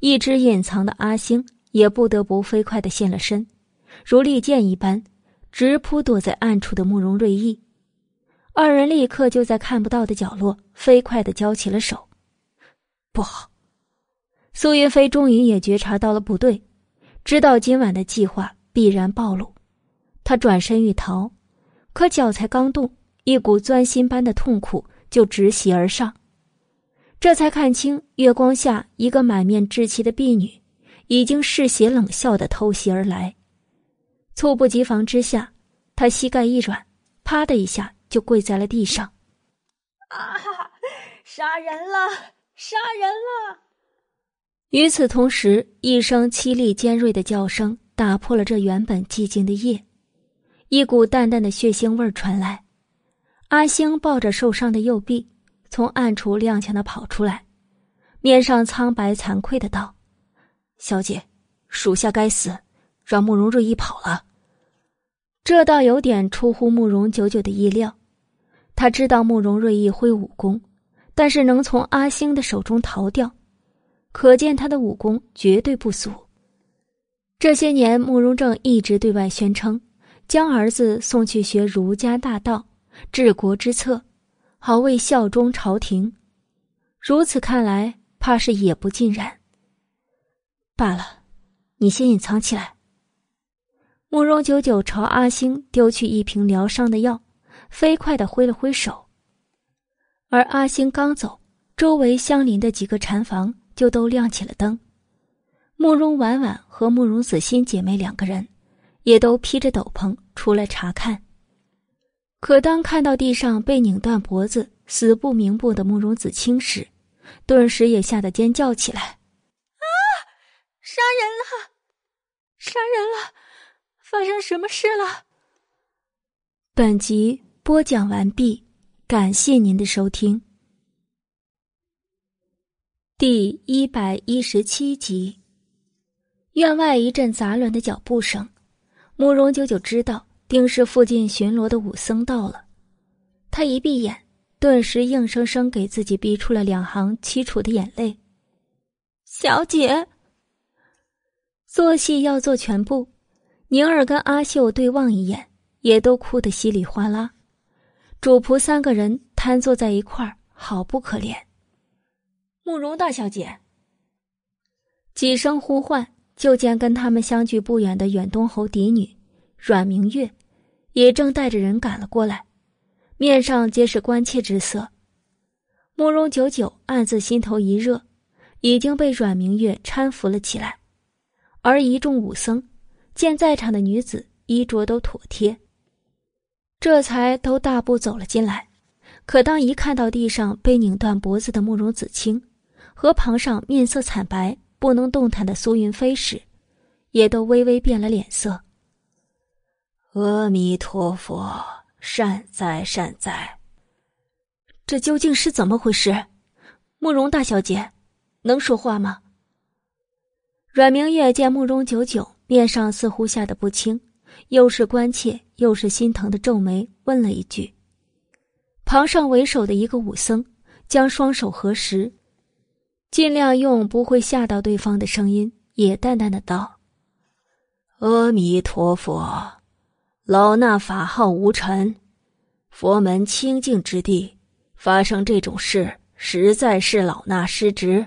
一直隐藏的阿星也不得不飞快的现了身，如利剑一般，直扑躲在暗处的慕容瑞意。二人立刻就在看不到的角落飞快的交起了手。不好！苏云飞终于也觉察到了不对，知道今晚的计划必然暴露。他转身欲逃，可脚才刚动，一股钻心般的痛苦就直袭而上。这才看清，月光下一个满面稚气的婢女，已经嗜血冷笑的偷袭而来。猝不及防之下，他膝盖一软，啪的一下就跪在了地上。啊！杀人了！杀人了！与此同时，一声凄厉尖锐的叫声打破了这原本寂静的夜，一股淡淡的血腥味传来。阿星抱着受伤的右臂。从暗处踉跄的跑出来，面上苍白惭愧的道：“小姐，属下该死，让慕容瑞意跑了。”这倒有点出乎慕容九九的意料。他知道慕容瑞意会武功，但是能从阿星的手中逃掉，可见他的武功绝对不俗。这些年，慕容正一直对外宣称，将儿子送去学儒家大道、治国之策。好为效忠朝廷，如此看来，怕是也不尽然。罢了，你先隐藏起来。慕容九九朝阿星丢去一瓶疗伤的药，飞快的挥了挥手。而阿星刚走，周围相邻的几个禅房就都亮起了灯。慕容婉婉和慕容子欣姐妹两个人，也都披着斗篷出来查看。可当看到地上被拧断脖子、死不瞑目的慕容子清时，顿时也吓得尖叫起来：“啊！杀人了！杀人了！发生什么事了？”本集播讲完毕，感谢您的收听。第一百一十七集，院外一阵杂乱的脚步声，慕容九九知道。定是附近巡逻的武僧到了，他一闭眼，顿时硬生生给自己逼出了两行凄楚的眼泪。小姐，做戏要做全部，宁儿跟阿秀对望一眼，也都哭得稀里哗啦。主仆三个人瘫坐在一块儿，好不可怜。慕容大小姐，几声呼唤，就见跟他们相距不远的远东侯嫡女。阮明月也正带着人赶了过来，面上皆是关切之色。慕容九九暗自心头一热，已经被阮明月搀扶了起来。而一众武僧见在场的女子衣着都妥帖，这才都大步走了进来。可当一看到地上被拧断脖子的慕容子清，和旁上面色惨白不能动弹的苏云飞时，也都微微变了脸色。阿弥陀佛，善哉善哉。这究竟是怎么回事？慕容大小姐，能说话吗？阮明月见慕容九九面上似乎吓得不轻，又是关切又是心疼的皱眉，问了一句。旁上为首的一个武僧将双手合十，尽量用不会吓到对方的声音，也淡淡的道：“阿弥陀佛，老衲法号无尘，佛门清净之地，发生这种事，实在是老衲失职。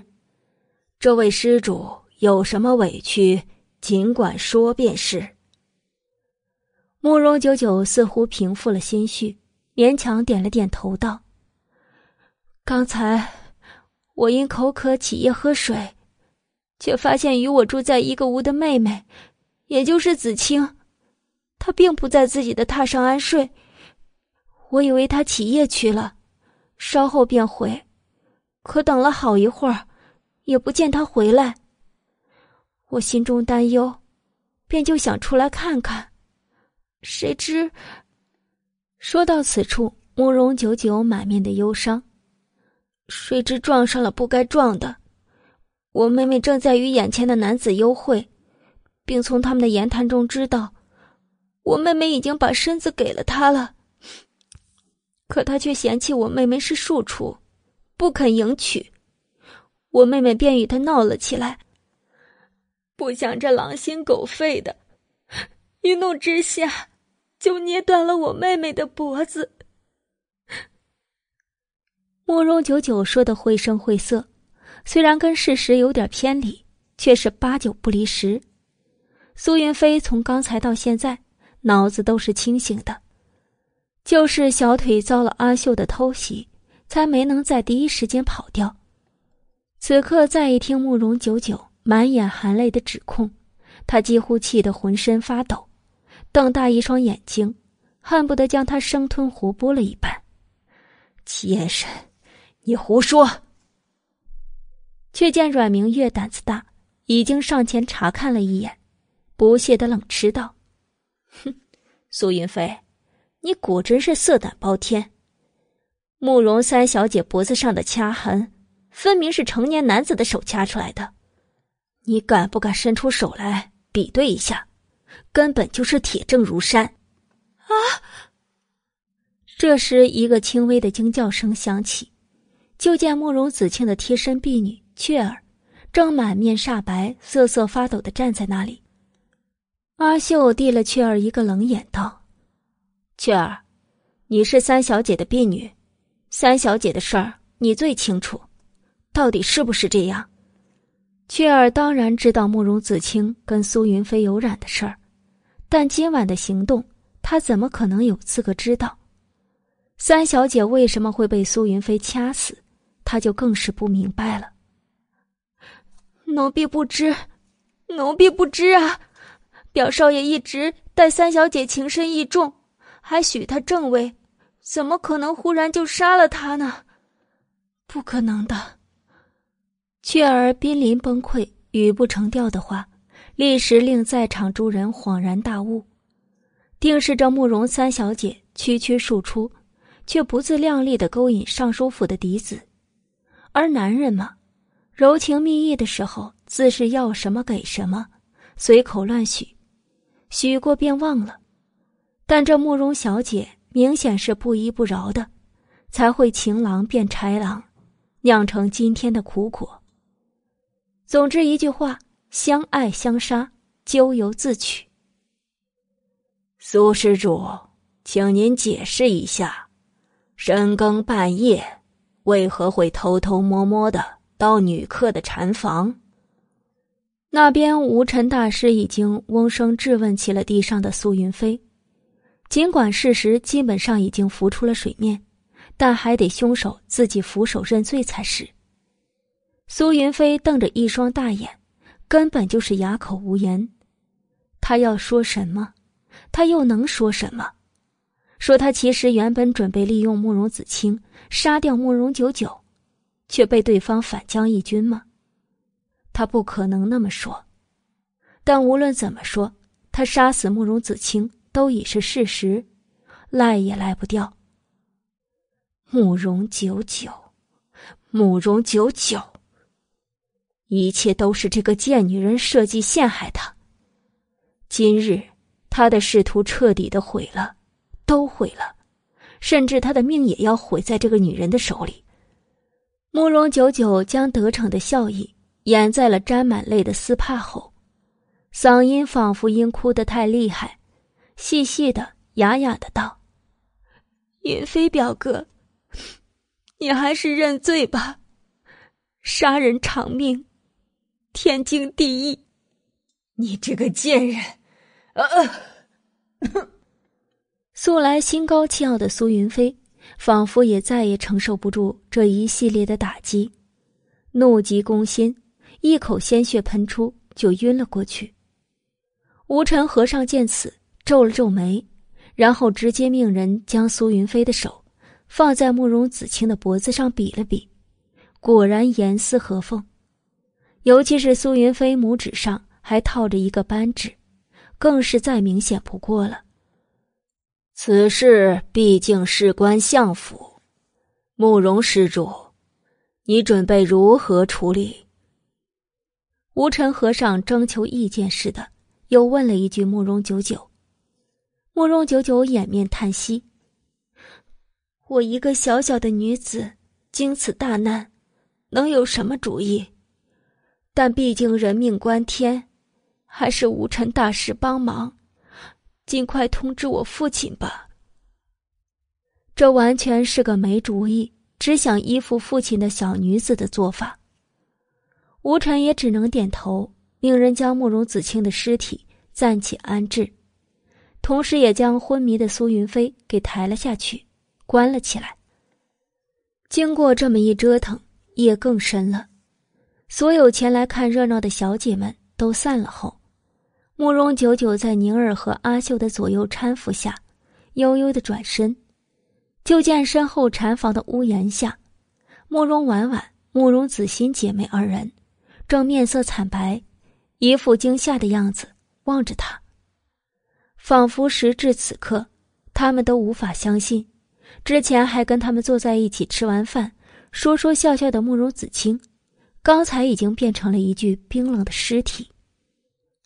这位施主有什么委屈，尽管说便是。”慕容九九似乎平复了心绪，勉强点了点头，道：“刚才我因口渴起夜喝水，却发现与我住在一个屋的妹妹，也就是子清，她并不在自己的榻上安睡。我以为她起夜去了，稍后便回，可等了好一会儿，也不见她回来。我心中担忧，便就想出来看看。”谁知，说到此处，慕容九九满面的忧伤。谁知撞上了不该撞的，我妹妹正在与眼前的男子幽会，并从他们的言谈中知道，我妹妹已经把身子给了他了。可他却嫌弃我妹妹是庶出，不肯迎娶，我妹妹便与他闹了起来。不想这狼心狗肺的，一怒之下。就捏断了我妹妹的脖子。慕容九九说的绘声绘色，虽然跟事实有点偏离，却是八九不离十。苏云飞从刚才到现在，脑子都是清醒的，就是小腿遭了阿秀的偷袭，才没能在第一时间跑掉。此刻再一听慕容九九满眼含泪的指控，他几乎气得浑身发抖。瞪大一双眼睛，恨不得将他生吞活剥了一般。妾身，你胡说！却见阮明月胆子大，已经上前查看了一眼，不屑的冷嗤道：“哼，苏云飞，你果真是色胆包天。慕容三小姐脖子上的掐痕，分明是成年男子的手掐出来的。你敢不敢伸出手来比对一下？”根本就是铁证如山，啊！这时，一个轻微的惊叫声响起，就见慕容子庆的贴身婢女雀儿，正满面煞白、瑟瑟发抖的站在那里。阿秀递了雀儿一个冷眼，道：“雀儿，你是三小姐的婢女，三小姐的事儿你最清楚，到底是不是这样？”雀儿当然知道慕容子清跟苏云飞有染的事儿。但今晚的行动，他怎么可能有资格知道？三小姐为什么会被苏云飞掐死，他就更是不明白了。奴婢不知，奴婢不知啊！表少爷一直待三小姐情深意重，还许她正位，怎么可能忽然就杀了她呢？不可能的！雀儿濒临崩溃，语不成调的话。立时令在场诸人恍然大悟，定是这慕容三小姐区区庶出，却不自量力的勾引尚书府的嫡子。而男人嘛，柔情蜜意的时候自是要什么给什么，随口乱许，许过便忘了。但这慕容小姐明显是不依不饶的，才会情郎变豺狼，酿成今天的苦果。总之一句话。相爱相杀，咎由自取。苏施主，请您解释一下，深更半夜为何会偷偷摸摸的到女客的禅房？那边无尘大师已经嗡声质问起了地上的苏云飞，尽管事实基本上已经浮出了水面，但还得凶手自己俯首认罪才是。苏云飞瞪着一双大眼。根本就是哑口无言，他要说什么，他又能说什么？说他其实原本准备利用慕容子清杀掉慕容九九，却被对方反将一军吗？他不可能那么说。但无论怎么说，他杀死慕容子清都已是事实，赖也赖不掉。慕容九九，慕容九九。一切都是这个贱女人设计陷害他。今日他的仕途彻底的毁了，都毁了，甚至他的命也要毁在这个女人的手里。慕容九九将得逞的笑意掩在了沾满泪的丝帕后，嗓音仿佛因哭得太厉害，细细的、哑哑的道：“云飞表哥，你还是认罪吧。杀人偿命，天经地义。你这个贱人！”啊！素来心高气傲的苏云飞，仿佛也再也承受不住这一系列的打击，怒急攻心，一口鲜血喷出，就晕了过去。无尘和尚见此，皱了皱眉，然后直接命人将苏云飞的手放在慕容子清的脖子上比了比，果然严丝合缝，尤其是苏云飞拇指上还套着一个扳指。更是再明显不过了。此事毕竟事关相府，慕容施主，你准备如何处理？无尘和尚征求意见似的，又问了一句慕容九九。慕容九九掩面叹息：“我一个小小的女子，经此大难，能有什么主意？但毕竟人命关天。”还是无尘大师帮忙，尽快通知我父亲吧。这完全是个没主意、只想依附父亲的小女子的做法。吴辰也只能点头，命人将慕容子清的尸体暂且安置，同时也将昏迷的苏云飞给抬了下去，关了起来。经过这么一折腾，夜更深了，所有前来看热闹的小姐们都散了后。慕容九九在宁儿和阿秀的左右搀扶下，悠悠的转身，就见身后禅房的屋檐下，慕容婉婉、慕容子欣姐妹二人，正面色惨白，一副惊吓的样子望着他。仿佛时至此刻，他们都无法相信，之前还跟他们坐在一起吃完饭，说说笑笑的慕容子清，刚才已经变成了一具冰冷的尸体。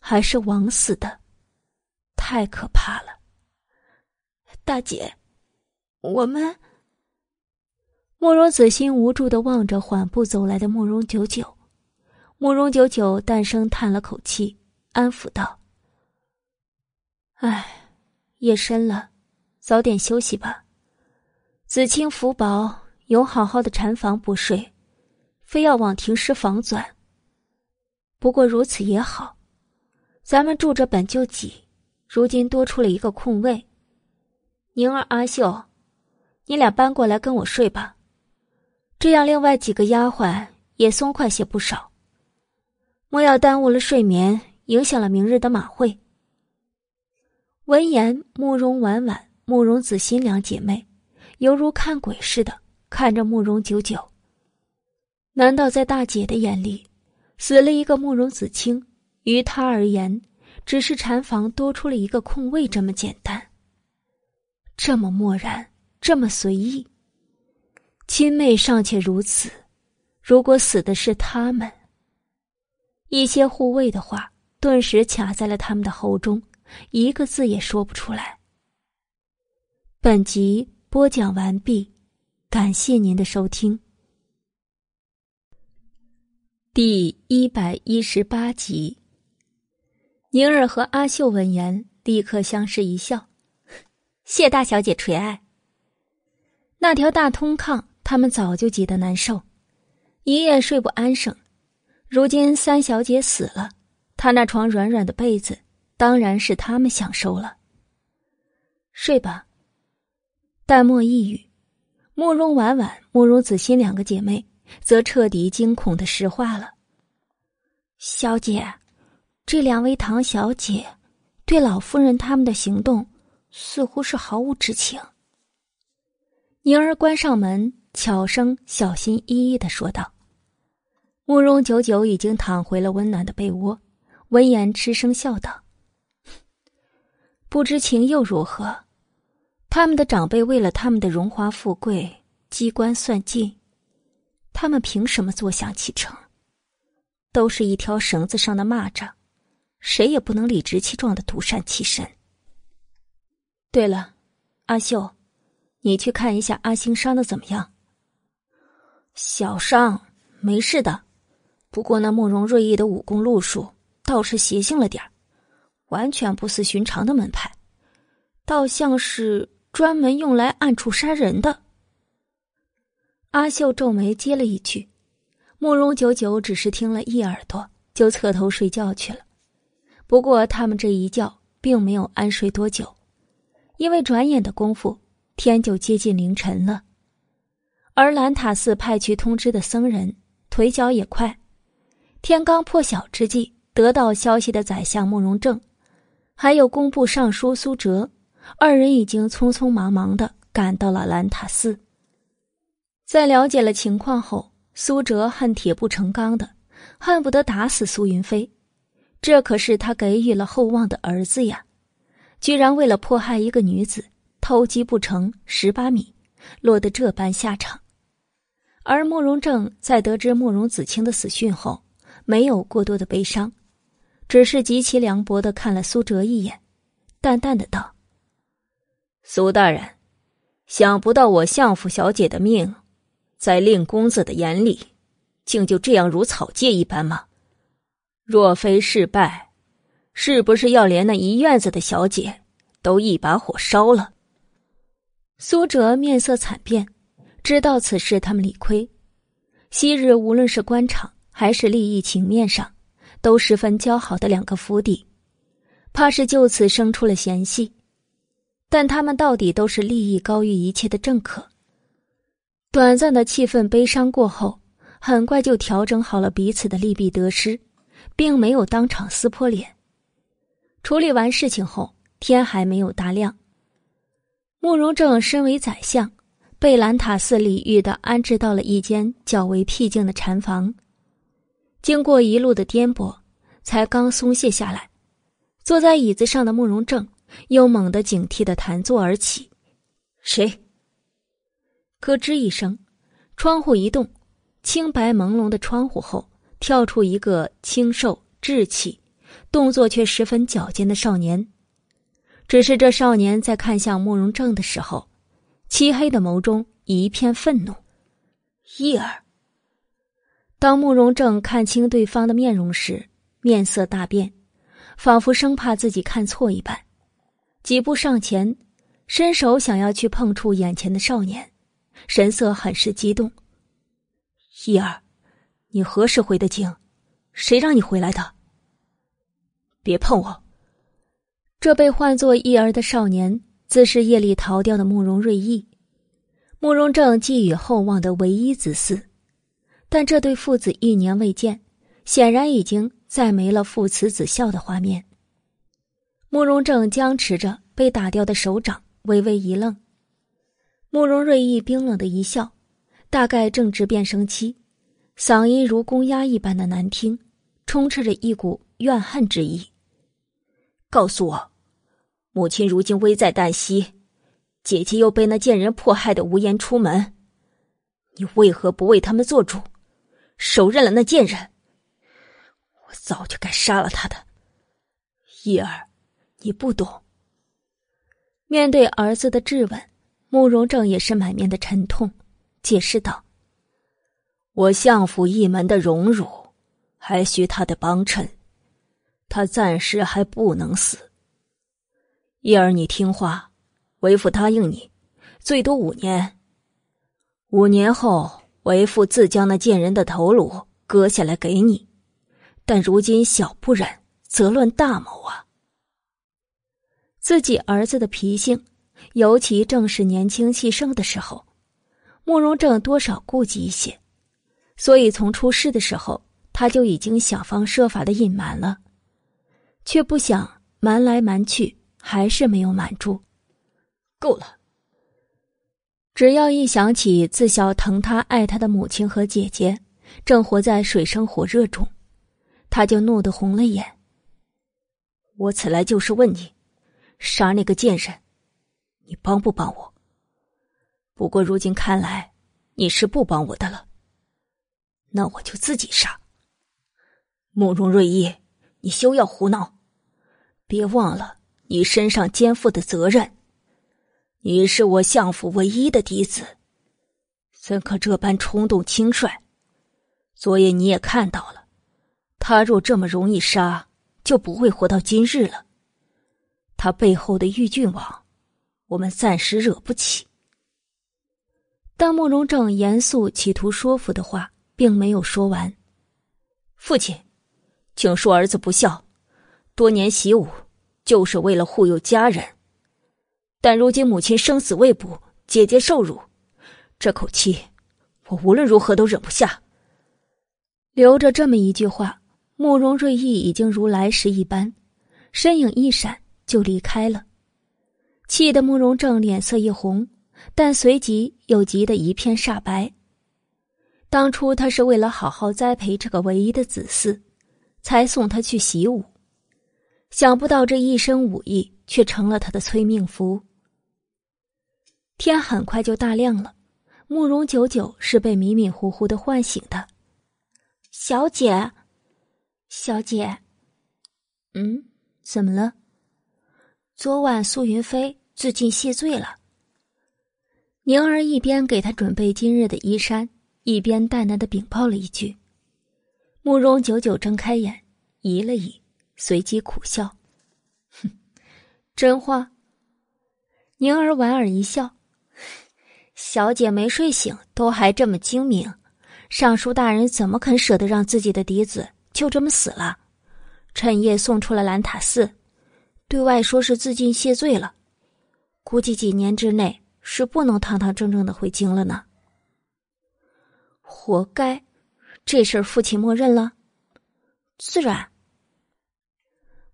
还是枉死的，太可怕了。大姐，我们。慕容子欣无助的望着缓步走来的慕容九九，慕容九九淡声叹了口气，安抚道：“哎，夜深了，早点休息吧。子清福薄，有好好的禅房不睡，非要往停尸房钻。不过如此也好。”咱们住着本就挤，如今多出了一个空位。宁儿、阿秀，你俩搬过来跟我睡吧，这样另外几个丫鬟也松快些不少。莫要耽误了睡眠，影响了明日的马会。闻言，慕容婉婉、慕容子欣两姐妹犹如看鬼似的看着慕容九九。难道在大姐的眼里，死了一个慕容子清？于他而言，只是禅房多出了一个空位这么简单。这么漠然，这么随意。亲妹尚且如此，如果死的是他们，一些护卫的话顿时卡在了他们的喉中，一个字也说不出来。本集播讲完毕，感谢您的收听。第一百一十八集。宁儿和阿秀闻言，立刻相视一笑，*laughs* 谢大小姐垂爱。那条大通炕，他们早就挤得难受，一夜睡不安生。如今三小姐死了，她那床软软的被子，当然是他们享受了。睡吧。淡漠一语，慕容婉婉、慕容子欣两个姐妹，则彻底惊恐的石化了。小姐。这两位唐小姐，对老夫人他们的行动，似乎是毫无知情。宁儿关上门，悄声小心翼翼的说道：“慕容九九已经躺回了温暖的被窝，闻言嗤声笑道：‘ *laughs* 不知情又如何？他们的长辈为了他们的荣华富贵，机关算尽，他们凭什么坐享其成？都是一条绳子上的蚂蚱。’”谁也不能理直气壮的独善其身。对了，阿秀，你去看一下阿星伤的怎么样？小伤，没事的。不过那慕容瑞意的武功路数倒是邪性了点完全不似寻常的门派，倒像是专门用来暗处杀人的。阿秀皱眉接了一句，慕容九九只是听了一耳朵，就侧头睡觉去了。不过他们这一觉并没有安睡多久，因为转眼的功夫，天就接近凌晨了。而兰塔寺派去通知的僧人腿脚也快，天刚破晓之际，得到消息的宰相慕容正，还有工部尚书苏哲，二人已经匆匆忙忙的赶到了兰塔寺。在了解了情况后，苏哲恨铁不成钢的，恨不得打死苏云飞。这可是他给予了厚望的儿子呀，居然为了迫害一个女子，偷鸡不成蚀把米，落得这般下场。而慕容正在得知慕容子清的死讯后，没有过多的悲伤，只是极其凉薄的看了苏哲一眼，淡淡的道：“苏大人，想不到我相府小姐的命。”在令公子的眼里，竟就这样如草芥一般吗？若非事败，是不是要连那一院子的小姐都一把火烧了？苏哲面色惨变，知道此事他们理亏。昔日无论是官场还是利益情面上，都十分交好的两个府邸，怕是就此生出了嫌隙。但他们到底都是利益高于一切的政客。短暂的气氛悲伤过后，很快就调整好了彼此的利弊得失，并没有当场撕破脸。处理完事情后，天还没有大亮。慕容正身为宰相，被兰塔寺里遇的安置到了一间较为僻静的禅房。经过一路的颠簸，才刚松懈下来，坐在椅子上的慕容正又猛地警惕的弹坐而起：“谁？”咯吱一声，窗户一动，清白朦胧的窗户后跳出一个清瘦稚气、动作却十分矫健的少年。只是这少年在看向慕容正的时候，漆黑的眸中一片愤怒。叶儿。当慕容正看清对方的面容时，面色大变，仿佛生怕自己看错一般，几步上前，伸手想要去碰触眼前的少年。神色很是激动。一儿，你何时回的京？谁让你回来的？别碰我！这被唤作一儿的少年，自是夜里逃掉的慕容睿意，慕容正寄予厚望的唯一子嗣。但这对父子一年未见，显然已经再没了父慈子孝的画面。慕容正僵持着被打掉的手掌，微微一愣。慕容睿意冰冷的一笑，大概正值变声期，嗓音如公鸭一般的难听，充斥着一股怨恨之意。告诉我，母亲如今危在旦夕，姐姐又被那贱人迫害的无颜出门，你为何不为他们做主，手刃了那贱人？我早就该杀了他的。叶儿，你不懂。面对儿子的质问。慕容正也是满面的沉痛，解释道：“我相府一门的荣辱，还需他的帮衬，他暂时还不能死。叶儿，你听话，为父答应你，最多五年。五年后，为父自将那贱人的头颅割下来给你。但如今小不忍，则乱大谋啊！自己儿子的脾性。”尤其正是年轻气盛的时候，慕容正多少顾忌一些，所以从出事的时候，他就已经想方设法的隐瞒了，却不想瞒来瞒去，还是没有瞒住。够了！只要一想起自小疼他爱他的母亲和姐姐，正活在水深火热中，他就怒得红了眼。我此来就是问你，杀那个贱人。你帮不帮我？不过如今看来，你是不帮我的了。那我就自己杀。慕容瑞意，你休要胡闹！别忘了你身上肩负的责任。你是我相府唯一的嫡子，怎可这般冲动轻率？昨夜你也看到了，他若这么容易杀，就不会活到今日了。他背后的玉郡王，我们暂时惹不起。但慕容正严肃企图说服的话，并没有说完。父亲，请恕儿子不孝，多年习武，就是为了护佑家人。但如今母亲生死未卜，姐姐受辱，这口气，我无论如何都忍不下。留着这么一句话，慕容瑞意已经如来时一般，身影一闪就离开了，气得慕容正脸色一红。但随即又急得一片煞白。当初他是为了好好栽培这个唯一的子嗣，才送他去习武，想不到这一身武艺却成了他的催命符。天很快就大亮了，慕容九九是被迷迷糊糊的唤醒的。小姐，小姐，嗯，怎么了？昨晚苏云飞自尽谢罪了。宁儿一边给他准备今日的衣衫，一边淡淡的禀报了一句。慕容久久睁开眼，移了移，随即苦笑：“哼，真话。”宁儿莞尔一笑：“小姐没睡醒，都还这么精明，尚书大人怎么肯舍得让自己的嫡子就这么死了？趁夜送出了兰塔寺，对外说是自尽谢罪了，估计几年之内。”是不能堂堂正正的回京了呢。活该，这事儿父亲默认了。自然，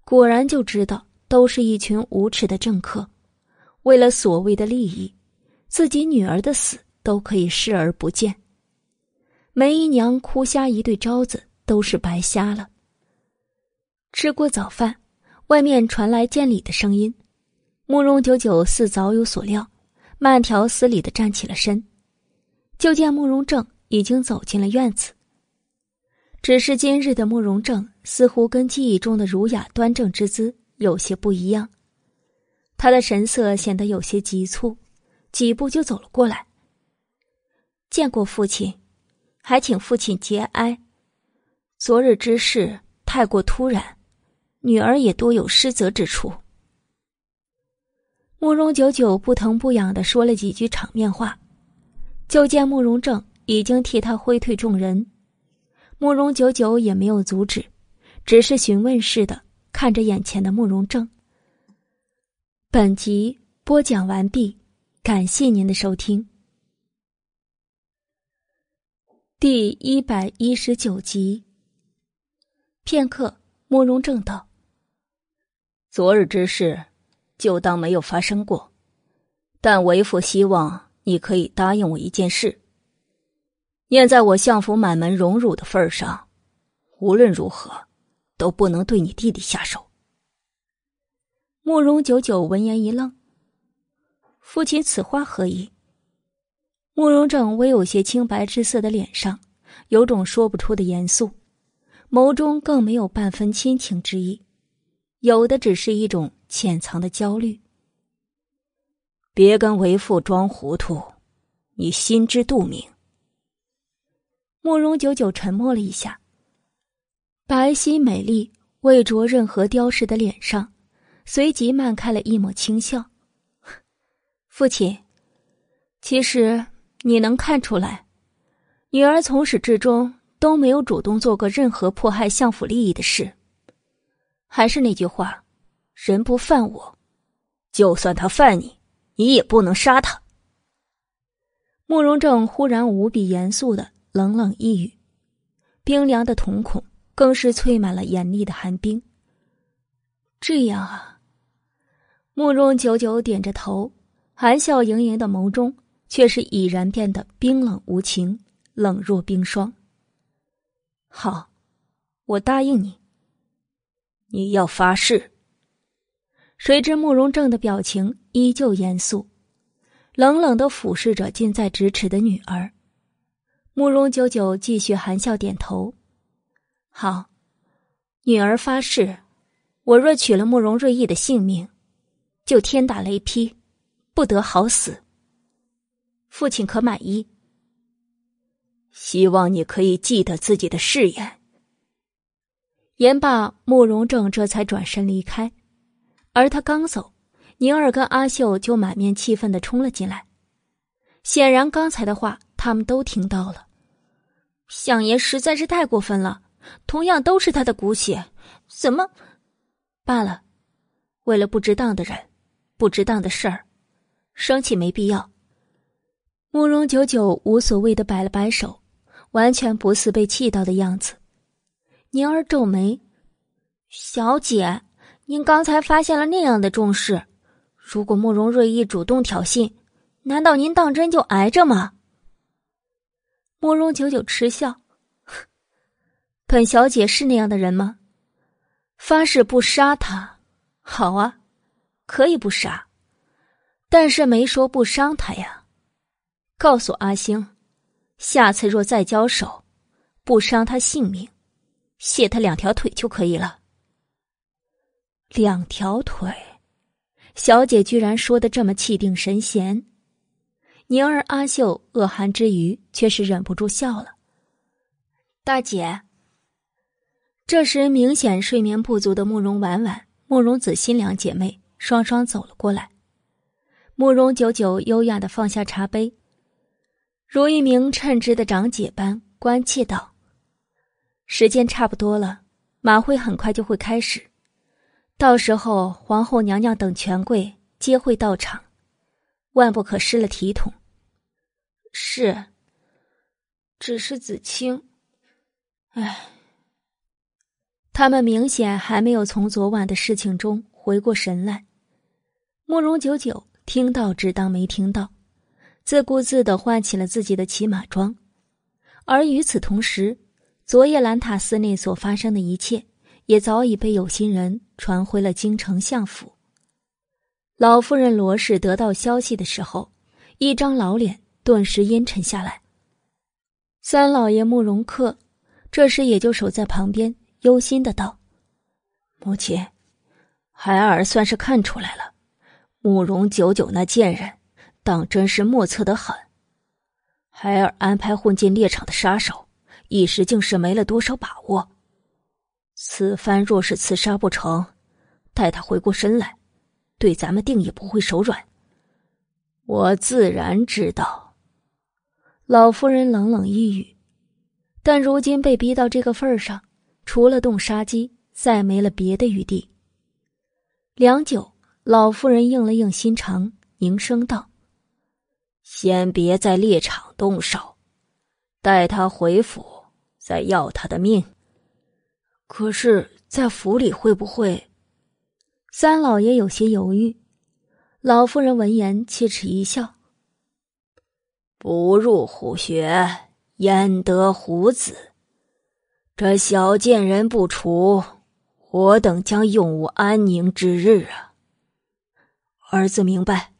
果然就知道都是一群无耻的政客，为了所谓的利益，自己女儿的死都可以视而不见。梅姨娘哭瞎一对招子都是白瞎了。吃过早饭，外面传来见礼的声音，慕容九九似早有所料。慢条斯理的站起了身，就见慕容正已经走进了院子。只是今日的慕容正似乎跟记忆中的儒雅端正之姿有些不一样，他的神色显得有些急促，几步就走了过来。见过父亲，还请父亲节哀。昨日之事太过突然，女儿也多有失责之处。慕容久久不疼不痒的说了几句场面话，就见慕容正已经替他挥退众人，慕容久久也没有阻止，只是询问似的看着眼前的慕容正。本集播讲完毕，感谢您的收听。第一百一十九集。片刻，慕容正道：“昨日之事。”就当没有发生过，但为父希望你可以答应我一件事。念在我相府满门荣辱的份上，无论如何都不能对你弟弟下手。慕容九九闻言一愣：“父亲此话何意？”慕容正微有些青白之色的脸上，有种说不出的严肃，眸中更没有半分亲情之意，有的只是一种。潜藏的焦虑。别跟为父装糊涂，你心知肚明。慕容九九沉默了一下，白皙美丽、未着任何雕饰的脸上，随即漫开了一抹轻笑。*laughs* 父亲，其实你能看出来，女儿从始至终都没有主动做过任何迫害相府利益的事。还是那句话。人不犯我，就算他犯你，你也不能杀他。慕容正忽然无比严肃的冷冷一语，冰凉的瞳孔更是淬满了严厉的寒冰。这样啊，慕容久久点着头，含笑盈盈的眸中却是已然变得冰冷无情，冷若冰霜。好，我答应你。你要发誓。谁知慕容正的表情依旧严肃，冷冷的俯视着近在咫尺的女儿。慕容九九继续含笑点头：“好，女儿发誓，我若取了慕容瑞意的性命，就天打雷劈，不得好死。父亲可满意？希望你可以记得自己的誓言。言罢，慕容正这才转身离开，而他刚走，宁儿跟阿秀就满面气愤的冲了进来。显然，刚才的话他们都听到了。相爷实在是太过分了，同样都是他的骨血，怎么？罢了，为了不值当的人，不值当的事儿，生气没必要。慕容九九无所谓的摆了摆手，完全不似被气到的样子。宁儿皱眉：“小姐，您刚才发现了那样的重视，如果慕容瑞意主动挑衅，难道您当真就挨着吗？”慕容九九嗤笑：“本小姐是那样的人吗？发誓不杀他，好啊，可以不杀，但是没说不伤他呀。告诉阿星，下次若再交手，不伤他性命。”卸他两条腿就可以了。两条腿，小姐居然说的这么气定神闲。宁儿、阿秀恶寒之余，却是忍不住笑了。大姐，这时明显睡眠不足的慕容婉婉、慕容子欣两姐妹双双走了过来。慕容九九优雅的放下茶杯，如一名称职的长姐般关切道。时间差不多了，马会很快就会开始，到时候皇后娘娘等权贵皆会到场，万不可失了体统。是，只是子清，唉，他们明显还没有从昨晚的事情中回过神来。慕容九九听到只当没听到，自顾自的换起了自己的骑马装，而与此同时。昨夜兰塔寺内所发生的一切，也早已被有心人传回了京城相府。老夫人罗氏得到消息的时候，一张老脸顿时阴沉下来。三老爷慕容克这时也就守在旁边，忧心的道：“母亲，孩儿算是看出来了，慕容九九那贱人，当真是莫测的很。孩儿安排混进猎场的杀手。”一时竟是没了多少把握。此番若是刺杀不成，待他回过身来，对咱们定也不会手软。我自然知道。老夫人冷冷一语，但如今被逼到这个份上，除了动杀机，再没了别的余地。良久，老夫人应了应心肠，凝声道：“先别在猎场动手，待他回府。”再要他的命，可是，在府里会不会？三老爷有些犹豫。老夫人闻言切齿一笑：“不入虎穴，焉得虎子？这小贱人不除，我等将永无安宁之日啊！”儿子明白。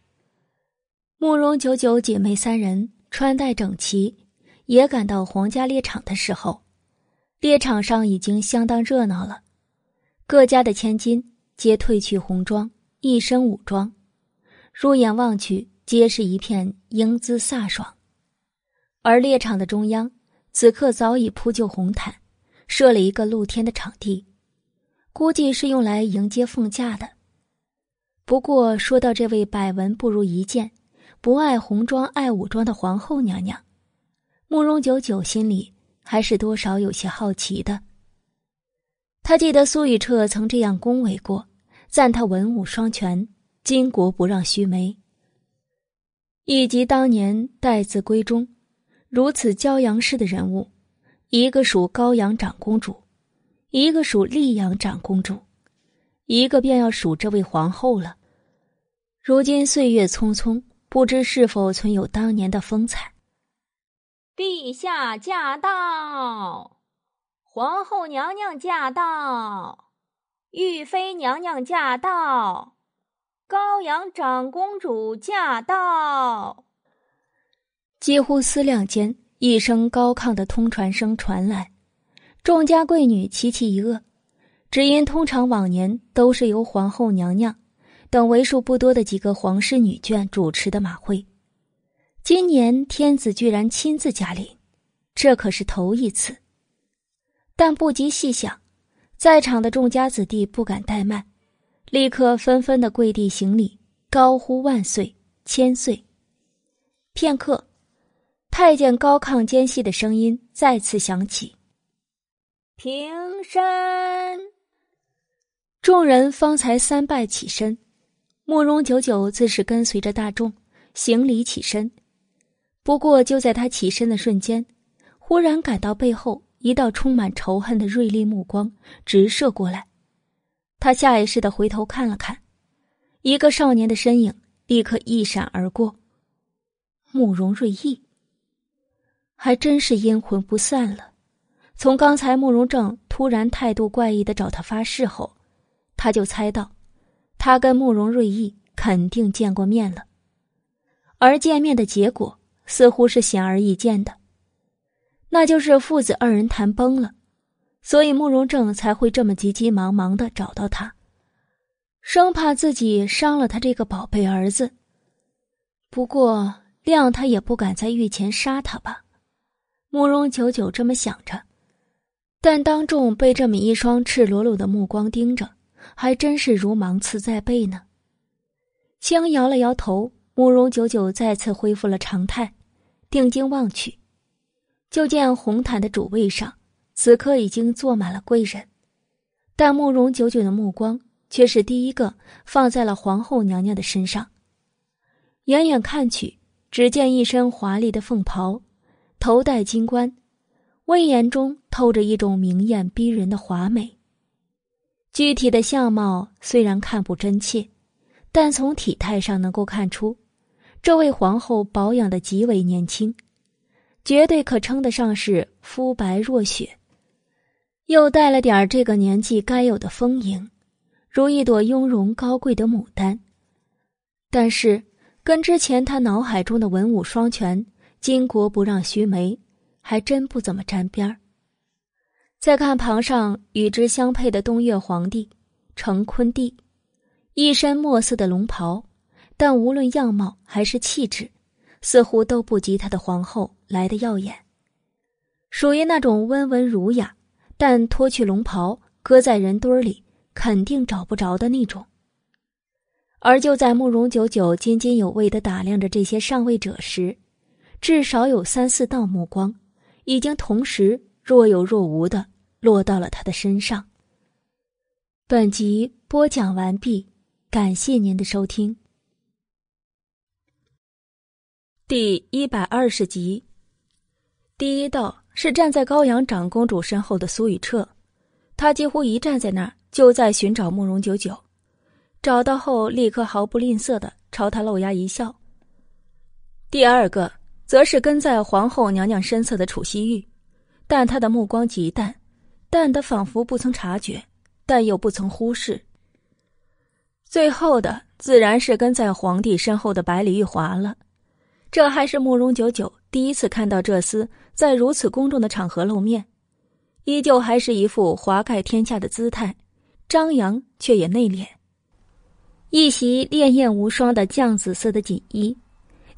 慕容九九姐妹三人穿戴整齐。也赶到皇家猎场的时候，猎场上已经相当热闹了。各家的千金皆褪去红装，一身武装，入眼望去，皆是一片英姿飒爽。而猎场的中央，此刻早已铺就红毯，设了一个露天的场地，估计是用来迎接凤驾的。不过，说到这位百闻不如一见、不爱红装爱武装的皇后娘娘。慕容九九心里还是多少有些好奇的。他记得苏雨彻曾这样恭维过，赞他文武双全，巾帼不让须眉。以及当年待字闺中，如此骄阳式的人物，一个属高阳长公主，一个属溧阳长公主，一个便要属这位皇后了。如今岁月匆匆，不知是否存有当年的风采。陛下驾到，皇后娘娘驾到，玉妃娘娘驾到，高阳长公主驾到。几乎思量间，一声高亢的通传声传来，众家贵女齐齐一愕，只因通常往年都是由皇后娘娘，等为数不多的几个皇室女眷主持的马会。今年天子居然亲自驾临，这可是头一次。但不及细想，在场的众家子弟不敢怠慢，立刻纷纷的跪地行礼，高呼万岁、千岁。片刻，太监高亢尖细的声音再次响起：“平身。”众人方才三拜起身，慕容九九自是跟随着大众行礼起身。不过，就在他起身的瞬间，忽然感到背后一道充满仇恨的锐利目光直射过来。他下意识的回头看了看，一个少年的身影立刻一闪而过。慕容瑞意，还真是阴魂不散了。从刚才慕容正突然态度怪异的找他发誓后，他就猜到，他跟慕容瑞意肯定见过面了，而见面的结果。似乎是显而易见的，那就是父子二人谈崩了，所以慕容正才会这么急急忙忙的找到他，生怕自己伤了他这个宝贝儿子。不过谅他也不敢在御前杀他吧？慕容九九这么想着，但当众被这么一双赤裸裸的目光盯着，还真是如芒刺在背呢。轻摇了摇头，慕容九九再次恢复了常态。定睛望去，就见红毯的主位上，此刻已经坐满了贵人，但慕容九九的目光却是第一个放在了皇后娘娘的身上。远远看去，只见一身华丽的凤袍，头戴金冠，威严中透着一种明艳逼人的华美。具体的相貌虽然看不真切，但从体态上能够看出。这位皇后保养的极为年轻，绝对可称得上是肤白若雪，又带了点这个年纪该有的丰盈，如一朵雍容高贵的牡丹。但是，跟之前他脑海中的文武双全、巾帼不让须眉，还真不怎么沾边儿。再看旁上与之相配的东岳皇帝成坤帝，一身墨色的龙袍。但无论样貌还是气质，似乎都不及他的皇后来的耀眼。属于那种温文儒雅，但脱去龙袍搁在人堆里肯定找不着的那种。而就在慕容九九津津有味的打量着这些上位者时，至少有三四道目光，已经同时若有若无的落到了他的身上。本集播讲完毕，感谢您的收听。第一百二十集，第一道是站在高阳长公主身后的苏雨彻，他几乎一站在那儿就在寻找慕容九九，找到后立刻毫不吝啬的朝他露牙一笑。第二个则是跟在皇后娘娘身侧的楚西玉，但他的目光极淡，淡的仿佛不曾察觉，但又不曾忽视。最后的自然是跟在皇帝身后的百里玉华了。这还是慕容九九第一次看到这厮在如此公众的场合露面，依旧还是一副华盖天下的姿态，张扬却也内敛。一袭烈焰无双的绛紫色的锦衣，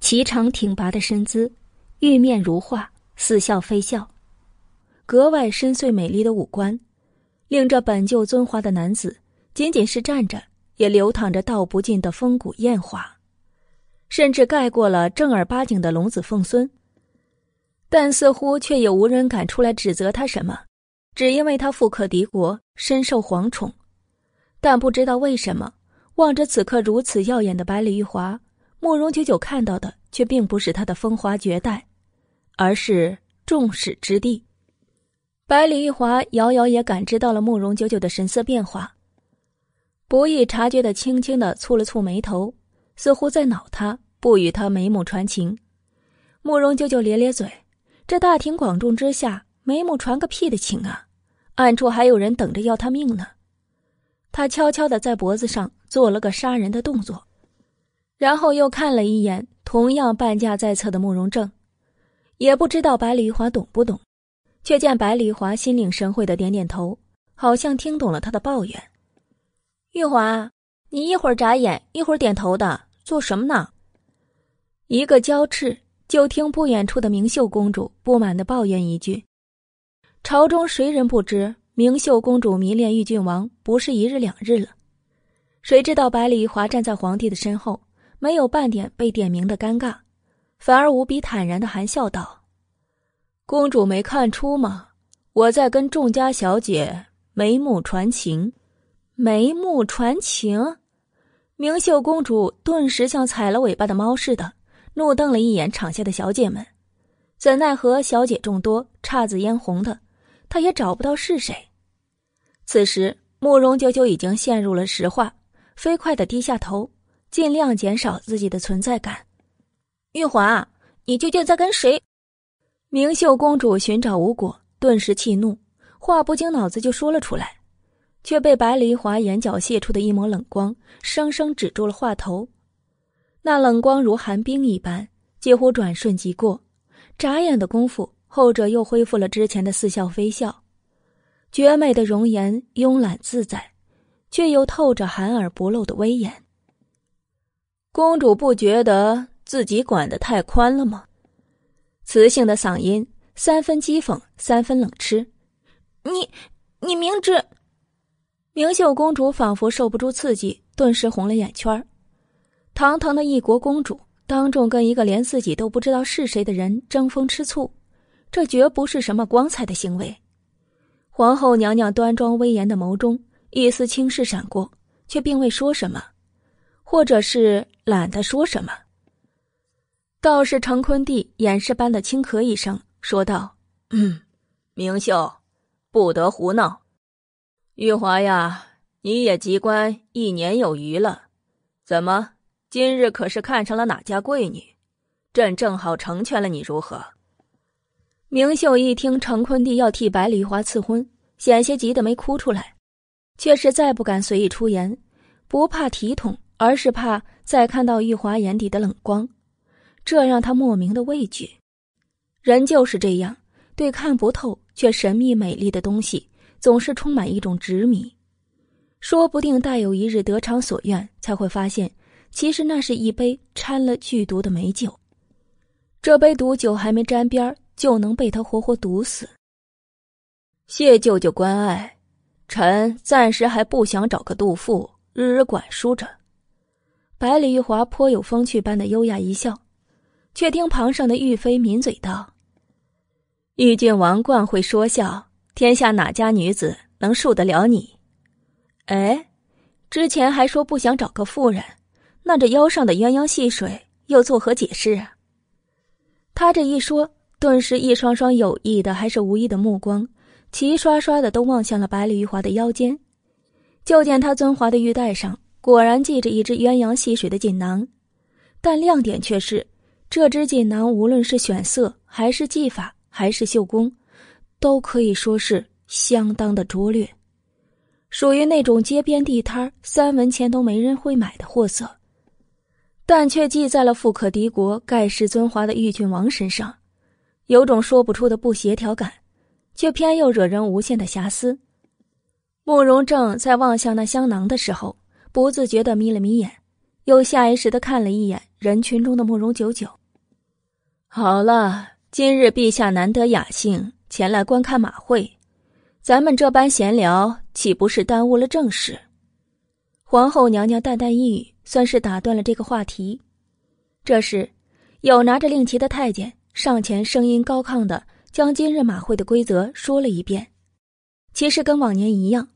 颀长挺拔的身姿，玉面如画，似笑非笑，格外深邃美丽的五官，令这本就尊华的男子仅仅是站着也流淌着道不尽的风骨艳华。甚至盖过了正儿八经的龙子凤孙，但似乎却也无人敢出来指责他什么，只因为他富可敌国，深受皇宠。但不知道为什么，望着此刻如此耀眼的百里玉华，慕容九九看到的却并不是他的风华绝代，而是众矢之的。百里玉华遥遥也感知到了慕容九九的神色变化，不易察觉的轻轻的蹙了蹙眉头。似乎在恼他不与他眉目传情，慕容九九咧咧嘴，这大庭广众之下眉目传个屁的情啊！暗处还有人等着要他命呢。他悄悄的在脖子上做了个杀人的动作，然后又看了一眼同样半驾在侧的慕容正，也不知道百里华懂不懂，却见百里华心领神会的点点头，好像听懂了他的抱怨。玉华。你一会儿眨眼，一会儿点头的，做什么呢？一个交翅，就听不远处的明秀公主不满的抱怨一句：“朝中谁人不知明秀公主迷恋玉郡王，不是一日两日了？谁知道百里华站在皇帝的身后，没有半点被点名的尴尬，反而无比坦然的含笑道：‘公主没看出吗？我在跟众家小姐眉目传情，眉目传情。’明秀公主顿时像踩了尾巴的猫似的。”怒瞪了一眼场下的小姐们，怎奈何小姐众多，姹紫嫣红的，她也找不到是谁。此时，慕容九九已经陷入了石化，飞快的低下头，尽量减少自己的存在感。玉华，你究竟在跟谁？明秀公主寻找无果，顿时气怒，话不经脑子就说了出来，却被白梨华眼角泄出的一抹冷光，生生止住了话头。那冷光如寒冰一般，几乎转瞬即过，眨眼的功夫，后者又恢复了之前的似笑非笑，绝美的容颜慵懒自在，却又透着含而不露的威严。公主不觉得自己管得太宽了吗？磁性的嗓音，三分讥讽，三分冷嗤。你，你明知……明秀公主仿佛受不住刺激，顿时红了眼圈儿。堂堂的一国公主，当众跟一个连自己都不知道是谁的人争风吃醋，这绝不是什么光彩的行为。皇后娘娘端庄威严的眸中一丝轻视闪过，却并未说什么，或者是懒得说什么。倒是成坤帝掩饰般的轻咳一声，说道：“嗯，明秀，不得胡闹。玉华呀，你也及官一年有余了，怎么？”今日可是看上了哪家贵女？朕正好成全了你，如何？明秀一听成坤帝要替百里华赐婚，险些急得没哭出来，却是再不敢随意出言，不怕体统，而是怕再看到玉华眼底的冷光，这让他莫名的畏惧。人就是这样，对看不透却神秘美丽的东西，总是充满一种执迷，说不定待有一日得偿所愿，才会发现。其实那是一杯掺了剧毒的美酒，这杯毒酒还没沾边就能被他活活毒死。谢舅舅关爱，臣暂时还不想找个杜父日日管束着。百里玉华颇有风趣般的优雅一笑，却听旁上的玉妃抿嘴道：“玉郡王惯会说笑，天下哪家女子能受得了你？哎，之前还说不想找个妇人。”那这腰上的鸳鸯戏水又作何解释啊？他这一说，顿时一双双有意的还是无意的目光，齐刷刷的都望向了百里玉华的腰间。就见他尊华的玉带上果然系着一只鸳鸯戏水的锦囊，但亮点却是，这只锦囊无论是选色，还是技法，还是绣工，都可以说是相当的拙劣，属于那种街边地摊三文钱都没人会买的货色。但却记在了富可敌国、盖世尊华的玉郡王身上，有种说不出的不协调感，却偏又惹人无限的遐思。慕容正在望向那香囊的时候，不自觉的眯了眯眼，又下意识的看了一眼人群中的慕容九九。好了，今日陛下难得雅兴前来观看马会，咱们这般闲聊，岂不是耽误了正事？皇后娘娘淡淡一语。算是打断了这个话题。这时，有拿着令旗的太监上前，声音高亢的将今日马会的规则说了一遍。其实跟往年一样，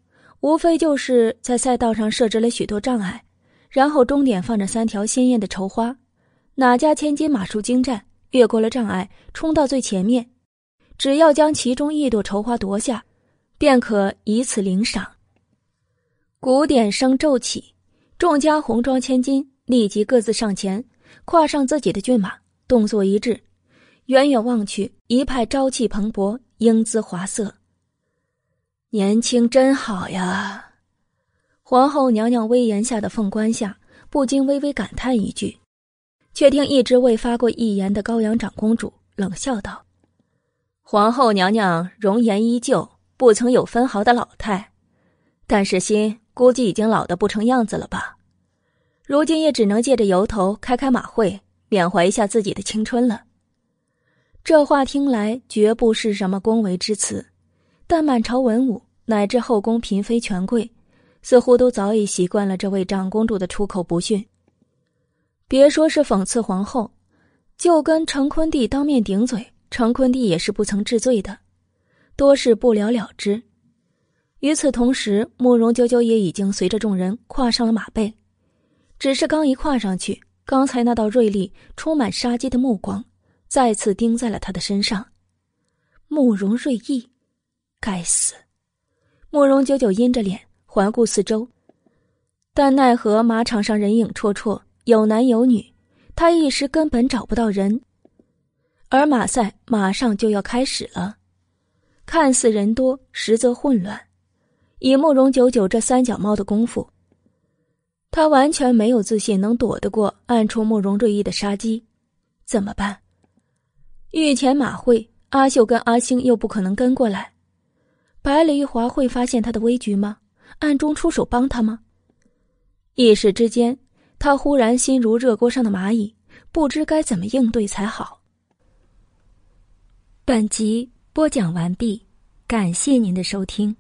无非就是在赛道上设置了许多障碍，然后终点放着三条鲜艳的绸花，哪家千金马术精湛，越过了障碍，冲到最前面，只要将其中一朵绸花夺下，便可以此领赏。鼓点声骤起。众家红装千金立即各自上前，跨上自己的骏马，动作一致。远远望去，一派朝气蓬勃，英姿华色。年轻真好呀！皇后娘娘威严下的凤冠下，不禁微微感叹一句，却听一直未发过一言的高阳长公主冷笑道：“皇后娘娘容颜依旧，不曾有分毫的老态，但是心……”估计已经老的不成样子了吧？如今也只能借着由头开开马会，缅怀一下自己的青春了。这话听来绝不是什么恭维之词，但满朝文武乃至后宫嫔妃权贵，似乎都早已习惯了这位长公主的出口不逊。别说是讽刺皇后，就跟成坤帝当面顶嘴，成坤帝也是不曾治罪的，多是不了了之。与此同时，慕容九九也已经随着众人跨上了马背。只是刚一跨上去，刚才那道锐利、充满杀机的目光，再次盯在了他的身上。慕容瑞意，该死！慕容九九阴着脸环顾四周，但奈何马场上人影绰绰，有男有女，他一时根本找不到人。而马赛马上就要开始了，看似人多，实则混乱。以慕容九九这三脚猫的功夫。他完全没有自信能躲得过暗处慕容瑞意的杀机，怎么办？御前马会，阿秀跟阿星又不可能跟过来，白里玉华会发现他的危局吗？暗中出手帮他吗？一时之间，他忽然心如热锅上的蚂蚁，不知该怎么应对才好。本集播讲完毕，感谢您的收听。